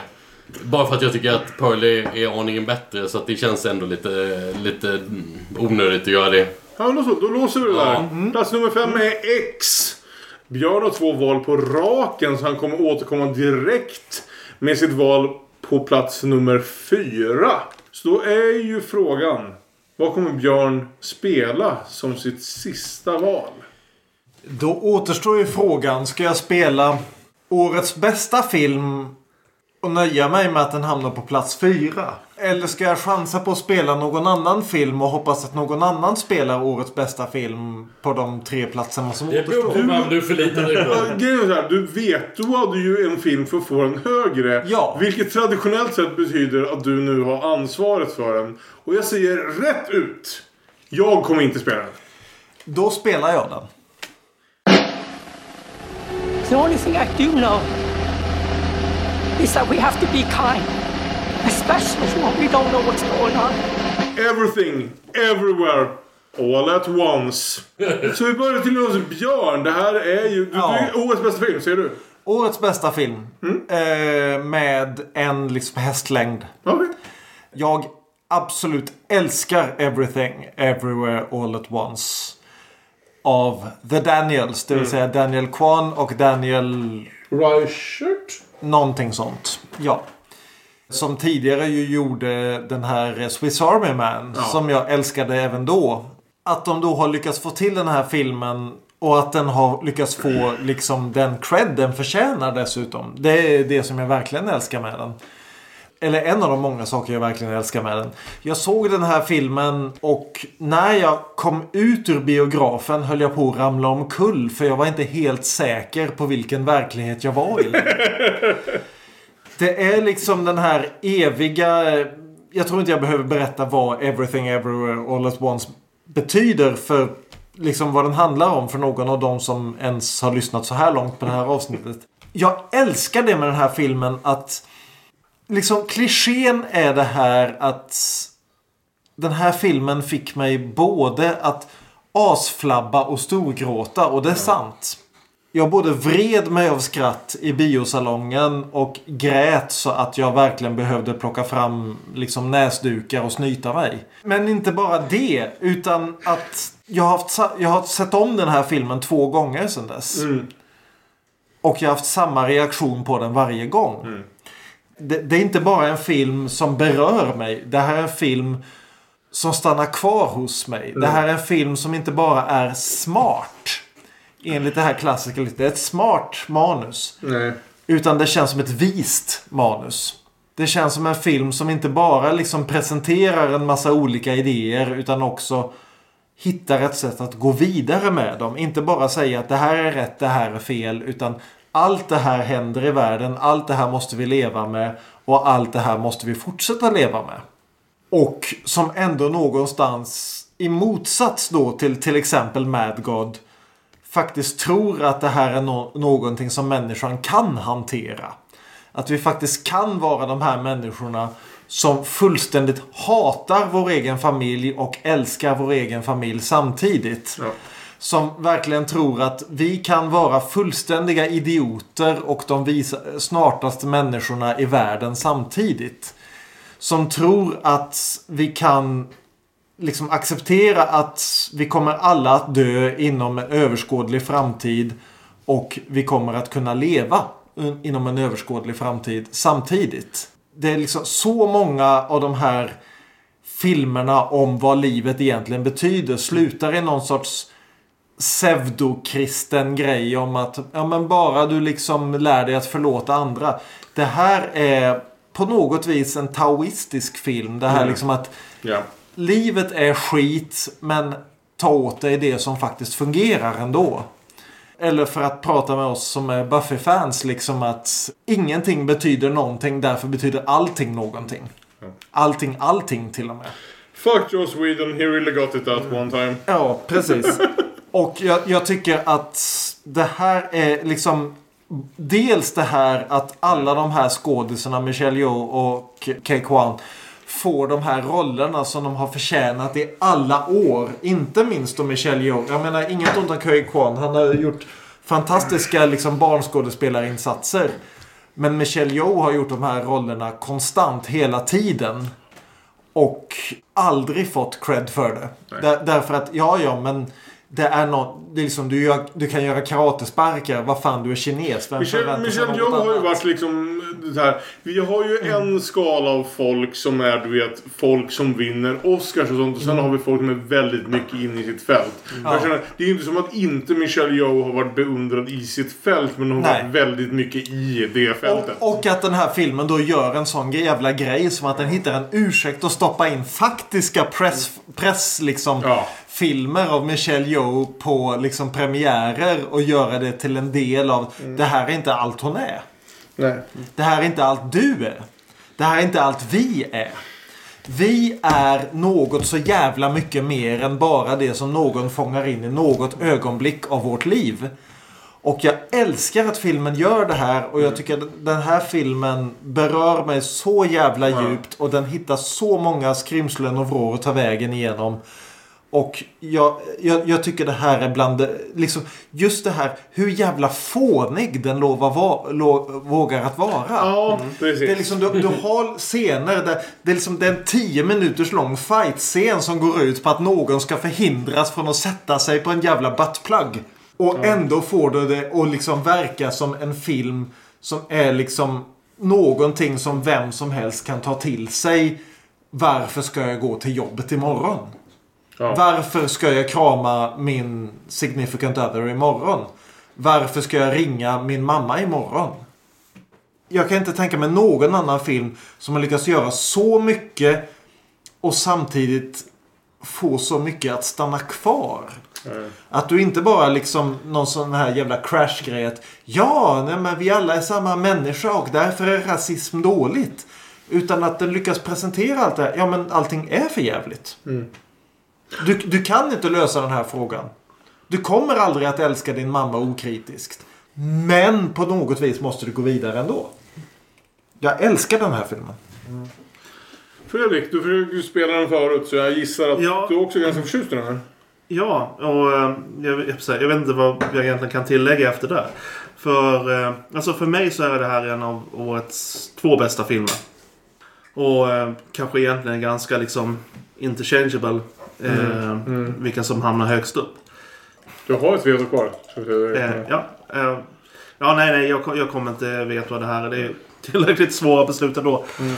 Speaker 2: Bara för att jag tycker att Pearl är, aningen bättre. Så att det känns ändå lite, lite mm, onödigt att göra det.
Speaker 1: Ja, men då, så, då låser vi det där.
Speaker 2: Ja.
Speaker 1: Plats nummer fem är X. Björn har två val på raken så han kommer återkomma direkt med sitt val på plats nummer fyra. Så då är ju frågan. Vad kommer Björn spela som sitt sista val?
Speaker 3: Då återstår ju frågan. Ska jag spela årets bästa film och nöja mig med att den hamnar på plats fyra? Eller ska jag chansa på att spela någon annan film och hoppas att någon annan spelar årets bästa film på de tre platserna som
Speaker 2: Det beror på
Speaker 3: återstår?
Speaker 2: vem du förlitar dig på.
Speaker 1: Du vet, du hade ju en film för att få den högre.
Speaker 3: Ja.
Speaker 1: Vilket traditionellt sett betyder att du nu har ansvaret för den. Och jag säger rätt ut. Jag kommer inte spela den.
Speaker 3: Då spelar jag den.
Speaker 10: The only thing I do know is that we have to be kind, especially when we don't know what's going on.
Speaker 1: Everything, everywhere, all at once. Så vi börjar till hos Björn. Det här är ju...
Speaker 3: Ja.
Speaker 1: årets bästa film, ser du?
Speaker 3: Årets bästa film. Eh, med en liksom hästlängd.
Speaker 1: Okej.
Speaker 3: Jag absolut älskar Everything Everywhere All At Once. Av The Daniels. Det vill säga Daniel Kwan och Daniel...
Speaker 1: Reichert?
Speaker 3: Någonting sånt. Ja. Som tidigare ju gjorde den här Swiss Army Man.
Speaker 1: Ja.
Speaker 3: Som jag älskade även då. Att de då har lyckats få till den här filmen. Och att den har lyckats få liksom den cred den förtjänar dessutom. Det är det som jag verkligen älskar med den. Eller en av de många saker jag verkligen älskar med den. Jag såg den här filmen och när jag kom ut ur biografen höll jag på att ramla omkull. För jag var inte helt säker på vilken verklighet jag var i. Det är liksom den här eviga... Jag tror inte jag behöver berätta vad Everything Everywhere All At Once betyder för liksom vad den handlar om för någon av de som ens har lyssnat så här långt på det här avsnittet. Jag älskar det med den här filmen att liksom klichén är det här att den här filmen fick mig både att asflabba och storgråta och det är sant. Jag både vred mig av skratt i biosalongen och grät så att jag verkligen behövde plocka fram liksom näsdukar och snyta mig. Men inte bara det, utan att jag har, haft, jag har sett om den här filmen två gånger sedan dess. Och jag har haft samma reaktion på den varje gång. Det, det är inte bara en film som berör mig. Det här är en film som stannar kvar hos mig. Det här är en film som inte bara är smart. Enligt det här klassiska. Det är ett smart manus.
Speaker 1: Nej.
Speaker 3: Utan det känns som ett vist manus. Det känns som en film som inte bara liksom presenterar en massa olika idéer. Utan också hittar ett sätt att gå vidare med dem. Inte bara säga att det här är rätt, det här är fel. Utan allt det här händer i världen. Allt det här måste vi leva med. Och allt det här måste vi fortsätta leva med. Och som ändå någonstans i motsats då till till exempel Mad God faktiskt tror att det här är no- någonting som människan kan hantera. Att vi faktiskt kan vara de här människorna som fullständigt hatar vår egen familj och älskar vår egen familj samtidigt som verkligen tror att vi kan vara fullständiga idioter och de visa, smartaste människorna i världen samtidigt. Som tror att vi kan liksom acceptera att vi kommer alla att dö inom en överskådlig framtid och vi kommer att kunna leva inom en överskådlig framtid samtidigt. Det är liksom så många av de här filmerna om vad livet egentligen betyder slutar i någon sorts pseudokristen grej om att ja, men bara du liksom lär dig att förlåta andra. Det här är på något vis en taoistisk film. Det här
Speaker 1: Mm.
Speaker 3: liksom att
Speaker 1: Ja.
Speaker 3: livet är skit men ta åt dig det som faktiskt fungerar ändå. Eller för att prata med oss som är Buffy-fans liksom att ingenting betyder någonting därför betyder allting någonting. Allting, allting till och med.
Speaker 1: Fuck Joe Sweden, he really got it that one time.
Speaker 3: Ja, precis. Och jag, jag tycker att det här är liksom Dels det här att alla de här skådisarna, Michelle Yeoh och Kay Kwan får de här rollerna som de har förtjänat i alla år. Inte minst då Michelle Yeoh. Jag menar inget ont om Kay Kwan. Han har gjort fantastiska liksom, barnskådespelarinsatser. Men Michelle Yeoh har gjort de här rollerna konstant hela tiden. Och aldrig fått cred för det. Där, därför att, ja ja men det är något, det är liksom, du, gör, du kan göra karatesparkar. Vad fan du är kines. Vem
Speaker 1: Michelle,
Speaker 3: förväntar sig något
Speaker 1: har ju varit liksom det här. Vi har ju
Speaker 3: Mm.
Speaker 1: en skala av folk som är du vet folk som vinner Oscars och sånt. Och sen
Speaker 3: Mm.
Speaker 1: har vi folk som är väldigt mycket inne i sitt fält.
Speaker 3: Ja.
Speaker 1: Jag känner, det är ju inte som att inte Michelle Yeoh har varit beundrad i sitt fält. Men hon har
Speaker 3: Nej.
Speaker 1: varit väldigt mycket i det fältet.
Speaker 3: Och att den här filmen då gör en sån jävla grej som att den hittar en ursäkt att stoppa in faktiska press, press liksom, filmer av Michelle Yeoh på liksom premiärer och göra det till en del av det här är inte allt hon är.
Speaker 1: Nej.
Speaker 3: Det här är inte allt du är. Det här är inte allt vi är. Vi är något så jävla mycket mer än bara det som någon fångar in i något ögonblick av vårt liv. Och jag älskar att filmen gör det här och jag tycker att den här filmen berör mig så jävla djupt och den hittar så många skrimslen och vrår att ta vägen igenom. Och jag, jag, jag tycker det här är bland liksom, just det här hur jävla fånig den lovar va, lo, vågar att vara.
Speaker 1: Ja, precis.
Speaker 3: Det är liksom, du, du har scener där det är, liksom, det är en tio minuters lång fight-scen som går ut på att någon ska förhindras från att sätta sig på en jävla buttplug. Och ändå får du det att liksom verka som en film som är liksom någonting som vem som helst kan ta till sig. Varför ska jag gå till jobbet imorgon? Varför ska jag krama min significant other imorgon? Varför ska jag ringa min mamma imorgon? Jag kan inte tänka mig någon annan film som har lyckats göra så mycket och samtidigt få så mycket att stanna kvar. Att du inte bara liksom någon sån här jävla crash-grej att ja, nej, men vi alla är samma människa och därför är rasism dåligt. Utan att den lyckas presentera allt det här. Ja, men allting är för jävligt. Du, du kan inte lösa den här frågan. Du kommer aldrig att älska din mamma okritiskt. Men på något vis måste du gå vidare ändå. Jag älskar den här filmen.
Speaker 1: Fredrik, du försökte ju spela den förut så jag gissar att du också är ganska förtjust i den här.
Speaker 4: Ja, och eh, jag, jag, jag vet inte vad jag egentligen kan tillägga efter det. För, eh, alltså för mig så är det här en av årets två bästa filmer. Och eh, kanske egentligen ganska liksom interchangeable. Eh,
Speaker 1: Mm, mm.
Speaker 4: Vilka som hamnar högst upp.
Speaker 1: Du har ett veto kvar.
Speaker 4: Eh, ja, eh, ja, nej, nej. Jag, jag kommer inte veta vad det här är. Det är tillräckligt svåra beslut ändå.
Speaker 1: Mm.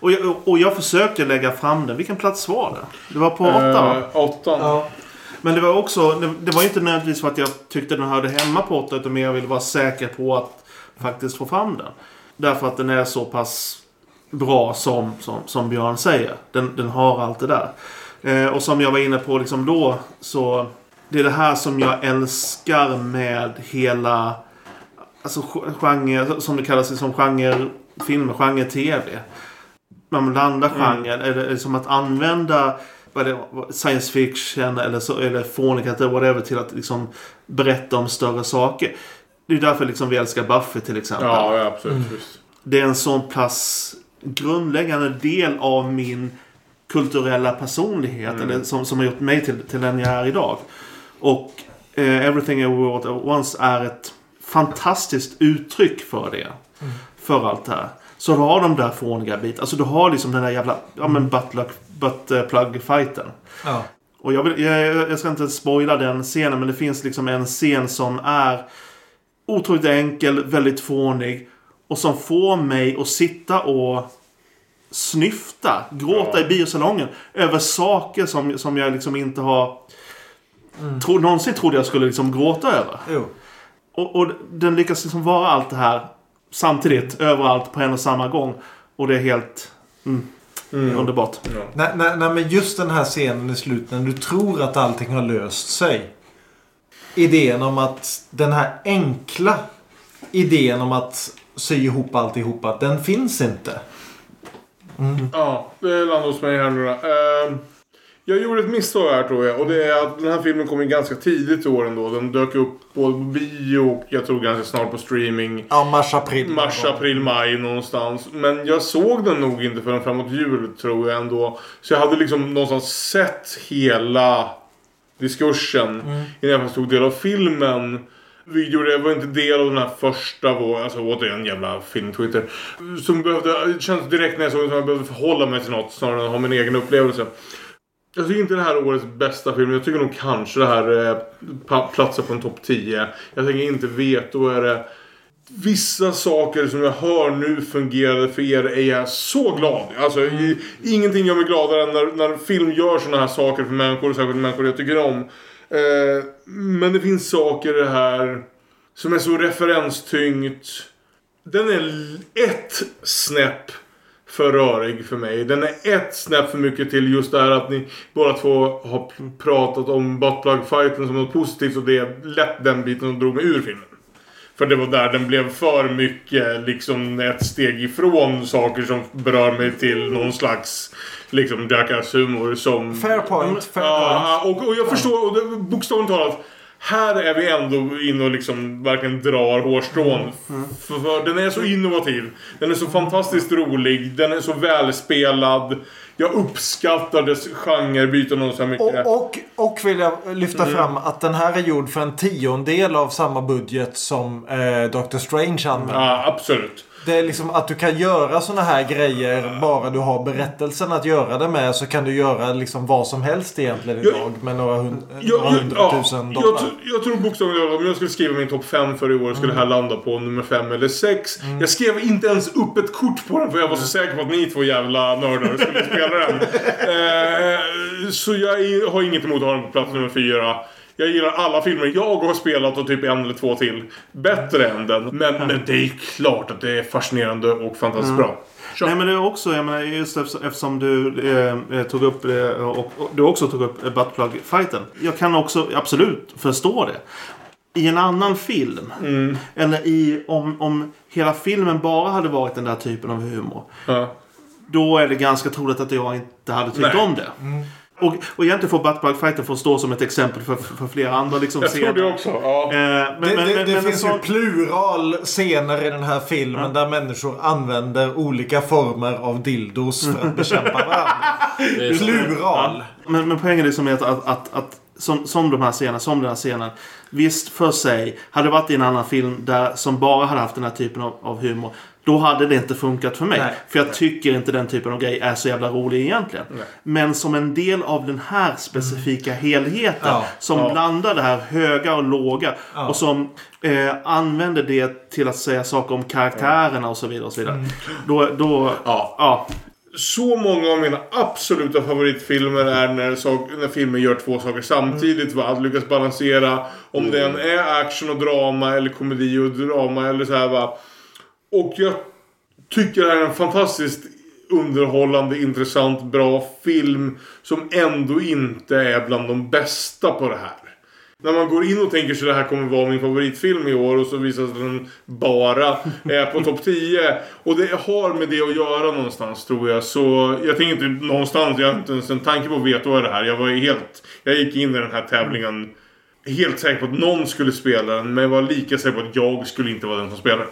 Speaker 4: Och, jag, och jag försökte lägga fram den. Vilken plats var det? Det var på åtta va?
Speaker 1: Eh, åttan.
Speaker 4: Men det var också, det, det var inte nödvändigtvis för att jag tyckte den hörde hemma på åtta. Utan mer jag ville vara säker på att faktiskt få fram den. Därför att den är så pass bra som, som, som Björn säger. Den, den har allt det där. Eh, och som jag var inne på liksom då så det är det här som jag älskar med hela alltså ge- genre, som det kallas som genre filmer, genre tv. Man blandar
Speaker 1: Mm.
Speaker 4: genrer, eller, eller som att använda vad det, science fiction eller, så, eller fånighet eller whatever till att liksom berätta om större saker. Det är därför liksom vi älskar Buffy till exempel.
Speaker 1: Ja, ja, absolut.
Speaker 4: Mm. Det är en sån pass grundläggande del av min kulturella personlighet.
Speaker 1: Mm.
Speaker 4: Eller som, som har gjort mig till, till den jag är idag. Och eh, Everything Everywhere All At Once är ett fantastiskt uttryck för det. För allt det här. Så du har de där fåniga bitarna. Alltså du har liksom den där jävla ja, men butt, butt eh, plug fighten.
Speaker 3: Ja.
Speaker 4: Och jag, vill, jag, jag ska inte spoila den scenen men det finns liksom en scen som är otroligt enkel, väldigt fånig. Och som får mig att sitta och snyfta, gråta i biosalongen över saker som, som jag liksom inte har tro, någonsin trodde jag skulle liksom gråta över.
Speaker 3: Jo.
Speaker 4: Och, och den lyckas liksom vara allt det här samtidigt, överallt, på en och samma gång. Och det är helt mm, underbart.
Speaker 3: Nej, nej, nej, men just den här scenen i slutet när du tror att allting har löst sig. Idén om att den här enkla idén om att sy ihop alltihopa, den finns inte.
Speaker 1: Ja, det landar hos mig här nu då. Ehm, jag gjorde ett misstag här tror jag. Och det är att den här filmen kom in ganska tidigt i år ändå. Den dök upp både på bio och jag tror ganska snart på streaming.
Speaker 3: Ja, mars, april.
Speaker 1: Mars, april, maj någonstans. Men jag såg den nog inte förrän framåt jul tror jag ändå. Så jag hade liksom någonstans sett hela diskursen
Speaker 3: Mm.
Speaker 1: innan jag tog del av filmen. Vi gjorde, jag var inte del av den här första vågen, alltså återigen jävla film-twitter. Som behövde, det känns direkt när jag såg den som jag behövde förhålla mig till något snarare än att ha min egen upplevelse. Jag tycker inte det här är årets bästa film. Jag tycker nog kanske det här eh, platsar på en topp 10. Jag tänker inte veto då är det Vissa saker som jag hör nu fungerade för er är jag så glad. Alltså, mm. ingenting gör mig gladare än när, när film gör sådana här saker för människor, särskilt människor jag tycker om. Eh, men det finns saker i det här som är så referenstyngt. Den är ett snäpp för rörig för mig. Den är ett snäpp för mycket till just det här att ni båda två har pratat om buttplug-fighten som något positivt och det är lätt den biten som drog mig ur filmen. För det var där den blev för mycket liksom ett steg ifrån saker som berör mig till någon slags liksom jackass-humor som...
Speaker 3: Fair point. Fair
Speaker 1: Ja,
Speaker 3: point.
Speaker 1: och, och jag förstår, och det, bokstavligt talat. Här är vi ändå inne och liksom verkligen drar hårstrån. För, för den är så innovativ. Den är så fantastiskt rolig. Den är så välspelad. Jag uppskattar dess genrebyten och så mycket.
Speaker 3: Och, och, och vill jag lyfta
Speaker 1: Mm.
Speaker 3: fram att den här är gjord för en tiondel av samma budget som eh, Doctor Strange använder.
Speaker 1: Ja, absolut.
Speaker 3: Det är liksom att du kan göra såna här grejer bara du har berättelsen att göra det med så kan du göra liksom vad som helst egentligen idag med några, hund, några hundratusen
Speaker 1: jag,
Speaker 3: dollar.
Speaker 1: tr- jag tror bokstavligt talat om jag skulle skriva min topp 5 för i år skulle det här landa på nummer 5 eller 6. Jag skrev inte ens upp ett kort på den för jag var så säker på att ni två jävla nördar skulle spela den. Eh, så jag har inget emot att ha den på plats nummer 4. Jag gillar alla filmer jag har spelat och typ en eller två till. Bättre än den. Men, men det är klart att det är fascinerande och fantastiskt
Speaker 4: Mm.
Speaker 1: bra.
Speaker 4: Nej men det är också, jag menar just eftersom, du eh, eh, tog upp det och, och du också tog upp eh, buttplug-fighten. Jag kan också absolut förstå det. I en annan film. Eller i, om, om hela filmen bara hade varit den där typen av humor.
Speaker 1: Ja.
Speaker 4: Då är det ganska troligt att jag inte hade tyckt
Speaker 1: Nej.
Speaker 4: om det. Och, och egentligen får buttplug-fighten få stå som ett exempel för, för flera andra liksom,
Speaker 1: Jag tror det också. Ja.
Speaker 4: Eh, men,
Speaker 3: det
Speaker 4: men,
Speaker 3: det,
Speaker 4: men,
Speaker 3: det
Speaker 4: men
Speaker 3: finns
Speaker 4: så-
Speaker 3: ju plural scener i den här filmen där människor använder olika former av dildos för att bekämpa varandra. plural.
Speaker 4: Men, men poängen är liksom att, att, att, att som, som de här scenerna, som den här scenen. Visst för sig, hade det varit i en annan film där, som bara hade haft den här typen av, av humor. Då hade det inte funkat för mig.
Speaker 3: Nej.
Speaker 4: För jag tycker inte den typen av grej är så jävla rolig egentligen. Men som en del av den här specifika helheten.
Speaker 3: Ja.
Speaker 4: Som
Speaker 1: Ja.
Speaker 4: blandar det här höga och låga.
Speaker 3: Ja.
Speaker 4: Och som eh, använder det till att säga saker om karaktärerna och så vidare. Och så vidare. Då, då,
Speaker 1: Ja.
Speaker 4: ja.
Speaker 1: Så många av mina absoluta favoritfilmer är när, sak, när filmer gör två saker samtidigt. Va? Att lyckas balansera om det än är action och drama eller komedi och drama eller så här va. Och jag tycker det här är en fantastiskt underhållande, intressant, bra film. Som ändå inte är bland de bästa på det här. När man går in och tänker sig det här kommer vara min favoritfilm i år och så visar sig den bara är på topp 10. Och det har med det att göra någonstans tror jag. Så jag tänker inte någonstans, jag har inte ens en tanke på att veta vad det här. Jag var helt, jag gick in i den här tävlingen helt säker på att någon skulle spela den. Men jag var lika säker på att jag skulle inte vara den som spelade.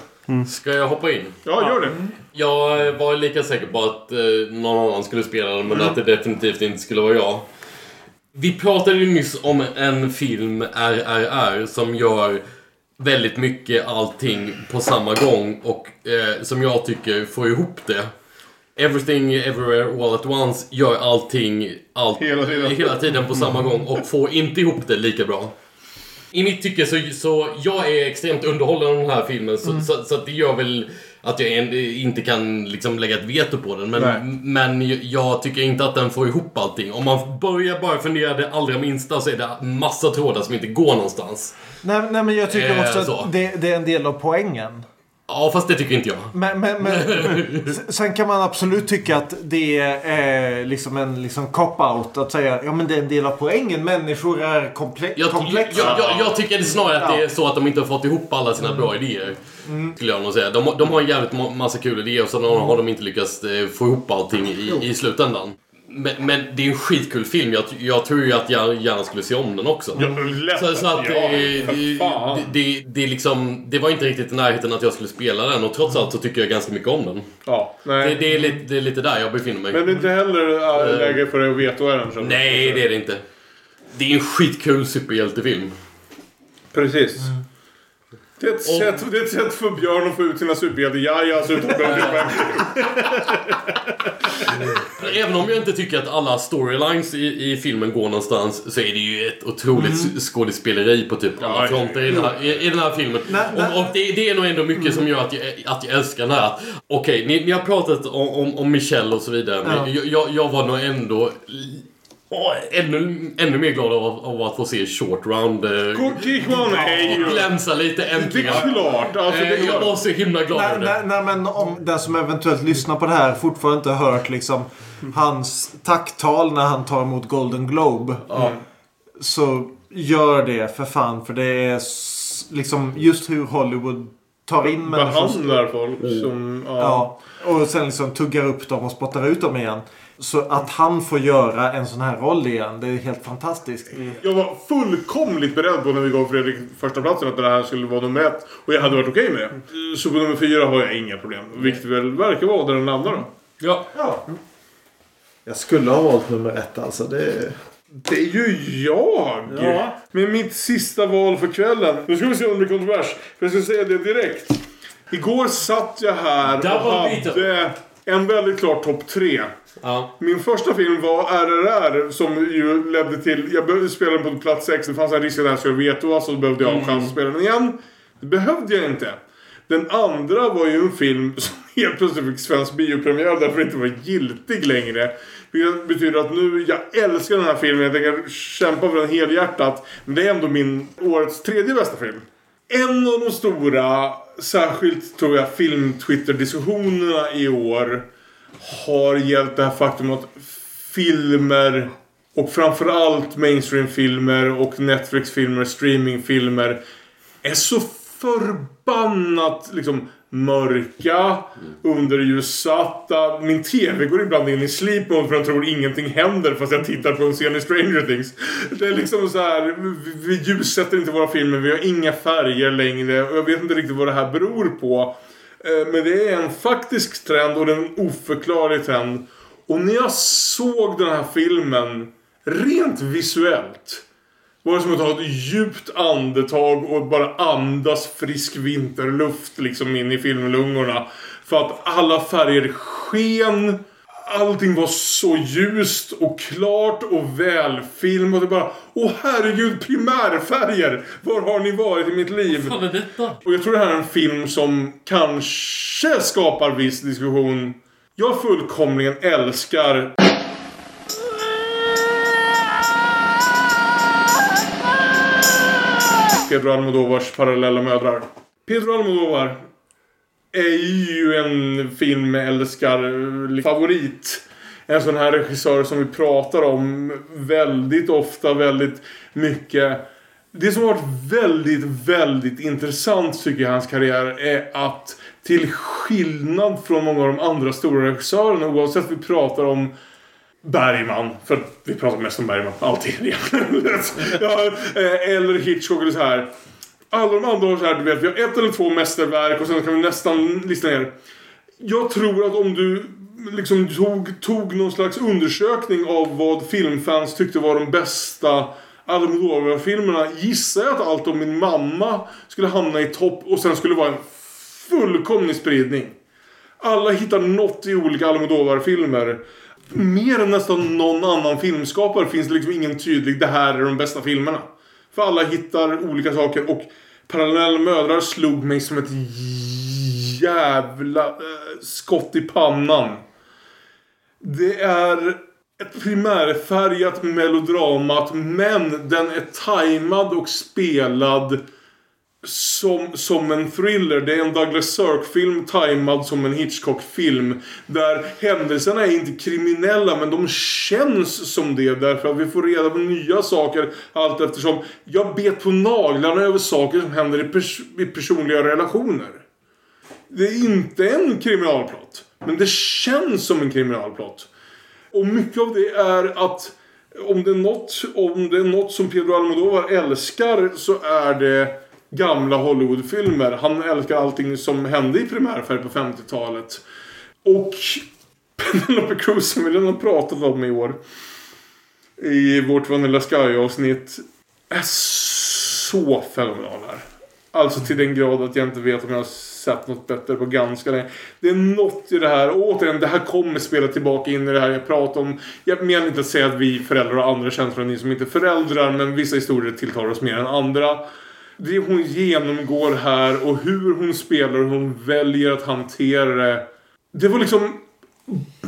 Speaker 2: Ska jag hoppa in?
Speaker 1: Ja, gör det.
Speaker 2: Jag var lika säker på att eh, någon annan skulle spela den, men
Speaker 1: Mm.
Speaker 2: att det definitivt inte skulle vara jag. Vi pratade ju nyss om en film, RRR, som gör väldigt mycket allting på samma gång och eh, som jag tycker får ihop det. Everything Everywhere All At Once gör allting allt,
Speaker 1: Hela tiden.
Speaker 2: hela tiden på samma gång och får inte ihop det lika bra. I mitt tycke så, så jag är extremt underhållen av den här filmen så, så, så att det gör väl att jag en, inte kan liksom lägga ett veto på den. Men,
Speaker 1: Nej.
Speaker 2: men jag tycker inte att den får ihop allting. Om man börjar bara fundera det allra minsta så är det massa trådar som inte går någonstans.
Speaker 3: Nej, nej men jag tycker
Speaker 2: Eh,
Speaker 3: också
Speaker 2: så.
Speaker 3: att det, det är en del av poängen.
Speaker 2: Ja, fast det tycker inte jag.
Speaker 3: Men, men, men sen kan man absolut tycka att det är liksom en liksom cop-out att säga ja men det är en del av poängen. Människor är komple-
Speaker 2: Jag,
Speaker 3: komplexa.
Speaker 2: jag, jag, jag tycker snarare att det
Speaker 3: Ja.
Speaker 2: är så att de inte har fått ihop alla sina bra idéer. Skulle jag nog säga. De, de har en jävligt ma- massa kul idéer och så har de inte lyckats eh, få ihop allting i, i slutändan. Men, men det är en skitkul film. Jag, jag tror ju att jag gärna skulle se om den också.
Speaker 1: Ja, lätt
Speaker 2: Så, så att
Speaker 1: ja,
Speaker 2: eh,
Speaker 1: för
Speaker 2: det,
Speaker 1: fan.
Speaker 2: det, det, det, är liksom, det var inte riktigt i närheten att jag skulle spela den och trots allt så tycker jag ganska mycket om den.
Speaker 1: Ja, nej.
Speaker 2: Det, det, är, lite, det är lite där jag befinner mig.
Speaker 1: Men det är inte heller äh, läge för dig att vetoa den.
Speaker 2: Nej, det är det inte. Det är en skitkul superhjältefilm.
Speaker 1: Precis. Det är, ett sätt, det är ett sätt för Björn att få ut sina superhjälte-jajas utan att behöva bli offentlig.
Speaker 2: Även om jag inte tycker att alla storylines i, i filmen går någonstans så är det ju ett otroligt skådespeleri på typ alla fronter i den här, i, i den här filmen.
Speaker 3: Nej, nej.
Speaker 2: Och, och det, det är nog ändå mycket som gör att jag, att jag älskar den här. Okej, ni, ni har pratat om, om, om Michelle och så vidare. Men
Speaker 3: Ja.
Speaker 2: jag, jag, jag var nog ändå åh, ännu, ännu mer glad av, av att få se Short Round eh,
Speaker 1: är ju...
Speaker 2: glänsa lite
Speaker 1: Det
Speaker 2: äntligen.
Speaker 1: är klart. Alltså, det
Speaker 2: Eh,
Speaker 1: är
Speaker 2: jag
Speaker 1: klart.
Speaker 2: var så himla glad
Speaker 3: Nej,
Speaker 2: över
Speaker 3: nej,
Speaker 2: det.
Speaker 3: nej, men om den som eventuellt lyssnar på det här fortfarande inte har hört liksom hans tacktal när han tar emot Golden Globe. Så gör det för fan. För det är s- liksom just hur Hollywood tar in människor.
Speaker 1: Behandlar folk som... Ja.
Speaker 3: Ja. Och sen liksom tuggar upp dem och spottar ut dem igen. Så att han får göra en sån här roll igen. Det är helt fantastiskt.
Speaker 1: Jag var fullkomligt beredd på när vi gav Fredrik första platsen att det här skulle vara nummer ett. Och jag hade varit okej med det. Så på nummer fyra har jag inga problem. Vilket väl verkar vara där den landar då.
Speaker 2: Ja.
Speaker 3: Ja. Jag skulle ha valt nummer ett alltså. Det...
Speaker 1: Det är ju jag!
Speaker 3: Ja.
Speaker 1: Med mitt sista val för kvällen. Nu ska vi se om det blir kontrovers. För jag ska säga det direkt. Igår satt jag här och
Speaker 2: Double veto.
Speaker 1: hade en väldigt klar topp tre.
Speaker 2: Ja.
Speaker 1: Min första film var RRR som ju ledde till... Jag behövde spela den på plats 6. Det fanns en risk att jag skulle vetoa så då behövde jag ha en chans att spela den igen. Det behövde jag inte. Den andra var ju en film som helt plötsligt fick svensk biopremiär därför inte var giltig längre. Vilket betyder att nu, jag älskar den här filmen. Jag tänker kämpa för den helhjärtat. Men det är ändå min årets tredje bästa film. En av de stora, särskilt tror jag film-Twitter-diskussionerna i år har gällt det här faktum att filmer och framförallt mainstream-filmer och Netflix-filmer, streaming-filmer är så förbannat liksom mörka, underljussatta. Min TV går ibland in i sleep mode för den tror ingenting händer fast jag tittar på en scen i Stranger Things. Det är liksom så här, vi, vi ljussätter inte våra filmer, vi har inga färger längre och jag vet inte riktigt vad det här beror på. Eh, Men det är en faktisk trend och det är en oförklarlig trend. Och när jag såg den här filmen rent visuellt var det som att ta ett djupt andetag och bara andas frisk vinterluft liksom in i filmlungorna. För att alla färger sken. Allting var så ljust och klart och välfilmat. Och bara, åh herregud, primärfärger! Var har ni varit i mitt liv?
Speaker 2: Vad är detta?
Speaker 1: Och jag tror det här är en film som kanske skapar viss diskussion. Jag fullkomligen älskar Pedro Almodovars parallella mödrar. Pedro Almodovar är ju en filmälskar eh, favorit. En sån här regissör som vi pratar om väldigt ofta, väldigt mycket. Det som har varit väldigt, väldigt intressant tycker jag i hans karriär är att till skillnad från många av de andra stora regissörerna, oavsett vi pratar om Bergman, för vi pratar mest om Bergman, alltid egentligen. ja, eh, eller Hitchcock eller så här. Alla de andra har så här, du vet, vi har ett eller två mästerverk och sen kan vi nästan lista ner. Jag tror att om du liksom tog, tog någon slags undersökning av vad filmfans tyckte var de bästa Almodovar-filmerna gissar jag att allt om min mamma skulle hamna i topp och sen skulle vara en fullkomlig spridning. Alla hittar något i olika Almodovar-filmer. Mer än nästan någon annan filmskapare finns det liksom ingen tydlig det här är de bästa filmerna. För alla hittar olika saker och Parallella mödrar slog mig som ett jävla eh, skott i pannan. Det är ett primärfärgat melodramat men den är tajmad och spelad som, som en thriller. Det är en Douglas Sirk-film tajmad som en Hitchcock-film. Där händelserna är inte kriminella men de känns som det därför att vi får reda på nya saker allt eftersom. Jag bet på naglarna över saker som händer i, pers i personliga relationer. Det är inte en kriminalplott. Men det känns som en kriminalplott. Och mycket av det är att om det är något, om det är något som Pedro Almodovar älskar så är det gamla Hollywoodfilmer. Han älskar allting som hände i primärfärg på 50-talet. Och Penelope Cruz som vi redan har pratat om i år. I vårt Vanilla Sky-avsnitt. Är så fenomenal här. Alltså till den grad att jag inte vet om jag har sett något bättre på ganska länge. Det är något i det här. Och återigen, det här kommer spela tillbaka in i det här jag pratar om. Jag menar inte att säga att vi föräldrar har andra känslor än ni som inte är föräldrar. Men vissa historier tilltalar oss mer än andra. Det hon genomgår här och hur hon spelar och hur hon väljer att hantera det. Det var liksom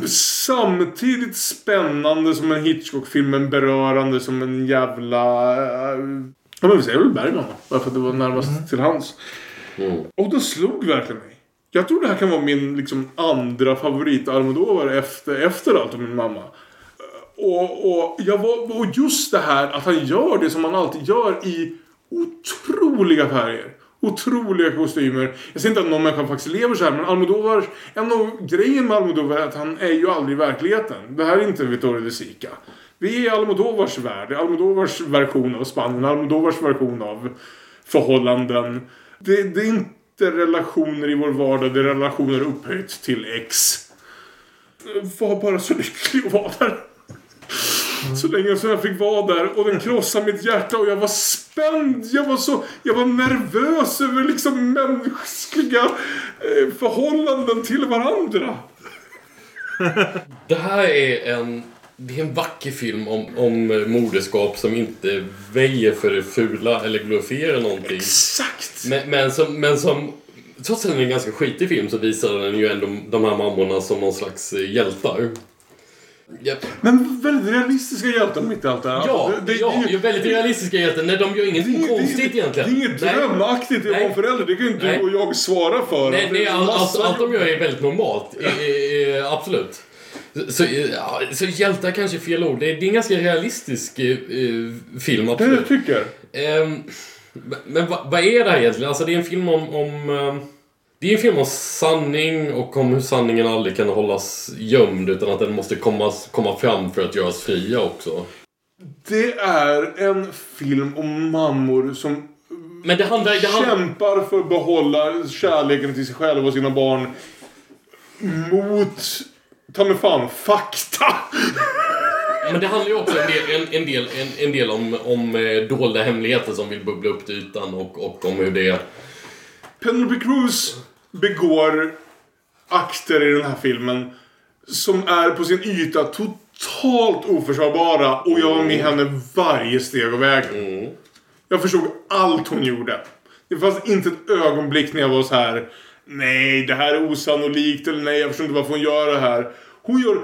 Speaker 1: samtidigt spännande som en Hitchcock-film men berörande som en jävla... Ja men vi säger väl Bergman då. Bara för att det var närmast till hans. Och det slog verkligen mig. Jag tror det här kan vara min liksom, andra favorit Almodovar efter, efter allt om min mamma. Och, och, jag var, och just det här att han gör det som han alltid gör i otroliga färger. Otroliga kostymer. Jag säger inte att någon människa faktiskt lever så här men Almodovar, en av grejen med Almodovar är att han är ju aldrig i verkligheten. Det här är inte Vittorio de Sica. Vi är i Almodovars värld. Almodovars version av Spanien. Almodovars version av förhållanden. Det, det är inte relationer i vår vardag. Det är relationer upphöjt till X. Var bara så lycklig att vara där. Så länge som jag fick vara där och den krossade mitt hjärta och jag var spänd. Jag var så, jag var nervös över liksom mänskliga eh, förhållanden till varandra.
Speaker 2: Det här är en, det är en vacker film om, om moderskap som inte väjer för det fula eller glorifierar någonting.
Speaker 1: Exakt!
Speaker 2: Men, men som, men som trots att den är en ganska skitig film så visar den ju ändå de här mammorna som någon slags eh, hjältar. Japp.
Speaker 1: Men väldigt realistiska hjältar mitt i allt det här.
Speaker 2: Ja,
Speaker 1: Alltså, det, det,
Speaker 2: ja,
Speaker 1: det,
Speaker 2: väldigt realistiska hjältar. Nej, de gör ingenting
Speaker 1: det,
Speaker 2: konstigt
Speaker 1: det,
Speaker 2: egentligen.
Speaker 1: Det är inget drömaktigt att vara förälder. Det kan ju inte
Speaker 2: Nej.
Speaker 1: du och jag svara för.
Speaker 2: Nej,
Speaker 1: Det
Speaker 2: nej
Speaker 1: är
Speaker 2: all,
Speaker 1: massa
Speaker 2: allt, allt de gör är väldigt normalt. Eh, eh, eh, absolut. Så, eh, ja, så hjältar kanske är fel ord. Det är, det är en ganska realistisk eh, eh, film,
Speaker 1: Det
Speaker 2: absolut.
Speaker 1: jag tycker.
Speaker 2: Ehm, men vad, vad är det här egentligen? Alltså det är en film om... om ehm, det är en film om sanning och om hur sanningen aldrig kan hållas gömd utan att den måste komma, komma fram för att göras fria också.
Speaker 1: Det är en film om mammor som
Speaker 2: Men det handlar... Det handlar
Speaker 1: kämpar för att behålla kärleken till sig själva och sina barn mot, ta mig fan, fakta.
Speaker 2: Men det handlar ju också en del, en, en del, en, en del om, om eh, dolda hemligheter som vill bubbla upp till ytan och, och om hur det...
Speaker 1: Penelope Cruz begår akter i den här filmen som är på sin yta totalt oförsvarbara och jag var med henne varje steg av vägen. Jag förstod allt hon gjorde. Det fanns inte ett ögonblick när jag var så här. Nej, det här är osannolikt. Eller nej, jag förstår inte varför hon gör det här. Hon gör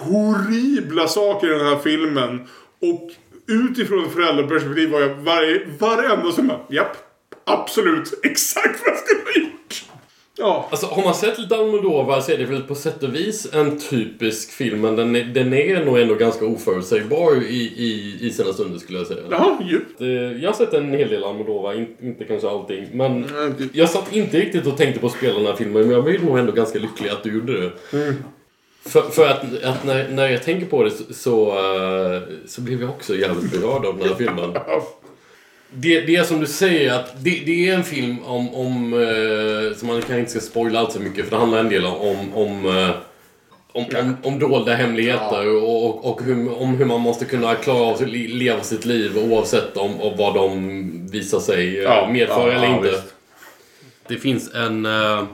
Speaker 1: horribla saker i den här filmen. Och utifrån föräldraperspektiv var jag varje, varenda som bara, japp, absolut, exakt vad jag skulle ha gjort. Ja.
Speaker 2: Alltså har man sett lite Almodovar så är det väl på sätt och vis en typisk film men den är, den är nog ändå ganska oförutsägbar i, i, i sina stunder skulle jag säga.
Speaker 1: Jaha.
Speaker 2: Eh, Jag har sett en hel del Almodovar, in, inte kanske allting. Men jag satt inte riktigt och tänkte på att spela den här filmen men jag blev nog ändå ganska lycklig att du gjorde det. För, för att, att när, när jag tänker på det så, så, eh, så blev jag också jävligt berörd av den här filmen. Det, det är som du säger att det, det är en film om, om eh, som man kanske inte ska spoila allt så mycket för det handlar en del om, om eh, om, om, om dolda hemligheter och, och, och hur, om hur man måste kunna klara av att le- leva sitt liv oavsett om och vad de visar sig eh,
Speaker 1: Ja,
Speaker 2: medföra
Speaker 1: ja,
Speaker 2: eller
Speaker 1: ja,
Speaker 2: inte.
Speaker 1: visst.
Speaker 2: Det finns en, eh,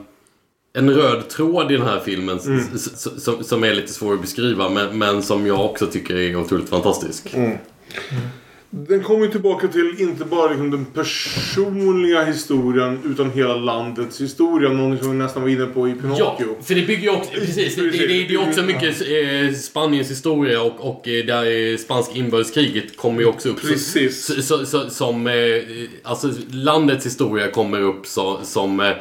Speaker 2: en röd tråd i den här filmen
Speaker 1: Mm.
Speaker 2: som, som är lite svår att beskriva men, men som jag också tycker är otroligt fantastisk.
Speaker 1: Mm. Den kommer ju tillbaka till inte bara liksom den personliga historien utan hela landets historia. Någonting som vi nästan var inne på i
Speaker 2: Ja,
Speaker 1: Pinocchio.
Speaker 2: för det bygger ju också, precis, det, det, det, det är också mycket eh, Spaniens historia och, och eh, där eh, spanska inbördeskriget kommer ju också upp.
Speaker 1: Precis.
Speaker 2: Så, så, så, som, eh, alltså landets historia kommer upp så, som eh,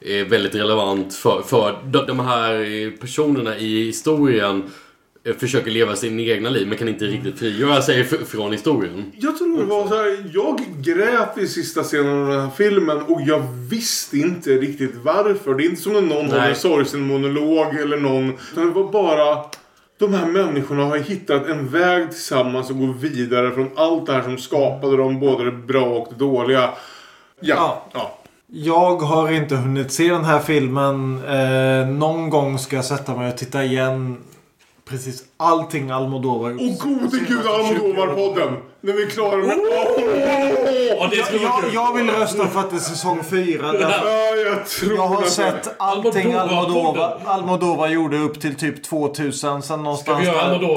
Speaker 2: är väldigt relevant för, för de, de här eh, personerna i historien försöker leva sin egna liv men kan inte riktigt frigöra sig från historien.
Speaker 1: Jag tror det var så här. Jag grät i sista scenen av den här filmen och jag visste inte riktigt varför. Det är inte som när någon en sorgsen monolog eller någon. Utan det var bara. De här människorna har hittat en väg tillsammans och går vidare från allt det här som skapade dem. Både det bra och det dåliga. Ja. ja.
Speaker 3: Jag har inte hunnit se den här filmen. Eh, någon gång ska jag sätta mig och titta igen precis allting Almodovar.
Speaker 1: Åh gode gud Almodovar-podden! När vi är klara med...
Speaker 2: Ja, det skulle
Speaker 3: Jag, jag vill rösta för att det är säsong fyra.
Speaker 1: Ja, jag tror
Speaker 3: Jag har
Speaker 1: det.
Speaker 3: sett allting
Speaker 2: Almodovar-
Speaker 3: Almodovar gjorde upp till typ 2000. Sen någonstans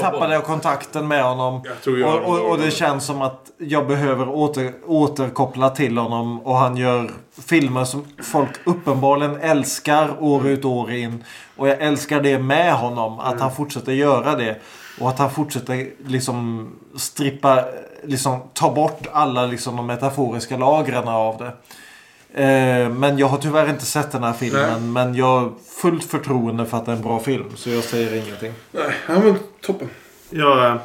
Speaker 3: tappade jag kontakten med honom.
Speaker 1: Jag jag
Speaker 3: och, och, och det känns som att jag behöver åter, återkoppla till honom. Och han gör filmer som folk uppenbarligen älskar år ut och år in. Och jag älskar det med honom. Att han fortsätter göra det. Och att han fortsätter liksom strippa, liksom ta bort alla liksom de metaforiska lagren av det. Eh, men jag har tyvärr inte sett den här filmen.
Speaker 1: Nej.
Speaker 3: Men jag har fullt förtroende för att det är en bra film. Så jag säger ingenting.
Speaker 1: Nej, ja, men toppen.
Speaker 4: Jag äh,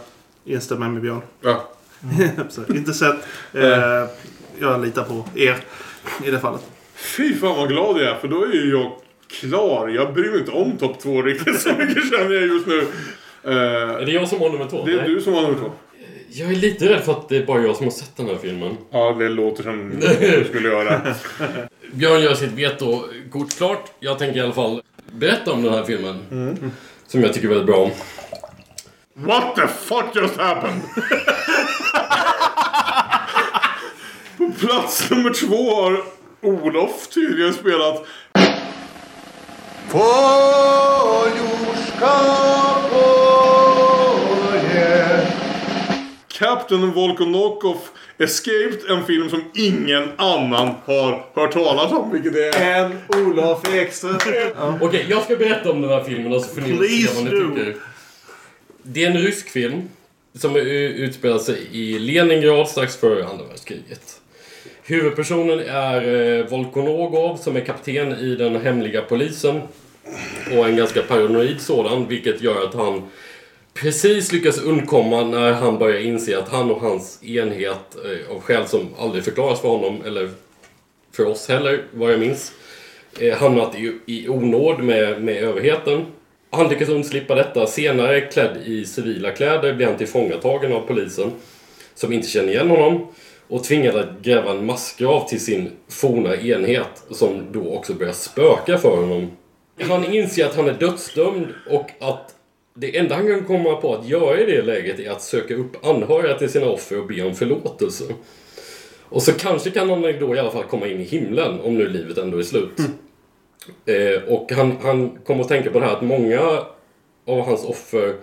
Speaker 4: instämmer med Björn.
Speaker 1: Ja.
Speaker 4: Så, inte sett. Eh, jag litar på er i det fallet.
Speaker 1: Fy fan vad glad jag är för då är ju jag klar. Jag bryr mig inte om topp två riktigt så mycket känner jag just nu. Eh,
Speaker 2: Är det jag som har nummer två?
Speaker 1: det är
Speaker 2: Nej.
Speaker 1: du som har nummer två.
Speaker 2: Jag är lite rädd för att det är bara jag som har sett den här filmen.
Speaker 1: Ja, det låter som du skulle göra.
Speaker 2: Björn gör sitt veto-kort klart. Jag tänker i alla fall berätta om den här filmen.
Speaker 1: Mm.
Speaker 2: Som jag tycker väldigt bra om.
Speaker 1: What the fuck just happened? På plats nummer två har Olof tydligen spelat Captain Volkonokov Escaped, en film som ingen annan har hört talas om, vilket är...
Speaker 3: En Olof Ekström. Ja.
Speaker 2: Okej, jag ska berätta om den här filmen och så får ni
Speaker 4: Please
Speaker 2: se vad ni
Speaker 4: do.
Speaker 2: tycker. Det är en rysk film som utspelar sig i Leningrad strax före andra världskriget. Huvudpersonen är eh, Volkonogov som är kapten i den hemliga polisen. Och en ganska paranoid sådan, vilket gör att han precis lyckas undkomma när han börjar inse att han och hans enhet, eh, av skäl som aldrig förklaras för honom, eller för oss heller, vad jag minns, eh, hamnat i, i onåd med, med överheten. Han lyckas undslippa detta. Senare, klädd i civila kläder, blir han tillfångatagen av polisen, som inte känner igen honom, och tvingad att gräva en massgrav till sin forna enhet, som då också börjar spöka för honom. Han inser att han är dödsdömd och att det enda han kan komma på att göra i det läget är att söka upp anhöriga till sina offer och be om förlåtelse. Och så kanske kan han då i alla fall komma in i himlen, om nu livet ändå är slut. Eh, och han, han kommer att tänka på det här att många av hans offer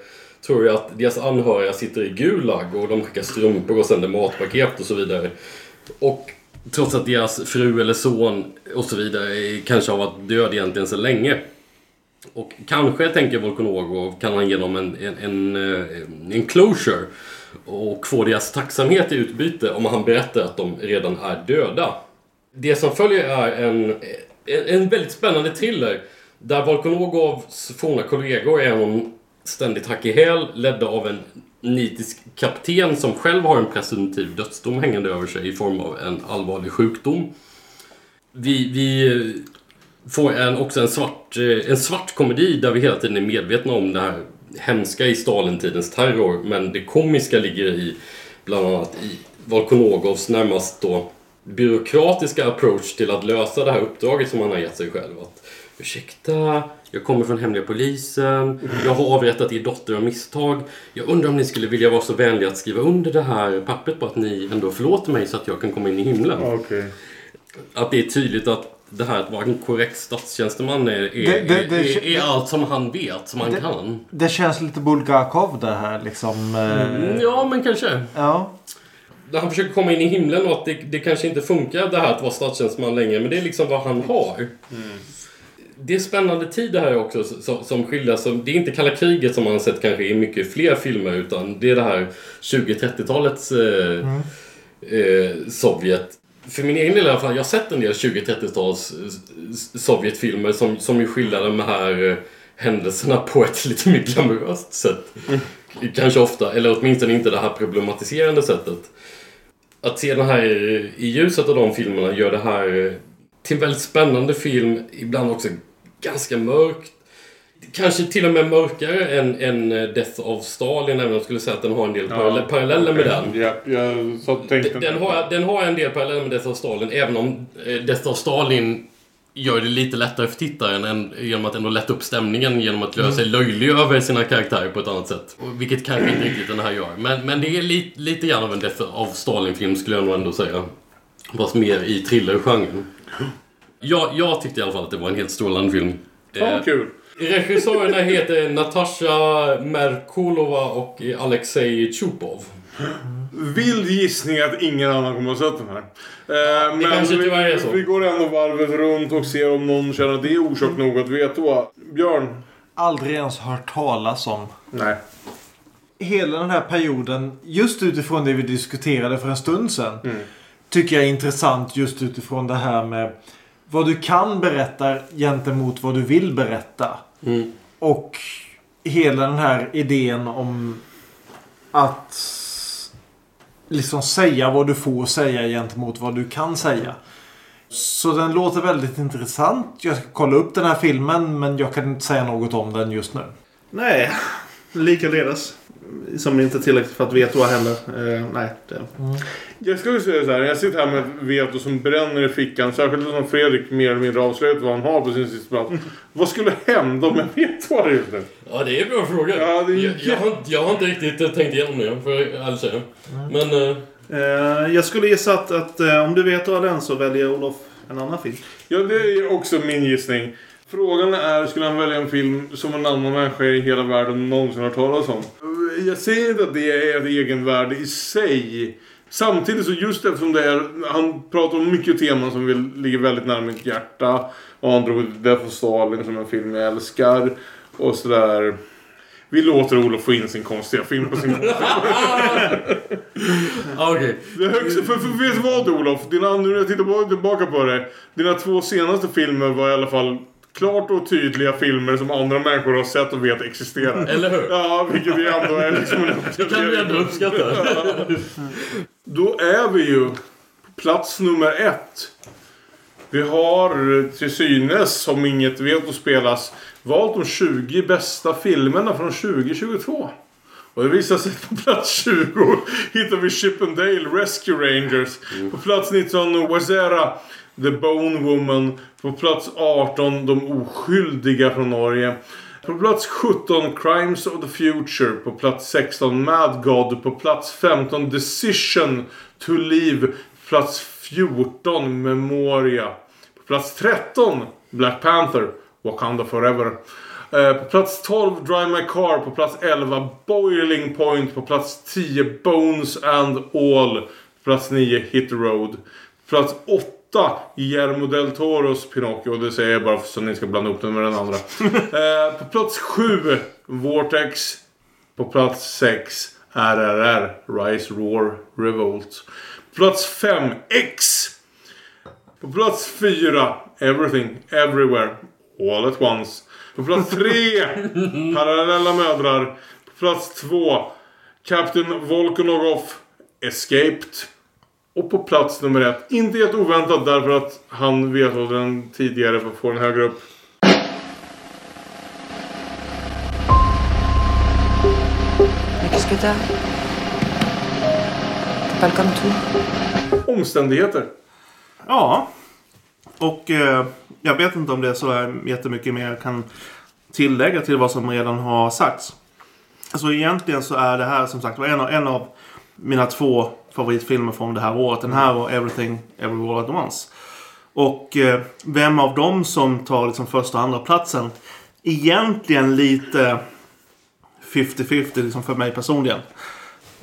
Speaker 2: tror ju att deras anhöriga sitter i Gulag och de skickar strumpor och sänder matpaket och så vidare. Och trots att deras fru eller son och så vidare kanske har varit död egentligen så länge. Och kanske, tänker Volkonogov, kan han ge dem en, en, en, eh, en closure och få deras tacksamhet i utbyte om han berättar att de redan är döda. Det som följer är en, en, en väldigt spännande thriller där Volkonogovs forna kollegor är honom ständigt hack i häl, ledda av en nitisk kapten som själv har en presumtiv dödsdom hängande över sig i form av en allvarlig sjukdom. Vi, vi får en, också en svart, eh, en svart komedi där vi hela tiden är medvetna om det här hemska i Stalintidens terror. Men det komiska ligger i bland annat i Volkonogovs närmast då byråkratiska approach till att lösa det här uppdraget som han har gett sig själv. Att Ursäkta, jag kommer från hemliga polisen. Jag har avrättat er dotter av misstag. Jag undrar om ni skulle vilja vara så vänliga att skriva under det här pappret på att ni ändå förlåter mig så att jag kan komma in i himlen.
Speaker 1: Okej.
Speaker 2: Att det är tydligt att det här att vara en korrekt statstjänsteman är, är,
Speaker 3: Det- det- det-
Speaker 2: är, är, allt som han vet, som han
Speaker 3: Det-
Speaker 2: kan.
Speaker 3: Det känns lite Bulgakov det här liksom. eh,
Speaker 2: Mm, ja, men kanske.
Speaker 3: Ja.
Speaker 2: När han försöker komma in i himlen och att det, det kanske inte funkar det här att vara statstjänsteman längre, men det är liksom vad han har. Det är spännande tid det här också som, som skildras. som- Det är inte kalla kriget som man har sett kanske i mycket fler filmer utan det är det här 20-30-talets eh, eh, Sovjet. För min egen del i alla fall, jag har sett en del 20-30-tals eh, Sovjetfilmer som, som ju skildrar de här eh, händelserna på ett lite mer glamoröst sätt. Kanske ofta, eller åtminstone inte det här problematiserande sättet. Att se den här i ljuset av de filmerna gör det här eh, till en väldigt spännande film, ibland också ganska mörkt. Kanske till och med mörkare än, än eh, Death of Stalin, även om jag skulle säga att den har en del parallell- paralleller med den.
Speaker 1: Ja, jag så tänkte
Speaker 2: Den har, den har en del paralleller med Death of Stalin, även om eh, Death of Stalin gör det lite lättare för tittaren än, genom att ändå lätta upp stämningen genom att göra sig löjlig över sina karaktärer på ett annat sätt. Vilket kanske inte riktigt den här gör. Men, men det är li, lite grann av en Death of Stalin-film skulle jag nog ändå säga. Fast mer i thrillergenren. Jag, jag tyckte i alla fall att det var en helt strålande film.
Speaker 1: Fan vad kul.
Speaker 2: Regissörerna heter Natasha Merkulova och Alexej Chupov.
Speaker 1: Vild gissning att ingen annan kommer att ha sett den här. Eh, men
Speaker 2: kanske
Speaker 1: vi,
Speaker 2: tyvärr är så.
Speaker 1: vi går ändå varvet runt och ser om någon känner att det är orsak nog att veta. Björn?
Speaker 3: Aldrig ens hört talas om.
Speaker 1: Nej.
Speaker 3: Hela den här perioden, just utifrån det vi diskuterade för en stund sedan.
Speaker 1: Mm.
Speaker 3: Tycker jag är intressant just utifrån det här med vad du kan berätta gentemot vad du vill berätta.
Speaker 2: Mm.
Speaker 3: Och hela den här idén om att liksom säga vad du får säga gentemot vad du kan säga. Så den låter väldigt intressant. Jag ska kolla upp den här filmen men jag kan inte säga något om den just nu.
Speaker 4: Nej, likaledes. Som inte är tillräckligt för att veta vad heller. Eh, nej, det...
Speaker 1: Jag skulle säga så här. Jag sitter här med ett veto som bränner i fickan. Särskilt som Fredrik mer eller mindre avslöjat vad han har på sin sista plats. Vad skulle hända om jag vet vad det är just nu?
Speaker 2: Ja, det är en bra fråga.
Speaker 1: Ja, det är
Speaker 2: jag, jag, har, jag har inte riktigt eh, tänkt igenom det, får jag ärligt säga. Men... eh,
Speaker 4: Eh, jag skulle gissa att, att eh, om du vet vad den så väljer Olof en annan film.
Speaker 1: Ja, det är också min gissning. Frågan är, skulle han välja en film som en annan människa i hela världen någonsin har talas om? Jag säger inte att det är ett egenvärde i sig. Samtidigt så just eftersom det är, han pratar om mycket teman som vill, ligger väldigt nära mitt hjärta. Och han drog Death of Stalin som en film jag älskar. Och sådär. Vi låter Olof få in sin konstiga film på sin
Speaker 2: Okej.
Speaker 1: Det högsta, för, för vet du vad Olof? Dina, nu när jag tittar tillbaka på det. Dina två senaste filmer var i alla fall klart och tydliga filmer som andra människor har sett och vet existerar.
Speaker 2: Eller hur?
Speaker 1: Ja, vilket vi ändå är liksom en
Speaker 2: Det kan du ändå uppskatta.
Speaker 1: Då är vi ju på plats nummer ett. Vi har till synes, om inget veto spelas, valt de 20 bästa filmerna från 2022. Och det visar sig att på plats 20 hittar vi Chippendale Rescue Rangers. På plats 19 Wazera The Bone Woman. På plats 18 De Oskyldiga från Norge. På plats 17 Crimes of the Future. På plats 16 Mad God. På plats 15 Decision to Leave. På plats 14 Memoria. På plats 13 Black Panther. Wakanda Forever. Eh, på plats 12 Drive My Car. På plats 11 Boiling Point. På plats 10 Bones and All. På plats 9 Hit the Road. På plats 8 Guillermo del Toros Pinocchio. Det säger jag bara så att ni ska blanda ihop den med den andra. eh, på plats 7 Vortex. På plats 6 RRR. Rise Roar Revolt. På plats 5 X. På plats 4 Everything Everywhere All at once. På plats 3 Parallella mödrar. På plats 2 Captain Volkonogov Escaped. Och på plats nummer 1, inte helt oväntat därför att han vet vad den tidigare för att få den högre upp.
Speaker 6: Mais qu'est-ce que t'as T'es pas comme tout
Speaker 1: Omständigheter.
Speaker 4: Ja. Och eh, jag vet inte om det är så här jättemycket mer jag kan tillägga till vad som redan har sagts. Så egentligen så är det här som sagt var en av, en av mina två favoritfilmer från det här året. Den här och Everything Everywhere At Once. Och eh, vem av dem som tar liksom första och andra platsen egentligen lite 50-50 liksom för mig personligen.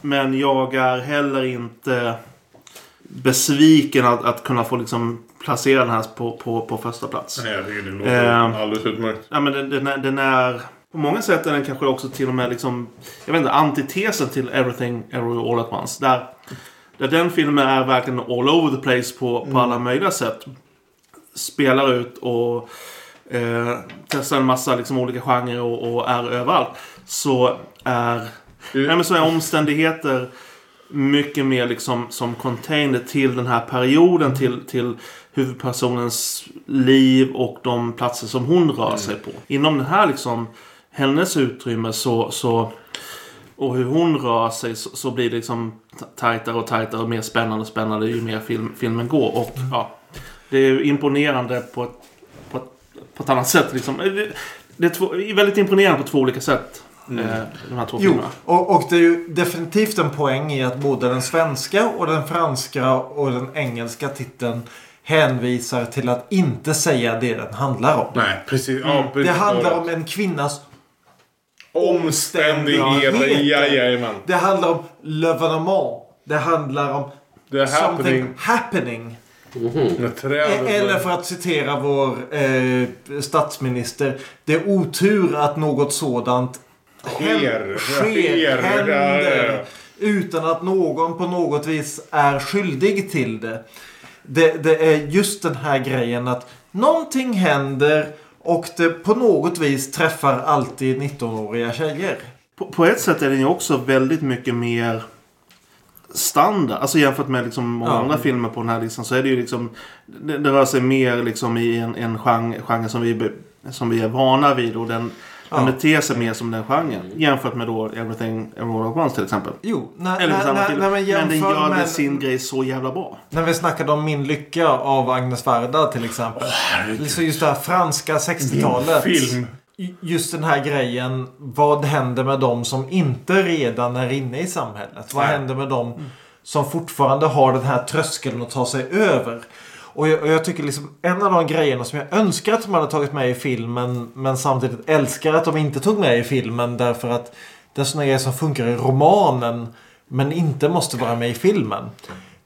Speaker 4: Men jag är heller inte besviken att, att kunna få liksom placera den här på, på, på första plats.
Speaker 1: Nej, jag tycker det låter
Speaker 4: Eh,
Speaker 1: alldeles utmärkt.
Speaker 4: Ja, men den, den, är, den är... På många sätt är den kanske också till och med liksom... Jag vet inte, antitesen till Everything Everywhere All At Once. Där, där den filmen är verkligen all over the place på, på alla möjliga sätt. Spelar ut och eh, testar en massa liksom, olika genrer och, och är överallt. Så är... Nej, men så är omständigheter mycket mer liksom som contained till den här perioden. Till, till huvudpersonens liv och de platser som hon rör sig på. Inom den här liksom hennes utrymme så, så och hur hon rör sig så, så blir det liksom tajtare och tajtare och mer spännande och spännande ju mer film, filmen går. Och ja, det är imponerande på ett, på ett, på ett annat sätt. Liksom. Det, det är två, väldigt imponerande på två olika sätt. Eh, de här två
Speaker 3: Jo,
Speaker 4: filmerna.
Speaker 3: och, och det är ju definitivt en poäng i att både den svenska och den franska och den engelska titeln hänvisar till att inte säga det den handlar om.
Speaker 1: Nej, precis. Ja,
Speaker 3: Mm. Det
Speaker 1: precis.
Speaker 3: handlar om en kvinnas
Speaker 1: Omständigheter. Jajamän.
Speaker 3: Det handlar om l'evenement. Det handlar om
Speaker 1: The
Speaker 3: something
Speaker 1: happening.
Speaker 3: happening. E- Eller för att citera vår eh, statsminister. Det är otur att något sådant
Speaker 1: Sker.
Speaker 3: sker,
Speaker 1: Sker.
Speaker 3: händer. Utan att någon på något vis är skyldig till det. det. Det är just den här grejen att någonting händer och det på något vis träffar alltid 19-åriga tjejer.
Speaker 4: På, på ett sätt är den ju också väldigt mycket mer standard. Alltså jämfört med liksom många
Speaker 3: Ja.
Speaker 4: andra filmer på den här listan så är det ju liksom... Det, det rör sig mer liksom i en, en genre, genre som, vi, som vi är vana vid. Och den, den beter sig mer som den genren. Jämfört med då Everything Everywhere All At Once till exempel.
Speaker 3: Jo, nej,
Speaker 4: Eller
Speaker 3: nej,
Speaker 4: samma
Speaker 3: nej,
Speaker 4: film.
Speaker 3: nej, men
Speaker 4: den
Speaker 3: jämför
Speaker 4: gör
Speaker 3: med-
Speaker 4: sin grej så jävla bra.
Speaker 3: När vi snackade om Min lycka av Agnes Varda till exempel. så just det här franska 60-talet.
Speaker 1: Film.
Speaker 3: Just den här grejen. Vad händer med dem som inte redan är inne i samhället? Vad händer med dem som fortfarande har den här tröskeln att ta sig över? Och jag, och jag tycker liksom en av de grejerna som jag önskar att de hade tagit med i filmen men samtidigt älskar att de inte tog med i filmen därför att det är sådana grejer som funkar i romanen men inte måste vara med i filmen.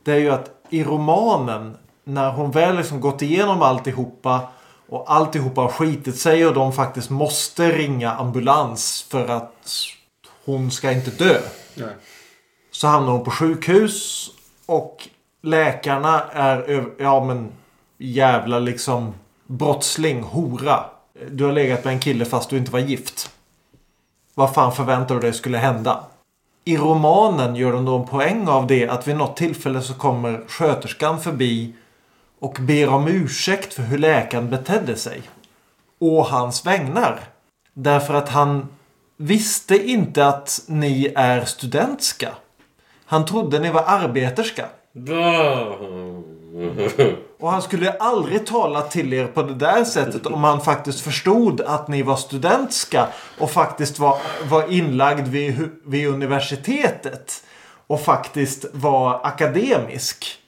Speaker 3: Det är ju att i romanen när hon väl liksom gått igenom alltihopa och alltihopa har skitit sig och de faktiskt måste ringa ambulans för att hon ska inte dö.
Speaker 1: Nej.
Speaker 3: Så hamnar hon på sjukhus och läkarna är ja men jävla liksom brottsling, hora. Du har legat med en kille fast du inte var gift. Vad fan förväntar du dig skulle hända? I romanen gör de då en poäng av det att vid något tillfälle så kommer sköterskan förbi och ber om ursäkt för hur läkaren betedde sig. Å hans vägnar. Därför att han visste inte att ni är studentska. Han trodde ni var arbeterska. Och han skulle aldrig tala till er på det där sättet om han faktiskt förstod att ni var studentska och faktiskt var, var inlagd vid, vid universitetet. Och faktiskt var akademisk.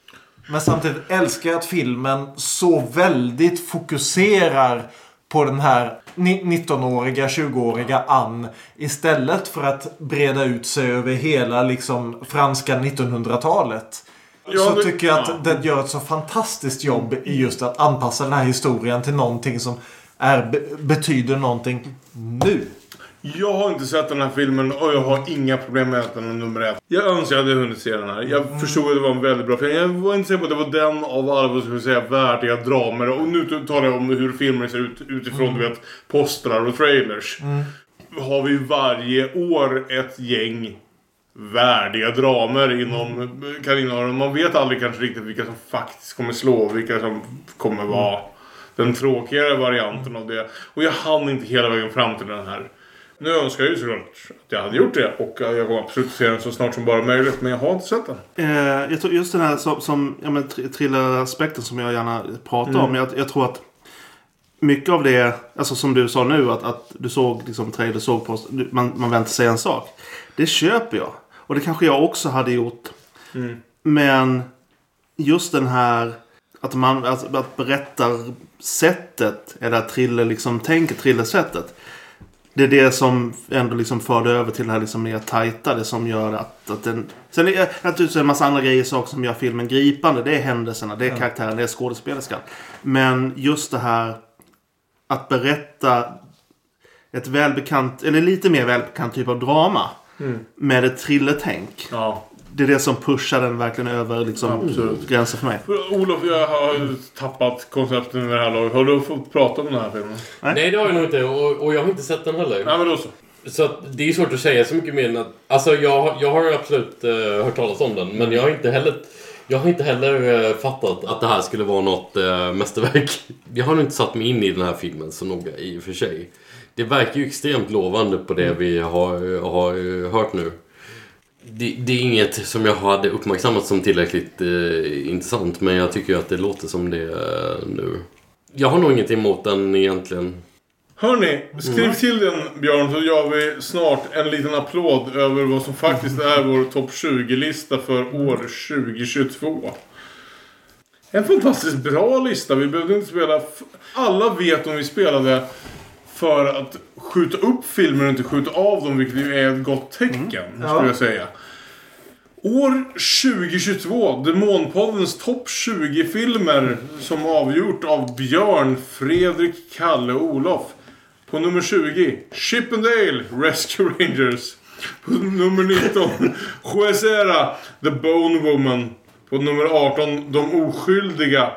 Speaker 3: Men samtidigt älskar jag att filmen så väldigt fokuserar på den här 19-åriga, 20-åriga Ann. Istället för att breda ut sig över hela liksom franska 1900-talet.
Speaker 1: Ja,
Speaker 3: så
Speaker 1: det-
Speaker 3: tycker jag att
Speaker 1: ja.
Speaker 3: den gör ett så fantastiskt jobb i just att anpassa den här historien till någonting som är, be, betyder någonting nu.
Speaker 1: Jag har inte sett den här filmen och jag har inga problem med att den är nummer ett. Jag önskar att jag hade hunnit se den här. Jag förstod att det var en väldigt bra film. Jag var inte säker på att det var den av alla vad vi säga, värdiga dramer. Och nu talar jag om hur filmer ser ut utifrån du vet, postrar och trailers. Har vi varje år ett gäng värdiga dramer inom kaninöron. Man vet aldrig kanske riktigt vilka som faktiskt kommer slå och vilka som kommer vara den tråkigare varianten av det. Och jag hann inte hela vägen fram till den här. Nu önskar jag ju såklart att jag hade gjort det. Och jag kommer absolut se den så snart som bara möjligt. Men jag har inte sett den.
Speaker 4: Eh, jag tror just den här som, som ja, men, thriller-aspekten som jag gärna pratar
Speaker 1: Mm.
Speaker 4: om. Jag, jag tror att mycket av det, alltså som du sa nu, att, att du såg liksom trailer, såg du- man, man väntar sig en sak. Det köper jag. Och det kanske jag också hade gjort.
Speaker 1: Mm.
Speaker 4: Men just den här att man att, att berättar sättet eller thriller liksom tänker thrillersättet. Det är det som ändå liksom förde över till det här liksom mer tajta. Det som gör att, att den... Sen är naturligtvis en massa andra grejer saker som gör filmen gripande. Det är händelserna, det är karaktären, det är skådespelerskan. Men just det här att berätta ett välbekant, eller lite mer välbekant typ av drama.
Speaker 1: Mm.
Speaker 4: Med ett thrillertänk.
Speaker 1: Ja.
Speaker 4: Det är det som pushar den verkligen över liksom,
Speaker 1: Absolut.
Speaker 4: gränsen för mig.
Speaker 1: Olof, jag har tappat koncepten i det här laget. Har du fått prata om den här filmen?
Speaker 2: Nej, det har jag nog inte. Och, och jag har inte sett den heller.
Speaker 1: Nej, men då så.
Speaker 2: Så att det är svårt att säga så mycket mer än att... Alltså jag, har- jag har absolut uh, hört talas om den. Men jag har inte heller... Jag har inte heller eh, fattat att det här skulle vara något uh, mästerverk. Jag har nog inte satt mig in i den här filmen så noga i och för sig. Det verkar ju extremt lovande på det vi har, har eh, hört nu. Det, det är inget som jag hade uppmärksammat som tillräckligt eh, intressant. Men jag tycker ju att det låter som det eh, nu. Jag har nog inget emot den egentligen.
Speaker 1: Hörni, skriv till den Björn så gör vi snart en liten applåd över vad som faktiskt är vår topp 20-lista för år 2022. En fantastiskt bra lista. Vi behövde inte spela... Alla vet om vi spelade för att skjuta upp filmer och inte skjuta av dem, vilket ju är ett gott tecken, skulle jag säga. År 2022, Demonpoddens topp 20-filmer som avgjort av Björn, Fredrik, Kalle och Olof. På nummer 20, Chippendale Rescue Rangers. På nummer 19, Juezera, The Bone Woman. På nummer 18, De Oskyldiga.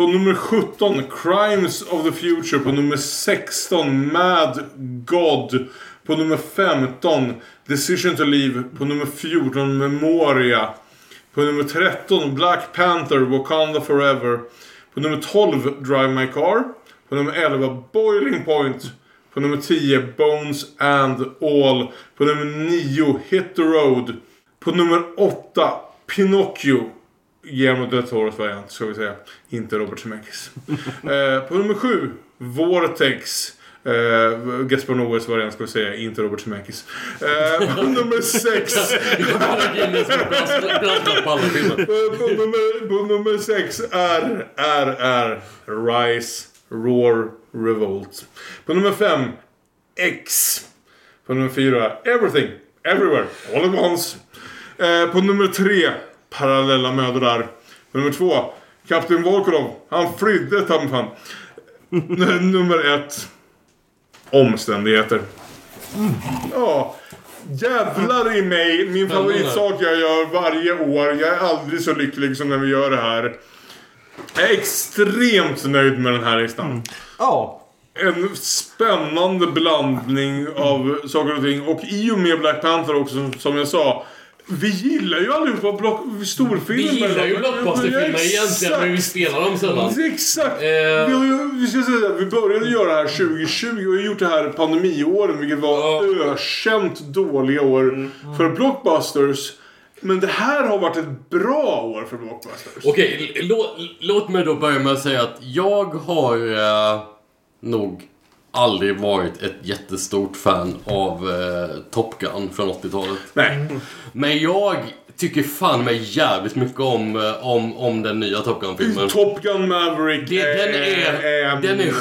Speaker 1: På nummer 17, Crimes of the Future. På nummer 16, Mad God. På nummer 15, Decision to Leave. På nummer 14, Memoria. På nummer 13, Black Panther, Wakanda Forever. På nummer 12, Drive My Car. På nummer 11, Boiling Point. På nummer 10, Bones and All. På nummer 9, Hit the Road. På nummer 8, Pinocchio. Guillermo del Toros variant, ska vi säga. Inte Robert Zemeckis. eh, på nummer 7, Vortex. Eh, Gaspar Noés variant ska vi säga, inte Robert Zemeckis. Eh, på nummer 6...
Speaker 2: på alla filmer.
Speaker 1: på, nummer, på nummer 6 är, är, är Rise, Roar, Revolt. På nummer 5 X. På nummer 4 Everything, Everywhere, All at Once. Eh, på nummer 3 Parallella mödrar. Nummer 2 Kapten Volkorov. Han flydde ta fan. Nummer 1 Omständigheter. Ja. Jävlar i mig. Min favoritsak jag gör varje år. Jag är aldrig så lycklig som när vi gör det här. Jag är extremt nöjd med den här listan.
Speaker 3: Ja.
Speaker 1: En spännande blandning av saker och ting. Och i och med Black Panther också, som jag sa. Vi gillar ju allihopa block, storfilmer.
Speaker 2: Vi gillar ju blockbusterfilmer egentligen, men vi spelar dem sällan.
Speaker 1: Exakt! Vi, har ju, vi, ska säga, vi började göra det här 2020 och har gjort det här pandemiåren, vilket var ökänt dåliga år för blockbusters. Men det här har varit ett bra år för blockbusters.
Speaker 2: Okej, lå, låt mig då börja med att säga att jag har eh, nog aldrig varit ett jättestort fan av eh, Top Gun från 80-talet.
Speaker 1: Nej.
Speaker 2: Men jag tycker fan mig jävligt mycket om, eh, om, om den nya Top Gun-filmen.
Speaker 1: Top Gun Maverick
Speaker 2: Det, den är,
Speaker 1: är-
Speaker 2: den är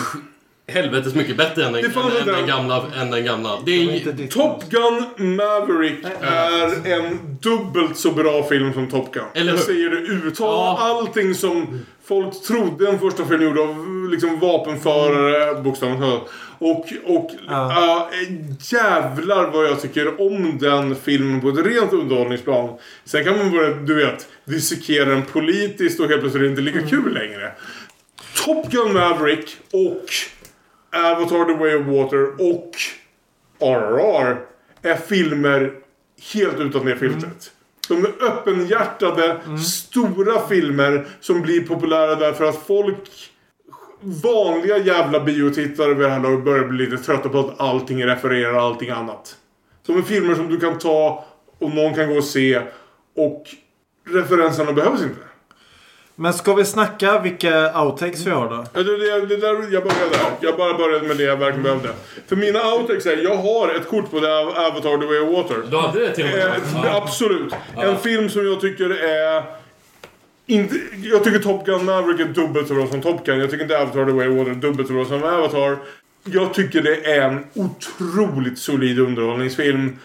Speaker 2: helvetes mycket bättre än den, än, den,
Speaker 1: en-
Speaker 2: gamla, än den gamla. Det är,
Speaker 1: Top Gun Maverick är en dubbelt så bra film som Top Gun.
Speaker 2: Eller
Speaker 1: jag
Speaker 2: hur?
Speaker 1: säger det utan allting som folk trodde en första film gjorde av liksom vapenförare, bokstavligt talat. Och, och ja. jävlar vad jag tycker om den filmen på ett rent underhållningsplan. Sen kan man börja, du vet, dissekera den politiskt och helt plötsligt är det inte lika kul längre. Top Gun Maverick och Avatar The Way of Water och RRR är filmer helt utan det filtret. De är öppenhjärtade, stora filmer som blir populära därför att folk vanliga jävla biotittare vid det här laget börjar bli lite trötta på att allting refererar allting annat. Som är filmer som du kan ta och någon kan gå och se och referenserna behövs inte.
Speaker 3: Men ska vi snacka vilka outtakes vi har då?
Speaker 1: Ja, Det, det, det där, jag började där. Jag bara började med det jag verkligen behövde. För mina outtakes är, jag har ett kort på det Avatar The Way of Water.
Speaker 2: Du hade det till och med?
Speaker 1: Eh,
Speaker 2: Ja.
Speaker 1: Absolut. En film som jag tycker är... Inte, jag tycker Top Gun Maverick är dubbelt så bra som Top Gun. Jag tycker inte Avatar The Way of Water är dubbelt så bra som Avatar. Jag tycker det är en otroligt solid underhållningsfilm.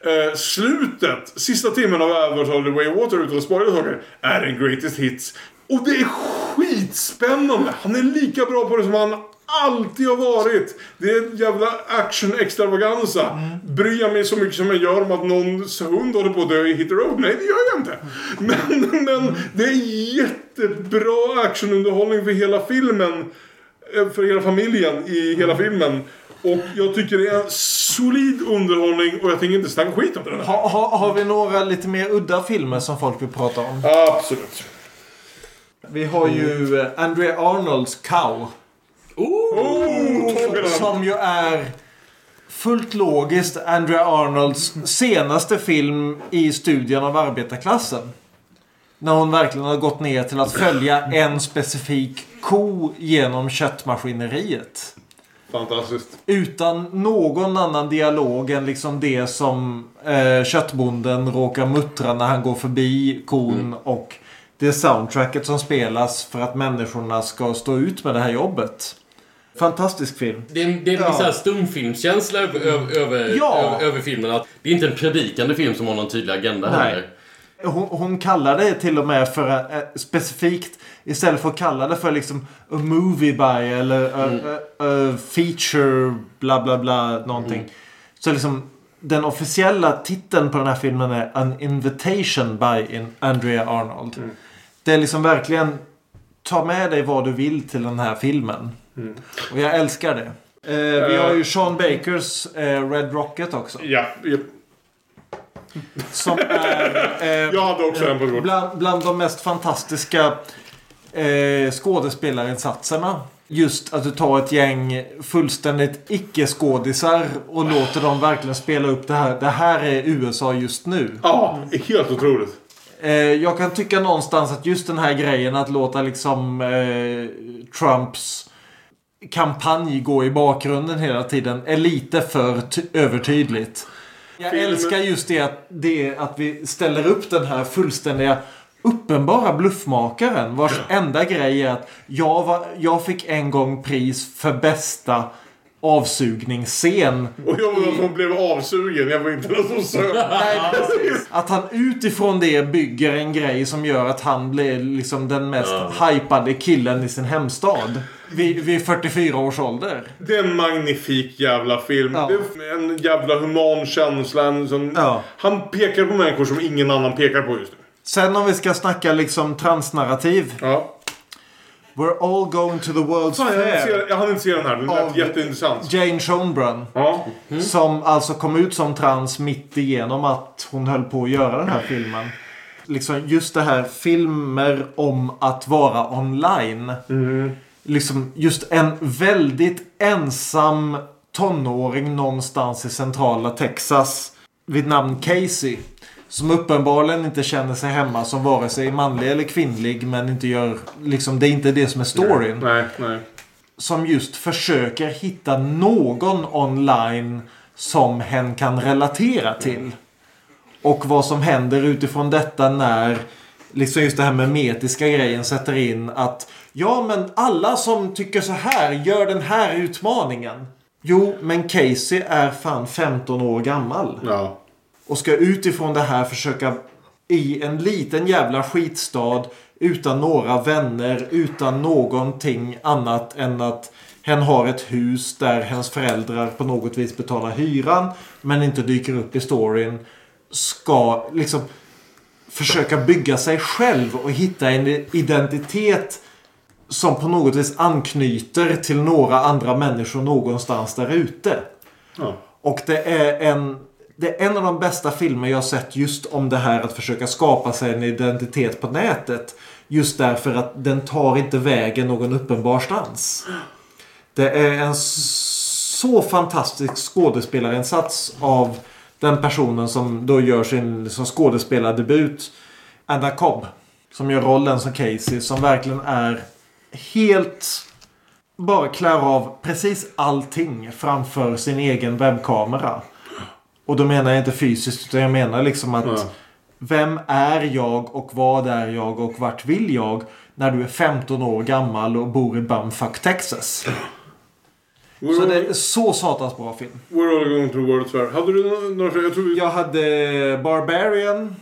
Speaker 1: Eh, slutet, sista timmen av Avatar The Way of Water utan att spoila saker, är en greatest hits. Och det är skitspännande! Han är lika bra på det som han alltid har varit. Det är en jävla action-extravaganza. Bryr jag mig så mycket som jag gör om att någons hund håller på att dö i Hit the Road? Nej, det gör jag inte. Men, men det är jättebra actionunderhållning för hela filmen. Eh, För hela familjen i hela filmen. Och jag tycker det är solid underhållning och jag tänker inte snacka skit om det.
Speaker 3: Ha, ha, har vi några lite mer udda filmer som folk vill prata om?
Speaker 1: Absolut.
Speaker 3: Vi har ju eh, Andrea Arnolds Cow.
Speaker 1: Oh,
Speaker 3: som ju är fullt logiskt Andrea Arnolds senaste film i studien av arbetarklassen. När hon verkligen har gått ner till att följa en specifik ko genom köttmaskineriet.
Speaker 1: Fantastiskt.
Speaker 3: Utan någon annan dialog än liksom det som eh, köttbonden råkar muttra när han går förbi kon och det soundtracket som spelas för att människorna ska stå ut med det här jobbet. Fantastisk film.
Speaker 2: Det är, det är en
Speaker 3: Ja.
Speaker 2: ja. stumfilmskänsla över, över, över,
Speaker 3: Ja.
Speaker 2: över, filmen. Att det är inte en predikande film som har någon tydlig agenda
Speaker 3: Nej.
Speaker 2: heller.
Speaker 3: Hon, hon kallar det till och med för eh, specifikt istället för att kalla det för liksom a movie by eller a, a, a feature bla bla bla någonting. Så liksom den officiella titeln på den här filmen är An Invitation by Andrea Arnold. Det är liksom verkligen ta med dig vad du vill till den här filmen. Och jag älskar det. Eh, vi har ju Sean Bakers eh, Red Rocket också.
Speaker 1: Ja, ja.
Speaker 3: Som är... Eh,
Speaker 1: Jag hade också en på
Speaker 3: bland, bland de mest fantastiska eh, skådespelarinsatserna. Just att du tar ett gäng fullständigt icke-skådisar och låter dem verkligen spela upp det här. Det här är USA just nu.
Speaker 1: Ja, helt otroligt.
Speaker 3: Eh, jag kan tycka någonstans att just den här grejen att låta liksom eh, Trumps kampanj gå i bakgrunden hela tiden är lite för ty- övertydligt. Jag
Speaker 1: Filmen-
Speaker 3: älskar just det att, det att vi ställer upp den här fullständiga uppenbara bluffmakaren vars enda grej är att jag, var, jag fick en gång pris för bästa avsugningsscen.
Speaker 1: Och jag var som blev avsugen. Jag var inte den som sög.
Speaker 3: Nej, precis. Att han utifrån det bygger en grej som gör att han blir liksom den mest hypade killen i sin hemstad. Vid, vid 44 års ålder.
Speaker 1: Det är en magnifik jävla film.
Speaker 3: Ja.
Speaker 1: Det är en jävla human känsla. En sån...
Speaker 3: Ja.
Speaker 1: Han pekar på människor som ingen annan pekar på just nu.
Speaker 3: Sen om vi ska snacka liksom transnarrativ.
Speaker 1: Ja.
Speaker 3: We're all going to the World's
Speaker 1: Fan, jag, se,
Speaker 3: Fair.
Speaker 1: jag hann inte se den här. Den lät jätteintressant.
Speaker 3: Jane Schoenbrun.
Speaker 1: Ja.
Speaker 3: Som alltså kom ut som trans mitt igenom att hon höll på att göra den här filmen. Liksom just det här filmer om att vara online. Liksom just en väldigt ensam tonåring någonstans i centrala Texas. Vid namn Casey. Som uppenbarligen inte känner sig hemma som vare sig manlig eller kvinnlig. Men inte gör, liksom det är inte det som är storyn
Speaker 1: Nej, nej.
Speaker 3: som just försöker hitta någon online som hen kan relatera till. Och vad som händer utifrån detta när liksom just det här memetiska grejen sätter in att ja men alla som tycker så här gör den här utmaningen. Jo men Casey är fan 15 år gammal.
Speaker 1: Ja.
Speaker 3: Och ska utifrån det här försöka i en liten jävla skitstad utan några vänner, utan någonting annat än att hen har ett hus där hens föräldrar på något vis betalar hyran men inte dyker upp i storyn. Ska liksom försöka bygga sig själv och hitta en identitet som på något vis anknyter till några andra människor någonstans där ute.
Speaker 1: Ja.
Speaker 3: Och det är en det är en av de bästa filmer jag har sett just om det här att försöka skapa sig en identitet på nätet. Just därför att den tar inte vägen någon uppenbar stans. Det är en så fantastisk skådespelarinsats av den personen som då gör sin som skådespelardebut. Anna Cobb. Som gör rollen som Casey. Som verkligen är helt... Bara klär av precis allting framför sin egen webbkamera. Och då menar jag inte fysiskt utan jag menar liksom att
Speaker 1: Ja.
Speaker 3: vem är jag och vad är jag och vart vill jag när du är 15 år gammal och bor i Bumfuck, Texas. Så det är så satans bra film.
Speaker 1: We're all going to the fair. Hade du några... några- Jag tror vi...
Speaker 3: Jag hade Barbarian.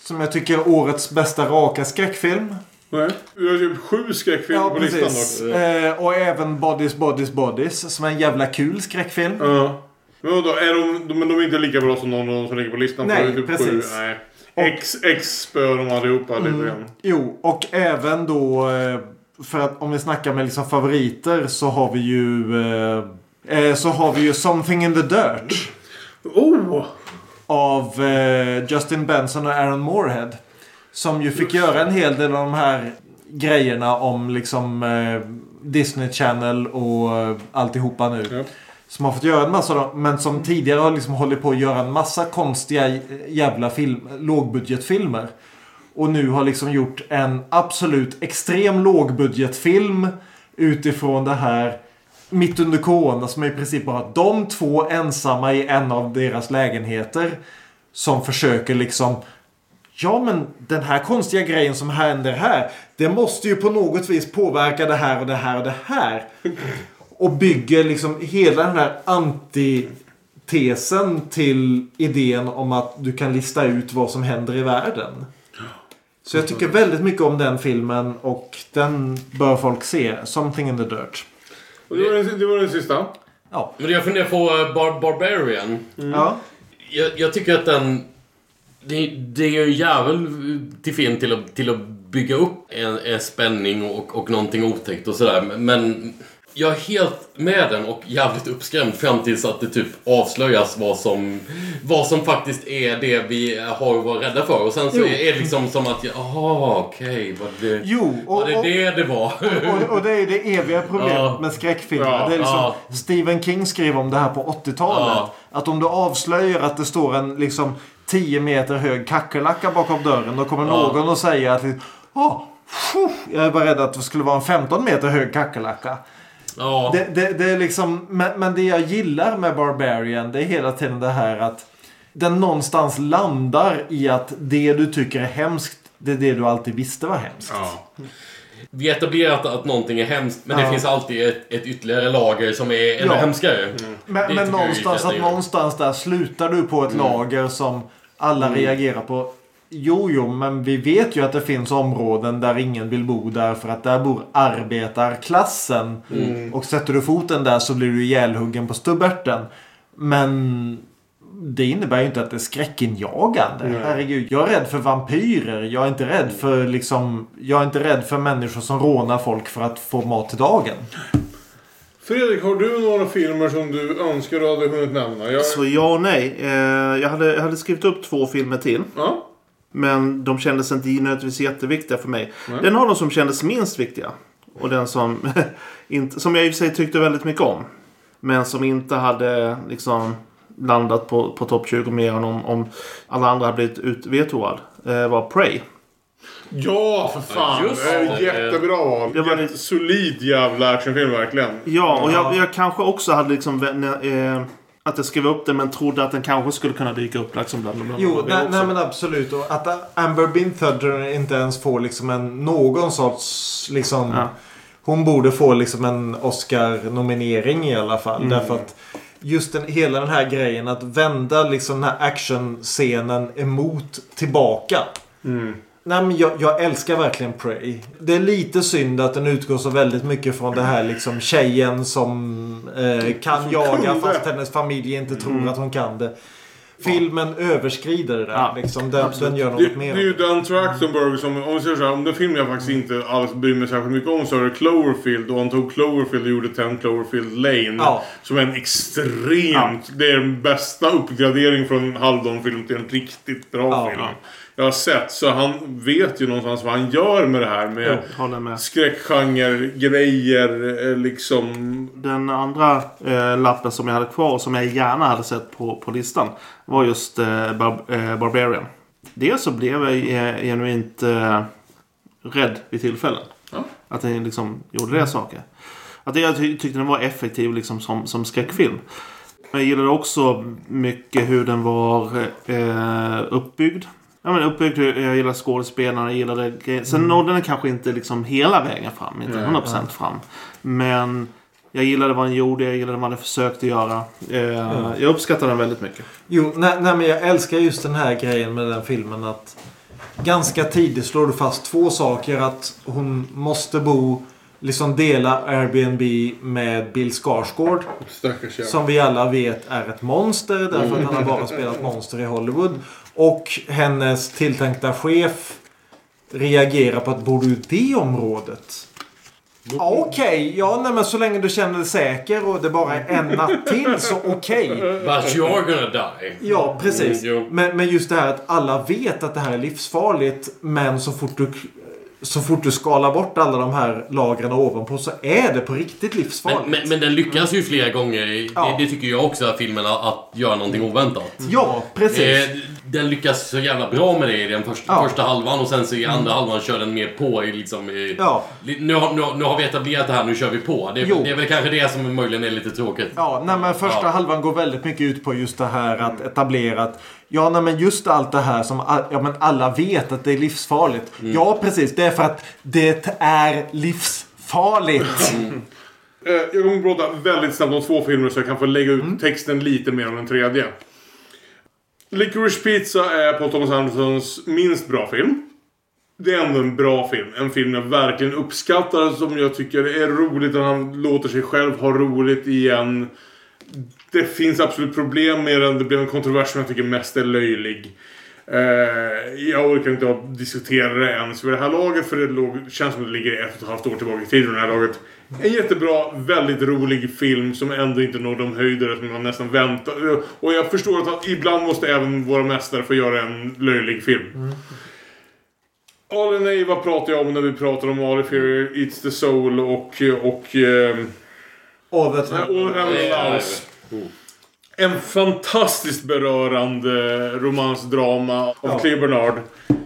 Speaker 3: Som jag tycker är årets bästa raka skräckfilm.
Speaker 1: Nej. Vi har typ sju skräckfilmer
Speaker 3: Ja,
Speaker 1: på listan
Speaker 3: precis.
Speaker 1: dock.
Speaker 3: Eh, och även Bodies, Bodies, Bodies. Som är en jävla kul skräckfilm.
Speaker 1: Ja. Men vadå, är de, de, men de är inte lika bra som någon av de som ligger på listan?
Speaker 3: Nej,
Speaker 1: typ
Speaker 3: precis.
Speaker 1: Sju. Nej. X, X spöar de allihopa lite
Speaker 3: Mm.
Speaker 1: grann.
Speaker 3: Jo, och även då... eh, För att om vi snackar med liksom favoriter så har vi ju... eh, Eh, så har vi ju Something in the Dirt.
Speaker 1: Oh!
Speaker 3: Av eh, Justin Benson och Aaron Moorhead. Som ju fick göra en hel del av de här grejerna om liksom eh, Disney Channel och eh, alltihopa nu. Som har fått göra en massa av dem, men som tidigare har liksom hållit på att göra en massa konstiga jävla film, lågbudgetfilmer. Och nu har liksom gjort en absolut extrem lågbudgetfilm utifrån det här mitt under corona som är i princip bara de två ensamma i en av deras lägenheter. Som försöker liksom Ja men den här konstiga grejen som händer här. Det måste ju på något vis påverka det här och det här och det här. Och bygger liksom hela den här antitesen till idén om att du kan lista ut vad som händer i världen. Så jag tycker väldigt mycket om den filmen och den bör folk se. Something in the Dirt.
Speaker 1: Och det, var den, det var den sista.
Speaker 3: Ja.
Speaker 2: Men jag funderar på eh, Bar Barbarian.
Speaker 3: Ja.
Speaker 2: Jag, jag tycker att den... Det, det är ju en jävel till film till att, till att bygga upp en, en spänning och, och någonting otäckt och sådär. Men jag är helt med den och jävligt uppskrämd fram tills att det typ avslöjas vad som, vad som faktiskt är det vi har att vara rädda för. Och sen så
Speaker 3: Jo.
Speaker 2: är det liksom som att, jaha okej, vad det,
Speaker 3: Jo, och,
Speaker 2: var det
Speaker 3: och,
Speaker 2: det det var?
Speaker 3: och, och det är det eviga problemet
Speaker 2: Ja.
Speaker 3: med skräckfilmer.
Speaker 2: Ja,
Speaker 3: det är liksom,
Speaker 2: ja.
Speaker 3: Stephen King skrev om det här på 80-talet.
Speaker 2: Ja.
Speaker 3: Att om du avslöjar att det står en liksom 10 meter hög kackerlacka bakom dörren. Då kommer någon att säga att oh, jag var rädd att det skulle vara en 15 meter hög kackerlacka.
Speaker 2: Ja.
Speaker 3: Det, det, det är liksom, men, men det jag gillar med Barbarian det är hela tiden det här att den någonstans landar i att det du tycker är hemskt det är det du alltid visste var hemskt.
Speaker 2: Vi etablerar att, att någonting är hemskt, men
Speaker 3: Ja.
Speaker 2: det finns alltid ett, ett ytterligare lager som är ännu
Speaker 3: Ja.
Speaker 2: hemskare. Det
Speaker 3: Men, men någonstans, att någonstans där slutar du på ett
Speaker 2: Mm.
Speaker 3: lager som alla
Speaker 2: Mm.
Speaker 3: reagerar på. Jo, jo, men vi vet ju att det finns områden där ingen vill bo därför att där bor arbetarklassen.
Speaker 2: Mm.
Speaker 3: Och sätter du foten där så blir du ihjälhuggen på stubberten. Men det innebär ju inte att det är skräckinjagande.
Speaker 1: Nej.
Speaker 3: Herregud, jag är rädd för vampyrer. Jag är inte rädd för liksom... Jag är inte rädd för människor som rånar folk för att få mat till dagen.
Speaker 1: Fredrik, har du några filmer som du önskar du hade hunnit nämna? Jag...
Speaker 4: Så ja och nej. Eh, jag, hade, jag hade skrivit upp två filmer till.
Speaker 1: Ja.
Speaker 4: Men de kändes inte nödvändigtvis jätteviktiga för mig.
Speaker 1: Nej.
Speaker 4: Den av dem som kändes minst viktiga. Och den som, inte, som jag i och för sig tyckte väldigt mycket om. Men som inte hade liksom landat på, på topp 20 mer än om, om alla andra hade blivit utvetoad. Eh, var Prey.
Speaker 1: Ja, för fan.
Speaker 2: Ja, just det
Speaker 1: jättebra val.
Speaker 4: Det var
Speaker 1: Jätte- Solid jävla actionfilm verkligen.
Speaker 4: Ja, och jag, jag kanske också hade liksom... Eh, att jag skrev upp den men trodde att den kanske skulle kunna dyka upp liksom bland de
Speaker 3: Jo,
Speaker 4: det
Speaker 3: nej, nej men absolut. Och att Amber Binthudder inte ens får liksom en, någon sorts liksom...
Speaker 4: Ja.
Speaker 3: Hon borde få liksom en Oscar-nominering i alla fall.
Speaker 4: Mm.
Speaker 3: Därför att just den, hela den här grejen att vända liksom den här actionscenen emot tillbaka.
Speaker 1: Mm.
Speaker 3: Nej, men jag, jag älskar verkligen Prey. Det är lite synd att den utgår så väldigt mycket från det här liksom tjejen som eh, kan
Speaker 1: Som
Speaker 3: jaga fast hennes familj inte tror
Speaker 4: Mm.
Speaker 3: att hon kan det. filmen överskrider det.
Speaker 4: Ja,
Speaker 3: liksom. den, den gör
Speaker 1: Det,
Speaker 3: något
Speaker 1: det
Speaker 3: mer.
Speaker 1: är ju Dan Trachtenberg som, om vi säger så här, om den film jag faktiskt inte alls bryr mig särskilt mycket om så är det Cloverfield. Och han tog Cloverfield och gjorde 10 Cloverfield Lane.
Speaker 3: Ja.
Speaker 1: Som är en extremt, det är den bästa uppgradering från en halvdan-film till en riktigt bra
Speaker 3: Ja.
Speaker 1: film. Jag har sett, så han vet ju någonstans vad han gör med det här med
Speaker 4: Jo, med.
Speaker 1: skräckgenre, grejer, eh, liksom.
Speaker 4: Den andra eh, lappen som jag hade kvar och som jag gärna hade sett på, på listan var just eh, Bar eh, Barbarian. Dels så blev jag eh, genuint eh, rädd vid tillfällen.
Speaker 1: Ja.
Speaker 4: Att den liksom gjorde det saker. Att jag ty tyckte den var effektiv liksom som, som skräckfilm. Jag gillade också mycket hur den var eh, uppbyggd. Ja, men uppbyggd, hur- jag gillade skådespelarna, jag gillade gre- Sen nådde den kanske inte liksom hela vägen fram, inte
Speaker 1: Nej.
Speaker 4: 100% fram. Men jag gillade vad den gjorde, jag gillade vad den försökte göra. Eh, Jag uppskattar den väldigt mycket.
Speaker 3: Jo, nej, nej, men jag älskar just den här grejen med den filmen att ganska tidigt slår du fast två saker. Att hon måste bo, liksom dela Airbnb med Bill Skarsgård.
Speaker 1: Stackars.
Speaker 3: Som vi alla vet är ett monster därför att han har bara spelat monster i Hollywood. Och hennes tilltänkta chef reagerar på att bor du i det området? Ja, Okej, ja nej, men så länge du känner dig säker och det bara är en natt till så okej.
Speaker 2: But you're gonna die.
Speaker 3: Ja, precis. Men, men just det här att alla vet att det här är livsfarligt. Men så fort du, så fort du skalar bort alla de här lagren ovanpå så är det på riktigt livsfarligt.
Speaker 2: Men, men, men den lyckas ju flera gånger.
Speaker 3: Ja.
Speaker 2: Det, det tycker jag också, filmen, att, att göra någonting oväntat.
Speaker 3: Ja, precis.
Speaker 2: Eh, den lyckas så jävla bra med det i den första,
Speaker 3: Ja.
Speaker 2: första halvan och sen så i andra halvan kör den mer på i liksom... I,
Speaker 3: Ja.
Speaker 2: nu, har, nu, har- nu har vi etablerat det här, nu kör vi på. Det det är väl kanske det som möjligen är lite tråkigt.
Speaker 3: Ja, nej, men första
Speaker 2: Ja.
Speaker 3: halvan går väldigt mycket ut på just det här att etablera att Ja, nej, men just allt det här som all, ja, men alla vet att det är livsfarligt.
Speaker 2: Mm.
Speaker 3: Ja, precis. Det är för att det är livsfarligt.
Speaker 2: Mm.
Speaker 1: Eh, Jag kommer prata väldigt snabbt om två filmer så jag kan få lägga ut texten lite mer om den tredje. Licorice Pizza är Paul Thomas Andersons minst bra film. Det är ändå en bra film. En film jag verkligen uppskattar. Som jag tycker är roligt. Och han låter sig själv ha roligt igen. Det finns absolut problem med den. Det blev en kontrovers som jag tycker mest är löjlig. Eh, jag orkar inte diskutera det ens vid det här laget. För det låg, känns som att det ligger ett och ett halvt år tillbaka i tiden. Det här laget. En jättebra, väldigt rolig film som ändå inte når de höjder som man nästan väntar. Och jag förstår att ibland måste även våra mästare få göra en löjlig film. Ali Neiva pratar jag om när vi pratar om Ali Fear Eats the Soul och... och
Speaker 3: All that
Speaker 1: Nej, All That Allows. En fantastiskt berörande romansdrama av
Speaker 3: Ja.
Speaker 1: Cleo Bernard.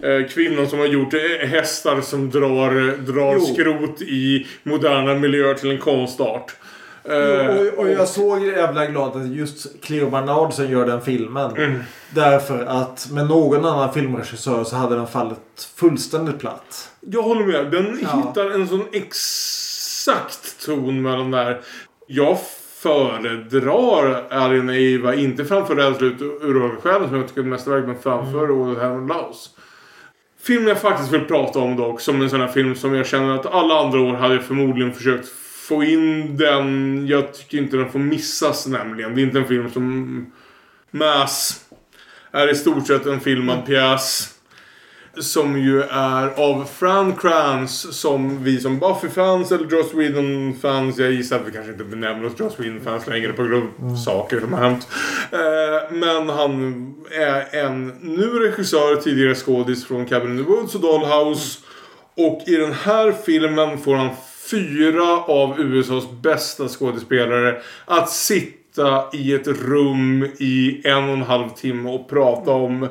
Speaker 1: Eh, kvinnan som har gjort eh, hästar som drar, drar
Speaker 3: Jo.
Speaker 1: skrot i moderna miljöer till en konstart. Eh,
Speaker 3: och, och jag såg jävla glad att just Cleo Barnard som gör den filmen.
Speaker 1: Mm.
Speaker 3: Därför att med någon annan filmregissör så hade den fallit fullständigt platt.
Speaker 1: Jag håller med. Den
Speaker 3: Ja.
Speaker 1: hittar en sån exakt ton mellan där. Jag föredrar Alien Eva, inte framför Rädslut ur ögonen som jag tycker är mästerverk, men framför
Speaker 3: Mm.
Speaker 1: All Heaven Laos. Filmen jag faktiskt vill prata om dock, som en sån här film som jag känner att alla andra år hade jag förmodligen försökt få in den. Jag tycker inte den får missas nämligen. Det är inte en film som Mass är i stort sett en filmad pjäs. Som ju är av Fran Kranz som vi som Buffy-fans eller Joss Whedon-fans. Jag gissar att vi kanske inte benämner oss Joss Whedon-fans längre på grund av saker som har hänt. Eh, men han är en nu regissör, tidigare skådis från Cabin in the Woods och Dollhouse. Och i den här filmen får han fyra av USAs bästa skådespelare att sitta i ett rum i en och en halv timme och prata om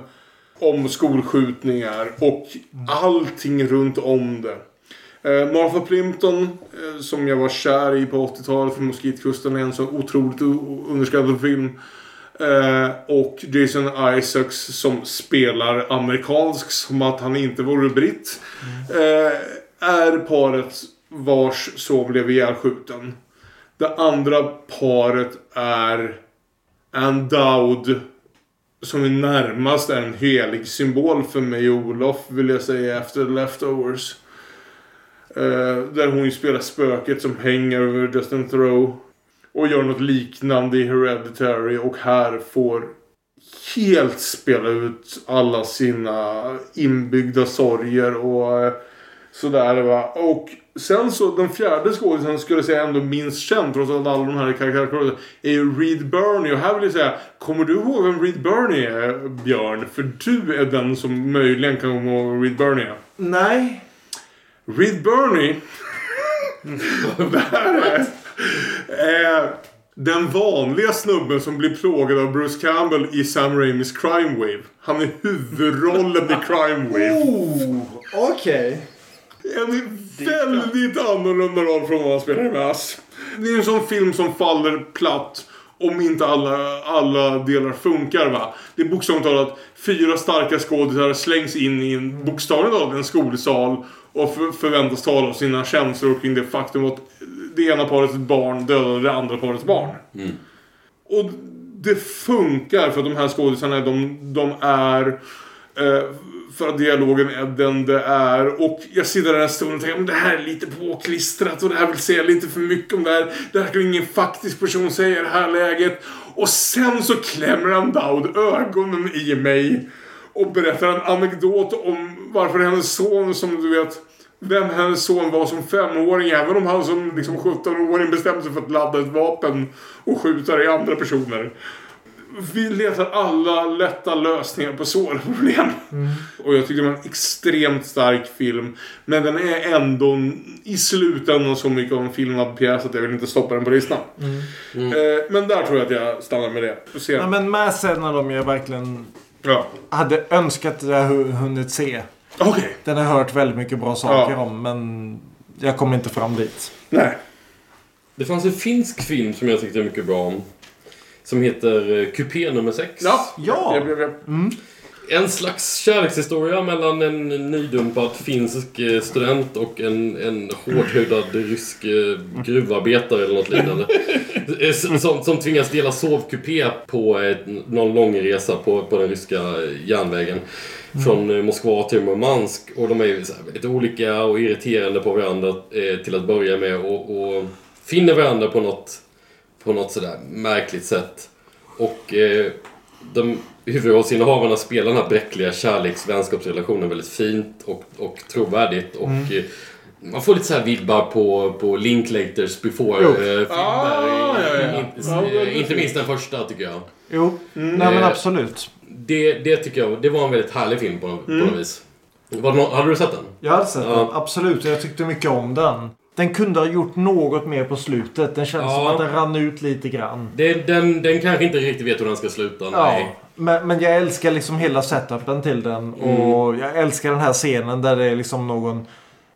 Speaker 1: om skolskjutningar och allting runt om det. Eh, Martha Plimpton, eh, som jag var kär i på 80-talet från Moskitkusten, är en så otroligt underskattad film. Eh, och Jason Isaacs som spelar amerikansk som att han inte vore britt. Eh, är paret vars son blev ihjälskjuten. Det andra paret är Ann Dowd som är närmast är en helig symbol för mig och Olof vill jag säga efter The Leftovers. Uh, där hon ju spelar spöket som hänger över Justin Thoreau. Och gör något liknande i Hereditary och här får helt spela ut alla sina inbyggda sorger och eh, sådär va. Och sen så den fjärde skådisen skulle jag säga ändå minst känd trots att alla de här karaktärerna är ju Reed Burney. Och här vill jag säga, kommer du ihåg vem Reed Burney är Björn? För du är den som möjligen kan komma ihåg Reed Burney är.
Speaker 3: Nej.
Speaker 1: Reed Burney. det här är, den vanliga snubben som blir plågad av Bruce Campbell i Sam Raimis Crime Wave. Han är huvudrollen i Crime Wave.
Speaker 3: Oh, okej.
Speaker 1: En väldigt annorlunda roll från vad han spelar i Mass. Det är en sån film som faller platt om inte alla, alla delar funkar va. Det är bokstavligt talat fyra starka skådisar slängs in i en bokstavligt talat en skolsal och för, förväntas tala om sina känslor kring det faktum att det ena parets barn dödade det andra parets barn. Och det funkar för att de här skådisarna de, de är eh, för att dialogen är den det är. Och jag sitter där en stund och tänker det här är lite påklistrat och det här vill säga lite för mycket om det här. Det här kan ingen faktisk person säga i det här läget. Och sen så klämmer han Daud ögonen i mig och berättar en anekdot om varför hennes son som du vet vem hennes son var som femåring även om han som liksom 17-åring bestämde sig för att ladda ett vapen och skjuta det i andra personer. Vi letar alla lätta lösningar på svåra problem. Och jag tyckte det var en extremt stark film. Men den är ändå i slutändan så mycket av en filmad pjäs att jag vill inte stoppa den på listan. Eh, men där tror jag att jag stannar med det. Se.
Speaker 3: Ja, men Mass är en av dem jag verkligen
Speaker 1: Ja.
Speaker 3: hade önskat att jag hu- hunnit se.
Speaker 1: Okej.
Speaker 3: Den har jag hört väldigt mycket bra saker
Speaker 1: Ja.
Speaker 3: om men jag kom inte fram dit.
Speaker 1: Nej.
Speaker 2: Det fanns en finsk film som jag tyckte mycket bra om. Som heter eh, Kupé nummer 6.
Speaker 1: Ja.
Speaker 3: Ja.
Speaker 1: Jag, jag, jag,
Speaker 2: En slags kärlekshistoria mellan en nydumpad finsk eh, student och en, en hårdhudad rysk eh, gruvarbetare eller något liknande. Som, som, tvingas dela sovkupé på någon lång resa på, på den ryska järnvägen. Från eh, Moskva till Murmansk. Och de är ju så här väldigt olika och irriterande på varandra till att börja med. Och, och finner varandra på något, på något sådär märkligt sätt. Och eh, de huvudrollsinnehavarna spelar den här bräckliga kärleks-vänskapsrelationen väldigt fint och, och trovärdigt. Och eh, man får lite så här vibbar på, på Linklaters. Before-filmer.
Speaker 1: Ah, ja, ja. Ja, det-
Speaker 2: inte minst den första tycker jag.
Speaker 3: Jo, nej men
Speaker 2: Eh,
Speaker 3: absolut.
Speaker 2: Det, det tycker jag, det var en väldigt härlig film på, på något vis. Var det nå- hade du sett den?
Speaker 3: Jag hade sett
Speaker 2: Ja.
Speaker 3: den, absolut. Jag tyckte mycket om den. Den kunde ha gjort något mer på slutet. Den känns
Speaker 2: Ja.
Speaker 3: som att den rann ut lite grann.
Speaker 2: Det, den, den kanske inte riktigt vet hur den ska sluta.
Speaker 3: Ja,
Speaker 2: Nej.
Speaker 3: men, men jag älskar liksom hela setupen till den. Och jag älskar den här scenen där det är liksom någon...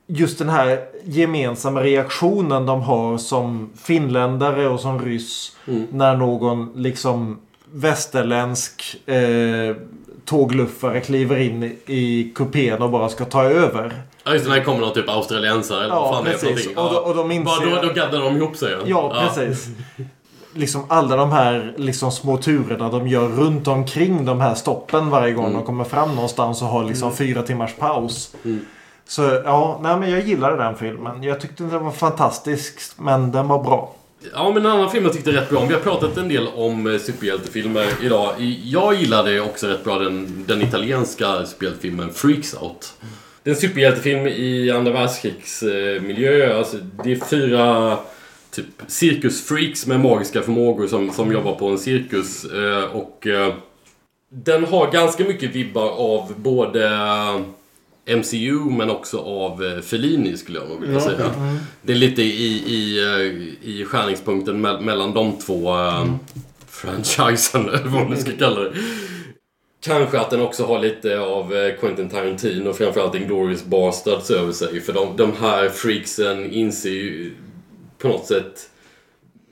Speaker 3: Just den här gemensamma reaktionen de har som finländare och som ryss. När någon liksom västerländsk eh, tågluffare kliver in i- i kupén och bara ska ta över.
Speaker 2: Ja, just det. När det kommer någon typ australiensare eller
Speaker 3: Ja,
Speaker 2: vad fan det är
Speaker 3: precis. Och då- och de inser-
Speaker 2: Bara då, då gaddar de ihop sig.
Speaker 3: Ja, precis. Liksom alla de här liksom små turerna de gör runt omkring de här stoppen varje gång de kommer fram någonstans och har liksom fyra timmars paus. Så ja, nej men jag gillade den filmen. Jag tyckte den var fantastisk men den var bra.
Speaker 2: Ja, men en annan film jag tyckte rätt bra om. Vi har pratat en del om eh, superhjältefilmer idag. Jag gillade också rätt bra den, den italienska superhjältefilmen Freaks Out. Det är en superhjältefilm i andra världskrigsmiljö. Alltså, det är fyra typ cirkusfreaks med magiska förmågor som, som jobbar på en cirkus. eh, Och eh, den har ganska mycket vibbar av både MCU men också av eh, Fellini skulle jag nog vilja
Speaker 1: Ja,
Speaker 2: säga.
Speaker 1: okej. Mm.
Speaker 2: Det är lite i, i, eh, i skärningspunkten me- mellan de två eh, franchisen, eller vad man nu ska kalla det. Kanske att den också har lite av eh, Quentin Tarantino och framförallt Inglourious Basterds över sig. För de, de här freaksen inser ju på något sätt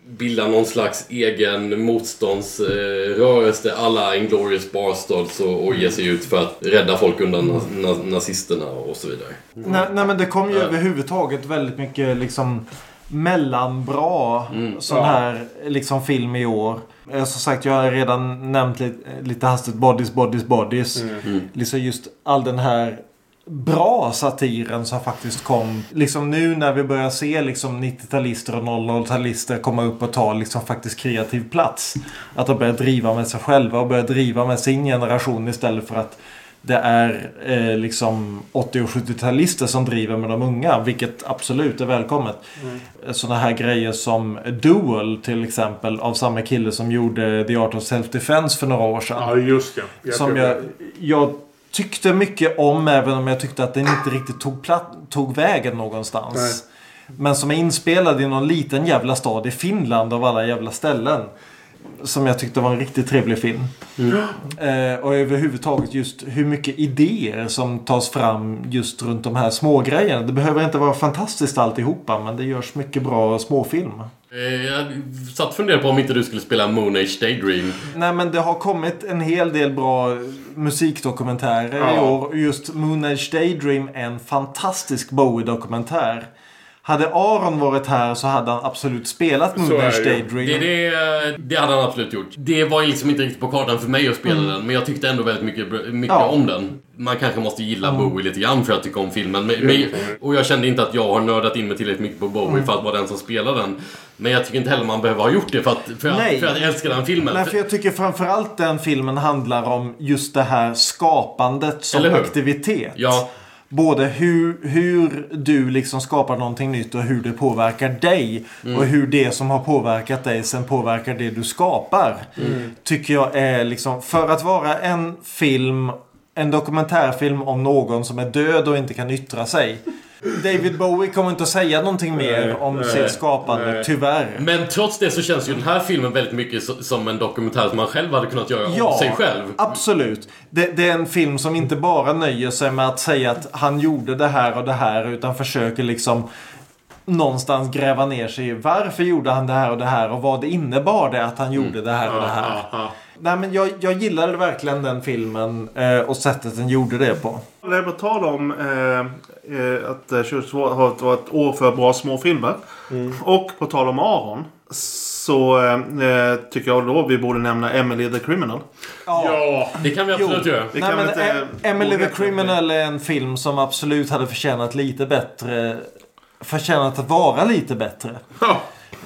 Speaker 2: bilda någon slags egen motståndsrörelse alla Inglourious Basterds och, och ge sig ut för att rädda folk undan na- na- nazisterna och så vidare.
Speaker 3: Nej, nej men det kom ju
Speaker 2: Ja.
Speaker 3: överhuvudtaget väldigt mycket liksom mellanbra sån
Speaker 2: Ja.
Speaker 3: här liksom film i år. Eh, Som sagt, jag har redan nämnt lite, lite hastigt Bodies, Bodies, Bodies.
Speaker 2: Mm.
Speaker 3: Liksom just all den här bra satiren som faktiskt kom. Liksom nu när vi börjar se liksom 90-talister och 00-talister komma upp och ta liksom faktiskt kreativ plats. Att de börjar driva med sig själva och börjar driva med sin generation istället för att det är eh, liksom 80 och 70-talister som driver med de unga. Vilket absolut är välkommet.
Speaker 1: Mm.
Speaker 3: Sådana här grejer som Duel till exempel. Av samma kille som gjorde The Art of Self-Defense för några år sedan.
Speaker 1: Ja, just det. Jag
Speaker 3: som jag, jag tyckte mycket om även om jag tyckte att den inte riktigt tog, platt, tog vägen någonstans.
Speaker 1: Nej.
Speaker 3: Men som är inspelad i någon liten jävla stad i Finland av alla jävla ställen. Som jag tyckte var en riktigt trevlig film. Eh, och överhuvudtaget just hur mycket idéer som tas fram just runt de här små grejerna. Det behöver inte vara fantastiskt alltihopa men det görs mycket bra småfilm.
Speaker 2: Eh, Jag satt och funderade på om inte du skulle spela Moon Age Daydream.
Speaker 3: Nej men det har kommit en hel del bra musikdokumentärer i
Speaker 2: Ja.
Speaker 3: år. Och Just Moon Age Daydream är en fantastisk Bowie-dokumentär. Hade Aron varit här så hade han absolut spelat Moon Age Daydream.
Speaker 2: Det, det, det hade han absolut gjort. Det var liksom inte riktigt på kartan för mig att spela
Speaker 3: Mm.
Speaker 2: den, men jag tyckte ändå väldigt mycket, mycket
Speaker 3: Ja.
Speaker 2: om den. Man kanske måste gilla
Speaker 3: Mm.
Speaker 2: Bowie lite grann för att tycka om filmen. Men, men, och jag kände inte att jag har nördat in mig tillräckligt mycket på Bowie
Speaker 3: Mm.
Speaker 2: för att vara den som spelar den. Men jag tycker inte heller man behöver ha gjort det för att, för att, för att jag älskar den filmen.
Speaker 3: Nej, för jag tycker framförallt den filmen handlar om just det här skapandet som aktivitet.
Speaker 2: Ja.
Speaker 3: Både hur, hur du liksom skapar någonting nytt och hur det påverkar dig.
Speaker 2: Mm.
Speaker 3: Och hur det som har påverkat dig sen påverkar det du skapar.
Speaker 2: Mm.
Speaker 3: Tycker jag är liksom, för att vara en film, en dokumentärfilm om någon som är död och inte kan yttra sig. David Bowie kommer inte att säga någonting mer om
Speaker 2: nej,
Speaker 3: sitt skapande,
Speaker 2: nej.
Speaker 3: tyvärr.
Speaker 2: Men trots det så känns ju den här filmen väldigt mycket so- som en dokumentär som man själv hade kunnat göra
Speaker 3: Ja,
Speaker 2: om sig själv.
Speaker 3: absolut. Det, det är en film som inte bara nöjer sig med att säga att han gjorde det här och det här utan försöker liksom någonstans gräva ner sig i varför gjorde han det här och det här och vad det innebar det att han gjorde det här och det här. Nej men jag, jag gillade verkligen den filmen eh, och sättet den gjorde det på.
Speaker 4: Det är på tal om eh, eh, att eh, 2022 har varit ett år för bra småfilmer. Och på tal om Aron. Så eh, tycker jag då vi borde nämna Emily the Criminal.
Speaker 3: Ja,
Speaker 2: det kan vi absolut göra.
Speaker 4: Det
Speaker 3: Nej, men
Speaker 4: inte...
Speaker 3: Emily the Criminal är en film som absolut hade förtjänat lite bättre. Förtjänat att vara lite bättre.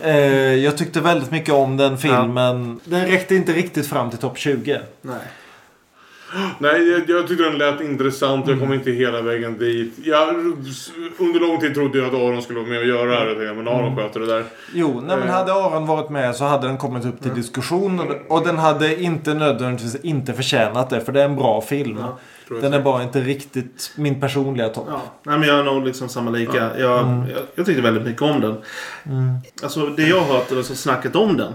Speaker 3: Eh, jag tyckte väldigt mycket om den filmen. Den räckte inte riktigt fram till topp 20.
Speaker 4: Nej.
Speaker 1: Nej, jag, jag tyckte den lät intressant. Jag kom inte hela vägen dit. Jag, under lång tid trodde jag att Aron skulle vara med och göra det här. Men Aron sköter det där.
Speaker 3: Jo, nej, men
Speaker 1: Eh.
Speaker 3: hade Aron varit med så hade den kommit upp till diskussion. och- Och den hade inte nödvändigtvis inte förtjänat det. För det är en bra film.
Speaker 4: jag
Speaker 3: den är bara inte riktigt min personliga topp.
Speaker 4: Nej men jag är nog liksom samma lika. Jag,
Speaker 3: Mm.
Speaker 4: jag, jag tyckte väldigt mycket om den.
Speaker 3: Mm.
Speaker 4: Alltså det jag har hört, alltså snacket om den.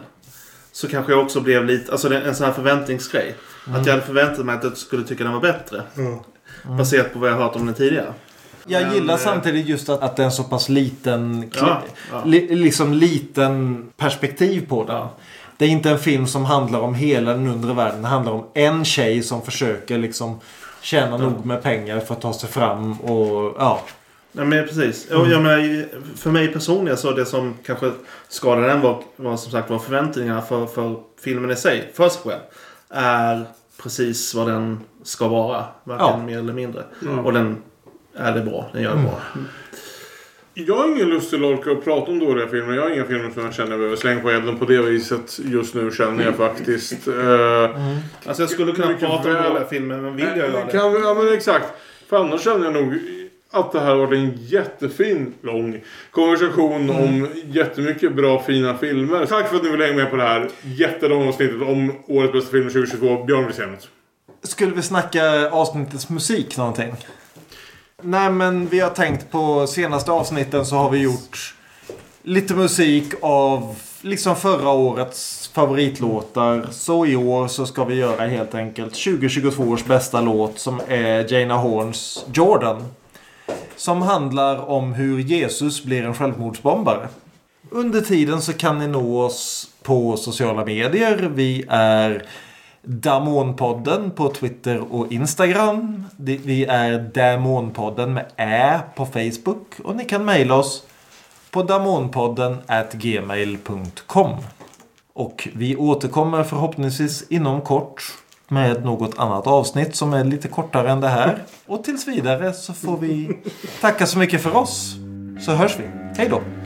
Speaker 4: Så kanske jag också blev lite, alltså en sån här förväntningsgrej.
Speaker 3: Mm.
Speaker 4: Att jag hade förväntat mig att jag skulle tycka den var bättre. Baserat på vad jag har hört om den tidigare.
Speaker 3: Jag
Speaker 4: Men,
Speaker 3: gillar
Speaker 4: eh,
Speaker 3: samtidigt just att, att det är en så pass liten,
Speaker 4: Ja, ja.
Speaker 3: Li, liksom liten perspektiv på den. Det är inte en film som handlar om hela den undre världen. Det handlar om en tjej som försöker liksom tjäna nog med pengar för att ta sig fram och ja.
Speaker 4: Nej men precis.
Speaker 3: Mm.
Speaker 4: Jag menar, för mig personligen så det som kanske skadade den var, var som sagt var förväntningarna för, för filmen i sig. För sig själv. Är precis vad den ska vara. Varken
Speaker 1: Ja.
Speaker 4: mer eller mindre.
Speaker 1: Mm.
Speaker 4: Och den är det bra. Den gör det
Speaker 1: Mm.
Speaker 4: bra.
Speaker 1: Jag har ingen lust att orka och prata om dåliga filmer. Jag har inga filmer som jag känner behöver slänga på elden på det viset. Just nu känner jag faktiskt. Uh,
Speaker 4: Alltså jag skulle kunna prata om dåliga filmer men vill jag göra det?
Speaker 1: Kan vi, ja men exakt. För annars känner jag nog att det här varit en jättefin, lång konversation om jättemycket bra fina filmer. Tack för att ni vill hänga med på det här jättelånga avsnittet om årets bästa film 2022. Björn något.
Speaker 3: Skulle vi snacka avsnittets musik någonting? Nej men vi har tänkt på senaste avsnitten så har vi gjort lite musik av liksom förra årets favoritlåtar. Så i år så ska vi göra helt enkelt 2022 års bästa låt som är Jana Horns Jordan. Som handlar om hur Jesus blir en självmordsbombare. Under tiden så kan ni nå oss på sociala medier. Vi är Damonpodden på Twitter och Instagram. Vi är Damonpodden med Ä på Facebook. Och ni kan mejla oss på damonpodden gmail.com. Och vi återkommer förhoppningsvis inom kort
Speaker 13: med något annat avsnitt som är lite kortare än det här. Och tills vidare så får vi tacka så mycket för oss. Så hörs vi. Hej då!